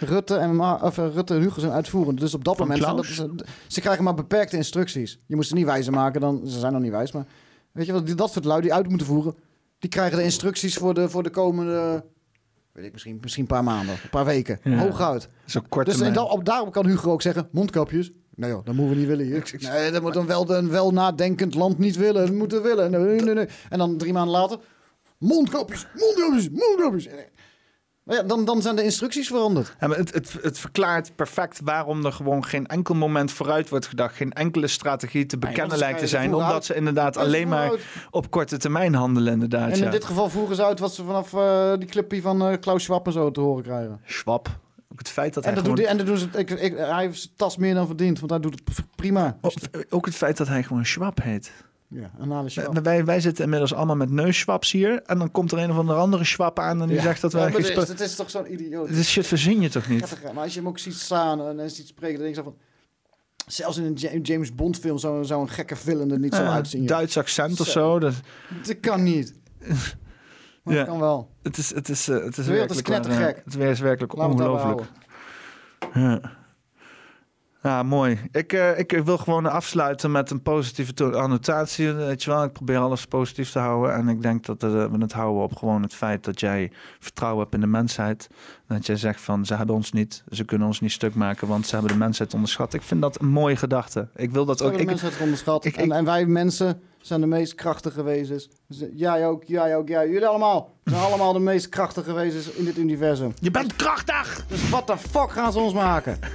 Rutte en, Ma of, eh, Rutte en Hugo zijn uitvoerend. Dus op dat Van moment... Zijn dat, ze, ze krijgen maar beperkte instructies. Je moet ze niet wijzer maken, dan, ze zijn nog niet wijs. Maar weet je wat, dat soort lui die uit moeten voeren... die krijgen de instructies voor de, voor de komende... weet ik, misschien, misschien een paar maanden, een paar weken. Ja. Hooguit. Zo kort Dus en dan, op, daarop kan Hugo ook zeggen, mondkapjes... Nee joh, dat moeten we niet willen hier. Nee, dat moet een wel, een wel nadenkend land niet willen. Dat moeten we willen. Nee, nee, nee. En dan drie maanden later... Mondkapjes, mondkapjes, mondkapjes. Maar ja, dan, dan zijn de instructies veranderd. Ja, maar het, het, het verklaart perfect waarom er gewoon geen enkel moment vooruit wordt gedacht. Geen enkele strategie te bekennen lijkt te zijn. Omdat ze inderdaad alleen maar op korte termijn handelen inderdaad. En ja. in dit geval voeren ze uit wat ze vanaf eh, die clipje van eh, Klaus Schwab en zo te horen krijgen. Schwab. Ook het feit dat En, hij dat gewoon... doet hij, en dat doen ze, ik, ik, hij heeft zijn tas meer dan verdiend, want hij doet het prima. Ook- Ook het feit dat hij gewoon Schwab heet. Ja, anale Schwab. Wij- Wij, zitten inmiddels allemaal met neusschwaps hier. En dan komt er een of andere andere Schwab aan en die Ja. zegt dat Ja, wij... geen het, is, het is toch zo'n idioot. Dit shit verzin je toch niet? Prettig, Maar als je hem ook ziet staan en hij ziet spreken, dan denk je zo van... Zelfs in een Ja- James Bond film zou, zou een gekke villain er niet zo Ja, uitzien. joh. Duits accent of Zo. Dat, Dat kan niet. Maar Ja. dat kan wel. het is, het is, eh, het is De wereld is werkelijk... knettergek. eh, Het weer is werkelijk ongelooflijk. Ja. Ja, mooi. Ik, eh, ik wil gewoon afsluiten met een positieve to- annotatie. Weet je wel, ik probeer alles positief te houden. En ik denk dat eh, we het houden op gewoon het feit dat jij vertrouwen hebt in de mensheid. Dat jij zegt van, ze hebben ons niet. Ze kunnen ons niet stuk maken, want ze hebben de mensheid onderschat. Ik vind dat een mooie gedachte. Ik wil dat Ze ook... hebben de Ik, mensheid onderschat. ik- en, ik- en wij mensen zijn de meest krachtige wezens. Jij ook, jij ook, jij. Jullie allemaal. Zijn allemaal de meest krachtige wezens in dit universum. je bent krachtig! Dus wat de fuck gaan ze ons maken?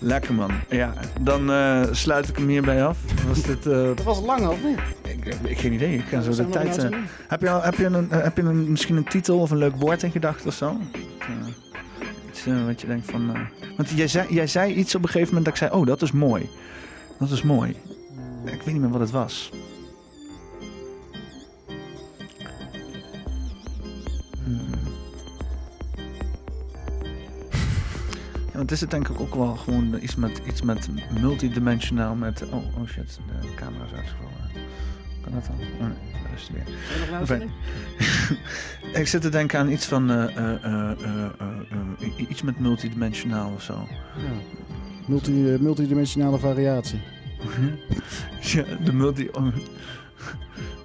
Lekker man. Ja, dan eh, sluit ik hem hierbij af. Was dit... eh, Dat was lang, of niet? Ik, ik, ik geen idee. Ik ga zo de tijd. eh, heb je, al, heb je, een, heb je een, misschien een titel of een leuk woord in gedachten of zo? Iets wat je denkt van. want jij zei, jij zei iets op een gegeven moment dat ik zei: Oh, dat is mooi. Dat is mooi. Ik weet niet meer wat het was. Want is het denk ik ook wel gewoon iets met, iets met multidimensionaal met... Oh, oh shit, de camera is uitgevallen. Kan dat dan? Oh nee, daar is het weer. Nog ik zit te denken aan iets van... eh, eh, eh, iets met multidimensionaal of zo. Ja. Multi, multidimensionale variatie. ja, de multi...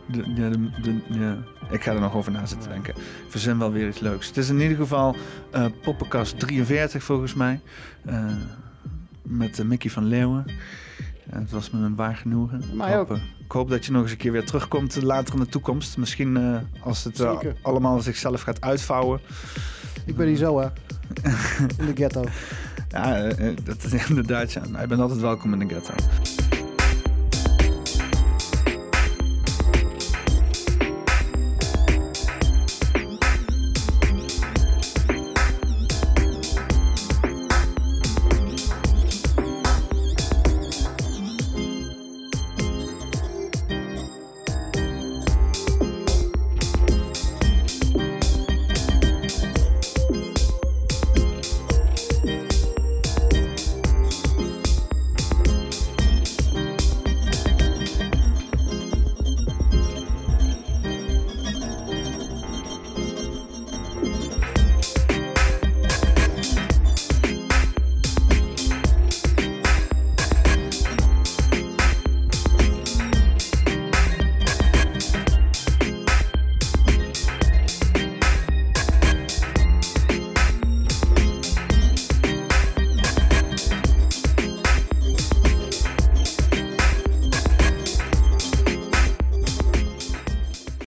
De, ja, de, de, ja. Ik ga er nog over na zitten denken. Ik verzin wel weer iets leuks. Het is in ieder geval eh Poppenkast 43 volgens mij. Eh, met eh, Mickey van Leeuwen. En het was me een waar genoegen. Ik, hoop, ook. ik hoop dat je nog eens een keer weer terugkomt later in de toekomst. Misschien als het allemaal zichzelf gaat uitvouwen. Ik ben hier zo, hè. In de ghetto. Ja, dat is inderdaad. Ja. Nou, je bent altijd welkom in de ghetto.